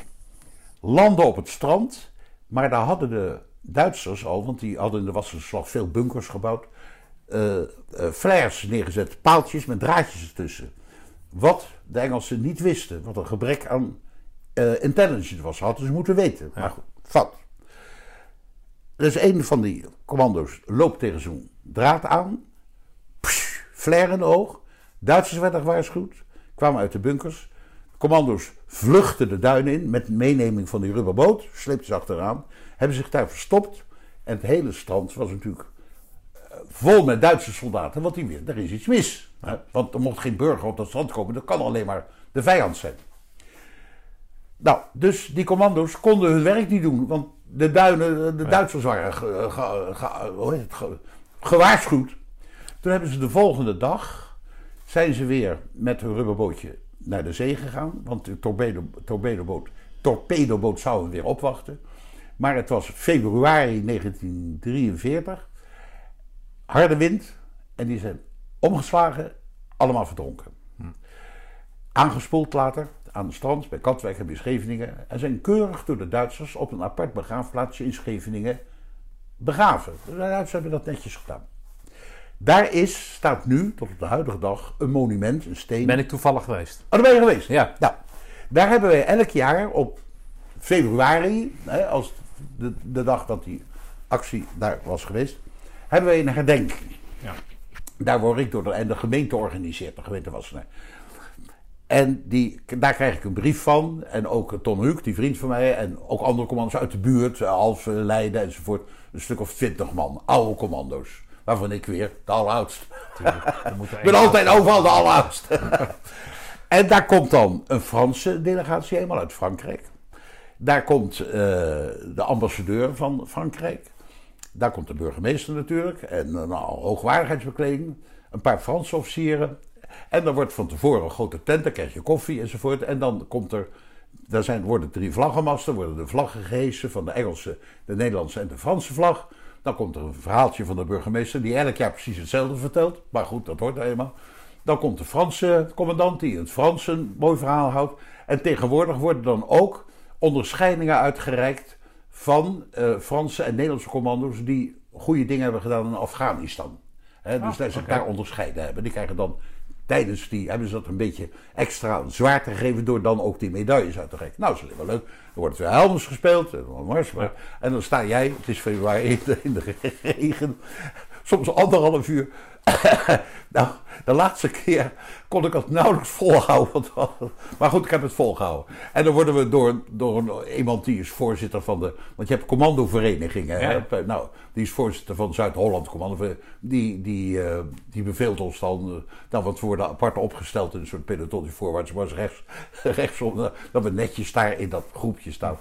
Landen op het strand. Maar daar hadden de Duitsers al, want die hadden in de Wassenaarslag veel bunkers gebouwd. eh eh, flares neergezet, paaltjes met draadjes ertussen. Wat de Engelsen niet wisten, wat een gebrek aan eh, intelligence was, hadden ze moeten weten. Maar goed, fout. Dus een van die commando's loopt tegen zo'n draad aan. Psh, flare in de oog. Duitsers werden gewaarschuwd. Kwamen uit de bunkers. Commando's vluchten de duinen in met meeneming van die rubberboot. Sleepten ze achteraan. Hebben zich daar verstopt. En het hele strand was natuurlijk eh, vol met Duitse soldaten. Want die weer, er is iets mis. hè. Want er mocht geen burger op dat strand komen. Dat kan alleen maar de vijand zijn. Nou, dus die commando's konden hun werk niet doen. Want de duinen, de Duitsers waren ge- ge- ge- gewaarschuwd. Toen hebben ze de volgende dag, zijn ze weer met hun rubberbootje naar de zee gegaan. Want de torpedo, torpedoboot, torpedoboot zou hem weer opwachten. Maar het was februari 1943. Harde wind. En die zijn omgeslagen, allemaal verdronken aangespoeld later aan het strand bij Katwijk en bij Scheveningen. En zijn keurig door de Duitsers op een apart begraafplaatsje in Scheveningen begraven. De Duitsers hebben dat netjes gedaan. Daar is, staat nu, tot op de huidige dag, een monument, een steen. Ben ik toevallig geweest. Oh, daar ben je geweest? Ja. Nou, daar hebben wij elk jaar op februari, hè, als de, de dag dat die actie daar was geweest, hebben wij een herdenking. Ja. Daar word ik door de, en de gemeente organiseert, de gemeente Wassenaar. En die, daar krijg ik een brief van. En ook Ton Huuk, die vriend van mij. En ook andere commando's uit de buurt. Alphen, Leiden enzovoort. Een stuk of twintig man. Oude commando's. Waarvan ik weer de alleroudste. Er er Ik ben altijd overal de alleroudste. en daar komt dan een Franse delegatie, helemaal uit Frankrijk. Daar komt eh, de ambassadeur van Frankrijk. Daar komt de burgemeester natuurlijk. En een hoogwaardigheidsbekleding. Een paar Franse officieren. En dan wordt van tevoren een grote tent, dan krijg je koffie enzovoort. En dan komt er, daar zijn, worden drie vlaggenmasten, worden de vlaggen gehesen van de Engelse, de Nederlandse en de Franse vlag. Dan komt er een verhaaltje van de burgemeester die elk jaar precies hetzelfde vertelt. Maar goed, dat hoort er eenmaal. Dan komt de Franse commandant die in het Frans een mooi verhaal houdt. En tegenwoordig worden dan ook onderscheidingen uitgereikt van eh, Franse en Nederlandse commando's die goede dingen hebben gedaan in Afghanistan. Dus dat ze oké. daar onderscheiden hebben. Die krijgen dan tijdens die, hebben ze dat een beetje extra zwaar te geven door dan ook die medailles uit te reiken. Nou, dat is maar leuk. Er wordt weer Helmers gespeeld, dan maar- en dan sta jij, het is februari, in de, in de regen, soms anderhalf uur. nou, de laatste keer kon ik het nauwelijks volhouden. Maar goed, ik heb het volgehouden. En dan worden we door, door iemand die is voorzitter van de. Want je hebt commandoverenigingen. hè? Ja. Nou, die is voorzitter van Zuid-Holland Commando. Die, die, eh, die beveelt ons dan. eh, nou, want we worden apart opgesteld in een soort peloton voorwaarts, maar rechts, rechtsom. eh, Dat we netjes daar in dat groepje staan.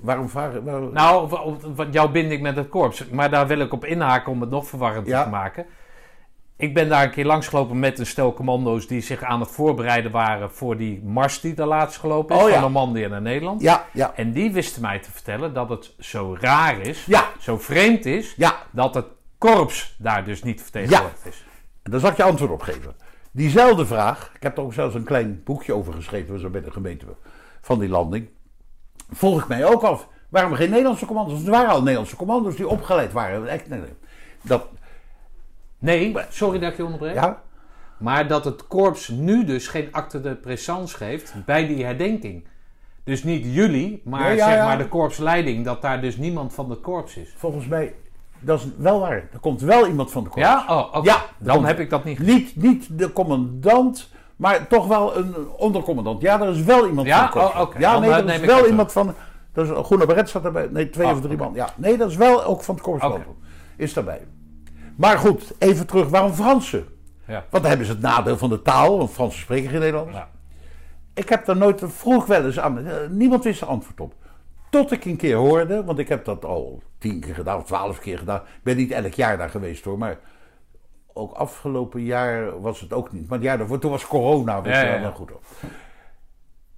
Waarom vragen waarom- Nou, wa- wa- wat jouw binding met het korps. Maar daar wil ik op inhaken om het nog verwarrender Ja. te maken. Ik ben daar een keer langsgelopen met een stel commando's die zich aan het voorbereiden waren voor die mars die daar laatst gelopen is. Oh, ja. Van Normandië naar Nederland. Ja, ja, En die wisten mij te vertellen dat het zo raar is, Ja. zo vreemd is, ja. dat het korps daar dus niet vertegenwoordigd is. En daar zal ik je antwoord op geven. Diezelfde vraag, ik heb er ook zelfs een klein boekje over geschreven, zo bij de gemeente van die landing. Volg ik mij ook af. Waarom geen Nederlandse commando's? Er waren al Nederlandse commando's die opgeleid waren. Echt. Dat, Nee, sorry dat ik je onderbreek. ja, Maar dat het korps nu dus geen acte de présence geeft bij die herdenking. Dus niet jullie, maar ja, zeg ja. maar de korpsleiding, dat daar dus niemand van het korps is. volgens mij, dat is wel waar. Er komt wel iemand van de korps. Ja? Oh. Ja, Dan heb ik dat niet Niet, niet de commandant, maar toch wel een ondercommandant. Ja, er is wel iemand Ja? van het korps. Oh, oké. Ja, nee, eh, er is wel iemand van... Dat is groene beret staat erbij. Nee, twee Oh, of drie man. Ja, nee, dat is wel ook van het korps. Is daarbij. Maar goed, even terug. Waarom Fransen? Ja. Want dan hebben ze het nadeel van de taal, want Fransen spreken geen Nederlands. Ja. Ik heb daar nooit, vroeg wel eens aan, eh, niemand wist er antwoord op. Tot ik een keer hoorde, want ik heb dat al tien keer gedaan of twaalf keer gedaan. Ik ben niet elk jaar daar geweest hoor, maar ook afgelopen jaar was het ook niet. Maar het jaar daarvoor, toen was corona, Ja, je ja, wel, ja. goed. hoor.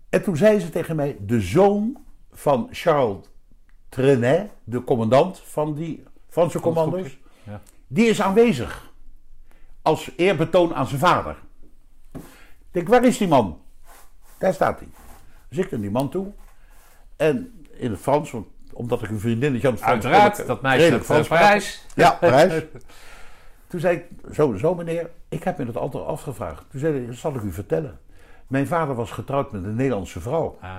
En toen zei ze tegen mij, de zoon van Charles Trenet, de commandant van die Franse commando's, Ja. Die is aanwezig. Als eerbetoon aan zijn vader. Ik denk, waar is die man? Daar staat hij. Dus ik naar die man toe. En in het Frans, want, omdat ik een aan het Frans Uiteraard, kon, dat meisje uit Frans. Parijs. Ja, Parijs. Toen zei ik, zo zo meneer, ik heb me dat altijd afgevraagd. Toen zei hij, dat zal ik u vertellen. Mijn vader was getrouwd met een Nederlandse vrouw. Ah.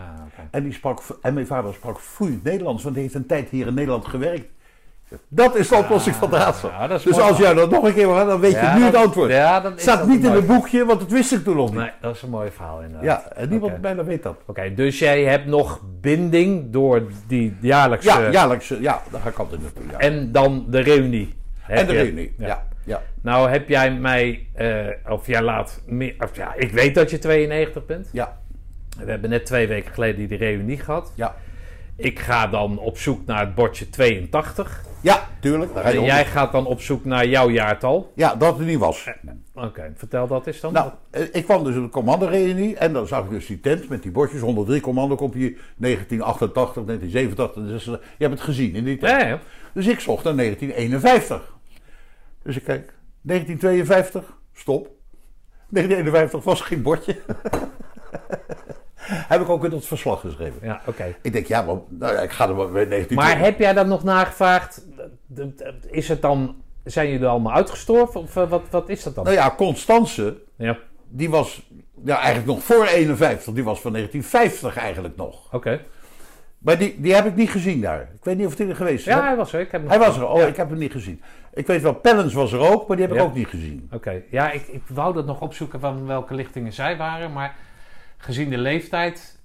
En, die sprak, en mijn vader sprak vloeiend Nederlands, want hij heeft een tijd hier in Nederland gewerkt. Dat is de oplossing van het raadsel. dus mooi. als jij dat nog een keer wil gaan, dan weet je nu dat- het antwoord. ja, dan is Het staat niet in het boekje, want dat wist ik toen nog niet. Nee, dat is een mooi verhaal inderdaad. Ja, en niemand bijna weet dat. Oké, dus jij hebt nog binding door die jaarlijkse... Ja, jaarlijks, eh, ja, daar ga ik altijd naartoe. Ja. En dan de reunie. En de je- reunie, ja. ja. Nou heb jij mij, eh, of jij laat meer, of ja, ik weet dat je 92 bent. Ja, We hebben net twee weken geleden die reunie gehad. ja. Ik ga dan op zoek naar het bordje 82. Ja, tuurlijk. Daar ga je En op. jij gaat dan op zoek naar jouw jaartal. Ja, dat het niet was. Oké, vertel dat eens dan. Nou, eh, ik kwam dus in de commandoreunie en dan zag ik dus die tent met die bordjes, 103 commandocompagnie, 1988, 1987, dus, eh, je hebt het gezien in die tent. ja, ja. Dus ik zocht naar 1951. Dus ik kijk, 1952, stop. 1951 was geen bordje. Heb ik ook in het verslag geschreven. ja oké. Ik denk, ja, maar, nou ik ga er maar 19. Maar heb jij dan nog nagevraagd? Is het dan, zijn jullie allemaal uitgestorven? Of eh, wat, wat is dat dan? Nou ja, Constance, Ja, die was ja, eigenlijk nog voor 51. Die was van 1950 eigenlijk nog. oké. Maar die, die heb ik niet gezien daar. Ik weet niet of hij er geweest is. Ja, hij was er. Ik heb hem Hij was er. Oh, Ja. ik heb hem niet gezien. Ik weet wel, Pellens was er ook, maar die heb ik ook niet gezien. Oké, ja, ik, ik wou dat nog opzoeken van welke lichtingen zij waren, maar gezien de leeftijd.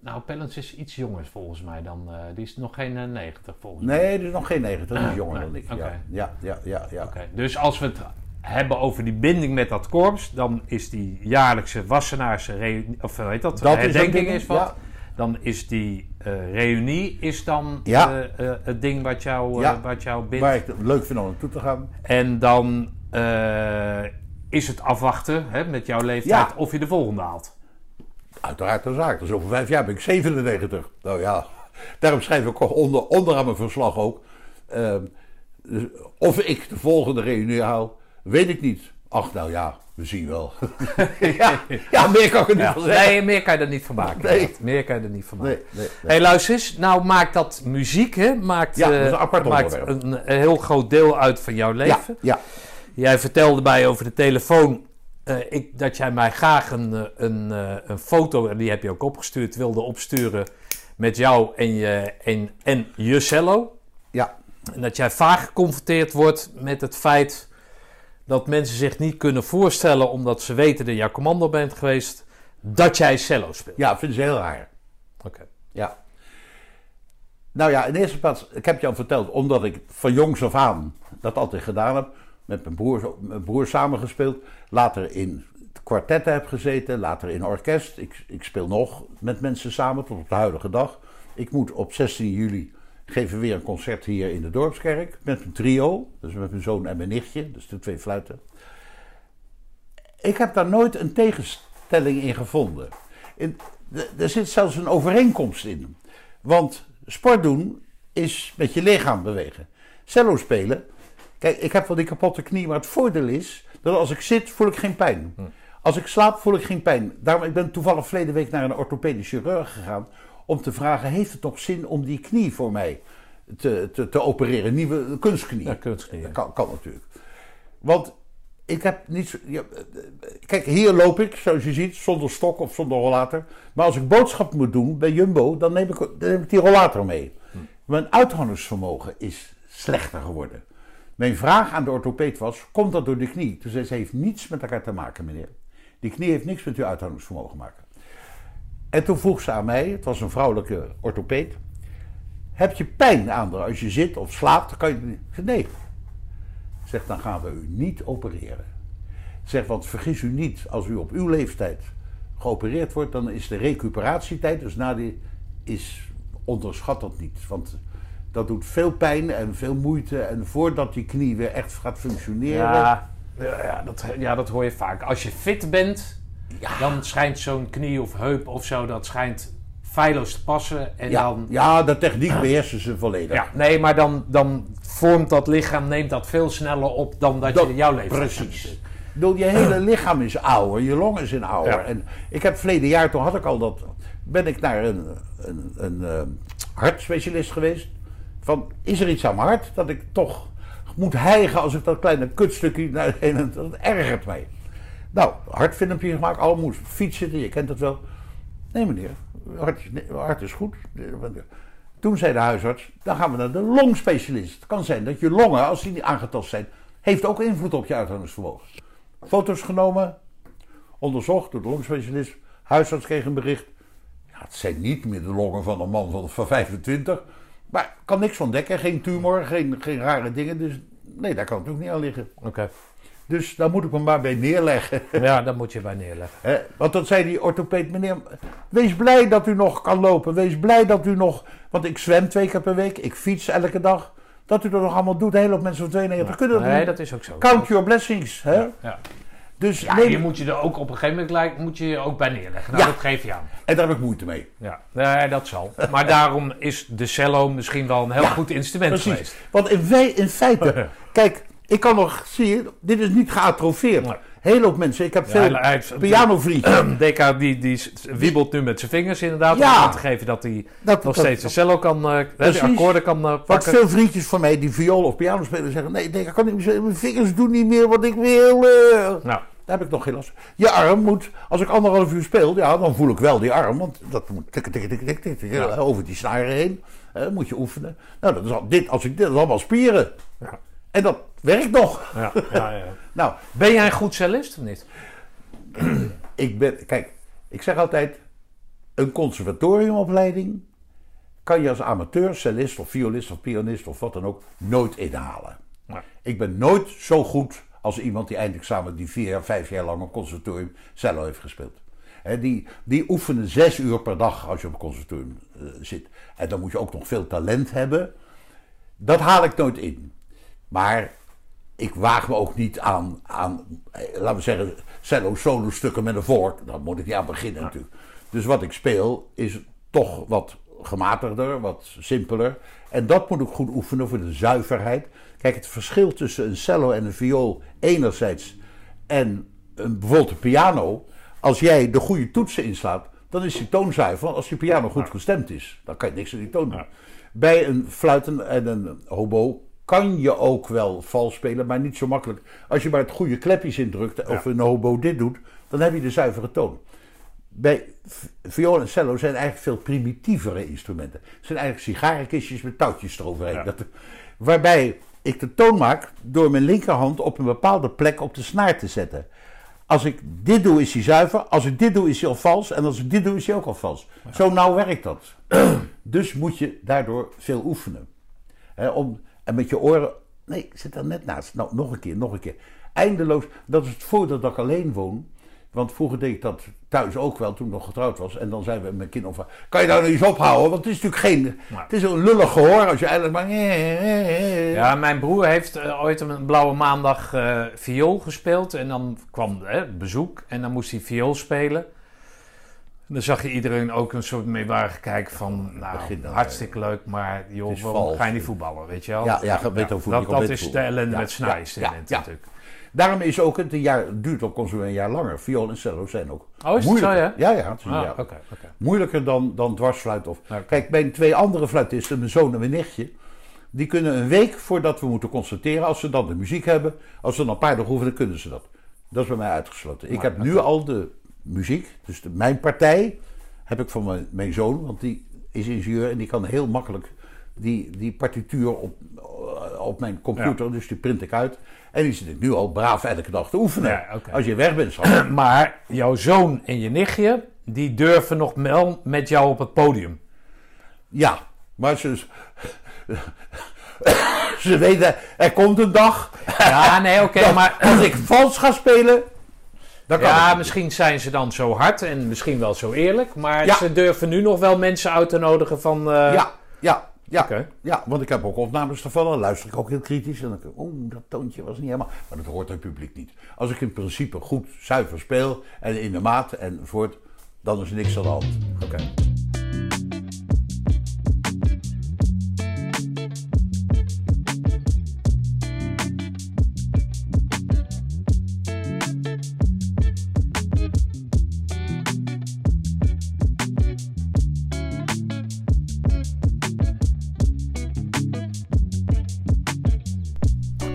Nou, Pellens is iets jonger volgens mij dan. eh, die is nog geen eh, 90 volgens mij. Nee, er is nog geen 90. Dat is jonger Nee, dan ik. Ja, ja, ja, ja. ja. Dus als we het hebben over die binding met dat korps, dan is die jaarlijkse Wassenaarse reunie, of heet dat? Dat is herdenking is, ding, wat. ja. Dan is die eh, reunie is dan Ja. eh, eh, het ding wat jou, eh, Ja. wat jou bindt. Waar ik het leuk vind om naartoe te gaan. En dan eh, is het afwachten hè, met jouw leeftijd of je de volgende haalt. Uiteraard een zaak. Dus over vijf jaar ben ik 97. Nou ja, daarom schrijf ik ook onder, onderaan mijn verslag ook. ehm, dus of ik de volgende reunie haal, weet ik niet. Ach, nou ja, we zien wel. ja, ja, meer kan ik er niet van zeggen. Nee, meer kan je er niet van maken. Nee. inderdaad. Meer kan je er niet van maken. Nee, nee, Hé, nee. luister eens. Nou maakt dat muziek, hè? Maakt, Ja, dat is eh, een apart maakt een, een heel groot deel uit van jouw Ja, leven. ja, Jij vertelde mij over de telefoon eh, ik, dat jij mij graag een, eh, een, eh, een foto, en die heb je ook opgestuurd, wilde opsturen met jou en je, en, en je cello. ja. En dat jij vaak geconfronteerd wordt met het feit dat mensen zich niet kunnen voorstellen, omdat ze weten dat jij commando bent geweest, dat jij cello speelt. Ja, vinden ze heel raar. Oké. Ja. Nou ja, in eerste plaats, ik heb je al verteld, omdat ik van jongs af aan dat altijd gedaan heb. Met mijn broer, mijn broer samengespeeld. Later in kwartetten heb gezeten, later in orkest. Ik, ik speel nog met mensen samen tot op de huidige dag. Ik moet op 16 juli geven weer een concert hier in de Dorpskerk. Met mijn trio, dus met mijn zoon en mijn nichtje, dus de twee fluiten. Ik heb daar nooit een tegenstelling in gevonden. Er zit zelfs een overeenkomst in. Want sport doen is met je lichaam bewegen. Cello spelen. Kijk, ik heb wel die kapotte knie, maar het voordeel is dat als ik zit, voel ik geen pijn. Als ik slaap, voel ik geen pijn. Daarom, ik ben toevallig verleden week naar een orthopedisch chirurg gegaan om te vragen: heeft het nog zin om die knie voor mij te, te, te opereren? Nieuwe kunstknie. Ja, kunstknie. Dat kan, kan natuurlijk. Want ik heb niet zo. ja, kijk, hier loop ik, zoals je ziet, zonder stok of zonder rollator. Maar als ik boodschap moet doen bij Jumbo, dan neem ik, dan neem ik die rollator mee. Mijn uithoudingsvermogen is slechter geworden. Mijn vraag aan de orthopeed was: komt dat door de knie? Toen zei ze: heeft niets met elkaar te maken, meneer. Die knie heeft niks met uw uithoudingsvermogen te maken. En toen vroeg ze aan mij, het was een vrouwelijke orthopeed: heb je pijn haar als je zit of slaapt? Dan kan je. Nee. Zegt, dan gaan we u niet opereren. Zegt, want vergis u niet, als u op uw leeftijd geopereerd wordt, dan is de recuperatietijd, dus na die, is onderschat dat niet. Want dat doet veel pijn en veel moeite. En voordat die knie weer echt gaat functioneren. Ja, ja, dat, ja, dat hoor je vaak. Als je fit bent, dan schijnt zo'n knie of heup of zo, dat schijnt feilloos te passen. En ja, dan, ja, de techniek beheersen ze volledig. ja, nee, maar dan, dan vormt dat lichaam, neemt dat veel sneller op dan dat, je in jouw leven Precies. Ik bedoel, je hele lichaam is ouder, je longen zijn ouder. Ja. En ik heb verleden jaar, toen had ik al dat, ben ik naar een, een, een eh, hartspecialist geweest. Van, is er iets aan mijn hart dat ik toch moet hijgen als ik dat kleine kutstukje en dat ergert mij. Nou, hartfilmpje gemaakt, al moest fietsen, je kent het wel. Nee meneer, hart, is- hart is goed. Toen zei de huisarts, dan gaan we naar de longspecialist. Het kan zijn dat je longen, als die niet aangetast zijn, heeft ook invloed op je uithoudingsvermogen. Foto's genomen, onderzocht door de longspecialist. Huisarts kreeg een bericht. Ja, het zijn niet meer de longen van een man van 25. Maar ik kan niks ontdekken. Geen tumor, geen, geen rare dingen. Dus nee, daar kan het ook niet aan liggen. Oké. Dus daar moet ik me maar bij neerleggen. Ja, daar moet je bij neerleggen. Want dan zei die orthopeed, meneer, wees blij dat u nog kan lopen. Wees blij dat u nog, want ik zwem twee keer per week, ik fiets elke dag. Dat u dat nog allemaal doet. Een hele hoop mensen van 92 kunnen dat Nee, doen. dat is ook zo. Count your blessings. Hè? Ja. Dus Ja, neem- je moet je er ook op een gegeven moment gelijk, moet je je ook bij neerleggen. Nou, Ja. dat geef je aan. En daar heb ik moeite mee. Ja, nee, dat zal. Maar daarom is de cello misschien wel een heel Ja, goed instrument Precies. geweest. Want in, fe- in feite, kijk, ik kan nog, zie je, dit is niet geatrofeerd. Nee. Heel hoop mensen, ik heb veel hij- pianovriendjes. DK die, die wiebelt nu met zijn vingers inderdaad. Om aan te geven dat hij Dat- nog dat- steeds de cello kan, eh, de Precies. akkoorden kan eh, pakken. veel vriendjes van mij die viool of piano spelen zeggen, nee, ik kan niet meer spelen. mijn vingers doen niet meer wat ik wil. eh. Nou, Daar heb ik nog geen last van. Je arm moet, als ik anderhalf uur speel, ja, dan voel ik wel die arm. Want dat moet tik, tik, tik, tik, tik, over die snaren heen. Eh, moet je oefenen. Nou, dat is al, dit, als ik dit, dat is allemaal spieren. Ja. En dat werkt nog. ja, ja, ja. Nou, Ben jij een goed cellist of niet? ik ben, kijk, ik zeg altijd, een conservatoriumopleiding kan je als amateur, cellist of violist of pianist of wat dan ook nooit inhalen. Ik ben nooit zo goed als iemand die eindexamen die vier, jaar, vijf jaar lang een conservatorium cello heeft gespeeld. Die, die oefenen zes uur per dag als je op een conservatorium eh, zit. En dan moet je ook nog veel talent hebben. Dat haal ik nooit in. Maar ik waag me ook niet aan, aan eh, laten we zeggen, cello solo stukken met een vork. Daar moet ik niet aan beginnen natuurlijk. Dus wat ik speel is toch wat gematigder, wat simpeler. En dat moet ik goed oefenen voor de zuiverheid. Kijk, het verschil tussen een cello en een viool enerzijds en een, bijvoorbeeld een piano. Als jij de goede toetsen inslaat, dan is die toon zuiver. Want als die piano goed gestemd is, dan kan je niks aan die toon doen. Bij een fluiten en een hobo kan je ook wel vals spelen, maar niet zo makkelijk. Als je maar het goede klepjes indrukt of een hobo dit doet, dan heb je de zuivere toon. Bij viool en cello zijn eigenlijk veel primitievere instrumenten. Het zijn eigenlijk sigarenkistjes met touwtjes eroverheen. Ja. Dat, waarbij ik de toon maak door mijn linkerhand op een bepaalde plek op de snaar te zetten. Als ik dit doe, is hij zuiver. Als ik dit doe, is hij al vals. En als ik dit doe, is hij ook al vals. Zo nauw werkt dat. dus moet je daardoor veel oefenen. Om, en met je oren. Nee, ik zit daar net naast. Nou, nog een keer, nog een keer. Eindeloos. Dat is het voordeel dat ik alleen woon. Want vroeger deed ik dat thuis ook wel, toen ik nog getrouwd was. En dan zeiden we met mijn kinderen van, kan je nou eens ophouden? Want het is natuurlijk geen... Het is een lullig gehoor als je eigenlijk maar... Ja, mijn broer heeft eh, ooit een blauwe maandag eh viool gespeeld. En dan kwam hè, bezoek en dan moest hij viool spelen. En dan zag je iedereen ook een soort meewarig kijken van... Nou, hartstikke leuk, maar joh, waarom ga je niet voetballen, weet je wel? Ja, ja, je weet over dat, dat is de ellende met Ja, ja, ja. natuurlijk. Daarom is ook het een jaar, duurt op consument een jaar langer. Viool en cello zijn ook Oh, is het moeilijker. zo, ja? Ja. Het is Ah. Moeilijker dan, dan dwarsfluit. Of... Kijk, mijn twee andere fluitisten, mijn zoon en mijn nichtje... die kunnen een week voordat we moeten constateren... als ze dan de muziek hebben, als ze dan een paar dagen oefenen, kunnen ze dat. Dat is bij mij uitgesloten. Ik heb nu al de muziek, dus de, mijn partij... heb ik van mijn, mijn zoon, want die is ingenieur... en die kan heel makkelijk die, die partituur op, op mijn computer... dus die print ik uit... En die zit ik nu al braaf elke dag te oefenen. Ja. Als je weg bent, schat. Maar jouw zoon en je nichtje, die durven nog wel met jou op het podium. Ja, maar ze, ze weten, er komt een dag. Ja, nee, oké, maar... Als ik vals ga spelen, Dat kan Ja, misschien zijn ze dan zo hard en misschien wel zo eerlijk. Maar Ja. ze durven nu nog wel mensen uit te nodigen van... eh, Ja, ja, ja. Ja, want ik heb ook opnames. Dan luister ik ook heel kritisch. En dan denk ik, oeh, dat toontje was niet helemaal... Maar dat hoort het publiek niet. Als ik in principe goed, zuiver speel en in de maat enzovoort... dan is niks aan de hand. Oké.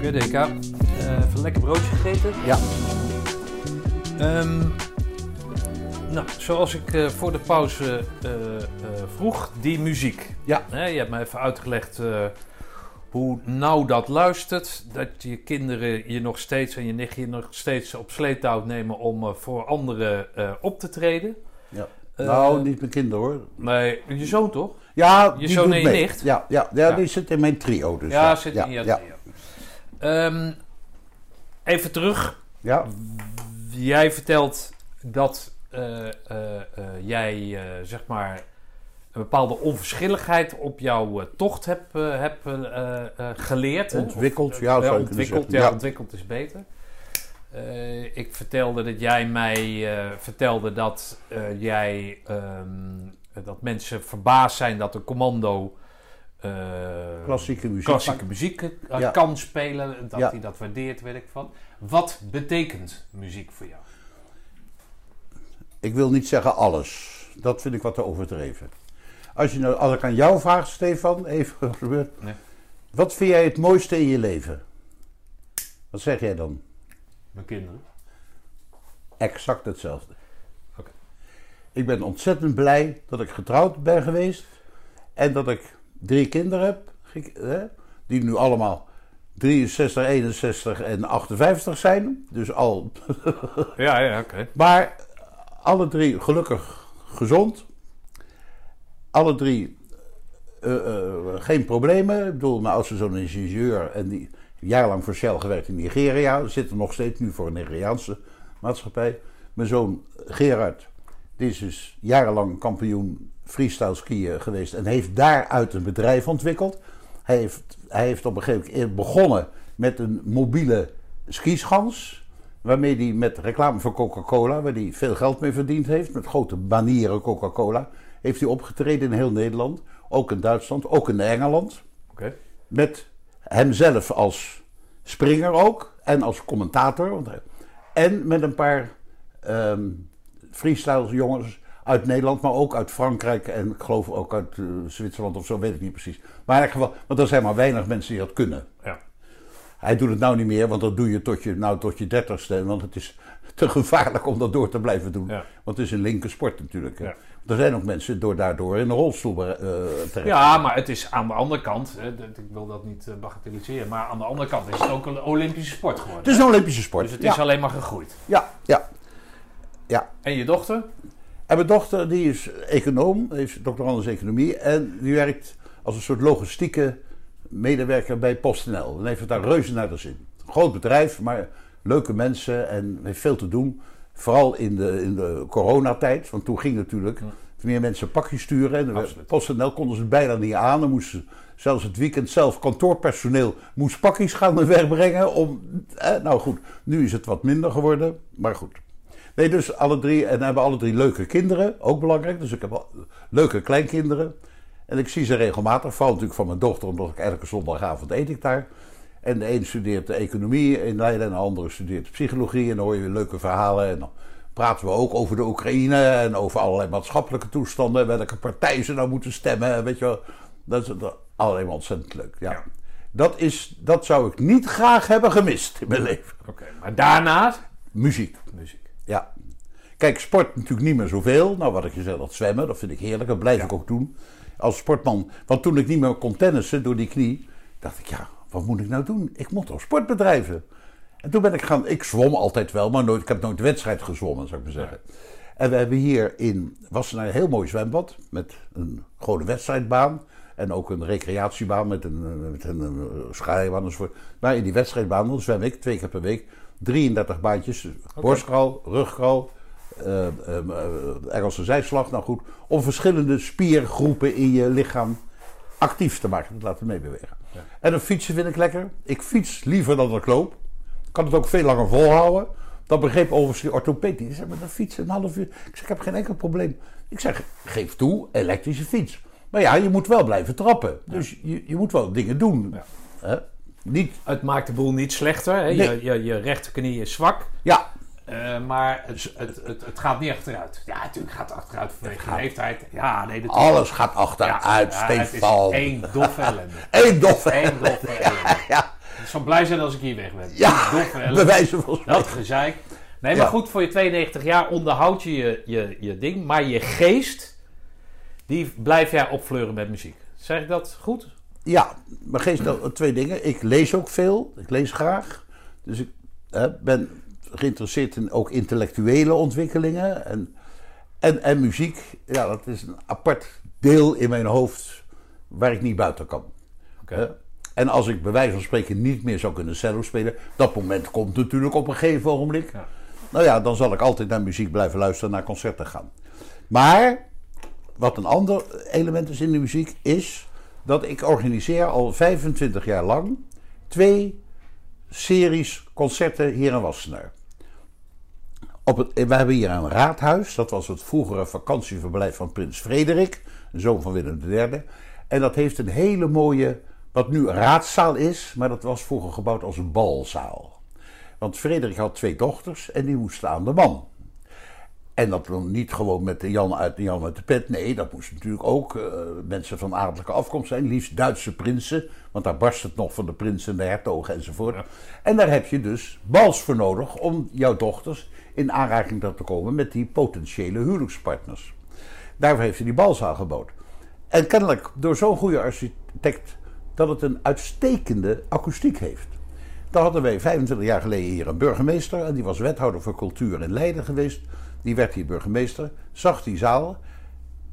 Oké, DK. Eh, even een lekker broodje gegeten. Ja, Ehm, nou, zoals ik eh, voor de pauze eh, vroeg, die muziek. ja, je hebt me even uitgelegd hoe nauw dat luistert. Dat je kinderen je nog steeds en je nichtje je nog steeds op sleeptouw nemen om voor anderen op te treden. ja. Nou, niet mijn kinderen hoor. Nee, je zoon toch? Ja, je die zoon doet en je mee. nicht? Ja, ja, ja, Ja. die zit in mijn trio. Dus, ja, zit in je ja, trio. Ehm, even terug. ja. Jij vertelt dat eh, eh, eh, jij zeg maar een bepaalde onverschilligheid op jouw tocht hebt eh, geleerd. Ontwikkeld, Of, ja, zou ontwikkeld, ja, Ja. ontwikkeld is beter. Ik vertelde dat jij mij vertelde dat jij ehm, dat mensen verbaasd zijn dat een commando Klassieke muziek. klassieke muziek eh, Ja. kan spelen, dat Ja. hij dat waardeert, weet ik van. Wat betekent muziek voor jou? Ik wil niet zeggen alles. Dat vind ik wat te overdreven. Als, je nou, als ik aan jou vraag, Stefan, even gebeurd. Nee. Wat vind jij het mooiste in je leven? Wat zeg jij dan? Mijn kinderen. Exact hetzelfde. Oké. Ik ben ontzettend blij dat ik getrouwd ben geweest. En dat ik drie kinderen heb. Die nu allemaal 63, 61 en 58 zijn. Dus al. Ja, ja, oké. Maar alle drie gelukkig gezond. Alle drie eh, eh, geen problemen. Ik bedoel, mijn oudste zoon is ingenieur en die jarenlang voor Shell gewerkt in Nigeria. Zit er nog steeds nu voor een Nigeriaanse maatschappij. Mijn zoon Gerard, die is dus jarenlang kampioen freestyle skiën geweest en heeft daaruit een bedrijf ontwikkeld. Hij heeft, hij heeft op een gegeven moment begonnen met een mobiele skischans. Waarmee hij met reclame voor Coca-Cola, waar hij veel geld mee verdiend heeft, met grote banieren Coca-Cola, heeft hij opgetreden in heel Nederland. Ook in Duitsland, ook in Engeland. Met hemzelf als springer ook. En als commentator. En met een paar ehm freestyle jongens uit Nederland. Maar ook uit Frankrijk. En ik geloof ook uit eh, Zwitserland of zo. Weet ik niet precies. Maar in elk geval. Want er zijn maar weinig mensen die dat kunnen. Ja. Hij doet het nou niet meer. Want dat doe je tot je, nou, tot je dertigste. Want het is te gevaarlijk om dat door te blijven doen. Ja. Want het is een linker sport natuurlijk. Ja. Er zijn ook mensen door daardoor in een rolstoel eh, terecht. ja, maar het is aan de andere kant, hè, ik wil dat niet eh, bagatelliseren, maar aan de andere kant is het ook een Olympische sport geworden. Het is een Olympische sport. dus het ja. is alleen maar gegroeid. ja, ja, ja. En je dochter? En mijn dochter die is econoom, heeft doctorandus economie. En die werkt als een soort logistieke medewerker bij PostNL. En heeft het daar reuze naar de zin. Groot bedrijf, maar leuke mensen en heeft veel te doen. Vooral in de, in de coronatijd, want toen ging natuurlijk meer mensen pakjes sturen. En. PostNL konden ze bijna niet aan. Dan moesten zelfs het weekend zelf kantoorpersoneel moest pakjes gaan wegbrengen. Om, eh, nou goed, nu is het wat minder geworden, maar goed. Nee, dus alle drie, en hebben alle drie leuke kinderen, ook belangrijk. Dus ik heb leuke kleinkinderen. En ik zie ze regelmatig, vooral natuurlijk van mijn dochter, omdat ik elke zondagavond eet ik daar. En de een studeert de economie in Leiden en de andere studeert psychologie. En dan hoor je weer leuke verhalen. En dan praten we ook over de Oekraïne en over allerlei maatschappelijke toestanden. Welke partij ze nou moeten stemmen. en Weet je wel. Dat is alleen maar ontzettend leuk. Ja. Ja. Dat, is, dat zou ik niet graag hebben gemist in mijn leven. Oké, maar daarna Muziek. muziek. Ja. Kijk, sport natuurlijk niet meer zoveel. Nou, wat ik je zei, dat zwemmen, dat vind ik heerlijk. Dat blijf Ja. ik ook doen. Als sportman. Want toen ik niet meer kon tennissen door die knie, dacht ik, ja, wat moet ik nou doen? Ik moet toch sport bedrijven. En toen ben ik gaan, ik zwom altijd wel, maar nooit, ik heb nooit wedstrijd gezwommen, zou ik maar zeggen. En we hebben hier in Wassenaar een heel mooi zwembad met een gewone wedstrijdbaan. En ook een recreatiebaan met een, met een, enzovoort. Maar in die wedstrijdbaan, dan zwem ik twee keer per week 33 baantjes. Borstkraal, rugkraal, uh, uh, Engelse zijslag. Nou goed, om verschillende spiergroepen in je lichaam actief te maken. Dat laten meebewegen. Ja. En een fietsen vind ik lekker. Ik fiets liever dan ik loop. Ik kan het ook veel langer volhouden. Dat begreep overigens die orthopeet. Die zei, maar dan fietsen een half uur. Ik zeg, ik heb geen enkel probleem. Ik zeg, geef toe, elektrische fiets. Maar ja, je moet wel blijven trappen. Dus je, je moet wel dingen doen. Ja. Niet... Het maakt de boel niet slechter. Hè? Je, je, je rechterknie is zwak. Ja. Uh, maar het, het, het, het, gaat niet achteruit. Ja, natuurlijk gaat het achteruit vanwege leeftijd. Ja, nee, Alles gaat achteruit, ja, Stefan. één doffe ellende. Eén doffe Eén doffe ellende. ja. Ik zal blij zijn als ik hier weg ben. Ja, bewijzen van Dat gezeik. Nee, maar goed, voor je 92 jaar onderhoud je, je je, je ding. Maar je geest, die blijf jij opfleuren met muziek. Zeg ik dat goed? Ja, mijn geest, twee dingen. Ik lees ook veel. Ik lees graag. Dus ik ben geïnteresseerd in ook intellectuele ontwikkelingen. En, en, en muziek, ja, dat is een apart deel in mijn hoofd waar ik niet buiten kan. Okay. En als ik bij wijze van spreken niet meer zou kunnen cello spelen, dat moment komt natuurlijk op een gegeven ogenblik. Ja. Nou ja, dan zal ik altijd naar muziek blijven luisteren, naar concerten gaan. Maar, wat een ander element is in de muziek, is dat ik organiseer al 25 jaar lang twee series concerten hier in Wassenaar. Op het, we hebben hier een raadhuis, dat was het vroegere vakantieverblijf van prins Frederik, zoon van Willem III. En dat heeft een hele mooie, wat nu raadzaal is, maar dat was vroeger gebouwd als een balzaal. Want Frederik had twee dochters en die moesten aan de man. En dat dan niet gewoon met de Jan uit de Jan uit de pet. Nee, dat moesten natuurlijk ook uh, mensen van adellijke afkomst zijn. Liefst Duitse prinsen. Want daar barst het nog van de prinsen, de hertogen enzovoort. En daar heb je dus bals voor nodig om jouw dochters in aanraking te komen met die potentiële huwelijkspartners. Daarvoor heeft hij die balzaal gebouwd. En kennelijk door zo'n goede architect dat het een uitstekende akoestiek heeft. Daar hadden wij 25 jaar geleden hier een burgemeester. En die was wethouder voor cultuur in Leiden geweest. Die werd hier burgemeester, zag die zaal.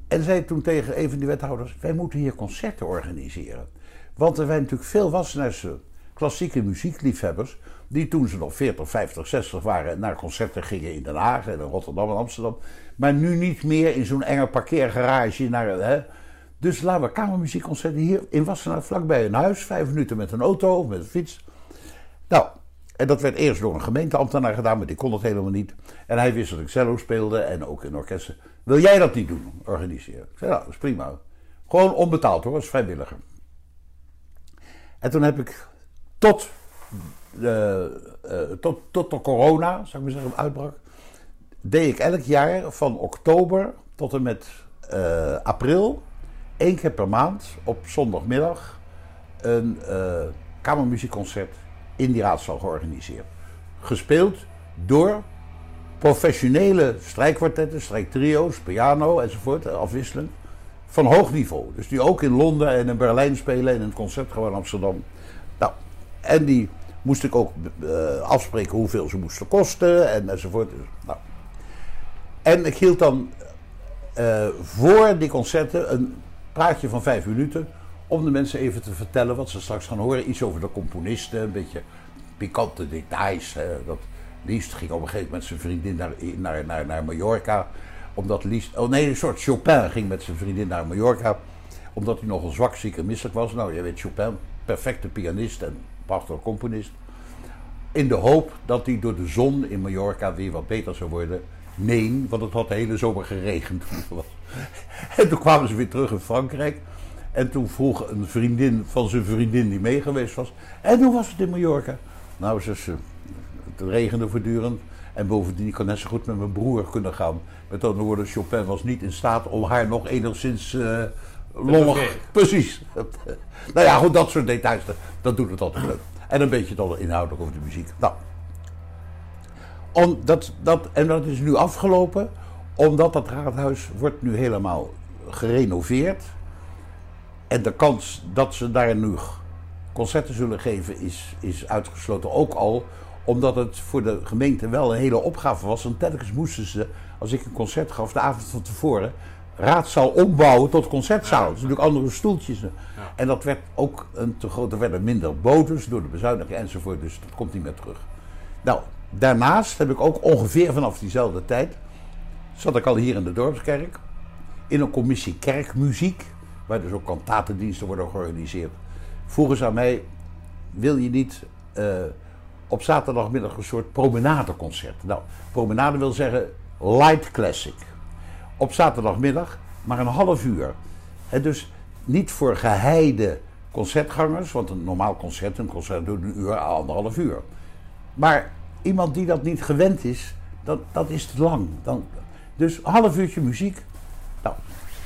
En zei toen tegen een van die wethouders: Wij moeten hier concerten organiseren. Want er zijn natuurlijk veel Wassenaarse klassieke muziekliefhebbers. die toen ze nog 40, 50, 60 waren. naar concerten gingen in Den Haag en in Rotterdam en Amsterdam. Maar nu niet meer in zo'n enge parkeergarage. Naar, hè. Dus laten we kamermuziekconcerten hier in Wassenaar vlakbij een huis. Vijf minuten met een auto of met een fiets. Nou, en dat werd eerst door een gemeenteambtenaar gedaan, maar die kon het helemaal niet. En hij wist dat ik cello speelde en ook in orkesten. Wil jij dat niet doen, organiseren? Ik zei, nou, dat is prima. Gewoon onbetaald hoor, als vrijwilliger. En toen heb ik tot de, uh, tot, tot de corona, zou ik maar zeggen, uitbrak, deed ik elk jaar van oktober tot en met uh, april, één keer per maand op zondagmiddag, een uh, kamermuziekconcert in die raadzaal georganiseerd. Gespeeld door professionele strijkkwartetten, strijktrio's, piano enzovoort, afwisselend. Van hoog niveau. Dus die ook in Londen en in Berlijn spelen en in het concertgebouw in Amsterdam. Nou, en die moest ik ook uh, afspreken hoeveel ze moesten kosten en, enzovoort. Nou. En ik hield dan uh, voor die concerten een praatje van vijf minuten om de mensen even te vertellen wat ze straks gaan horen. Iets over de componisten, een beetje pikante details. Hè. Dat Liest ging op een gegeven moment met zijn vriendin naar, naar, naar, naar Mallorca. Omdat Liest, oh nee, een soort Chopin ging met zijn vriendin naar Mallorca. Omdat hij nogal zwak, ziek en misselijk was. Nou, je weet Chopin, perfecte pianist en prachtige componist. In de hoop dat hij door de zon in Mallorca weer wat beter zou worden. Nee, want het had de hele zomer geregend. en toen kwamen ze weer terug in Frankrijk. En toen vroeg een vriendin van zijn vriendin die mee geweest was. En hoe was het in Mallorca? Nou, ze, het regende voortdurend. En bovendien kon net zo goed met mijn broer kunnen gaan. Met andere woorden, Chopin was niet in staat om haar nog enigszins uh, lollig... Precies. nou ja, goed, dat soort details, dat doet het altijd leuk. En een beetje dan inhoudelijk over de muziek. Nou. Om dat, dat, en dat is nu afgelopen, omdat dat raadhuis wordt nu helemaal gerenoveerd. En de kans dat ze daar nu concerten zullen geven is, is uitgesloten. Ook al omdat het voor de gemeente wel een hele opgave was. Want telkens moesten ze, als ik een concert gaf de avond van tevoren, raadzaal ombouwen tot concertzaal. Dus natuurlijk andere stoeltjes. En dat werd ook een te groot. Er werden minder bodems door de bezuiniging enzovoort. Dus dat komt niet meer terug. Nou, daarnaast heb ik ook ongeveer vanaf diezelfde tijd... zat ik al hier in de dorpskerk... in een commissie kerkmuziek... waar dus ook kantatendiensten worden georganiseerd. Vroegen ze aan mij... wil je niet eh, op zaterdagmiddag een soort promenadeconcert? Nou, promenade wil zeggen light classic. Op zaterdagmiddag, maar een half uur. En dus niet voor geheide concertgangers, want een normaal concert, een concert duurt een uur, anderhalf uur. Maar iemand die dat niet gewend is, dat, dat is te lang. Dan, dus een half uurtje muziek.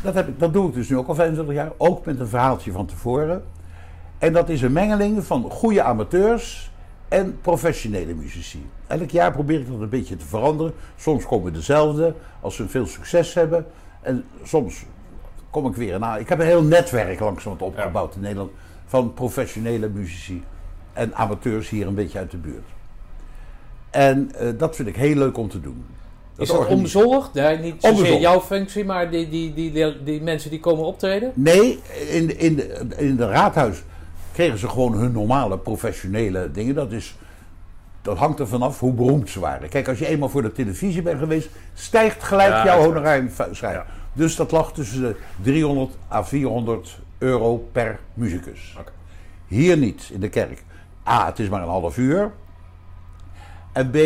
Dat, heb ik, dat doe ik dus nu ook al 25 jaar, ook met een verhaaltje van tevoren. En dat is een mengeling van goede amateurs en professionele muzici. Elk jaar probeer ik dat een beetje te veranderen. Soms komen dezelfde, als ze veel succes hebben. En soms kom ik weer na. Ik heb een heel netwerk langzaam opgebouwd in Nederland van professionele muzici en amateurs hier een beetje uit de buurt. En uh, dat vind ik heel leuk om te doen. Dat is dat onbezorgd? Nee, niet zozeer jouw functie, maar die, die, die, die, die mensen die komen optreden? Nee, in, in, de, in de raadhuis kregen ze gewoon hun normale professionele dingen. Dat, is, dat hangt er vanaf hoe beroemd ze waren. Kijk, als je eenmaal voor de televisie bent geweest, stijgt gelijk ja, jouw honorarium. Ja. Dus dat lag tussen de 300 à 400 euro per muzikus. Okay. Hier niet, in de kerk. A, het is maar een half uur. En B,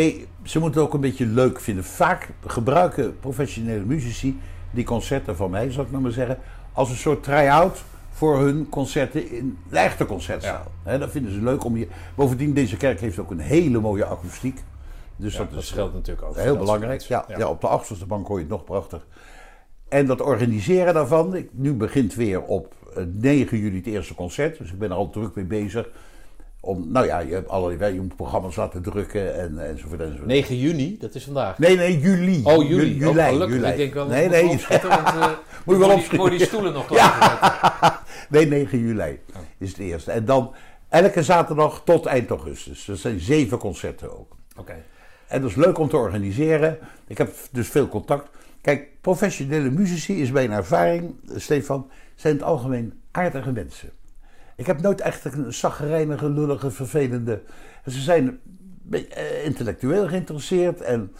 ze moeten het ook een beetje leuk vinden. Vaak gebruiken professionele muzici die concerten van mij, zal ik maar zeggen, als een soort try-out voor hun concerten in de echte concertzaal. Ja. dat vinden ze leuk om hier. Bovendien, deze kerk heeft ook een hele mooie akoestiek. Dus dat, dat scheelt natuurlijk ook. Heel belangrijk. Ja, ja. op de achterste bank hoor je het nog prachtig. En dat organiseren daarvan, ik, nu begint weer op 9 eh, juli het eerste concert. Dus ik ben er al druk mee bezig. Om, nou ja, je hebt allerlei, je moet programma's laten drukken en, enzovoort, enzovoort. 9 juni, dat is vandaag. Nee, nee, juli. Oh, juli. Juli. Oh, juli. Ik denk wel nee, nee. Moet je wel opschieten. Voor die stoelen nog ja. Nee, 9 juli oh. is het eerste. En dan elke zaterdag tot eind augustus. Dat zijn zeven concerten ook. Oké. En dat is leuk om te organiseren. Ik heb dus veel contact. Kijk, professionele muzici is mijn ervaring, Stefan, zijn in het algemeen aardige mensen. Ik heb nooit echt een zaggerijnige, lullige, vervelende. Ze zijn eh, intellectueel geïnteresseerd en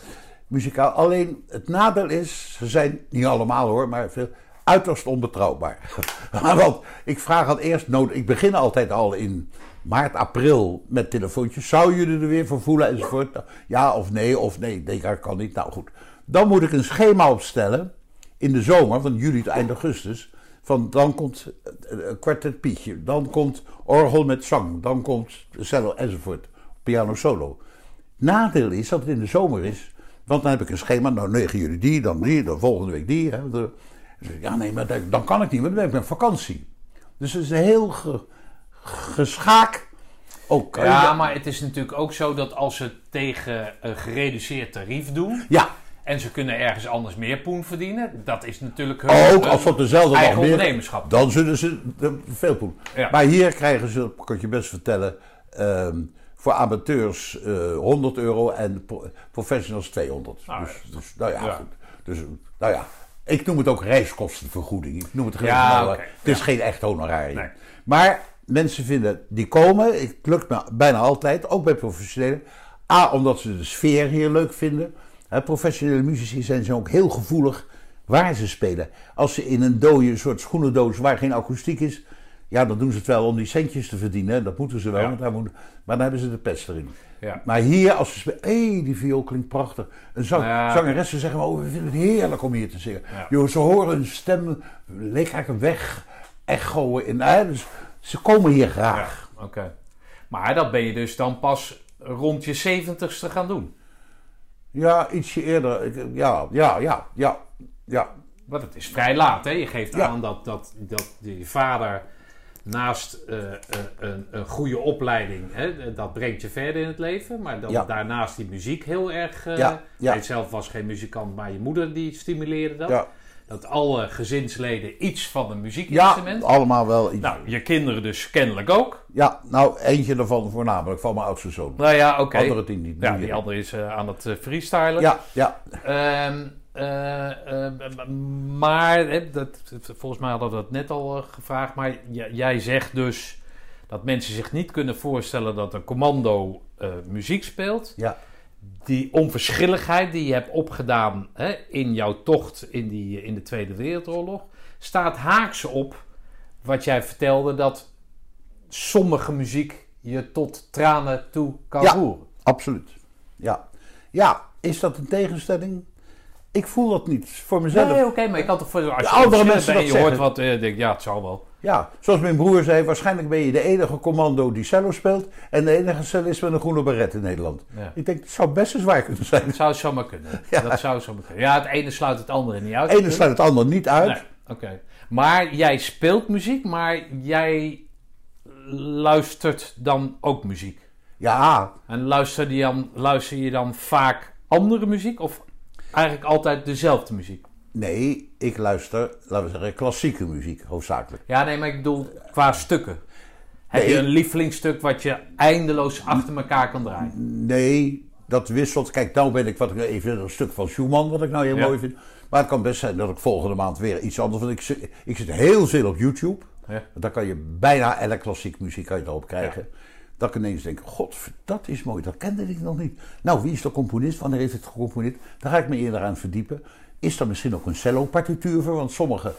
muzikaal. Alleen het nadeel is, ze zijn niet allemaal hoor, maar veel uiterst onbetrouwbaar. Want ik vraag al eerst, ik begin altijd al in maart, april met telefoontjes. Zou jullie er weer voor voelen enzovoort? Ja of nee, of nee, dat kan niet. Nou goed. Dan moet ik een schema opstellen in de zomer, van juli tot eind augustus. Van dan komt een kwartet Pietje, dan komt orgel met zang, dan komt cello enzovoort, piano solo. Nadeel is dat het in de zomer is, want dan heb ik een schema, nou 9 juli die, dan die, dan volgende week die. Hè. Ja nee, maar dan kan ik niet, want dan ben ik met vakantie. Dus het is een heel ge, geschaak. Ook, ja, maar het is natuurlijk ook zo dat als ze tegen een gereduceerd tarief doen... Ja en ze kunnen ergens anders meer poen verdienen. Dat is natuurlijk hun, Ook als op dezelfde eigen dag ondernemerschap. Dan zullen ze veel poen. Maar hier krijgen ze, kan ik je best vertellen, um, voor amateurs uh, eh, 100 euro en professionals 200. Ah, dus, dus, nou ja, Goed. Dus, nou ja, ik noem het ook reiskostenvergoeding. Ik noem het geen ja, Het is geen echt honorarium. Nee. Maar mensen vinden, die komen, het lukt me bijna altijd, ook bij professionelen. A, omdat ze de sfeer hier leuk vinden professionele muzici zijn ze ook heel gevoelig waar ze spelen. Als ze in een dode soort schoenendoos waar geen akoestiek is, ja, dan doen ze het wel om die centjes te verdienen. Dat moeten ze wel, want daar moet, maar dan hebben ze de pest erin. Ja. Maar hier, als ze spelen, hé, die viool klinkt prachtig. Een zang, ja. zangeressen zeggen, oh, we vinden het heerlijk om hier te zingen. Ja. ze horen hun stem lekker weg, echoen. In, hè, dus ze komen hier graag. Oké. Maar dat ben je dus dan pas rond je zeventigste gaan doen? Ja, ietsje eerder. Ja, ja, ja, ja, ja. Maar het is vrij laat, hè? Je geeft aan dat, dat, dat je vader naast uh, een, een, goede opleiding, hè, dat brengt je verder in het leven. Maar dan daarnaast die muziek heel erg... Uh, ja. Jij zelf was geen muzikant, maar je moeder die stimuleerde dat. Dat alle gezinsleden iets van een muziekinstrument. Ja, allemaal wel iets. Nou, je kinderen dus kennelijk ook. Ja, nou, eentje daarvan voornamelijk van mijn oudste zoon. Nou ja, oké. Andere tien niet. Ja, die andere is uh, aan het uh, freestylen. Ja, ja. Um, uh, maar, dat, volgens mij hadden we dat net al gevraagd. Maar jij zegt dus dat mensen zich niet kunnen voorstellen dat een commando eh, muziek speelt, Ja, die onverschilligheid die je hebt opgedaan hè, in jouw tocht in, die, in de Tweede Wereldoorlog, staat haaks op wat jij vertelde dat sommige muziek je tot tranen toe kan Ja. roeren. absoluut. Ja. ja, is dat een tegenstelling? Ik voel dat niet voor mezelf. Nee, oké, maar ik toch voor als je andere mensen bent je hoort wat, eh, denk ja, het zal wel. Ja, zoals mijn broer zei, waarschijnlijk ben je de enige commando die cello speelt en de enige cellist met een groene beret in Nederland. Ja. Ik denk, het zou best eens waar kunnen zijn. Dat zou zomaar kunnen. Ja. Dat zou zomaar kunnen. Ja, het ene sluit het andere niet uit. Het ene sluit het ander niet uit. Nee, oké. Maar jij speelt muziek, maar jij luistert dan ook muziek. Ja, En luister je dan, luister je dan vaak andere muziek of eigenlijk altijd dezelfde muziek? Nee, ik luister, laten we zeggen, klassieke muziek, hoofdzakelijk. Ja, nee, maar ik bedoel qua stukken. Heb je een lievelingsstuk wat je eindeloos achter elkaar kan draaien? Nee, dat wisselt. Kijk, nou ben ik wat ik even een stuk van Schumann, wat ik nou heel Ja. mooi vind. Maar het kan best zijn dat ik volgende maand weer iets anders. Want ik, zit- ik zit heel veel op YouTube. Ja. Daar kan je bijna elke klassiek muziek kan je erop krijgen. Dat ik ineens denk, god, dat is mooi, dat kende ik nog niet. Nou, wie is de componist? Wanneer heeft het gecomponeerd? Daar ga ik me eerder aan verdiepen. Is er misschien ook een cello-partituur voor? Want sommige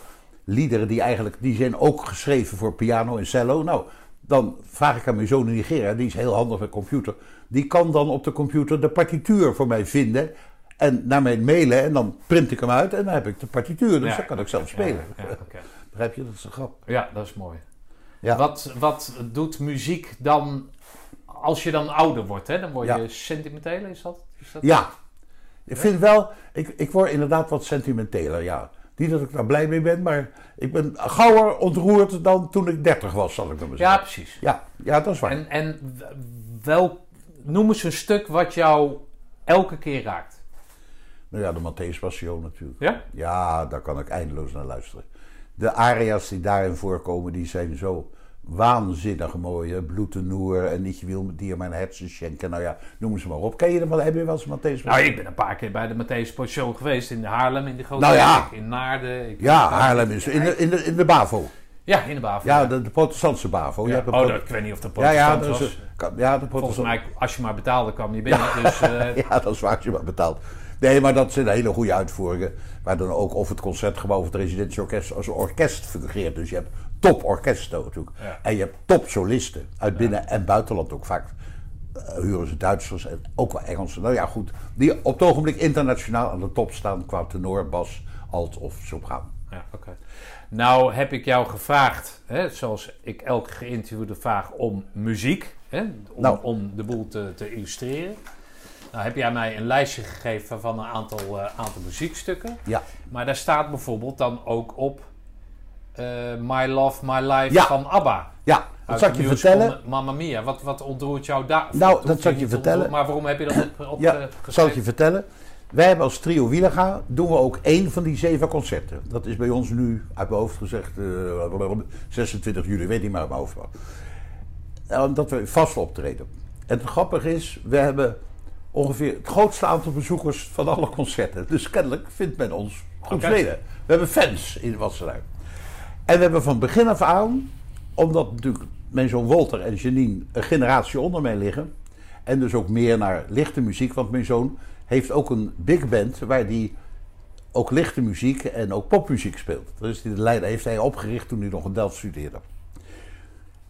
liederen die eigenlijk, die zijn ook geschreven voor piano en cello. Nou, dan vraag ik aan mijn zoon in Nigeria, die is heel handig met computer. Die kan dan op de computer de partituur voor mij vinden. En naar mij mailen en dan print ik hem uit en dan heb ik de partituur. Dus Ja, dan kan ik zelf spelen. Ja, oké. Begrijp je? Dat is een grap. Ja, dat is mooi. Ja. Wat, wat doet muziek dan als je dan ouder wordt? Hè? Dan word je Ja. sentimenteler, is dat? Is dat Ja, ik vind wel, ik, ik word inderdaad wat sentimenteler, ja. Niet dat ik daar blij mee ben, maar ik ben gauwer ontroerd dan toen ik 30 was, zal ik dan maar Ja, zeggen. precies. Ja, ja, dat is waar. En, en wel, noem eens een stuk wat jou elke keer raakt. Nou ja, de Matthäus Passion natuurlijk. Ja? Ja, daar kan ik eindeloos naar luisteren. De aria's die daarin voorkomen, die zijn zo waanzinnig mooi. hè. Bloed de Noer en niet je wil dier mijn hersen schenken. Nou ja, noem ze maar op. Ken je er wel? Heb je wel eens Matthäus Passion? Nou, ik ben een paar keer bij de Matthäus Show geweest in Haarlem, in de grote Nou ja. in Naarden. Ik- Ja, Haarlem is in de, in de, in de BAVO. Ja, in de Bavo. Ja, de, de protestantse BAVO. Je Ja. hebt Oh, dat, ik weet niet of ja, ja, protestant dat is, was. kan- ja, de Volgens protestant. mij, als je maar betaalde, kwam je binnen. Dus, eh, Ja, dat is waar als je maar betaalt. Nee, maar dat zijn hele goede uitvoeringen. Waar dan ook of het concertgebouw of het residentieorkest als orkest fungeert. Dus je hebt toporkesten natuurlijk. Ja. En je hebt topsolisten. Uit binnen- en buitenland ook vaak. eh, huren ze Duitsers en ook wel Engelsen. Nou ja, goed. Die op het ogenblik internationaal aan de top staan qua tenor, bas, alt of sopraan. Ja, oké. Nou heb ik jou gevraagd, hè, zoals ik elke geïnterviewde vraag, om muziek. Hè, om, Nou. om de boel te, te illustreren. Nou heb jij mij een lijstje gegeven van een aantal, eh, aantal muziekstukken. Ja. Maar daar staat bijvoorbeeld dan ook op My Love, My Life Ja. van ABBA. Ja, dat zal ik je vertellen. Mamma Mia. Wat, wat ontroert jou daar? Nou, dat zal ik je vertellen. Maar waarom heb je dat op, op Ja, eh, zal ik je vertellen. Wij hebben als trio Wielaga doen we ook één van die zeven concerten. Dat is bij ons nu, uit mijn hoofd gezegd, eh, 26 juli, weet niet meer uit mijn hoofd. Nou, Dat we vast optreden. En het grappige is, we hebben ongeveer het grootste aantal bezoekers van alle concerten. Dus kennelijk vindt men ons goed spelen. We hebben fans in Wassenaar. En we hebben van begin af aan, omdat natuurlijk mijn zoon Walter en Janine een generatie onder mij liggen. En dus ook meer naar lichte muziek. Want mijn zoon heeft ook een big band waar die ook lichte muziek en ook popmuziek speelt. Is die de leider, heeft hij opgericht toen hij nog in Delft studeerde.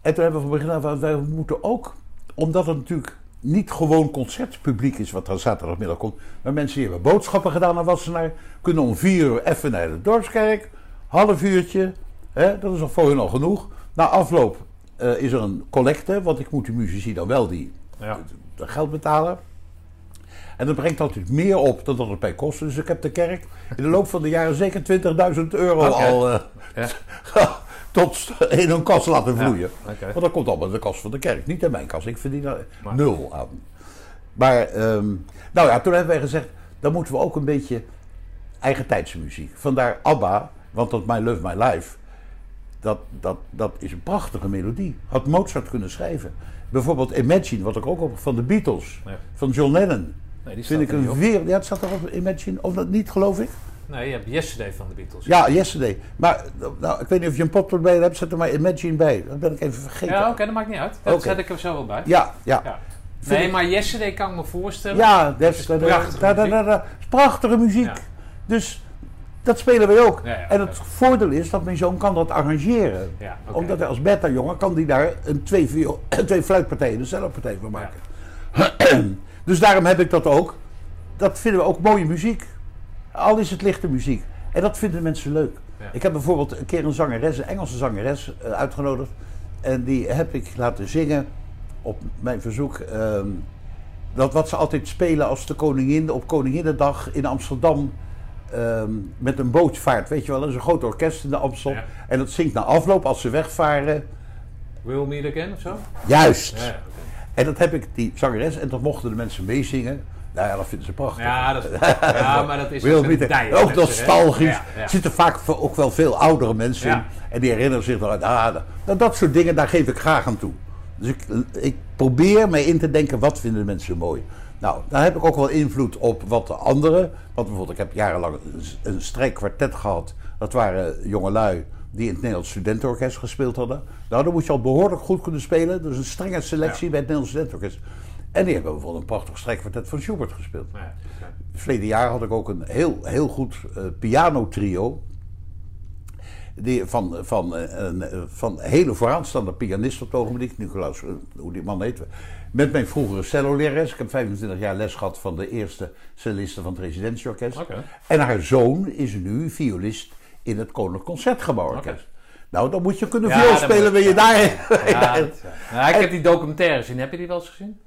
En toen hebben we van begin af aan, wij moeten ook, omdat het natuurlijk niet gewoon concertpubliek is wat er zaterdagmiddag komt, maar mensen die hebben boodschappen gedaan naar Wassenaar, kunnen om vier uur even naar de dorpskerk, half uurtje, hè, dat is al voor hun al genoeg. Na afloop eh, is er een collecte, want ik moet de muzici dan wel die Ja. de geld betalen. En dat brengt altijd meer op dan dat het bij kost. Dus ik heb de kerk in de loop van de jaren zeker 20.000 euro al eh, Ja. tot in een kas laten vloeien. Ja. Want dat komt allemaal in de kas van de kerk, niet in mijn kas. Ik verdien er Maar- nul aan. Maar, ehm, nou ja, toen hebben wij gezegd, dan moeten we ook een beetje eigen muziek. Vandaar ABBA, want dat My Love My Life, dat, dat, dat is een prachtige melodie. Had Mozart kunnen schrijven. Bijvoorbeeld Imagine, wat ik ook op van de Beatles, Ja. van John Lennon. Nee, die Vind ik er een op. weer. Ja, het staat erop Imagine, of dat niet, geloof ik. Nee, je hebt Yesterday van de Beatles. Ja, Yesterday. Maar nou, ik weet niet of je een pop erbij hebt, zet er maar Imagine bij. Dat ben ik even vergeten. Ja, oké, dat maakt niet uit. Dat zet ik er zo wel bij. Ja, ja. Ja. vind Nee, maar Yesterday kan ik me voorstellen. Ja, dat is, prachtige dat is muziek. Ja. Dus dat spelen wij ook. Ja, ja, en het voordeel is dat mijn zoon kan dat arrangeren. Ja. Omdat hij als beta-jongen kan die daar een twee, viool, twee fluitpartijen, een cellopartij van maken. dus daarom heb ik dat ook. Dat vinden we ook mooie muziek. Al is het lichte muziek. En dat vinden mensen leuk. Ik heb bijvoorbeeld een keer een zangeres, een Engelse zangeres, eh, uitgenodigd. En die heb ik laten zingen op mijn verzoek. ehm, dat wat ze altijd spelen als de koningin op Koninginnedag in Amsterdam. Ehm, met een boot vaart, weet je wel, dat is een groot orkest in de Amstel. Ja. En dat zingt na afloop als ze wegvaren. Will Meet Again of zo? Juist. Ja. En dat heb ik, die zangeres, en dat mochten de mensen meezingen. Nou ja, dat vinden ze prachtig. ja, dat is, ja, maar dat is Wil ook niet, een tij, ook nostalgisch. Ja. Er zitten vaak ook wel veel oudere mensen in. En die herinneren zich aan. Ah, dat, dat soort dingen, daar geef ik graag aan toe. Dus ik, ik probeer mij in te denken, wat vinden de mensen mooi? Nou, daar heb ik ook wel invloed op wat de anderen. Want bijvoorbeeld, ik heb jarenlang een, een strijkkwartet gehad. Dat waren jongelui die in het Nederlands Studentenorkest gespeeld hadden. Nou, dan moet je al behoorlijk goed kunnen spelen. Dus een strenge selectie Ja. bij het Nederlands Studentenorkest. En die hebben bijvoorbeeld een prachtig strijkkwartet van Schubert gespeeld. Ja. Verleden jaar had ik ook een heel, heel goed eh pianotrio. Die van, van, eh, een, eh, van hele vooraanstaande pianist op het ogenblik, Nicolaus, hoe die man heet. Met mijn vroegere cello-lerares. Ik heb 25 jaar les gehad van de eerste celliste van het Residentieorkest. En haar zoon is nu violist in het Koninklijk Concertgebouworkest. Nou, dan moet je kunnen Ja, viool spelen, wil je ja. daarheen. Ja. Nou, ik heb die documentaire gezien. Heb je die wel eens gezien?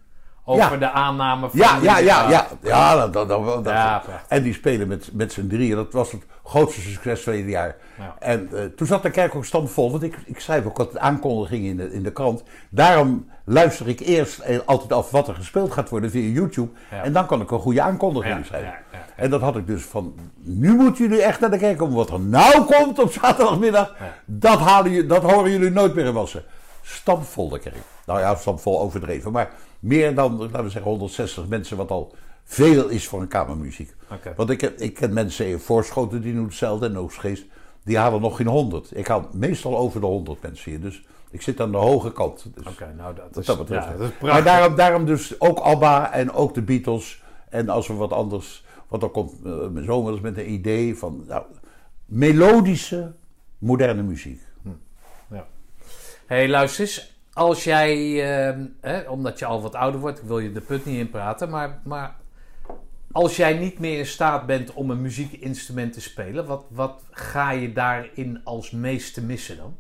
Over Ja. de aanname van... Ja, ja, ja, ja. ja dat, dat, Ja, en die spelen met, met z'n drieën. Dat was het grootste succes van het jaar. Ja. En eh, toen zat de kerk ook stampvol. Want ik, ik schrijf ook wat aankondigingen in de, in de krant. Daarom luister ik eerst eh, altijd af wat er gespeeld gaat worden via YouTube. Ja. En dan kan ik een goede aankondiging Ja, schrijven. ja, ja, ja. En dat had ik dus van, nu moeten jullie echt naar de kerk komen. Wat er nou komt op zaterdagmiddag, dat, halen, jullie- dat horen jullie nooit meer in Wassen. Stampvol de kerk. Nou ja, stampvol overdreven. Maar meer dan, laten we zeggen, 160 mensen, wat al veel is voor een kamermuziek. Want ik, heb- ik ken mensen in Voorschoten die doen hetzelfde en Oostgeest. Die halen nog geen 100. Ik haal meestal over de 100 mensen hier. Dus ik zit aan de hoge kant. Dus Oké, nou dat is, dat betreft. ja, dat is maar daarom, daarom dus ook ABBA en ook de Beatles. En als we wat anders... Want dan komt eh, mijn zoon wel eens met een idee van... Nou, melodische, moderne muziek. hey, luister eens. Als jij, ehm, hè, omdat je al wat ouder wordt, ik wil je de put niet inpraten, maar, maar als jij niet meer in staat bent om een muziekinstrument te spelen, wat, wat ga je daarin als meeste missen dan?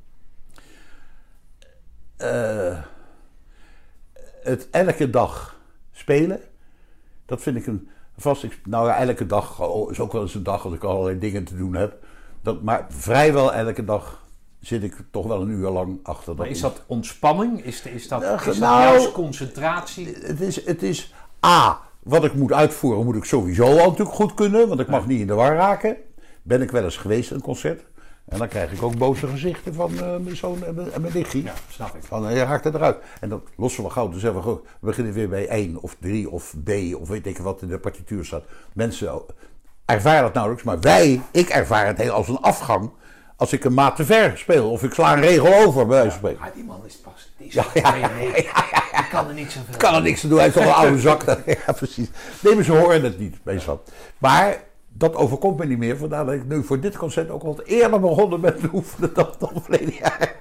Eh, het elke dag spelen, dat vind ik een vast. Nou ja, elke dag oh, is ook wel eens een dag als ik allerlei dingen te doen heb. Dat, maar vrijwel elke dag zit ik toch wel een uur lang achter. Maar is dat ontspanning? Is, is dat, is dat nou- juist concentratie? Het is, het is A, wat ik moet uitvoeren, moet ik sowieso al natuurlijk goed kunnen, want ik mag niet in de war raken. Ben ik wel eens geweest een concert. En dan krijg ik ook boze gezichten van eh, mijn zoon en mijn, en mijn nichtje. Ja, snap ik. Van, eh, je raakt het eruit. En dat lossen we gauw. Dus zeggen we, we beginnen weer bij 1 of 3 of B of weet ik wat in de partituur staat. Mensen ervaren dat nauwelijks, maar wij, ik ervaar het heel als een afgang. Als ik een maat te ver speel of ik sla een regel over, bij wijze van die man is pas. Die is Ja, ja, ja, kan er niet zoveel. Kan er niks aan doen, hij is toch een oude zak. ja, precies. Nee, maar ze horen het niet, meestal. Maar dat overkomt me niet meer. Vandaar dat ik nu voor dit concert ook wat eerder begonnen ben te oefenen dan dan verleden jaar.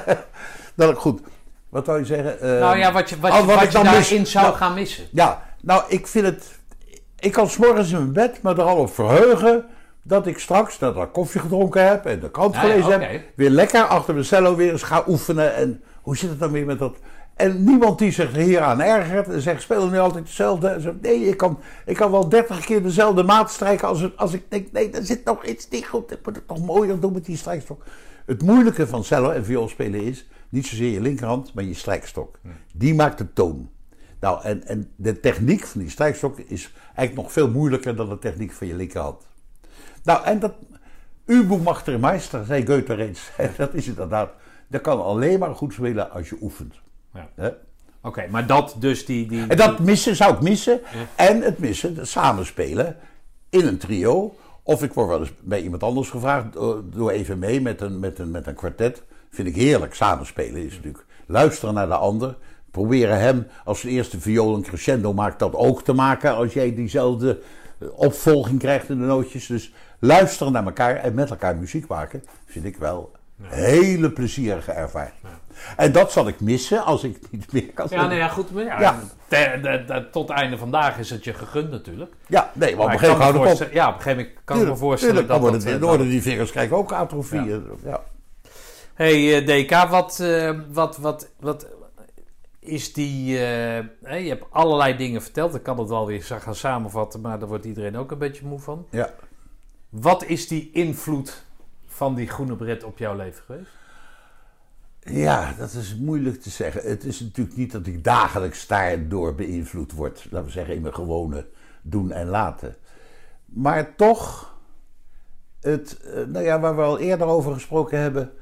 dat ik goed. Wat wou je zeggen? Eh, Nou ja, wat je, wat, oh, je- wat ik je daarin mis- zou nou, gaan missen. Ja, nou, ik vind het. Ik kan s'morgens in mijn bed me er al op verheugen. dat ik straks, nadat ik koffie gedronken heb. en de krant Ja, ja, gelezen heb. weer lekker achter mijn cello weer eens ga oefenen. En hoe zit het dan weer met dat. En niemand die zich hieraan ergert en zegt: speel nu altijd hetzelfde. Nee, ik kan, ik kan wel dertig keer dezelfde maat strijken. Als, het- als ik denk: nee, er zit nog iets niet goed. Ik moet het nog mooier doen met die strijkstok. Het moeilijke van cello en viool spelen is niet zozeer je linkerhand, maar je strijkstok. Die maakt de toon. Nou, en, en de techniek van die strijkstok is eigenlijk nog veel moeilijker dan de techniek van je linkerhand. Nou, en dat. Übung macht der Meister, zei Goethe reeds. Dat is inderdaad. Dat kan alleen maar goed spelen als je oefent. Ja. Oké, maar dat dus die... die En dat missen zou ik missen. En het missen, het samenspelen in een trio. Of ik word wel eens bij iemand anders gevraagd, doe doe even mee met een, met, een, met een kwartet. Vind ik heerlijk. Samenspelen is natuurlijk luisteren naar de ander. proberen hem als de eerste viool een crescendo maakt dat ook te maken als jij diezelfde eh, opvolging krijgt in de nootjes. Dus luisteren naar elkaar en met elkaar muziek maken vind ik wel een hele plezierige ervaring. En dat zal ik missen als ik niet meer kan Ja, nee, ja, goed. Maar ja, te- tot einde vandaag is het je gegund natuurlijk. Ja, nee, want op Maar een gegeven moment op. Ja, op een gegeven moment kan ik me voorstellen tuurlijk, dat dan worden, eh, dan worden die vingers krijgen ook atrofie. Ja. Ja. Hey eh, DK, wat, eh, wat, wat, wat is die... je hebt allerlei dingen verteld. Ik kan het wel weer gaan samenvatten, maar daar wordt iedereen ook een beetje moe van. Ja. Wat is die invloed van die groene bret op jouw leven geweest? Ja, dat is moeilijk te zeggen. Het is natuurlijk niet dat ik dagelijks daardoor beïnvloed word. Laten we zeggen, in mijn gewone doen en laten. Maar toch, het, eh, nou ja, waar we al eerder over gesproken hebben.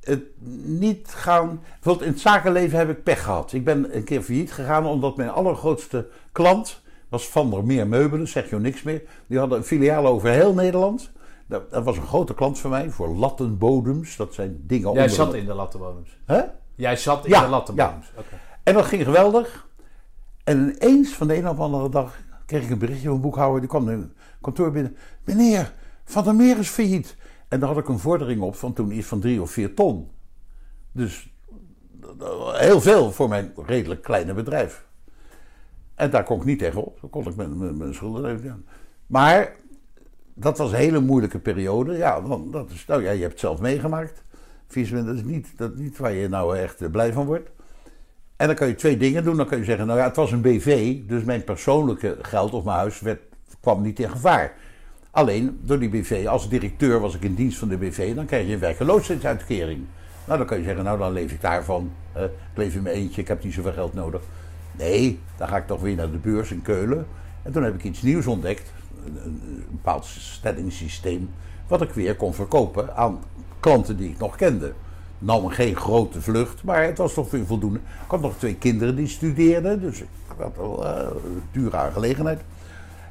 Het niet gaan. Bijvoorbeeld in het zakenleven heb ik pech gehad. Ik ben een keer failliet gegaan omdat mijn allergrootste klant was Van der Meer Meubelen, zeg je niks meer. Die hadden een filiaal over heel Nederland. Dat, dat was een grote klant van mij voor lattenbodems. Dat zijn dingen Jij onder- zat in de lattenbodems. Hè? Jij zat in Ja, de lattenbodems. Oké. En dat ging geweldig. En ineens van de een op de andere dag kreeg ik een berichtje van een boekhouder. Die kwam in het kantoor binnen. Meneer, Van der Meer is failliet. En daar had ik een vordering op van toen iets van drie of vier ton. Dus heel veel voor mijn redelijk kleine bedrijf. En daar kon ik niet tegenop. Daar kon ik mijn, mijn, mijn schulden even aan. Maar dat was een hele moeilijke periode. Ja, want dat is, nou ja, je hebt het zelf meegemaakt. Faillissement, dat is niet, dat niet waar je nou echt eh, blij van wordt. En dan kan je twee dingen doen. Dan kun je zeggen, nou ja, het was een BV, dus mijn persoonlijke geld of mijn huis werd, kwam niet in gevaar. Alleen door die BV, als directeur was ik in dienst van de BV, dan krijg je een werkeloosheidsuitkering. Nou, dan kan je zeggen, nou dan leef ik daarvan. Eh, ik leef in mijn eentje, ik heb niet zoveel geld nodig. Nee, dan ga ik toch weer naar de beurs in Keulen. En toen heb ik iets nieuws ontdekt, een, bepaald stellingssysteem, wat ik weer kon verkopen aan klanten die ik nog kende. Nam geen grote vlucht, maar het was toch weer voldoende. Ik had nog twee kinderen die studeerden, dus ik had wel eh, een dure aangelegenheid.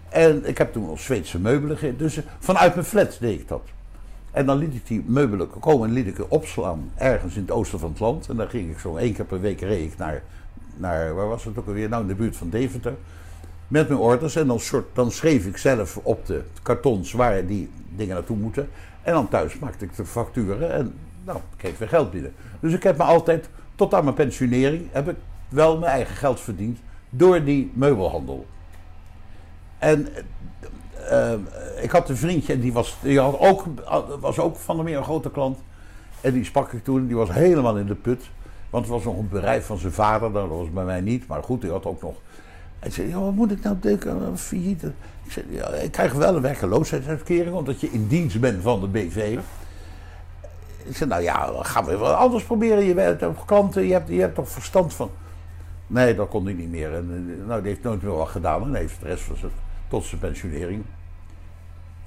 En ik heb toen nog Zweedse meubelen, ge- dus eh, vanuit mijn flat deed ik dat. En dan liet ik die meubelen komen en liet ik opslaan ergens in het oosten van het land. En dan ging ik zo één keer per week reed ik naar, naar waar was het ook alweer? Nou, in de buurt van Deventer. Met mijn orders. En dan, soort, dan schreef ik zelf op de kartons waar die dingen naartoe moeten. En dan thuis maakte ik de facturen en nou, kreeg weer geld binnen. Dus ik heb me altijd, tot aan mijn pensionering, heb ik wel mijn eigen geld verdiend door die meubelhandel. En eh, eh, ik had een vriendje en die was, die had ook, was ook van de meer een grote klant. En die sprak ik toen, die was helemaal in de put. Want het was nog een bedrijf van zijn vader, dat was bij mij niet. Maar goed, die had ook nog. Hij zei, ja, wat moet ik nou denken aan failliet? Ik zei, ja, ik krijg wel een werkgeloosheidsuitkering, omdat je in dienst bent van de BV. Ik zei, nou ja, gaan we wel anders proberen. Je bent toch klanten, je hebt, je hebt toch verstand van. Nee, dat kon hij niet meer. En, eh, nou, die heeft nooit meer wat gedaan. En heeft de rest van zijn, tot zijn pensionering.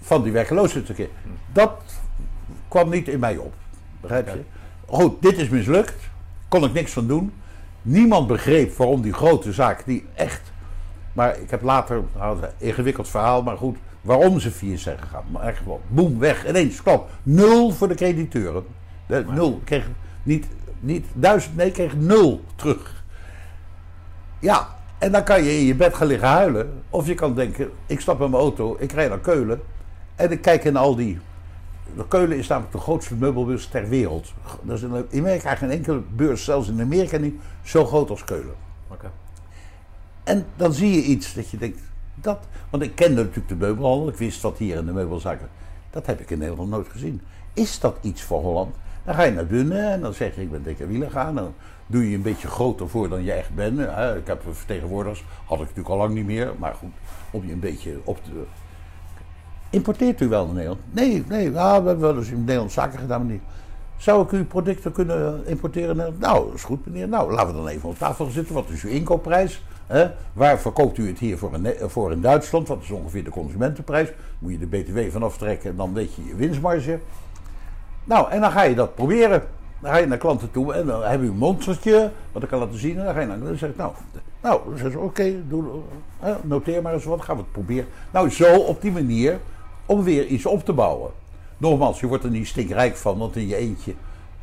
Van die werkgeloosheidsuitkering. Dat kwam niet in mij op. Begrijp je? Goed, dit is mislukt. Kon ik niks van doen. Niemand begreep waarom die grote zaak, die echt. Maar ik heb later, nou, een ingewikkeld verhaal, maar goed, waarom ze vier zijn gegaan. Maar echt gewoon, boem, weg, ineens, klap. Nul voor de crediteuren. De, nul, kreeg niet, niet duizend, nee, kreeg nul terug. Ja, en dan kan je in je bed gaan liggen huilen. Of je kan denken, ik stap in mijn auto, ik rijd naar Keulen. En ik kijk in al die... Keulen is namelijk de grootste meubelbeurs ter wereld. Er is in Amerika geen enkele beurs, zelfs in Amerika niet, zo groot als Keulen. En dan zie je iets dat je denkt, dat... Want ik kende natuurlijk de meubelhandel, ik wist wat hier in de meubelzaken... Dat heb ik in Nederland nooit gezien. Is dat iets voor Holland? Dan ga je naar binnen en dan zeg je, ik ben dikke wielen gaan. Dan doe je een beetje groter voor dan je echt bent. Ik heb vertegenwoordigers, had ik natuurlijk al lang niet meer. Maar goed, om je een beetje op te... Importeert u wel in Nederland? Nee, nee, we hebben wel eens in Nederland zaken gedaan, niet. Zou ik uw producten kunnen importeren? Nou, dat is goed meneer. Nou, laten we dan even op tafel zitten. Wat is uw inkoopprijs? Waar verkoopt u het hier voor in, Ne- voor in Duitsland? Wat is ongeveer de consumentenprijs? Moet je de BTW van aftrekken en dan weet je je winstmarge. Nou, en dan ga je dat proberen. Dan ga je naar klanten toe en dan heb je een monstertje, wat ik kan laten zien. En dan ga je naar dan zeg ik, nou, nou, dan ze, oké, eh, noteer maar eens wat, gaan we het proberen. Nou, zo op die manier om weer iets op te bouwen. Nogmaals, je wordt er niet stinkrijk van, want in je eentje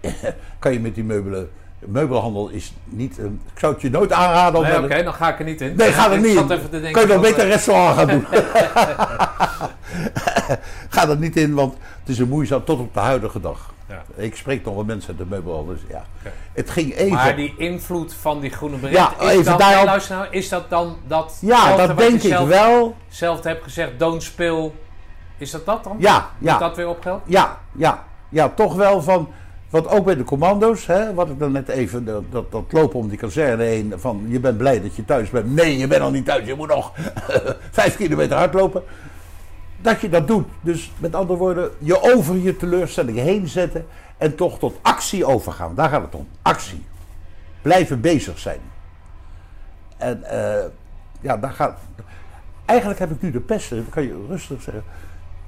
kan je met die meubelen Meubelhandel is niet... een- ik zou het je nooit aanraden. Nee, oké, dan ga ik er niet in. Nee, ga er niet in. denken Kan je dan beter een restaurant gaan doen? Ga er niet in, want het is een moeizaam tot op de huidige dag. Ja. Ik spreek nog wel mensen uit de meubelhandel. Dus ja. Het ging even... Maar die invloed van die groene bericht, Ja, is, even dan, daarop- luister nou, is dat dan dat ja, dat denk ik zelf, wel. zelf hebt gezegd, don't spill. Is dat dat dan? Ja, Moet ja. dat weer opgeld? Ja, ja, ja, toch wel van. Want ook bij de commando's, hè, wat ik dan net even, dat, dat, dat lopen om die kazerne heen, van je bent blij dat je thuis bent. Nee, je bent nog niet thuis, je moet nog vijf kilometer hardlopen. Dat je dat doet. Dus met andere woorden, je over je teleurstelling heen zetten en toch tot actie overgaan. Daar gaat het om. Actie. Blijven bezig zijn. En eh, ja, daar gaat. Eigenlijk heb ik nu de pest, dat kan je rustig zeggen.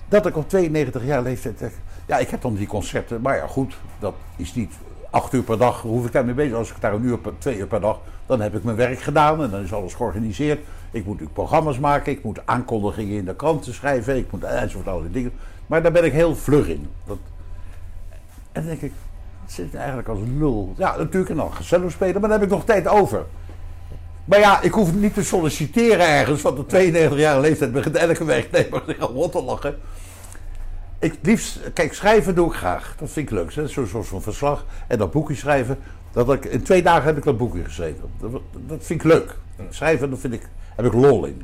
Dat ik op 92 jaar leeftijd. Ja, ik heb dan die concerten. Maar ja, goed, dat is niet acht uur per dag. Hoef ik daarmee bezig. Als ik daar een uur, per, twee uur per dag. Dan heb ik mijn werk gedaan en dan is alles georganiseerd. Ik moet natuurlijk programma's maken. Ik moet aankondigingen in de kranten schrijven. Ik moet enzovoort allerlei dingen. Maar daar ben ik heel vlug in. En dan denk ik, dat zit eigenlijk als een lul. Ja, natuurlijk en dan gezellig spelen, maar dan heb ik nog tijd over. Maar ja, ik hoef niet te solliciteren ergens, want op 92 jaar leeftijd begint elke werknemer zich al rot te lachen. Ik liefst, kijk, schrijven doe ik graag. Dat vind ik leuk. Hè? Zo- Zoals zo'n verslag en dat boekje schrijven. Dat ik, in twee dagen heb ik dat boekje geschreven. Dat, dat vind ik leuk. Schrijven, daar vind ik, heb ik lol in.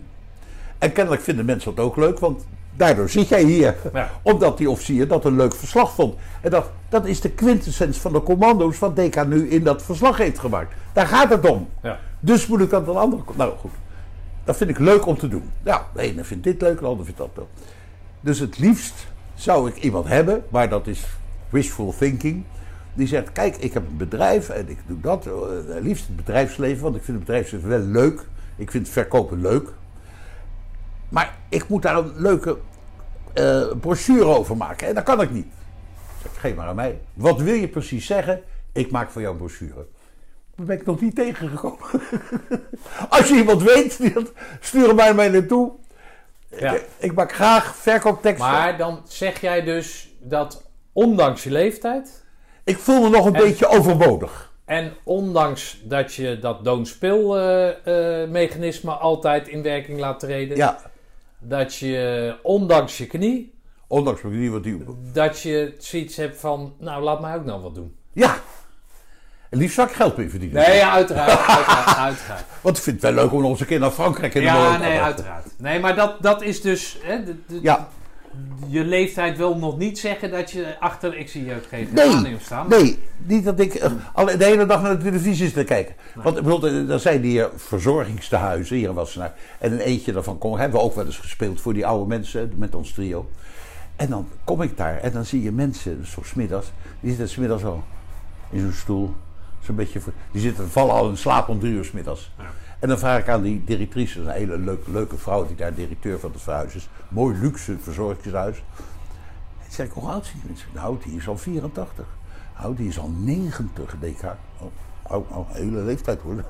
En kennelijk vinden mensen dat ook leuk, want daardoor zit jij hier. Ja. Omdat die officier dat een leuk verslag vond. En dat, dat is de quintessens van de commando's wat Deka nu in dat verslag heeft gemaakt. Daar gaat het om. Ja. Dus moet ik dat een andere... Nou goed, dat vind ik leuk om te doen. Ja, de ene vindt dit leuk, de ander vindt dat leuk. Dus het liefst zou ik iemand hebben, maar dat is wishful thinking. Die zegt, kijk, ik heb een bedrijf en ik doe dat. eh, liefst het bedrijfsleven, want ik vind het bedrijfsleven wel leuk. Ik vind verkopen leuk. Maar ik moet daar een leuke eh, brochure over maken. En dat kan ik niet. Zeg, geef maar aan mij. Wat wil je precies zeggen? Ik maak voor jou een brochure. Daar ben ik nog niet tegengekomen. Als je iemand weet, stuur hem mij naartoe. Ja. Ik, ik maak graag verkoopteksten. Maar dan zeg jij dus dat ondanks je leeftijd Ik voel me nog een En- beetje overbodig. en ondanks dat je dat don't spill eh, eh, mechanisme altijd in werking laat treden, Ja, dat je ondanks je knie, ondanks mijn knie wat die... dat je zoiets hebt van, nou laat mij ook nou wat doen. Ja. Liefst zou ik geld mee verdienen. Nee, ja, uiteraard, uiteraard, uiteraard. Want ik vind het wel leuk om nog eens een keer naar Frankrijk in de Ja, nee, uiteraard. Nee, maar dat, dat is dus, hè, de, de- Ja, je leeftijd wil nog niet zeggen dat je achter, ik zie je ook geen Nee, aanneem staan. nee, niet dat ik eh, alle, de hele dag naar de televisie zit te kijken. Want ik bedoel, er- er zijn hier verzorgingstehuizen hier in Wassenaar. En een eentje daarvan kom, hebben we ook wel eens gespeeld voor die oude mensen met ons trio. En dan kom ik daar en dan zie je mensen, zo smiddags, die zitten smiddags al in zo'n stoel. Zo'n beetje, die zitten, vallen al in slaap om drie uur. Ja. En dan vraag ik aan die directrice, een hele leuke, leuke vrouw die daar directeur van het verhuis is. Mooi luxe verzorgingshuis. En zeg ik, hoe oud zijn die mensen? Nou, die is al 84. Nou, die is al 90, DK. Oh, oh, oh, hele leeftijd hoor.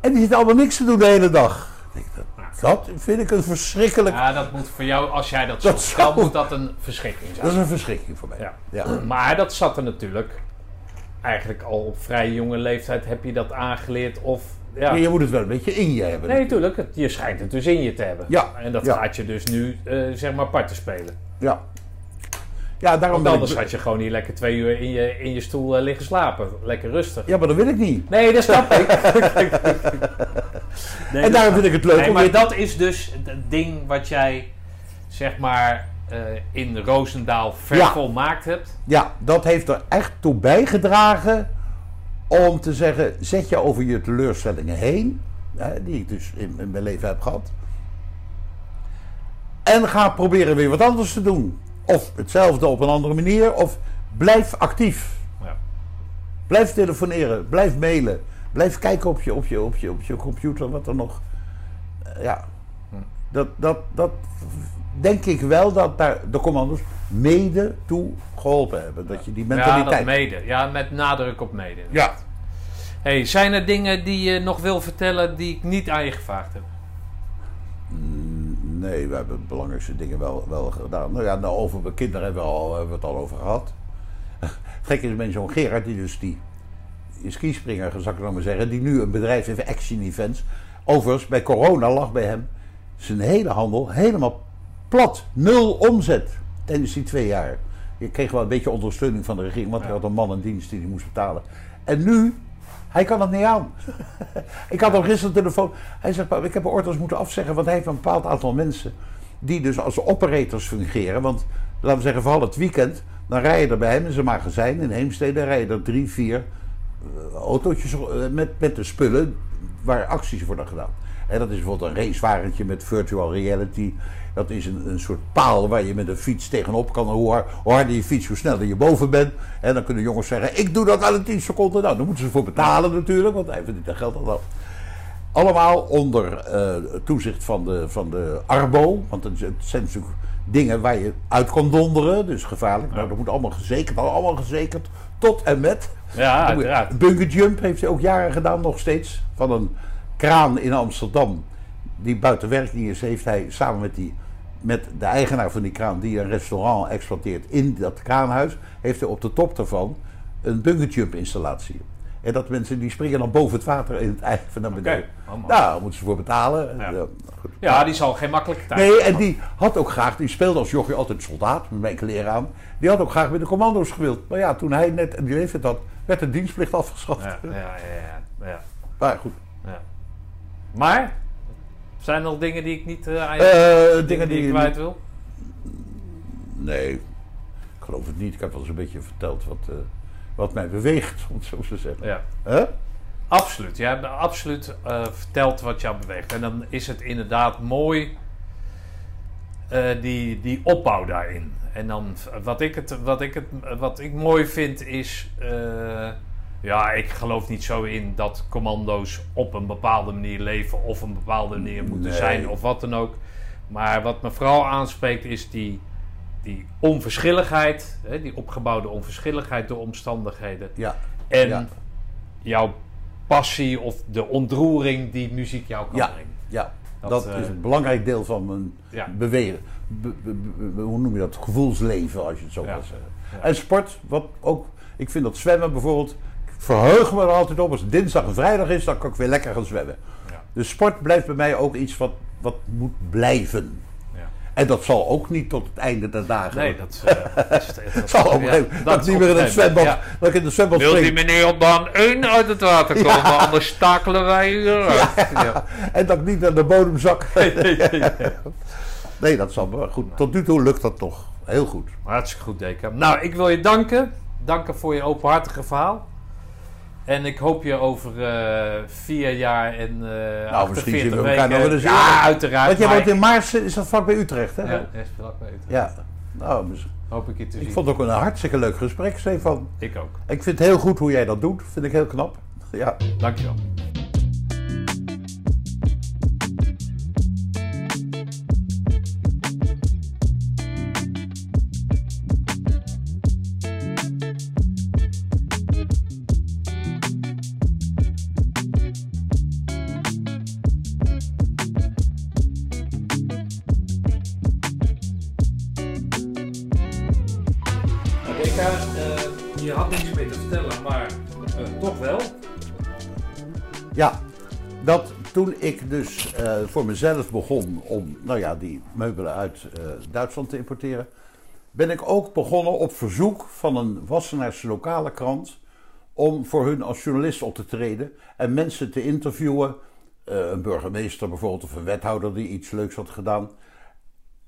en die zitten allemaal niks te doen de hele dag. Ik denk, dat, vind ik een verschrikkelijk... Ja, dat moet voor jou, als jij dat, Dat zo zou- kan, moet dat een verschrikking zijn. Dat is een verschrikking voor mij. Ja. Ja. Maar dat zat er natuurlijk. Eigenlijk al op vrij jonge leeftijd heb je dat aangeleerd. Of, ja. Je moet het wel een beetje in je hebben. Nee, natuurlijk. Het- Je schijnt het dus in je te hebben. Ja, En dat ja. gaat je dus nu, eh, zeg maar, parten spelen. Ja. Ja, daarom Want anders ik... had je gewoon hier lekker twee uur in je, in je stoel eh, liggen slapen. Lekker rustig. Ja, maar dat wil ik niet. Nee, dat snap ik. Nee, en daarom vind ik het leuk Nee, om maar dat is dus het ding wat jij, zeg maar, in Roosendaal vervolmaakt hebt. Ja, dat heeft er echt toe bijgedragen om te zeggen, zet je over je teleurstellingen heen, hè, die ik dus in, in mijn leven heb gehad. En ga proberen weer wat anders te doen. Of hetzelfde op een andere manier, of blijf actief. Ja. Blijf telefoneren, blijf mailen, blijf kijken op je, op je, op je, op je computer, wat er nog. eh, ja, dat, dat, dat denk ik wel dat daar de commando's mede toe geholpen hebben. Dat je die Ja, mentaliteit. dat mede. Ja, met nadruk op mede. Ja. Hey, zijn er dingen die je nog wil vertellen die ik niet aan je gevraagd heb? Nee, we hebben de belangrijkste dingen wel, wel gedaan. Nou ja, nou, over mijn kinderen hebben we, al, hebben we het al over gehad. Gekke is met zo'n Gerard, die dus die skispringer, zou ik nog maar zeggen, die nu een bedrijf heeft, Action Events. Overigens, bij corona lag bij hem zijn hele handel helemaal plat. Nul omzet tijdens die twee jaar. Je kreeg wel een beetje ondersteuning van de regering, want hij had een man in dienst die hij moest betalen. En nu, hij kan het niet aan. ik had hem gisteren telefoon. Hij zegt, ik heb orders moeten afzeggen, want hij heeft een bepaald aantal mensen die dus als operators fungeren. Want laten we zeggen, vooral het weekend, dan rij je er bij hem in zijn magazijn in Heemstede, rij je er drie, vier uh, autootjes uh, met, met de spullen waar acties worden gedaan. En dat is bijvoorbeeld een racewagentje met virtual reality. Dat is een, een soort paal waar je met een fiets tegenop kan. Hoe, harder je fiets, hoe sneller je boven bent. En dan kunnen jongens zeggen: Ik doe dat wel in 10 seconden. Nou, daar moeten ze voor betalen natuurlijk, want hij verdient er geld al af. Allemaal onder uh, toezicht van de, van de Arbo. Want het zijn natuurlijk dingen waar je uit kan donderen. Dus gevaarlijk. Nou, dat moet allemaal gezekerd. Allemaal gezekerd. Tot en met. Ja, uiteraard. Bunker jump heeft hij ook jaren gedaan, nog steeds. Van een kraan in Amsterdam. Die buiten werk niet is, heeft hij samen met, die, met de eigenaar van die kraan, die een restaurant exploiteert in dat kraanhuis, heeft hij op de top daarvan een bunkerjump installatie. En dat mensen die springen dan boven het water in het eigen naar beneden. Okay. Oh, nou, daar moeten ze voor betalen. Ja. Ja, ja, die zal geen makkelijke tijd Nee, en die had ook graag, die speelde als jochie altijd soldaat, met mijn kleren aan. Die had ook graag met de commando's gewild. Maar ja, toen hij net die leeftijd had, werd de dienstplicht afgeschaft. Ja, ja, ja. ja, ja. Maar goed. Ja. Maar, zijn er nog dingen die ik niet uh, aan dingen die ik kwijt wil? Nee, ik geloof het niet. Ik heb wel eens een beetje verteld wat, eh, wat mij beweegt, om het zo te zeggen. Ja. Hè? Absoluut. Je hebt absoluut verteld wat jou beweegt. En dan is het inderdaad mooi, die, die opbouw daarin. En dan, wat ik, het, wat ik, het, wat ik mooi vind is... ja, ik geloof niet zo in dat commando's op een bepaalde manier leven... of een bepaalde manier moeten Nee. zijn of wat dan ook. Maar wat me vooral aanspreekt is die, die onverschilligheid. Hè, die opgebouwde onverschilligheid door omstandigheden. Ja. En Ja. jouw passie of de ontroering die muziek jou kan Ja. brengen. Ja, Dat, dat, eh, is een belangrijk deel van mijn Ja. bewegen. be- be- be- hoe noem je dat? Gevoelsleven, als je het zo Ja. wil zeggen. En sport, wat ook, ik vind dat zwemmen bijvoorbeeld, verheug me er altijd op. Als het dinsdag en vrijdag is, dan kan ik weer lekker gaan zwemmen. Ja. Dus sport blijft bij mij ook iets wat, wat moet blijven. En dat zal ook niet tot het einde der dagen. Nee, dat eh, is zal gegeven moment, dat, niet meer in het zwembad, dat ik in het zwembad Wil die meneer op baan 1 uit het water komen, anders takelen wij hier uit. Ja. En dat ik niet naar de bodem zak. Nee, nee, nee. Nee, dat zal maar goed. Tot nu toe lukt dat nog heel goed. Hartstikke goed, Deka. Nou, ik wil je danken. Danken voor je openhartige verhaal. En ik hoop je over eh, vier jaar en eh Nou, misschien 48 zien we elkaar nog wel eens Ja, uiteraard. Want jij woont in Maarsen, is dat vlak bij Utrecht, hè? Ja. Ja, is vlak weten. Nou, dus- Hoop ik je te zien. ik vond het ook een hartstikke leuk gesprek, Stefan. Ik ook. Ik vind het heel goed hoe jij dat doet. Vind ik heel knap. Ja. Dankjewel. Dat toen ik dus eh, voor mezelf begon om nou ja, die meubelen uit eh, Duitsland te importeren, ben ik ook begonnen op verzoek van een Wassenaarse lokale krant om voor hun als journalist op te treden en mensen te interviewen. Eh, een burgemeester bijvoorbeeld of een wethouder die iets leuks had gedaan.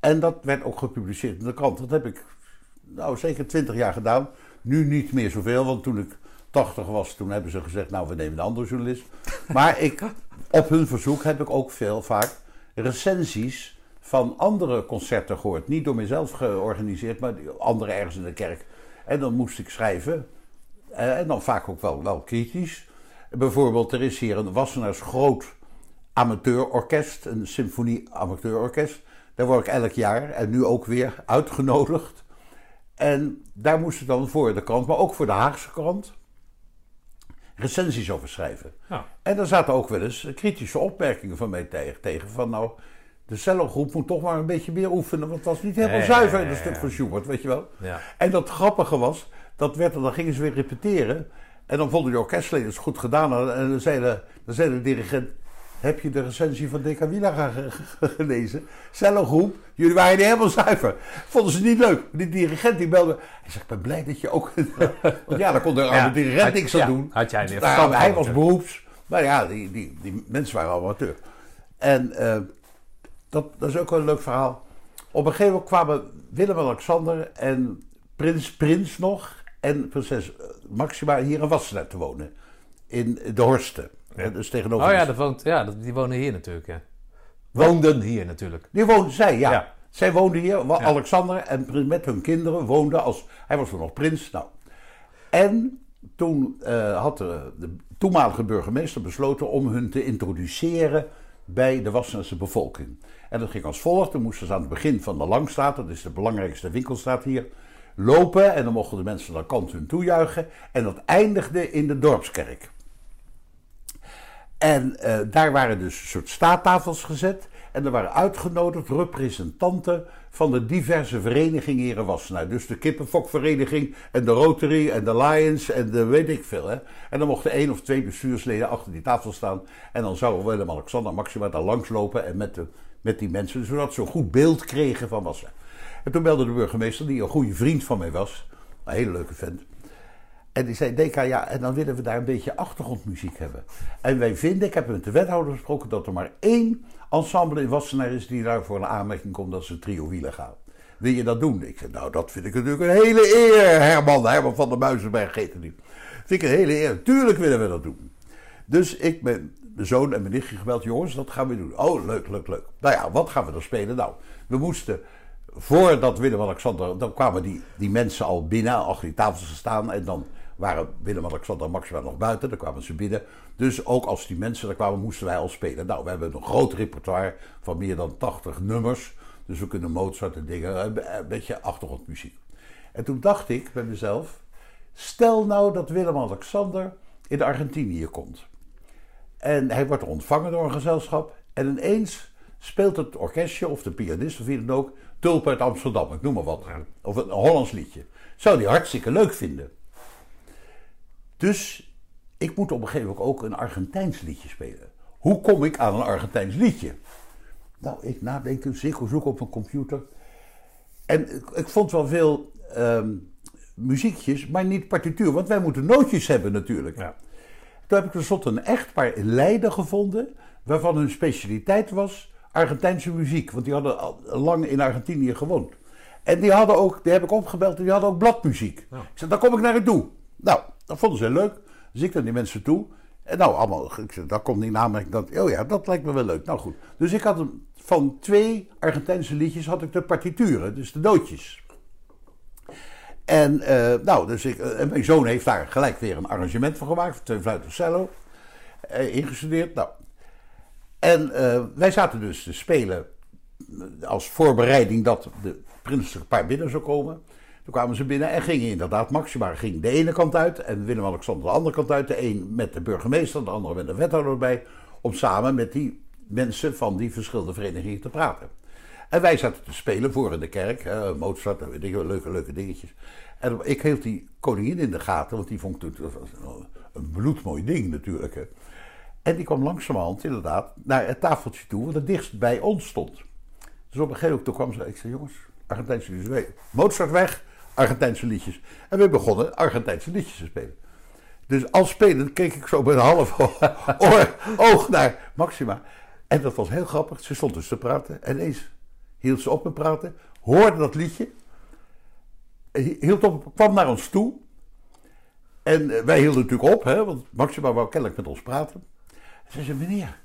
En dat werd ook gepubliceerd in de krant. Dat heb ik nou zeker twintig jaar gedaan. Nu niet meer zoveel, want toen ik 80 was, toen hebben ze gezegd, nou we nemen een andere journalist. Maar ik, op hun verzoek heb ik ook veel vaak recensies van andere concerten gehoord. Niet door mezelf georganiseerd, maar anderen ergens in de kerk. En dan moest ik schrijven. Eh, En dan vaak ook wel, wel kritisch. Bijvoorbeeld, er is hier een Wassenaars groot amateurorkest, een symfonie-amateurorkest. Daar word ik elk jaar en nu ook weer uitgenodigd. En daar moest ik dan voor de krant, maar ook voor de Haagse krant, recensies over schrijven. Ja. En daar zaten ook wel eens kritische opmerkingen van mij tegen. tegen van nou, de cellogroep moet toch maar een beetje meer oefenen, want het was niet helemaal zuiver in het stuk van Schubert, weet je wel. Ja. En dat grappige was, dat werd, dan gingen ze weer repeteren. En dan vonden die orkestleden het goed gedaan. En dan zei de, dan zei de dirigent, heb je de recensie van Deca Villa ge- ge- gelezen? Cellogroep, jullie waren niet helemaal zuiver. Vonden ze niet leuk. Die dirigent die belde. Hij zegt, ik ben blij dat je ook... Want ja, daar kon de arme dirigent had- niks aan ja, doen. Had jij weer Nou, hij was beroeps. Maar ja, die, die, die mensen waren amateur. En eh, dat, dat is ook wel een leuk verhaal. Op een gegeven moment kwamen Willem-Alexander en prins Prins nog... en prinses eh, Maxima hier in Wassenaar te wonen. In de Horsten. Eh, Dus tegenover... Oh ja, de- dat woont, ja dat, die wonen hier natuurlijk. Woonden hier natuurlijk. Die woonden zij, ja. Ja. Zij woonden hier. Ja. Alexander en met hun kinderen woonden als... Hij was toen nog prins. Nou. En toen eh, had de, de toenmalige burgemeester besloten om hun te introduceren bij de Wassenaarse bevolking. En dat ging als volgt. Toen moesten ze aan het begin van de Langstraat, dat is de belangrijkste winkelstraat hier, lopen. En dan mochten de mensen aan de kant hun toejuichen. En dat eindigde in de dorpskerk. En eh, daar waren dus een soort staattafels gezet. En er waren uitgenodigd representanten van de diverse verenigingen hier in Wassenaar. Dus de kippenfokvereniging en de Rotary en de Lions en de weet ik veel. Hè. En dan mochten één of twee bestuursleden achter die tafel staan. En dan zou Willem-Alexander Maxima daar langslopen en met, de, met die mensen. Zodat ze een goed beeld kregen van Wassenaar. En toen belde de burgemeester, die een goede vriend van mij was. Een hele leuke vent. En die zei, Deka, ja, en dan willen we daar een beetje achtergrondmuziek hebben. En wij vinden, ik heb met de wethouder gesproken, dat er maar één ensemble in Wassenaar is die daarvoor een aanmerking komt dat ze trio wielen gaan. Wil je dat doen? Ik zei, nou, dat vind ik natuurlijk een hele eer, Herman. Herman van der Muizenberg heette. Vind ik een hele eer. Tuurlijk willen we dat doen. Dus ik ben mijn zoon en mijn nichtje gebeld, jongens, dat gaan we doen. Oh, leuk, leuk, leuk. Nou ja, wat gaan we dan spelen? Nou, we moesten, voordat Willem-Alexander, dan kwamen die, die mensen al binnen, achter die tafels te staan. En dan waren Willem-Alexander en nog buiten, dan kwamen ze binnen. Dus ook als die mensen er kwamen, moesten wij al spelen. Nou, we hebben een groot repertoire van meer dan 80 nummers. Dus we kunnen Mozart en dingen, een een beetje achtergrondmuziek. En toen dacht ik bij mezelf, stel nou dat Willem-Alexander in Argentinië komt. En hij wordt ontvangen door een gezelschap. En ineens speelt het orkestje of de pianist of wie dan ook Tulpen uit Amsterdam, ik noem maar wat. Of een Hollands liedje. Zou die hartstikke leuk vinden. Dus ik moet op een gegeven moment ook een Argentijns liedje spelen. Hoe kom ik aan een Argentijns liedje? Nou, ik nadenken, zeker zoeken op een computer. En ik, ik vond wel veel ehm, muziekjes, maar niet partituur. Want wij moeten nootjes hebben natuurlijk. Ja. Toen heb ik tenslotte een echtpaar in Leiden gevonden, waarvan hun specialiteit was Argentijnse muziek. Want die hadden al lang in Argentinië gewoond. En die hadden ook, die heb ik opgebeld, en die hadden ook bladmuziek. Ja. Ik zei, daar kom ik naar je toe. Nou, dat vonden ze leuk. Dus ik naar die mensen toe. En nou, allemaal, daar komt. En ik dacht, oh ja, dat lijkt me wel leuk. Nou goed. Dus ik had van twee Argentijnse liedjes had ik de partituren, dus de nootjes. En, eh, nou, dus ik, eh, en mijn zoon heeft daar gelijk weer een arrangement van gemaakt. Voor twee fluiten cello. eh, ingestudeerd. Nou. En wij zaten dus te spelen als voorbereiding dat de prinselijk paar binnen zou komen. Toen kwamen ze binnen en gingen inderdaad, Maxima ging de ene kant uit en Willem-Alexander de andere kant uit. De een met de burgemeester, de andere met de wethouder erbij. Om samen met die mensen van die verschillende verenigingen te praten. En wij zaten te spelen voor in de kerk. eh, Mozart, en weet leuke, leuke dingetjes. En ik hield die koningin in de gaten, want die vond was een bloedmooi ding natuurlijk. Hè. En die kwam langzamerhand inderdaad naar het tafeltje toe, wat het dichtst bij ons stond. Dus op een gegeven moment kwam ze, ik zei jongens, Argentijnse weg. Mozart weg, Argentijnse liedjes. En we begonnen Argentijnse liedjes te spelen. Dus als spelend keek ik zo met een half oor, oog naar Maxima. En dat was heel grappig. Ze stond dus te praten. En ineens hield ze op met praten. Hoorde dat liedje. Hield op, kwam naar ons toe. En eh, wij hielden natuurlijk op, hè, want Maxima wou kennelijk met ons praten. En ze zei, meneer,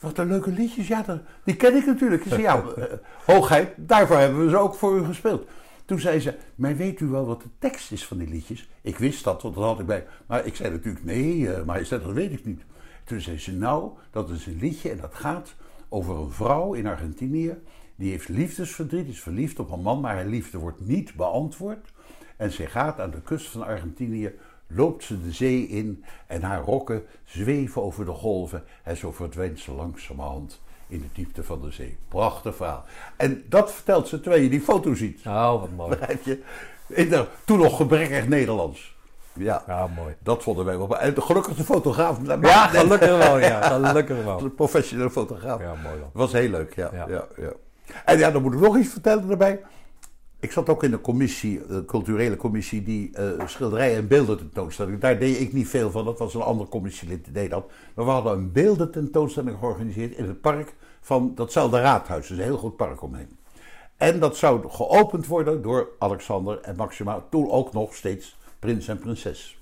wat een leuke liedjes. Ja, die ken ik natuurlijk. Ik zei, ja, eh, hoogheid, daarvoor hebben we ze ook voor u gespeeld. Toen zei ze, maar weet u wel wat de tekst is van die liedjes? Ik wist dat, want dat had ik bij. Maar ik zei natuurlijk, nee, eh, maar dat weet ik niet. Toen zei ze, nou, dat is een liedje en dat gaat over een vrouw in Argentinië. Die heeft liefdesverdriet, is verliefd op een man, maar haar liefde wordt niet beantwoord. En zij gaat aan de kust van Argentinië, loopt ze de zee in en haar rokken zweven over de golven en zo verdwijnt ze langzamerhand in de diepte van de zee. Prachtig verhaal. En dat vertelt ze terwijl je die foto ziet. Oh, wat mooi. Begrijp je? In de toen nog gebrekkig Nederlands. Ja, Ja, mooi. dat vonden wij wel. En de gelukkige fotograaf. Ja, gelukkig wel, ja. Gelukkig wel. Een professionele fotograaf. Ja, mooi dan. Dat was heel leuk, ja. ja. Ja. Ja, En ja, dan moet ik nog iets vertellen daarbij. Ik zat ook in de commissie, de culturele commissie, die eh, schilderijen en beelden tentoonstelling. Daar deed ik niet veel van, dat was een andere commissielid die deed dat. Maar we hadden een beelden tentoonstelling georganiseerd in het park van datzelfde raadhuis. Dus een heel goed park omheen. En dat zou geopend worden door Alexander en Maxima, toen ook nog steeds prins en prinses.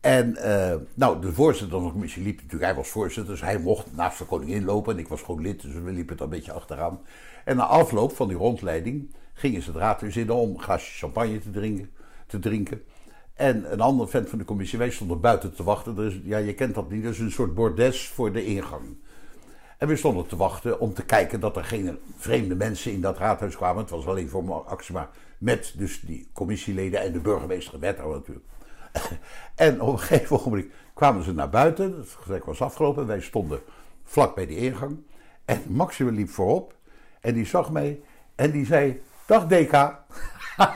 En eh, nou, de voorzitter van de commissie liep natuurlijk, hij was voorzitter, dus hij mocht naast de koningin lopen en ik was gewoon lid, dus we liepen er een beetje achteraan. En na afloop van die rondleiding gingen ze het raadhuis in om een glaasje champagne te drinken. Te drinken. En een ander vent van de commissie, wij stonden buiten te wachten. Is, ja, je kent dat niet, dat is een soort bordes voor de ingang. En we stonden te wachten om te kijken dat er geen vreemde mensen in dat raadhuis kwamen. Het was alleen voor Maxima met dus die commissieleden en de burgemeester wethouder natuurlijk. En op een gegeven ogenblik kwamen ze naar buiten. Het gesprek was afgelopen. Wij stonden vlak bij de ingang. En Maxima liep voorop. En die zag mij. En die zei: Dag Deka.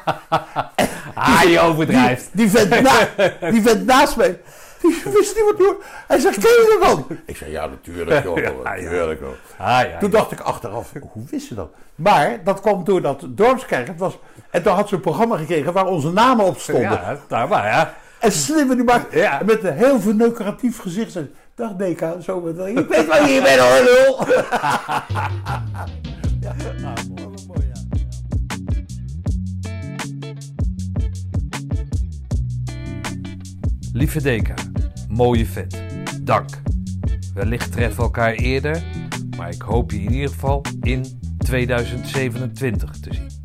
Ah, je overdrijft. Die, die, vent na, die vent naast mij. Die wist niet wat doen. Hij zegt: Ken je dan? Ik zei: Ja, natuurlijk. Joh, Ja, natuurlijk joh. Ah, ja. Toen dacht ik achteraf, hoe wist ze dat? Maar dat kwam door dat dorpskerk. Het was, en toen had ze een programma gekregen waar onze namen op stonden. Ja, daar maar, ja. En slimme die maakt Ja. met een heel verneukeratief gezicht. Dag Deka, zo met Ik weet waar je hier bent hoor, lul. Ja, mooi, ja. Lieve Deka, mooie vet. Dank. Wellicht treffen we elkaar eerder, maar ik hoop je in ieder geval in 2027 te zien.